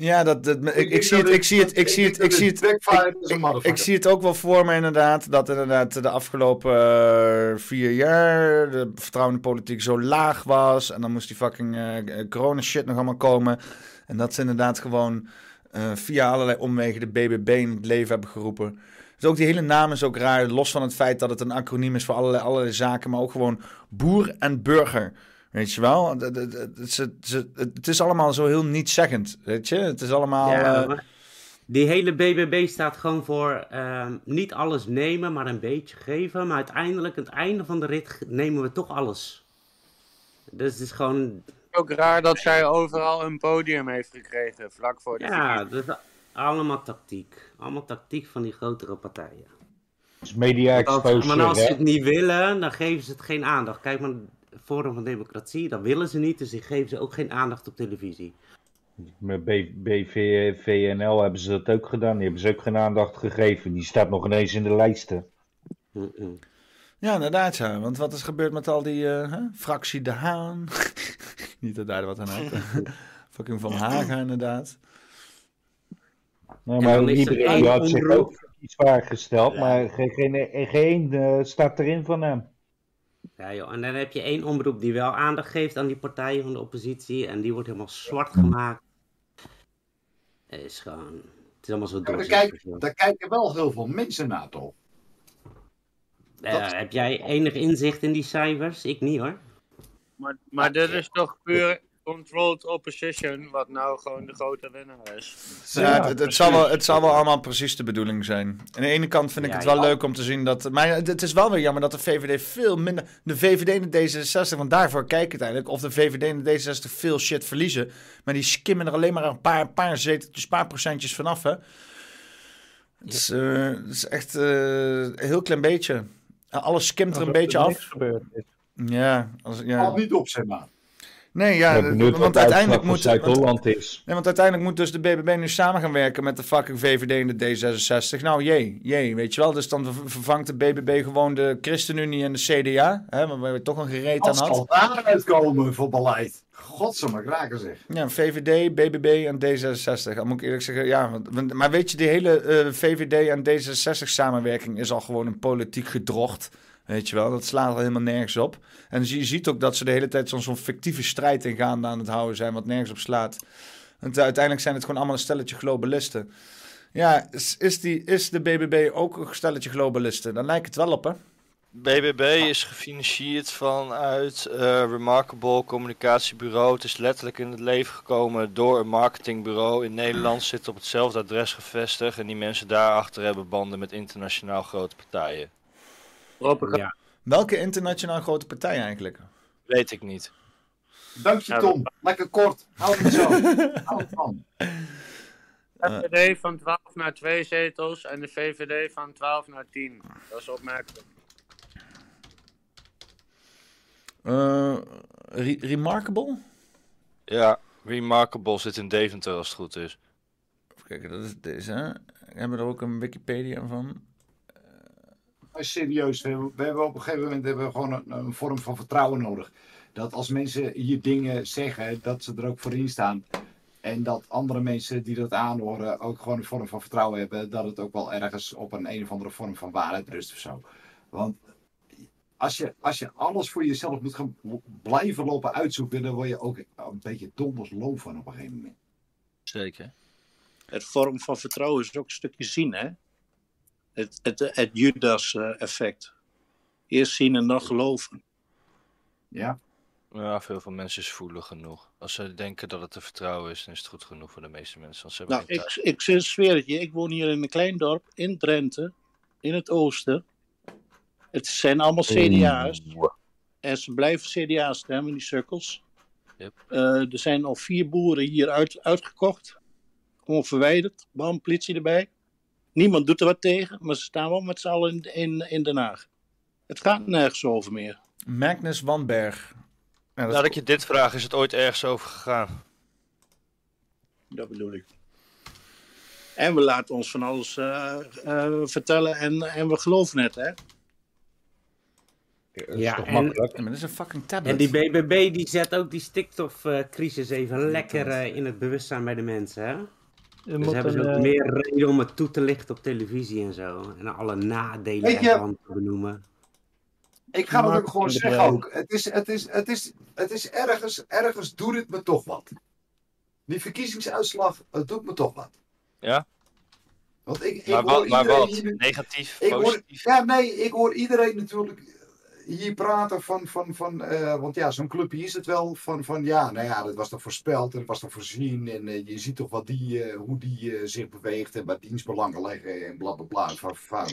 Ja, dat, dat, ik, ik, zie het, ik zie het, ik zie het, ik zie het, ik, ik zie het ook wel voor me inderdaad, dat inderdaad de afgelopen eh, vier jaar de vertrouwen in de politiek zo laag was en dan moest die fucking eh, corona shit nog allemaal komen en dat ze inderdaad gewoon via allerlei omwegen de BBB in het leven hebben geroepen. Dus ook die hele naam is ook raar, los van het feit dat het een acroniem is voor allerlei, allerlei zaken, maar ook gewoon boer en burger. Weet je wel? Het, het, het, het- het- het is allemaal zo heel nietszeggend, weet je? Het is allemaal... Ja, eh, die hele BBB staat gewoon voor ehm, niet alles nemen, maar een beetje geven. Maar uiteindelijk, aan het einde van de rit, nemen we toch alles. Dus het is gewoon, Ook raar dat zij overal een podium heeft gekregen, vlak voor de ja, dat is allemaal tactiek. Allemaal tactiek van die grotere partijen. is media als- exposure, maar als ze het niet willen, dan geven ze het geen aandacht. Kijk maar, Forum van Democratie, dat willen ze niet, dus die geven ze ook geen aandacht op televisie. Met B- BV, VNL hebben ze dat ook gedaan. Die hebben ze ook geen aandacht gegeven. Die staat nog ineens in de lijsten. Ja, inderdaad, ja. Want wat is gebeurd met al die eh, hè? fractie De Haan? (laughs) Niet dat daar wat aan uit. (laughs) Fucking Van Haga, inderdaad. Nou, maar er iedereen had zich ook iets waar gesteld. Maar geen, geen, geen eh, staat erin van hem. Ja, joh. En dan heb je één omroep die wel aandacht geeft aan die partijen van de oppositie. En die wordt helemaal zwart gemaakt. Het is gewoon... Het is allemaal zo Ja, daar, daar kijken wel heel veel mensen naar, toch? Heb jij enig inzicht in die cijfers? Ik niet hoor. Maar, maar dit is toch puur controlled opposition, wat nou gewoon de grote winnaar is. Ja, het, het, zal wel, het zal wel allemaal precies de bedoeling zijn. Aan de ene kant vind ik Ja, het wel ja. leuk om te zien dat... Maar het, is wel weer jammer dat de VVD veel minder... De VVD en de D66, want daarvoor kijk ik uiteindelijk... of de VVD en de D66 veel shit verliezen. Maar die skimmen er alleen maar een paar, paar zeteltjes, paar procentjes vanaf, hè. Het is, eh, het is echt eh, een heel klein beetje. Alles skimt er een beetje af. gebeurd is. Ja, als, ja. Valt niet op, zeg maar. Nee, ja, want de uiteindelijk moet... Zuid-Holland is. Nee, want uiteindelijk moet dus de BBB nu samen gaan werken met de fucking VVD en de D66. Nou, jee, jee, weet je wel. Dus dan ver- vervangt de BBB gewoon de ChristenUnie en de CDA. Hè, waar je toch een gereed aan Wat zal had. daaruit komen voor beleid? Godsamme kraken zeg. Ja, VVD, BBB en D66. Dan moet ik eerlijk zeggen, ja. want- Maar weet je, die hele eh, VVD en D66 samenwerking is al gewoon een politiek gedrocht. Weet je wel, dat slaat al helemaal nergens op. En je ziet ook dat ze de hele tijd zo'n fictieve strijd ingaande aan het houden zijn, wat nergens op slaat. Want uiteindelijk zijn het gewoon allemaal een stelletje globalisten. Ja, is, is, die, is de BBB ook een stelletje globalisten? Dan lijkt het wel op, hè? BBB is gefinancierd vanuit eh, Remarkable Communicatiebureau. Het is letterlijk in het leven gekomen door een marketingbureau in Nederland. Zit op hetzelfde adres gevestigd. En die mensen daarachter hebben banden met internationaal grote partijen. Ja. Welke internationaal grote partij eigenlijk? Weet ik niet. Dank je, Tom. Lekker kort. Hou het zo. (laughs) Hou het van. FVD van 12 naar 2 zetels en de VVD van 12 naar 10. Dat is opmerkelijk. Eh, Re- Remarkable? Ja, Remarkable zit in Deventer als het goed is. Even kijken, dat is deze. hè? Hebben we er ook een Wikipedia van? Maar serieus, we hebben, we hebben op een gegeven moment hebben we gewoon een, een vorm van vertrouwen nodig. Dat als mensen hier dingen zeggen, dat ze er ook voor in staan. En dat andere mensen die dat aanhoren ook gewoon een vorm van vertrouwen hebben. Dat het ook wel ergens op een een of andere vorm van waarheid rust of zo. Want als je, als je alles voor jezelf moet gaan blijven lopen uitzoeken, dan word je ook een beetje donders loof van op een gegeven moment. Zeker. Het vorm van vertrouwen is ook een stukje zien, hè? Het, het, het Judas-effect. Eerst zien en dan geloven. Ja. Ja, veel van mensen is voelen genoeg. Als ze denken dat het te vertrouwen is, dan is het goed genoeg voor de meeste mensen. Want ze hebben Nou, ik, ik zweer het je, ik woon hier in een klein dorp in Drenthe, in het oosten. Het zijn allemaal CDA's. En ze blijven CDA stemmen, die sukkels. Eh, er zijn al vier boeren hier uit, uitgekocht. Gewoon verwijderd. Bam, politie erbij. Niemand doet er wat tegen, maar ze staan wel met z'n allen in, in, in Den Haag. Het gaat nergens over meer. Magnus Wanberg. Ja, dat Nadat ik je dit vraag, is het ooit ergens over gegaan? Dat bedoel ik. En we laten ons van alles eh, eh, vertellen en, en we geloven het, hè? Ja, en, Ja, maar dat is een fucking tablet. en die BBB die zet ook die stikstofcrisis even lekker eh, in het bewustzijn bij de mensen, hè? Dus moet hebben ze ook eh, meer reden om het toe te lichten op televisie en zo. En alle nadelen Weet je- ervan te benoemen. Ik ga het ook gewoon zeggen ook. Het is, het is, het is, het is ergens, ergens doet het me toch wat. Die verkiezingsuitslag, het doet me toch wat. Ja? Want ik, ik Maar hoor wat- maar wat? hier- Negatief, ik hoor, positief? Ja, nee, ik hoor iedereen natuurlijk hier praten van, van, van eh, want ja, zo'n clubje is het wel, van, van ja, nou ja, dat was toch voorspeld en dat was toch voorzien en eh, je ziet toch wat die, eh, hoe die zich beweegt en wat dienstbelangen leggen en bla bla bla.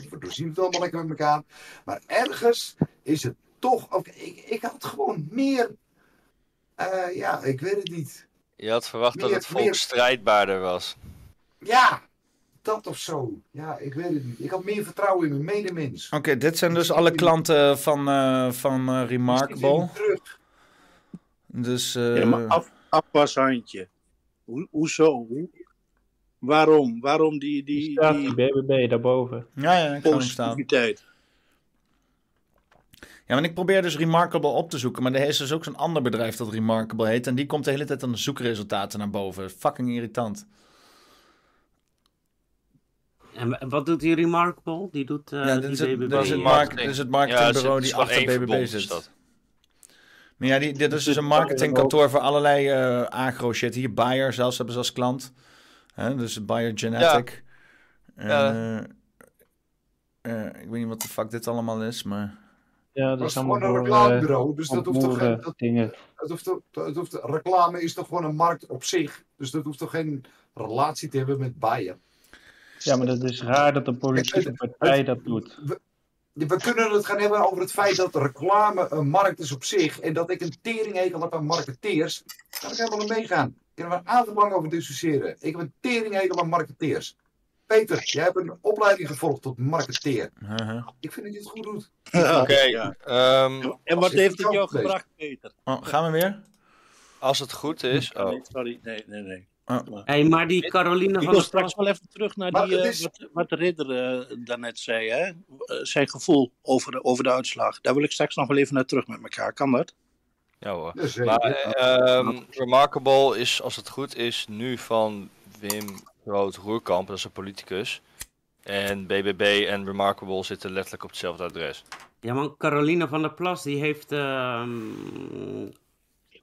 We doorzien het allemaal lekker met elkaar. Maar ergens is het toch, ook, ik, ik had gewoon meer, ja, ik weet het niet. Je had verwacht dat het volk meer- strijdbaarder was. Ja, dat of zo. Ja, ik weet het niet. Ik had meer vertrouwen in mijn medemens. Oké, dit zijn dus alle klanten van, eh, van eh, Remarkable. Terug. Dus, eh, Ja, maar af, afwashandje. Ho hoezo? Hoe- Waarom? Waarom die, die, staat die BBB daarboven. Ja, ja, ik hem staan. Ja, want ik probeer dus Remarkable op te zoeken, maar er is dus ook zo'n ander bedrijf dat Remarkable heet. En die komt de hele tijd aan de zoekresultaten naar boven. Fucking irritant. En wa- wat doet die Remarkable? Die doet eh ja, die dit is, het, is het, mark- dit is het marketingbureau die achter BBB zit. Maar ja, die, dit is dus een marketingkantoor voor allerlei eh, agro-shit. Hier Bayer zelfs hebben ze als klant. Hè, dus Bayer Genetic. En, Ja. eh, eh, ik weet niet wat de fuck dit allemaal is, maar... Ja, Dat dat is is gewoon allemaal een reclamebureau, dus dat hoeft toch geen... Dat, dingen. het hoeft, toch- het hoeft, reclame is toch gewoon een markt op zich. Dus dat hoeft toch geen relatie te hebben met Bayer. Ja, maar dat is raar dat een politieke partij dat doet. We, we kunnen het gaan hebben over het feit dat reclame een markt is op zich. En dat ik een teringhekel heb aan marketeers. Daar kan ik helemaal meegaan. Daar kunnen we een aantal lang over discussiëren. Ik heb een teringhekel aan marketeers. Peter, jij hebt een opleiding gevolgd tot marketeer. Ik vind dat je het goed doet. Oké. Ja. ehm, En wat heeft het jou gebracht, Peter? Oh, gaan we weer? Als het goed is. Oh. Nee, sorry, nee, nee, nee. Hey, maar die Caroline Ik van wil der straks Plas... wel even terug naar Maar die, eh, wat, wat de ridder eh, daarnet zei, hè? Eh, zijn gevoel over de, over de uitslag. Daar wil ik straks nog wel even naar terug met elkaar. Kan dat? Ja hoor. Maar ehm, Remarkable is, als het goed is, nu van Wim Groot-Roerkamp, dat is een politicus. En BBB en Remarkable zitten letterlijk op hetzelfde adres. Ja, man, Caroline van der Plas, die heeft, ehm,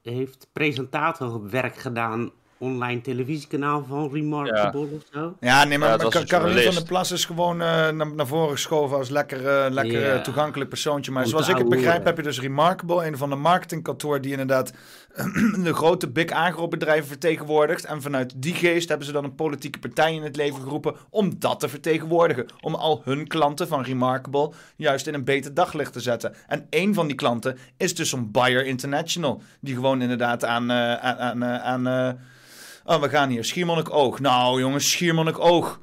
heeft presentatorwerk gedaan. Online televisiekanaal van Remarkable of zo. Ja, nee, maar, Ja, maar een Caroline van der Plas is gewoon eh, naar, naar voren geschoven als lekker, eh, lekker Ja. eh, toegankelijk persoontje. Maar Om zoals ik het begrijp heb je dus Remarkable, een van de marketingkantoor die inderdaad (clears throat) de grote big agro-bedrijven vertegenwoordigt. En vanuit die geest hebben ze dan een politieke partij in het leven geroepen om dat te vertegenwoordigen. Om al hun klanten van Remarkable juist in een beter daglicht te zetten. En één van die klanten is dus zo'n Bayer International. Die gewoon inderdaad aan... aan, aan, aan eh, oh, we gaan hier. Schiermonnikoog. Nou jongens, Schiermonnikoog.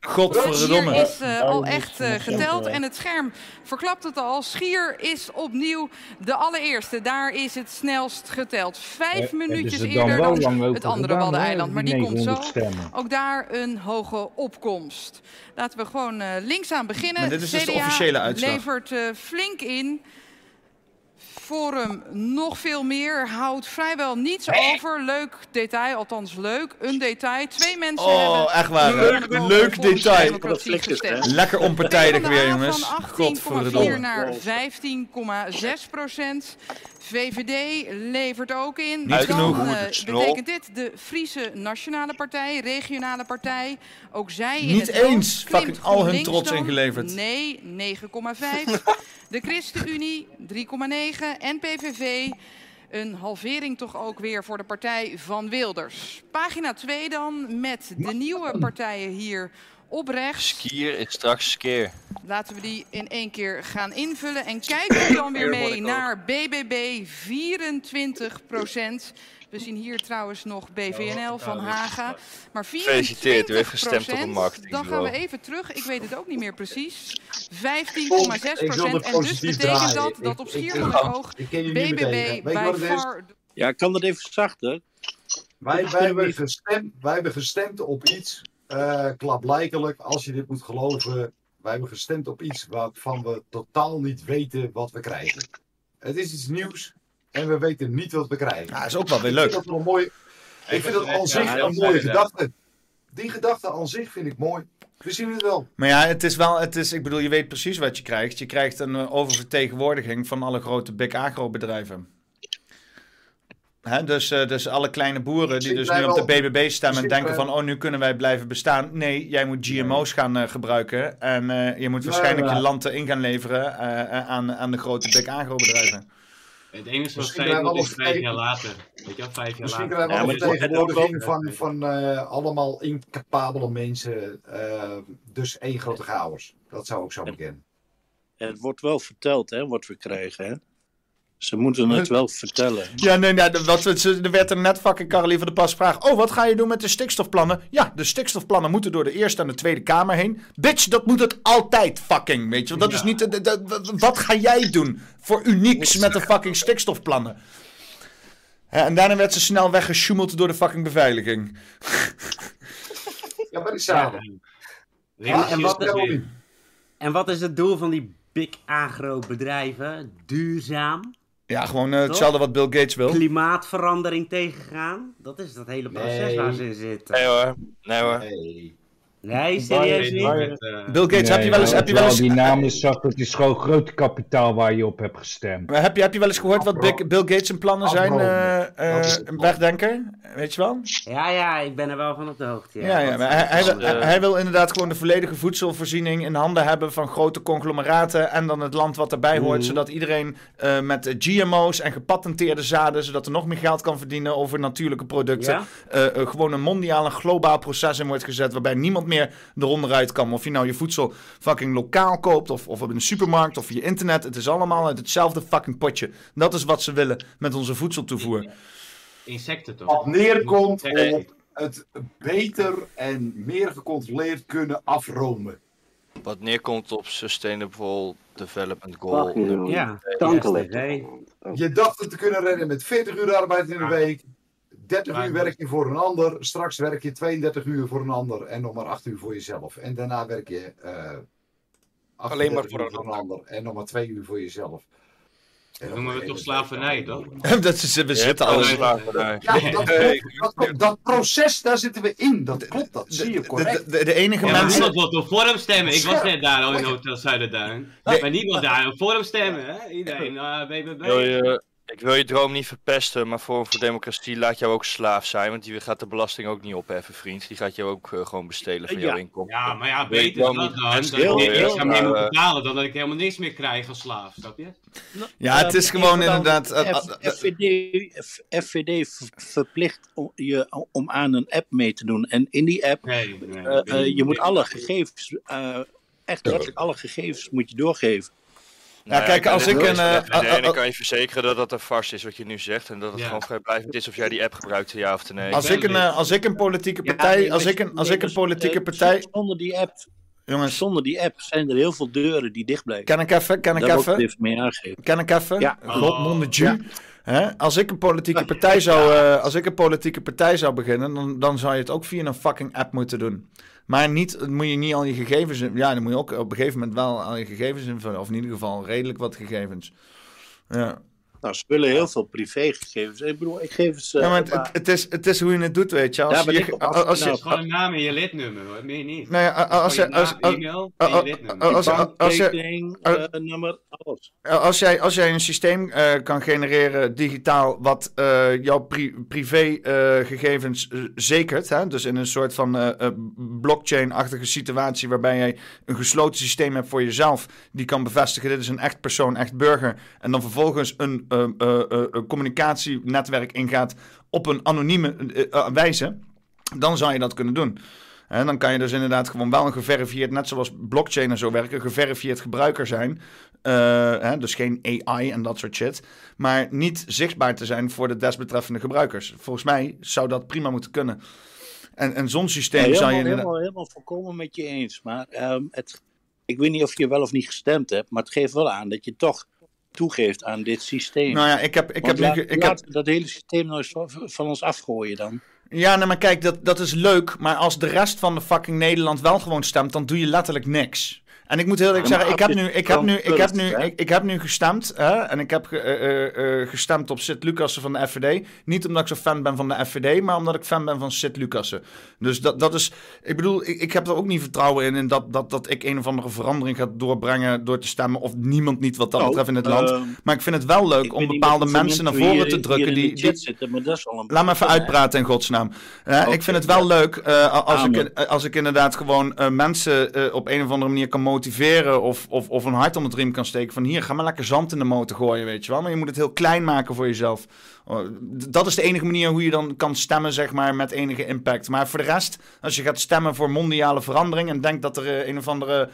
Godverdomme. Schier is eh, al echt eh, geteld en het scherm verklapt het al. Schier is opnieuw de allereerste. Daar is het snelst geteld. Vijf minuutjes dan eerder dan het andere Waddeneiland. Maar die komt zo 900 stemmen. ook daar een hoge opkomst. Laten we gewoon eh, links aan beginnen. Maar dit is dus de CDA officiële uitslag. levert flink in. Forum nog veel meer. Houdt vrijwel niets over. Leuk detail, althans leuk. Een detail. Twee mensen Oh, hebben echt waar. Leuk, detail. gestemd. Lekker onpartijdig weer, jongens. Van 18,4 Godverdomme. naar 15,6 procent. VVD levert ook in. Niet Dan genoeg. eh, snol. betekent dit de Friese Nationale Partij, regionale partij. Ook zij in Niet het eens fucking al hun trots dan? ingeleverd. Nee, 9,5. (laughs) De ChristenUnie 3,9. En PVV een halvering toch ook weer voor de partij van Wilders. Pagina 2 dan met de nieuwe partijen hier op rechts. Skier is straks skeer. Laten we die in één keer gaan invullen. En kijken we dan weer mee naar BBB 24% We zien hier trouwens nog BVNL van Haga. Maar 24 Gefeliciteerd, u heeft gestemd op een Dan marketingbureau. gaan we even terug. Ik weet het ook niet meer precies. 15,6 Ik wil het En dus betekent dat Ik- dat op ik- Schiermonnikoog ik BBB bij far... Ja, kan dat even zachter? Wij, wij, hebben gestemd, wij hebben gestemd op iets, eh klaarblijkelijk, als je dit moet geloven, Wij hebben gestemd op iets waarvan we totaal niet weten wat we krijgen. Het is iets nieuws en we weten niet wat we krijgen. Ja, is ook wel weer Ik leuk. vind dat wel mooi. Ik vind dat aan zich Ja, een mooie gedachte. Die gedachte aan zich vind ik mooi. We zien het wel. Maar ja, het is wel, het is, ik bedoel, je weet precies wat je krijgt. Je krijgt een eh, oververtegenwoordiging van alle grote big agro bedrijven. Hè, dus, eh, dus alle kleine boeren die Misschien dus nu op de BBB stemmen en misschien denken van, oh, nu kunnen wij blijven bestaan. Nee, jij moet GMO's gaan eh, gebruiken en eh, je moet waarschijnlijk ja. je land in gaan leveren aan, aan de grote big agro bedrijven. Het enige wat Misschien wordt is vijf jaar later. Weet je wel, vijf jaar Misschien later. krijgen we Ja, vertegenwoordiging van, van eh, allemaal incapabele mensen. eh, dus één grote chaos. Dat zou ik zo bekennen. Het wordt wel verteld, hè, wat we krijgen, hè. Ze moeten het (laughs) wel vertellen. Ja, nee, nee, wat, ze- er werd er net fucking Caroline van der Pas gevraagd. Oh, wat ga je doen met de stikstofplannen? Ja, de stikstofplannen moeten door de Eerste en de Tweede Kamer heen. Bitch, dat moet het altijd fucking, weet je. Want dat is niet... de- de- de- wat ga jij doen voor unieks met de fucking stikstofplannen? Hè, en daarna werd ze snel weggesjoemeld door de fucking beveiliging. Ja, maar die samen. En, en, wat is, en wat is het doel van die big agro bedrijven? Duurzaam? Ja, gewoon eh, hetzelfde wat Bill Gates wil. Klimaatverandering tegengaan? Dat is dat hele proces Nee. waar ze in zitten. Nee hoor, nee hoor. Nee, serieus niet? Bill Gates, heb je wel eens... Heb je wel eens Die naam is zat, het is gewoon groot kapitaal waar je op hebt gestemd. Maar heb, je, heb je wel eens gehoord wat Big- Bill Gates zijn plannen zijn? Eh, eh, een wegdenker, weet je wel? Ja, ja, ik ben er wel van op de hoogte. Ja, Ja, ja maar hij, hij, wil, hij- inderdaad gewoon de volledige voedselvoorziening in handen hebben van grote conglomeraten en dan het land wat daarbij hoort, zodat iedereen eh, met GMO's en gepatenteerde zaden, zodat er nog meer geld kan verdienen over natuurlijke producten, Ja? gewoon een mondiaal en globaal proces in wordt gezet waarbij niemand meer eronder uit kan. Of je nou je voedsel fucking lokaal koopt of, of op een supermarkt of via internet, het is allemaal uit hetzelfde fucking potje. Dat is wat ze willen met onze voedseltoevoer. Insecten toch? Wat neerkomt op het beter en meer gecontroleerd kunnen afromen. Wat neerkomt op Sustainable Development Goal. Ja, kankerlip. Je dacht het te kunnen redden met 40 uur arbeid in de week. 30 uur werk je voor een ander. Straks werk je 32 uur voor een ander. En nog maar 8 uur voor jezelf. En daarna werk je eh Alleen maar 38 voor uur een voor een ander. En nog maar 2 uur voor jezelf. Dan noemen we het toch slavernij, toch? (laughs) dat is, we zitten al al... Ja, dat, dat, dat proces, daar zitten we in. Dat klopt, dat zie je correct. De, de enige Ja, mensen... niemand wil op forum stemmen. Ik was net daar al in Hotel Zuiderduin. Maar niemand daar op forum stemmen, hè? Iedereen, (laughs) uh, BBB. Ik wil je droom niet verpesten, maar Forum voor Democratie laat jou ook slaaf zijn. Want die gaat de belasting ook niet opheffen, vriend. Die gaat jou ook eh, gewoon bestelen van Ja. jouw inkomen. Ja, maar ja, beter droom dat dan. Dat ik extra meer moet eh, betalen dan dat ik helemaal niks meer krijg als slaaf, snap je? Ja, het is gewoon inderdaad... eh, FVD, verplicht om, je om aan een app mee te doen. En in die app, Nee, eh, eh, je moet alle gegevens, eh, echt letterlijk alle gegevens moet je doorgeven. Ja, kijk, als ik een, bij eh, eh, kan je verzekeren dat dat een farce is wat je nu zegt. En dat het Ja. gewoon vrijblijvend is of jij die app gebruikt, ja of nee. Als ik, een, eh, als ik een politieke partij, nee, als ik een, als ik een dus, politieke eh, partij, Zonder die app, jongens, zonder die app zijn er heel veel deuren die dicht blijven. kan ik even, kan ik ik even, het even mee aangeven. kan ik even, Ja. godmonde Jew. Hè? Als ik een politieke partij zou, eh, als ik een politieke partij zou beginnen, dan, dan zou je het ook via een fucking app moeten doen. Maar niet, moet je niet al je gegevens, ja, dan moet je ook op een gegeven moment wel al je gegevens invullen, of in ieder geval redelijk wat gegevens. Ja. Nou, ze willen heel veel privégegevens. Ik bedoel, ik geef ze... Ja, maar eh, het, het, is, het is hoe je het doet, weet je. Als ben je, als, als je, Het is gewoon een naam en je lidnummer, hoor. Meer niet. Nou ja, als je- als- naam, als- e-mail als- en je lidnummer. als- eh, nummer, alles. Als jij, als jij een systeem eh, kan genereren digitaal wat eh, jouw pri privégegevens zekert, hè? dus in een soort van eh, eh, blockchain-achtige situatie waarbij jij een gesloten systeem hebt voor jezelf, die kan bevestigen dit is een echt persoon, echt burger, en dan vervolgens een eh, eh, eh, communicatienetwerk ingaat op een anonieme wijze, dan zou je dat kunnen doen. En dan kan je dus inderdaad gewoon wel een geverifieerd, net zoals blockchain en zo werken, geverifieerd gebruiker zijn. Hè, dus geen AI en dat soort shit. Maar niet zichtbaar te zijn voor de desbetreffende gebruikers. Volgens mij zou dat prima moeten kunnen. En, en zo'n systeem Ja, zou je helemaal, helemaal, helemaal volkomen met je eens. Maar ehm, het, ik weet niet of je wel of niet gestemd hebt, maar het geeft wel aan dat je toch toegeeft aan dit systeem. Nou ja, ik heb- ik Want heb laat- ik we dat hele systeem nou eens van, ons afgooien dan. Ja, nee, maar kijk, dat, dat is leuk. Maar als de rest van de fucking Nederland wel gewoon stemt, dan doe je letterlijk niks. En ik moet heel eerlijk zeggen, ik heb nu, ik heb nu, ik heb nu, ik, ik heb nu gestemd. Hè, en ik heb eh, eh, eh, gestemd op Sid Lucassen van de FVD. Niet omdat ik zo fan ben van de FVD, maar omdat ik fan ben van Sid Lucassen. Dus dat, dat is, ik bedoel, ik, ik heb er ook niet vertrouwen in, in dat, dat, dat ik een of andere verandering ga doorbrengen door te stemmen. Of niemand niet wat dat Nou, betreft in het land. ehm, maar ik vind het wel leuk om bepaalde mensen naar hier- voren te drukken. Die, zitten, maar dat is al een Laat me even uitpraten in godsnaam. Ik vind het wel leuk als, ik, Amen. als ik inderdaad gewoon mensen op een of andere manier kan motiveren of, of, of een hart onder het riem kan steken. Van hier, ga maar lekker zand in de motor gooien, weet je wel. Maar je moet het heel klein maken voor jezelf. Oh, dat is de enige manier hoe je dan kan stemmen, zeg maar, met enige impact. Maar voor de rest, als je gaat stemmen voor mondiale verandering en denkt dat er eh, een of andere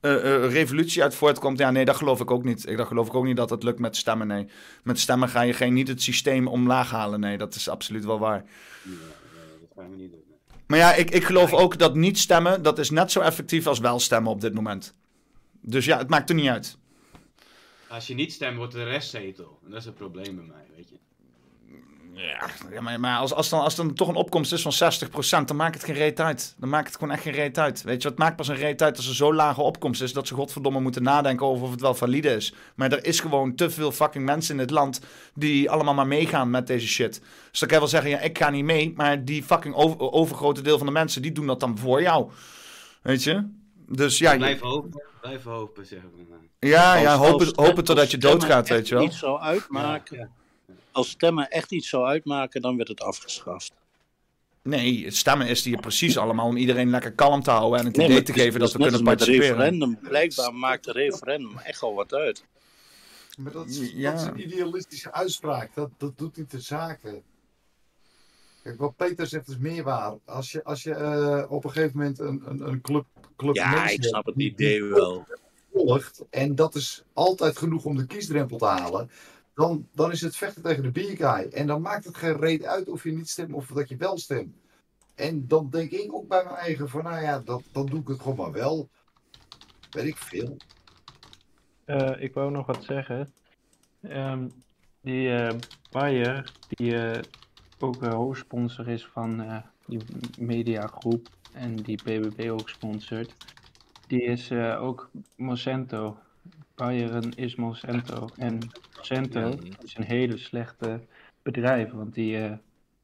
eh, eh, revolutie uit voortkomt, ja, nee, dat geloof ik ook niet. Ik, dat geloof ik ook niet dat het lukt met stemmen, nee. Met stemmen ga je geen, niet het systeem omlaag halen, nee, dat is absoluut wel waar. dat gaan we niet doen. Maar ja, ik, ik geloof ook dat niet stemmen, dat is net zo effectief als wel stemmen op dit moment. Dus ja, het maakt er niet uit. Als je niet stemt, wordt de rest zetel. En dat is het probleem bij mij, weet je. Ja, maar, maar als, als, dan, als dan toch een opkomst is van 60%, dan maakt het geen reet uit. Dan maakt het gewoon echt geen reet uit. Weet je, het maakt pas een reet uit als er zo lage opkomst is dat ze godverdomme moeten nadenken over of het wel valide is. Maar er is gewoon te veel fucking mensen in het land die allemaal maar meegaan met deze shit. Dus dan kan je wel zeggen, ja, ik ga niet mee, maar die fucking over, overgrote deel van de mensen, die doen dat dan voor jou. Weet je? Dus ja, je- Blijf hopen, blijf hopen, zeggen we ja, ja hopen, hopen totdat je doodgaat, weet je wel. Iets zou uitmaken, Als stemmen echt iets zou uitmaken, dan werd het afgeschaft. Nee, het stemmen is hier precies allemaal om iedereen lekker kalm te houden en het Nee, idee te het is- geven dat we kunnen participeren. referendum. Blijkbaar maakt het referendum echt al wat uit. Maar dat is, Ja. dat is een idealistische uitspraak. Dat, dat doet niet de zaken. Kijk, wat Peter zegt is meer waar. Als je, als je eh, op een gegeven moment een, een, een club, club Ja, mensen ik snap het idee wel. volgt, en dat is altijd genoeg om de kiesdrempel te halen, dan, dan is het vechten tegen de guy. En dan maakt het geen reet uit of je niet stemt of dat je wel stemt. En dan denk ik ook bij mijn eigen van, nou ja, dat, dan doe ik het gewoon maar wel. Weet ik veel. Eh, ik wou nog wat zeggen. Ehm, die eh Bayer, die eh, ook hoofdsponsor is van die mediagroep en die BBB ook sponsort, die is ook Monsanto. Bayern is Monsanto. En Monsanto is een hele slechte bedrijf, want die eh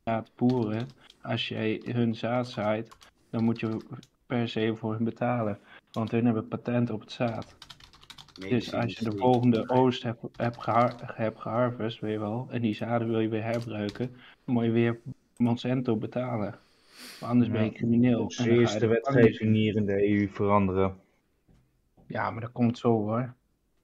laat boeren, als jij hun zaad zaait, dan moet je per se voor hun betalen. Want hun hebben patent op het zaad. Dus als je de volgende oogst hebt, hebt, geha- hebt geharvest, weet je wel, en die zaden wil je weer herbruiken, dan moet je weer Monsanto betalen. Maar anders ben je crimineel. Dus En dan ga je eerst de de wetgeving hier in de EU veranderen. Ja, maar dat komt zo hoor.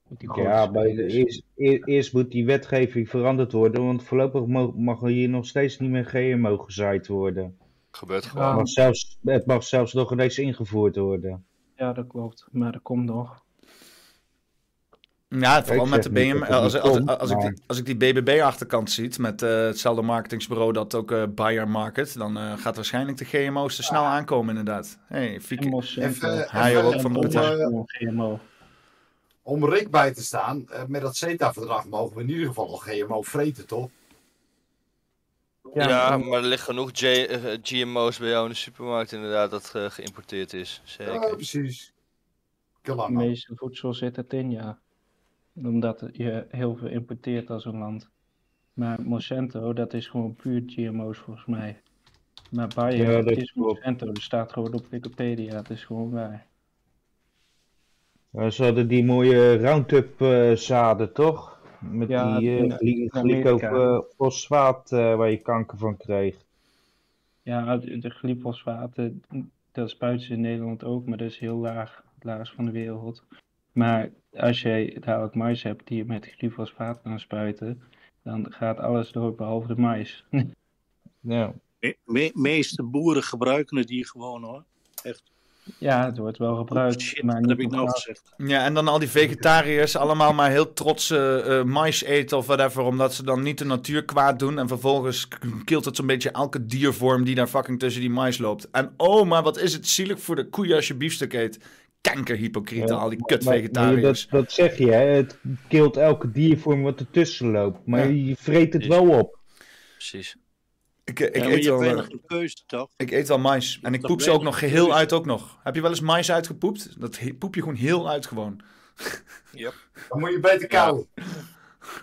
Met die grote Ja, maar eerst, eer- eerst moet die wetgeving veranderd worden, want voorlopig mag er hier nog steeds niet meer GMO gezaaid worden. Gebeurt Het gewoon. mag zelfs, het mag zelfs nog ineens ingevoerd worden. Ja, dat klopt. Maar dat komt nog. Ja, vooral met de zeg niet BM. dat het Als, als, als, ik die, als ik die BBB-achterkant ziet met eh, hetzelfde marketingsbureau dat ook eh Bayer market, dan eh, gaat waarschijnlijk de GMO's te snel aankomen, inderdaad. Hey, Fieke, Even- ook van de GMO. Om Rick bij te staan, eh, met dat CETA-verdrag mogen we in ieder geval al GMO vreten, toch? Ja, maar er liggen genoeg J- eh, GMO's bij jou in de supermarkt inderdaad dat eh, geïmporteerd is. Zeker. Ja, precies. Het meeste voedsel zit het in, ja. Omdat je heel veel importeert als een land. Maar Monsanto, dat is gewoon puur GMO's volgens mij. Maar Bayer, Ja, dat is Monsanto, dat staat gewoon op Wikipedia, het is gewoon waar. Ja, ze hadden die mooie Roundup eh, zaden, toch? Met Ja, die uh, Amerika. glycofosfaat eh, waar je kanker van kreeg. Ja, de de glyfosfaten, dat spuiten ze in Nederland ook, maar dat is heel laag, het laagst van de wereld. Maar als jij dadelijk mais hebt die je met glyfosfaat kan spuiten, dan gaat alles door behalve de mais. (laughs) Ja. Me me- meeste boeren gebruiken het hier gewoon hoor. Echt. Ja, het wordt wel gebruikt. Shit, maar niet heb ik nou normaal. gezegd? Ja, en dan al die vegetariërs allemaal maar heel trots eh, eh, mais eten of whatever, omdat ze dan niet de natuur kwaad doen. En vervolgens kilt het zo'n beetje elke diervorm die daar fucking tussen die mais loopt. En oh, maar wat is het zielig voor de koeien als je biefstuk eet. Kankerhypocrieten, al die kut Maar- maar je- vegetariërs. dat, dat zeg je, hè? het kilt elke diervorm wat ertussen loopt. Maar Ja. je vreet het wel op. Precies. Ik, ik, Ja, eet je wel, hebt eh, keuze, toch? ik eet wel mais. En ik poep ze ook nog geheel keuze. uit ook nog. Heb je wel eens mais uitgepoept? Dat poep je gewoon heel uit gewoon. (laughs) Yep. Dan moet je beter kauwen.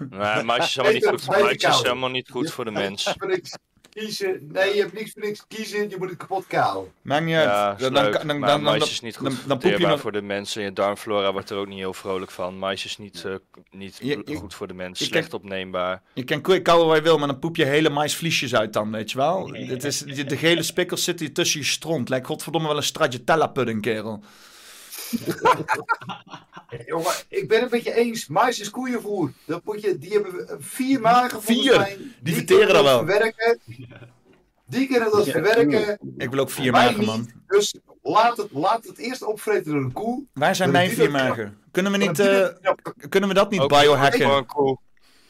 Nee, mais is helemaal niet goed, mais is helemaal niet goed voor de mens. (laughs) Kiezen. Nee, je hebt niks voor niks kiezen. Je moet het kapot kauwen. Maakt niet uit. Ja, is Dan- dan- leuk, dan- dan- maar dan- mais dan- is niet goed dan je voor de mensen. Je darmflora wordt er ook niet heel vrolijk van. Mais is niet, eh, niet Je- je- goed voor de mens. je Slecht kan- opneembaar. Je kan kauwen waar je wil, maar dan poep je hele maisvliesjes uit dan, weet je wel. Het is, de de gele spikkels zitten hier tussen je stront. Lijkt godverdomme wel een stracciatella pudding, kerel. Jongen, ik ben het met je eens. Mais is koeienvoer. Dat moet je, die hebben eh, vier magen Vier? mij. Die verteren dat wel. Verwerken. Die kunnen dat verwerken. Ik wil ook vier magen, niet. man. Dus laat het, laat het eerst opvreten door een koe. Waar zijn Dan mijn vier magen? Kunnen we dan niet, eh, dat- kunnen we dat niet biohacken?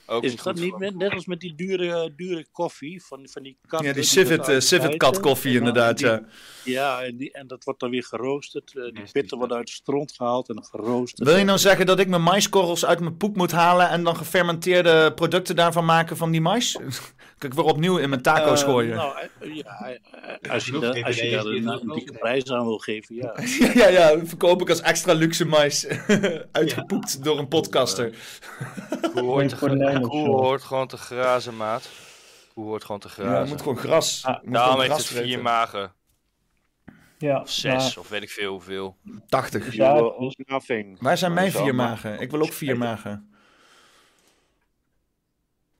Ook Is niet dat niet met, net als met die dure, dure koffie van, van die katten? Ja, die civet, eh, civet kat koffie inderdaad, die- ja. Ja, en, die, en dat wordt dan weer geroosterd. eh, die pitten worden uit de stront gehaald en geroosterd. Wil je nou zeggen dat ik mijn maiskorrels uit mijn poep moet halen en dan gefermenteerde producten daarvan maken van die mais? (laughs) Kan ik weer opnieuw in mijn taco's Eh, gooien? nou, eh, ja, eh, als je, daar, als je daar een, dikke prijs aan wil geven, ja. (laughs) ja, ja, ja, verkoop ik als extra luxe mais. (laughs) Uitgepoept door een podcaster. (laughs) Koe hoort, gewoon te grazen, maat. Koe hoort gewoon te Ja, grazen. je moet gewoon gras. Ah, je moet Daarom heeft gras het vier magen. Ja, Of zes, maar- of weet ik veel hoeveel. 80. Ja. Waar zijn mijn vier magen? Ik wil ook vier magen.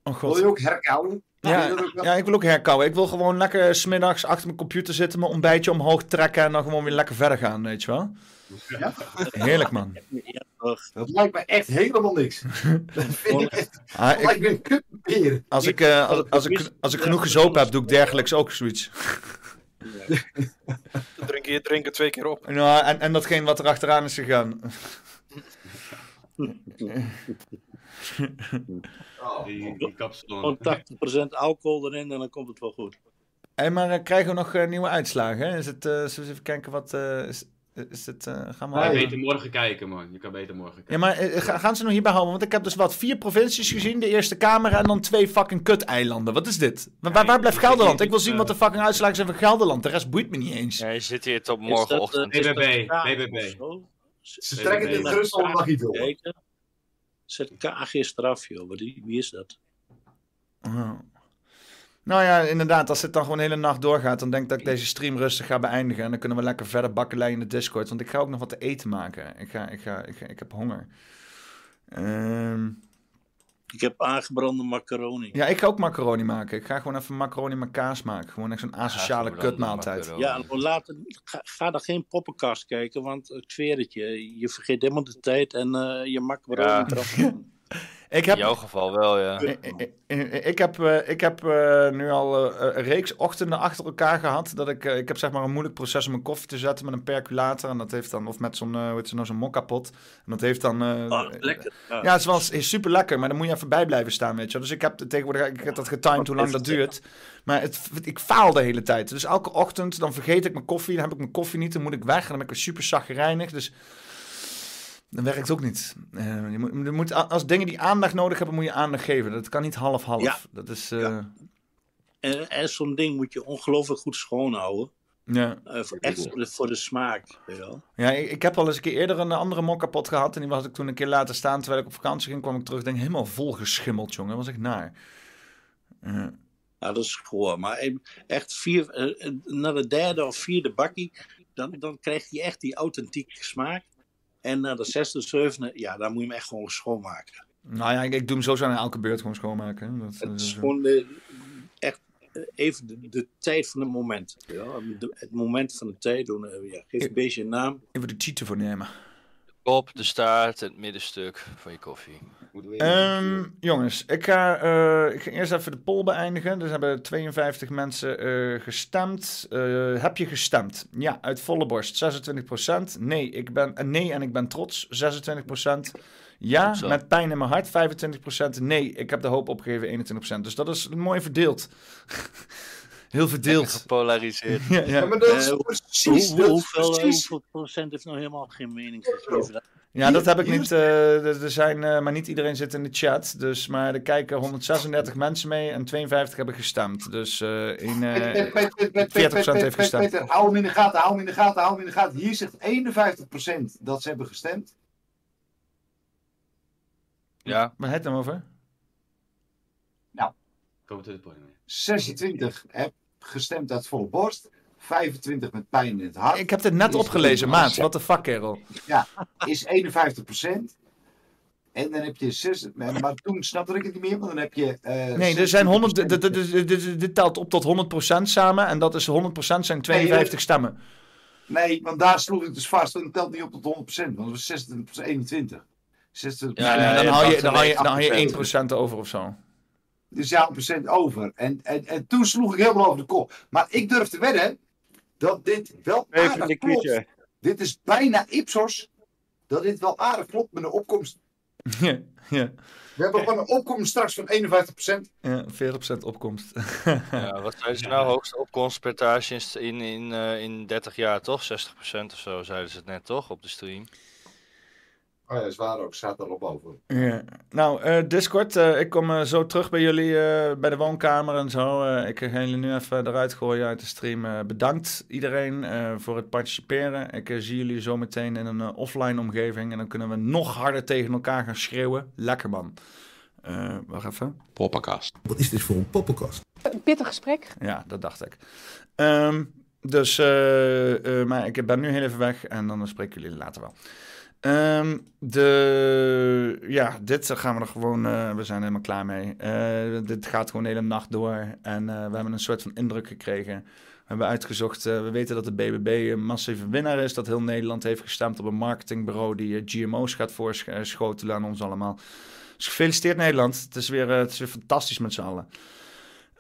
Oh Wil je god. ook herkauwen? Ja, ja, ik wil ook herkauwen. Ik wil gewoon lekker smiddags achter mijn computer zitten, mijn ontbijtje omhoog trekken en dan gewoon weer lekker verder gaan, weet je wel? Ja? Heerlijk, man. Dat lijkt me echt helemaal niks. (laughs) Dat vind ik echt... Ah, ik- lijkt me een. Als ik, eh, als, als, ik, als ik genoeg gezopen heb, doe ik dergelijks ook zoiets. (laughs) Dan drink je drinken twee keer op. Nou, en, en datgene wat er achteraan is gegaan. (laughs) Die, die kapsalon. (laughs) Gewoon 80% alcohol erin en dan komt het wel goed. Hé, maar eh, krijgen we nog eh, nieuwe uitslagen? Hè? Is het, eh, zullen we eens even kijken wat... eh, is, is het, eh, gaan we Je kan al- beter morgen kijken, man. Je kan beter morgen kijken. Ja, maar ga- gaan ze nog hierbij houden? Want ik heb dus wat, vier provincies gezien, de Eerste Kamer en dan twee fucking kut-eilanden. Wat is dit? Waar, waar, waar blijft Gelderland? Ik wil zien wat de fucking uitslagen zijn van Gelderland. De rest boeit me niet eens. Ja, je zit hier tot morgenochtend. BBB, BBB. Ze trekken het in Rusland nog niet door. Zet eerst eraf, joh. Wie, is dat? Oh. Nou ja, inderdaad, als het dan gewoon de hele nacht doorgaat, dan denk ik dat ik deze stream rustig ga beëindigen. En dan kunnen we lekker verder bakkeleien in de Discord. Want ik ga ook nog wat te eten maken. Ik, ga, ik, ga, ik, ga- ik heb honger. Ehm, Ik heb aangebrande macaroni. ja, ik ga ook macaroni maken. Ik ga gewoon even macaroni met kaas maken. Gewoon echt zo'n asociale kutmaaltijd. macaroni. Ja, laat, ga, ga er geen poppenkast kijken, want ik zweer het je. Je vergeet helemaal de tijd en eh, je macaroni Ja. eraf. (laughs) Ik heb, In jouw geval wel, ja. Ik, ik- ik- ik heb, eh, ik heb eh, nu al eh, een reeks ochtenden achter elkaar gehad. Dat ik, eh, ik heb zeg maar een moeilijk proces om een koffie te zetten met een percolator. En dat heeft dan, of met zo'n, eh, hoe heet ze nou, zo'n mokkapot. En dat heeft dan... eh, Oh, lekker. ja, het is wel is super lekker, maar dan moet je even bij blijven staan, weet je. Dus ik heb tegenwoordig, ik heb dat getimed hoe lang dat duurt. Maar het, ik faal de hele tijd. Dus elke ochtend, dan vergeet ik mijn koffie, dan heb ik mijn koffie niet, dan moet ik weg. En dan ben ik weer super zagrijnig, dus... Dat werkt ook niet. Eh, je moet, je moet, als dingen die aandacht nodig hebben, moet je aandacht geven. Dat kan niet half-half. Ja. Dat is... eh, En, en zo'n ding moet je ongelooflijk goed schoonhouden. ja. Eh, voor, echt voor de, voor de smaak. Weet je wel. Ja, ik, ik heb al eens een keer eerder een andere mok kapot gehad. En die had ik toen een keer laten staan. Terwijl ik op vakantie ging, kwam ik terug. Denk helemaal vol geschimmeld, jongen. Dat was echt naar. Ja, dat is gewoon. Maar echt vier, na de derde of vierde bakkie, dan, dan krijg je echt die authentieke smaak. En na de zesde, zevende, ja, dan moet je hem echt gewoon schoonmaken. nou ja, ik, ik doe hem sowieso aan elke beurt gewoon schoonmaken. Dat, Het dat is gewoon de, echt eh, even de, de tijd van het moment. Ja, de- het moment van de tijd doen. eh, Ja, geef een beetje een naam. Even de titel voor nemen. Kop, de staart, het middenstuk van je koffie. Ehm, jongens, ik ga, eh, ik ga eerst even de poll beëindigen. Dus hebben 52 mensen eh, gestemd. Eh, heb je gestemd? Ja, uit volle borst 26%. Nee, ik ben, nee en ik ben trots 26%. Ja, met pijn in mijn hart 25%. Nee, ik heb de hoop opgegeven 21%. Dus dat is mooi verdeeld. (laughs) Heel verdeeld. Gepolariseerd. (laughs) Ja, ja. Ja, maar dat is Eh, precies, hoe- dat is hoeveel, precies. hoeveel procent heeft nou helemaal geen mening gegeven? Ja, dat heb ik niet. eh, er zijn, eh, maar niet iedereen zit in de chat. Dus, maar er kijken 136 mensen mee en 52 hebben gestemd. Dus eh in, eh, Peter, Peter, Peter, Peter, 40% Peter, heeft gestemd. Peter, hou hem in de gaten, hou hem in de gaten, hou hem in de gaten. Hier zegt 51% dat ze hebben gestemd. Ja. Waar het dan over? Nou, man. 26 heb gestemd uit volle borst. 25 met pijn in het hart. Ik heb dit net opgelezen, maat. Wat de fuck, kerel. Ja, is 51%. En dan heb je 6, maar toen snapte ik het niet meer, want dan heb je. eh, Nee, er zijn 100, 26%. dit, telt op tot 100% samen. En dat is 100% zijn 52 stemmen. Nee, want daar sloeg ik dus vast. En het telt niet op tot 100%, want het was 26 21. 26 Ja, ja, dan, haal je, dan, haal je, dan haal je 8%. 1% over of zo. Dus ja, een procent over. En, en, en toen sloeg ik helemaal over de kop. Maar ik durf te wedden dat dit wel Even aardig een klopt. Dit is bijna Ipsos. Dat dit wel aardig klopt met een opkomst. (laughs) Ja, ja. We hebben gewoon een opkomst straks van 51%. Ja, 40% opkomst. (laughs) Ja, wat zijn ze nou? Hoogste opkomstpercentage in, in, eh, in 30 jaar, toch? 60% of zo, zeiden ze het net, toch? Op de stream. Oh ja, is waar ook. Staat erop boven. Ja. Nou, eh, Discord, eh, ik kom eh, zo terug bij jullie eh, bij de woonkamer en zo. Eh, ik ga jullie nu even eruit gooien uit de stream. Eh, bedankt iedereen eh, voor het participeren. Ik zie jullie zo meteen in een offline omgeving en dan kunnen we nog harder tegen elkaar gaan schreeuwen. Lekker man. Eh, wacht even. Poppenkast. Wat is dit voor een poppenkast? Een pittig gesprek. Ja, dat dacht ik. Ehm, dus, eh, eh, maar ik ben nu heel even weg en dan spreken jullie later wel. Ehm, de, ja, dit gaan we er gewoon, eh, we zijn helemaal klaar mee. Eh, dit gaat gewoon de hele nacht door en eh, we hebben een soort van indruk gekregen. We hebben uitgezocht, we weten dat de BBB een massieve winnaar is. Dat heel Nederland heeft gestemd op een marketingbureau die GMO's gaat voorschotelen aan ons allemaal. Dus gefeliciteerd Nederland. Het is weer, het is weer fantastisch met z'n allen.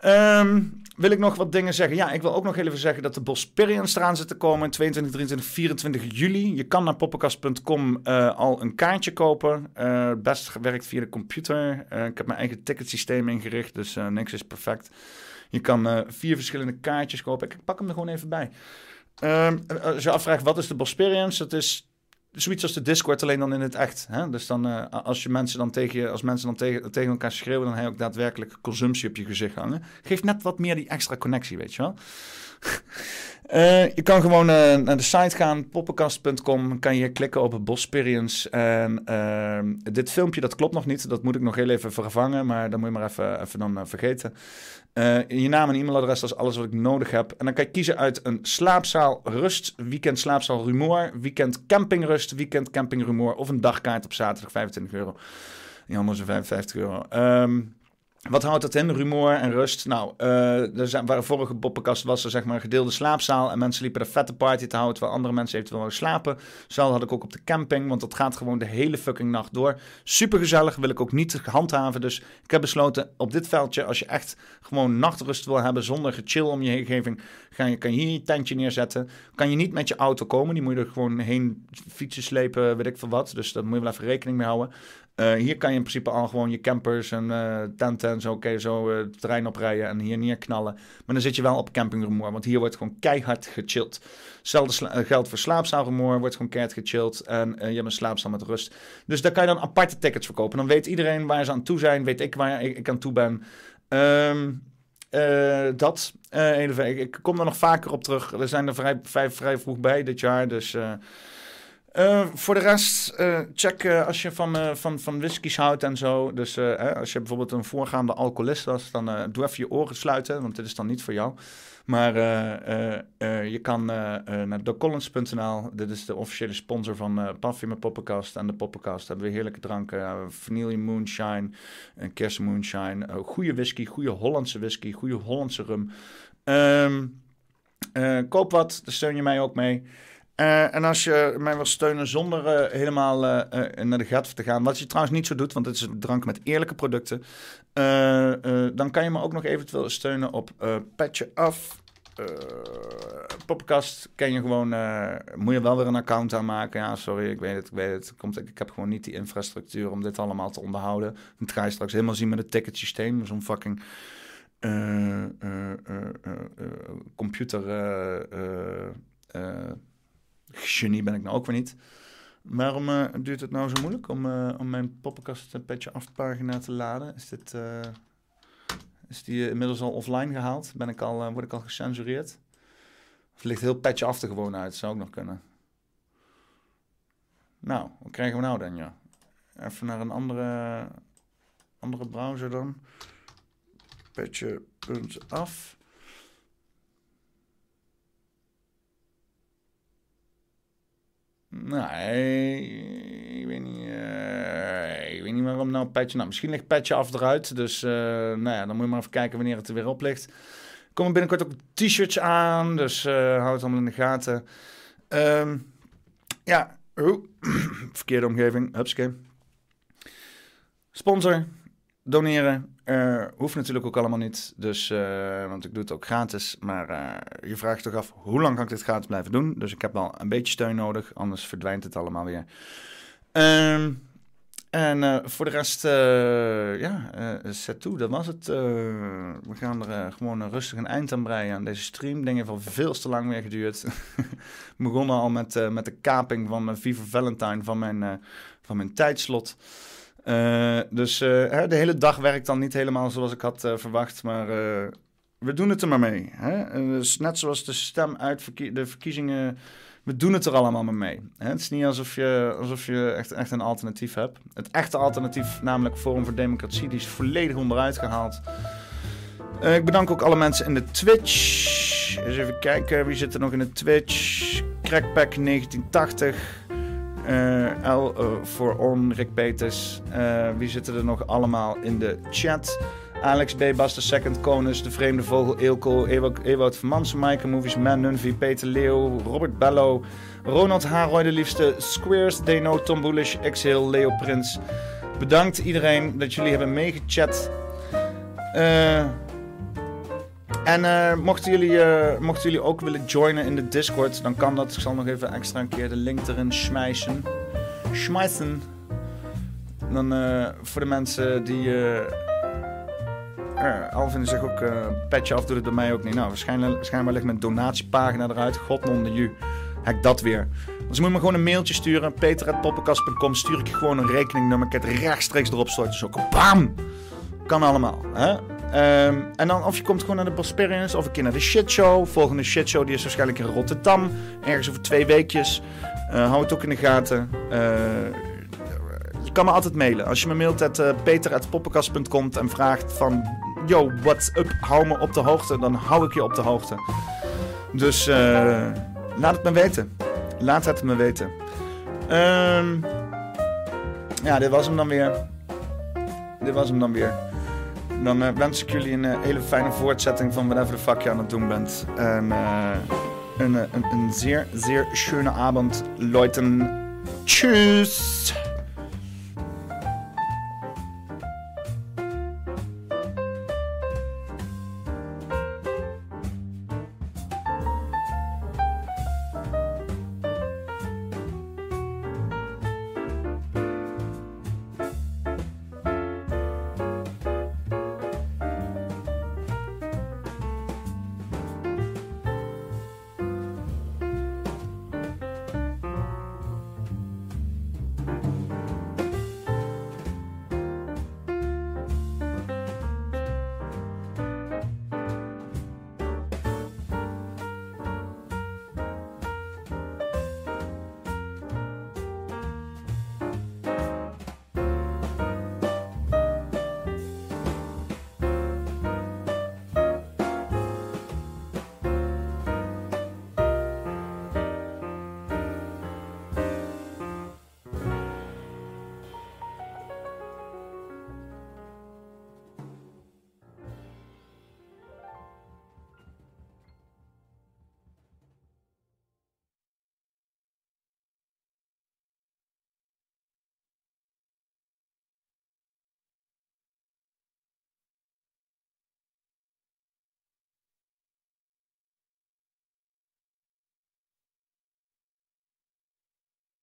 Ehm, wil ik nog wat dingen zeggen? Ja, ik wil ook nog even zeggen dat de Bosperians eraan zitten komen. 22, 23, 24 juli. Je kan naar poppenkast.com eh, al een kaartje kopen. Eh, best werkt via de computer. Eh, ik heb mijn eigen ticketsysteem ingericht, dus niks is perfect. Je kan vier verschillende kaartjes kopen. Ik pak hem er gewoon even bij. Ehm, als je afvraagt wat is de Bosperians, dat is zoiets als de Discord, alleen dan in het echt. Hè? Dus dan, eh, als, je mensen dan tegen als mensen dan tegen, tegen elkaar schreeuwen, dan heb je ook daadwerkelijk consumptie op je gezicht hangen. Geeft net wat meer die extra connectie, weet je wel. (laughs) Eh, je kan gewoon eh, naar de site gaan, poppenkast.com. Kan je klikken op Bosperians. En ehm, dit filmpje, dat klopt nog niet. Dat moet ik nog heel even vervangen. Maar dat moet je maar even, even dan eh, vergeten. Je naam en e-mailadres, dat is alles wat ik nodig heb. En dan kan je kiezen uit een slaapzaal rust, weekend slaapzaal rumoer, weekend campingrust, weekend camping rumoer of een dagkaart op zaterdag 25 euro. Die andere is 55 euro. Ehm, wat houdt dat in? Rumoer en rust. Nou, eh, er zijn, waar de vorige poppenkast was er zeg maar een gedeelde slaapzaal. En mensen liepen er vette party te houden, terwijl andere mensen eventueel wilden slapen. Zo had ik ook op de camping, want dat gaat gewoon de hele fucking nacht door. Super gezellig, wil ik ook niet handhaven. Dus ik heb besloten, op dit veldje, als je echt gewoon nachtrust wil hebben, zonder gechill om je omgeving, ga je, kan je hier je tentje neerzetten. Kan je niet met je auto komen, die moet je er gewoon heen fietsen, slepen, weet ik veel wat. Dus daar moet je wel even rekening mee houden. Eh, hier kan je in principe al gewoon je campers en eh, tenten en zo, oké, zo eh, het terrein oprijden en hier neerknallen. Maar dan zit je wel op campingrumoer, want hier wordt gewoon keihard gechilled. Hetzelfde geldt voor slaapzaalrumoer, wordt gewoon keihard gechilled en je hebt een slaapzaal met rust. Dus daar kan je dan aparte tickets verkopen. Dan weet iedereen waar ze aan toe zijn, weet ik waar ik, aan toe ben. Ehm, eh, dat. Ik, kom er nog vaker op terug. We zijn er vrij, vrij, vroeg bij dit jaar, dus... eh, voor de rest, eh, check eh, als je van, van, van whiskies houdt en zo. Dus hè, als je bijvoorbeeld een voorgaande alcoholist was, dan doe even je oren sluiten, want dit is dan niet voor jou. Maar je kan naar docollins.nl. Dit is de officiële sponsor van met Poppenkast. En de Poppenkast hebben we heerlijke dranken. Uh, vanille moonshine, kerstmoonshine. goede whisky, goede Hollandse whisky, goede Hollandse rum. Ehm, eh, koop wat, daar steun je mij ook mee. Eh, en als je mij wil steunen zonder eh, helemaal eh, naar de gat te gaan, wat je trouwens niet zo doet, want het is een drank met eerlijke producten, dan kan je me ook nog eventueel steunen op Petje Af. Poppenkast ken je gewoon, moet je wel weer een account aanmaken. Ja, sorry, ik weet het, ik weet het. Komt, ik, ik heb gewoon niet die infrastructuur om dit allemaal te onderhouden. Dat ga je straks helemaal zien met het ticketsysteem. Zo'n fucking computer genie ben ik nou ook weer niet. Waarom eh, duurt het nou zo moeilijk om, eh, om mijn poppenkast petje afpagina te laden? Is, dit, eh, is die inmiddels al offline gehaald? Ben ik al, word ik al gecensureerd? Of ligt heel petje af er gewoon uit? Zou ook nog kunnen. Nou, wat krijgen we nou dan, ja? Even naar een andere, andere browser dan. Petje.af. Nee, ik weet niet, eh, ik weet niet waarom nou Petje... Nou, misschien ligt Petje af eruit. Dus eh, nou ja, dan moet je maar even kijken wanneer het er weer op ligt. Er komen binnenkort ook t-shirts aan, dus eh hou het allemaal in de gaten. Ehm, ja, oeh, (clears throat) verkeerde omgeving, hupske. Sponsor, doneren, eh, hoeft natuurlijk ook allemaal niet. Dus, eh, want ik doe het ook gratis. Maar eh, je vraagt toch af, hoe lang kan ik dit gratis blijven doen? Dus ik heb wel een beetje steun nodig, anders verdwijnt het allemaal weer. Ehm, en voor de rest, ja, set toe, dat was het. We gaan er gewoon rustig een eind aan breien aan deze stream. Dingen al veel te lang weer geduurd. (laughs) begonnen al met, met de kaping van mijn Viva Valentine van mijn, van mijn tijdslot. Eh, dus eh, de hele dag werkt dan niet helemaal zoals ik had eh, verwacht, maar we doen het er maar mee. Hè? Dus net zoals de stem uit de verkiezingen, we doen het er allemaal maar mee. Hè? Het is niet alsof je, alsof je echt, echt een alternatief hebt. Het echte alternatief, namelijk Forum voor Democratie, die is volledig onderuit gehaald. Eh, ik bedank ook alle mensen in de Twitch. Eens even kijken, wie zit er nog in de Twitch? Crackpack 1980. Eh L eh, voor On, Rick Peters. Eh, wie zitten er nog allemaal in de chat? Alex B. Bas de Second, Konus, De Vreemde Vogel, Eelco, Ewout, Ewout Vermansen, Maaike Movies, Man Nunvi, Peter Leeuw, Robert Bello, Ronald Haroy de Liefste, Squares, Deno, Tom Bullish, Exhale, Leo Prins. Bedankt iedereen dat jullie hebben meegechat. Eh... En eh, mochten, jullie, eh, mochten jullie ook willen joinen in de Discord, dan kan dat. Ik zal nog even extra een keer de link erin smijten. Smijten. Dan eh, voor de mensen die. Alvin zegt ook: petje af doet het bij mij ook niet. Nou, waarschijnlijk, schijnbaar ligt mijn donatiepagina eruit. God non de ju. Hek dat weer. Dus moet me gewoon een mailtje sturen. peter.poppenkast.com. Stuur ik je gewoon een rekeningnummer. Ik het rechtstreeks erop storten. Zo, bam! Kan allemaal. Hè? Ehm, en dan of je komt gewoon naar de Bosperians of een keer naar de shitshow. Volgende shitshow die is waarschijnlijk in Rotterdam. Ergens over twee weekjes. Eh, hou het ook in de gaten. Eh, je kan me altijd mailen. Als je me mailt at uh, peter.poppenkast.com en vraagt van... Yo, what's up? Hou me op de hoogte. Dan hou ik je op de hoogte. Dus eh, laat het me weten. Laat het me weten. Ehm, ja, dit was hem dan weer. Dit was hem dan weer. Dan eh, wens ik jullie een eh, hele fijne voortzetting van whatever the fuck je aan het doen bent. En eh, een, een, een zeer, zeer schöne avond, Leuten. Tschüss!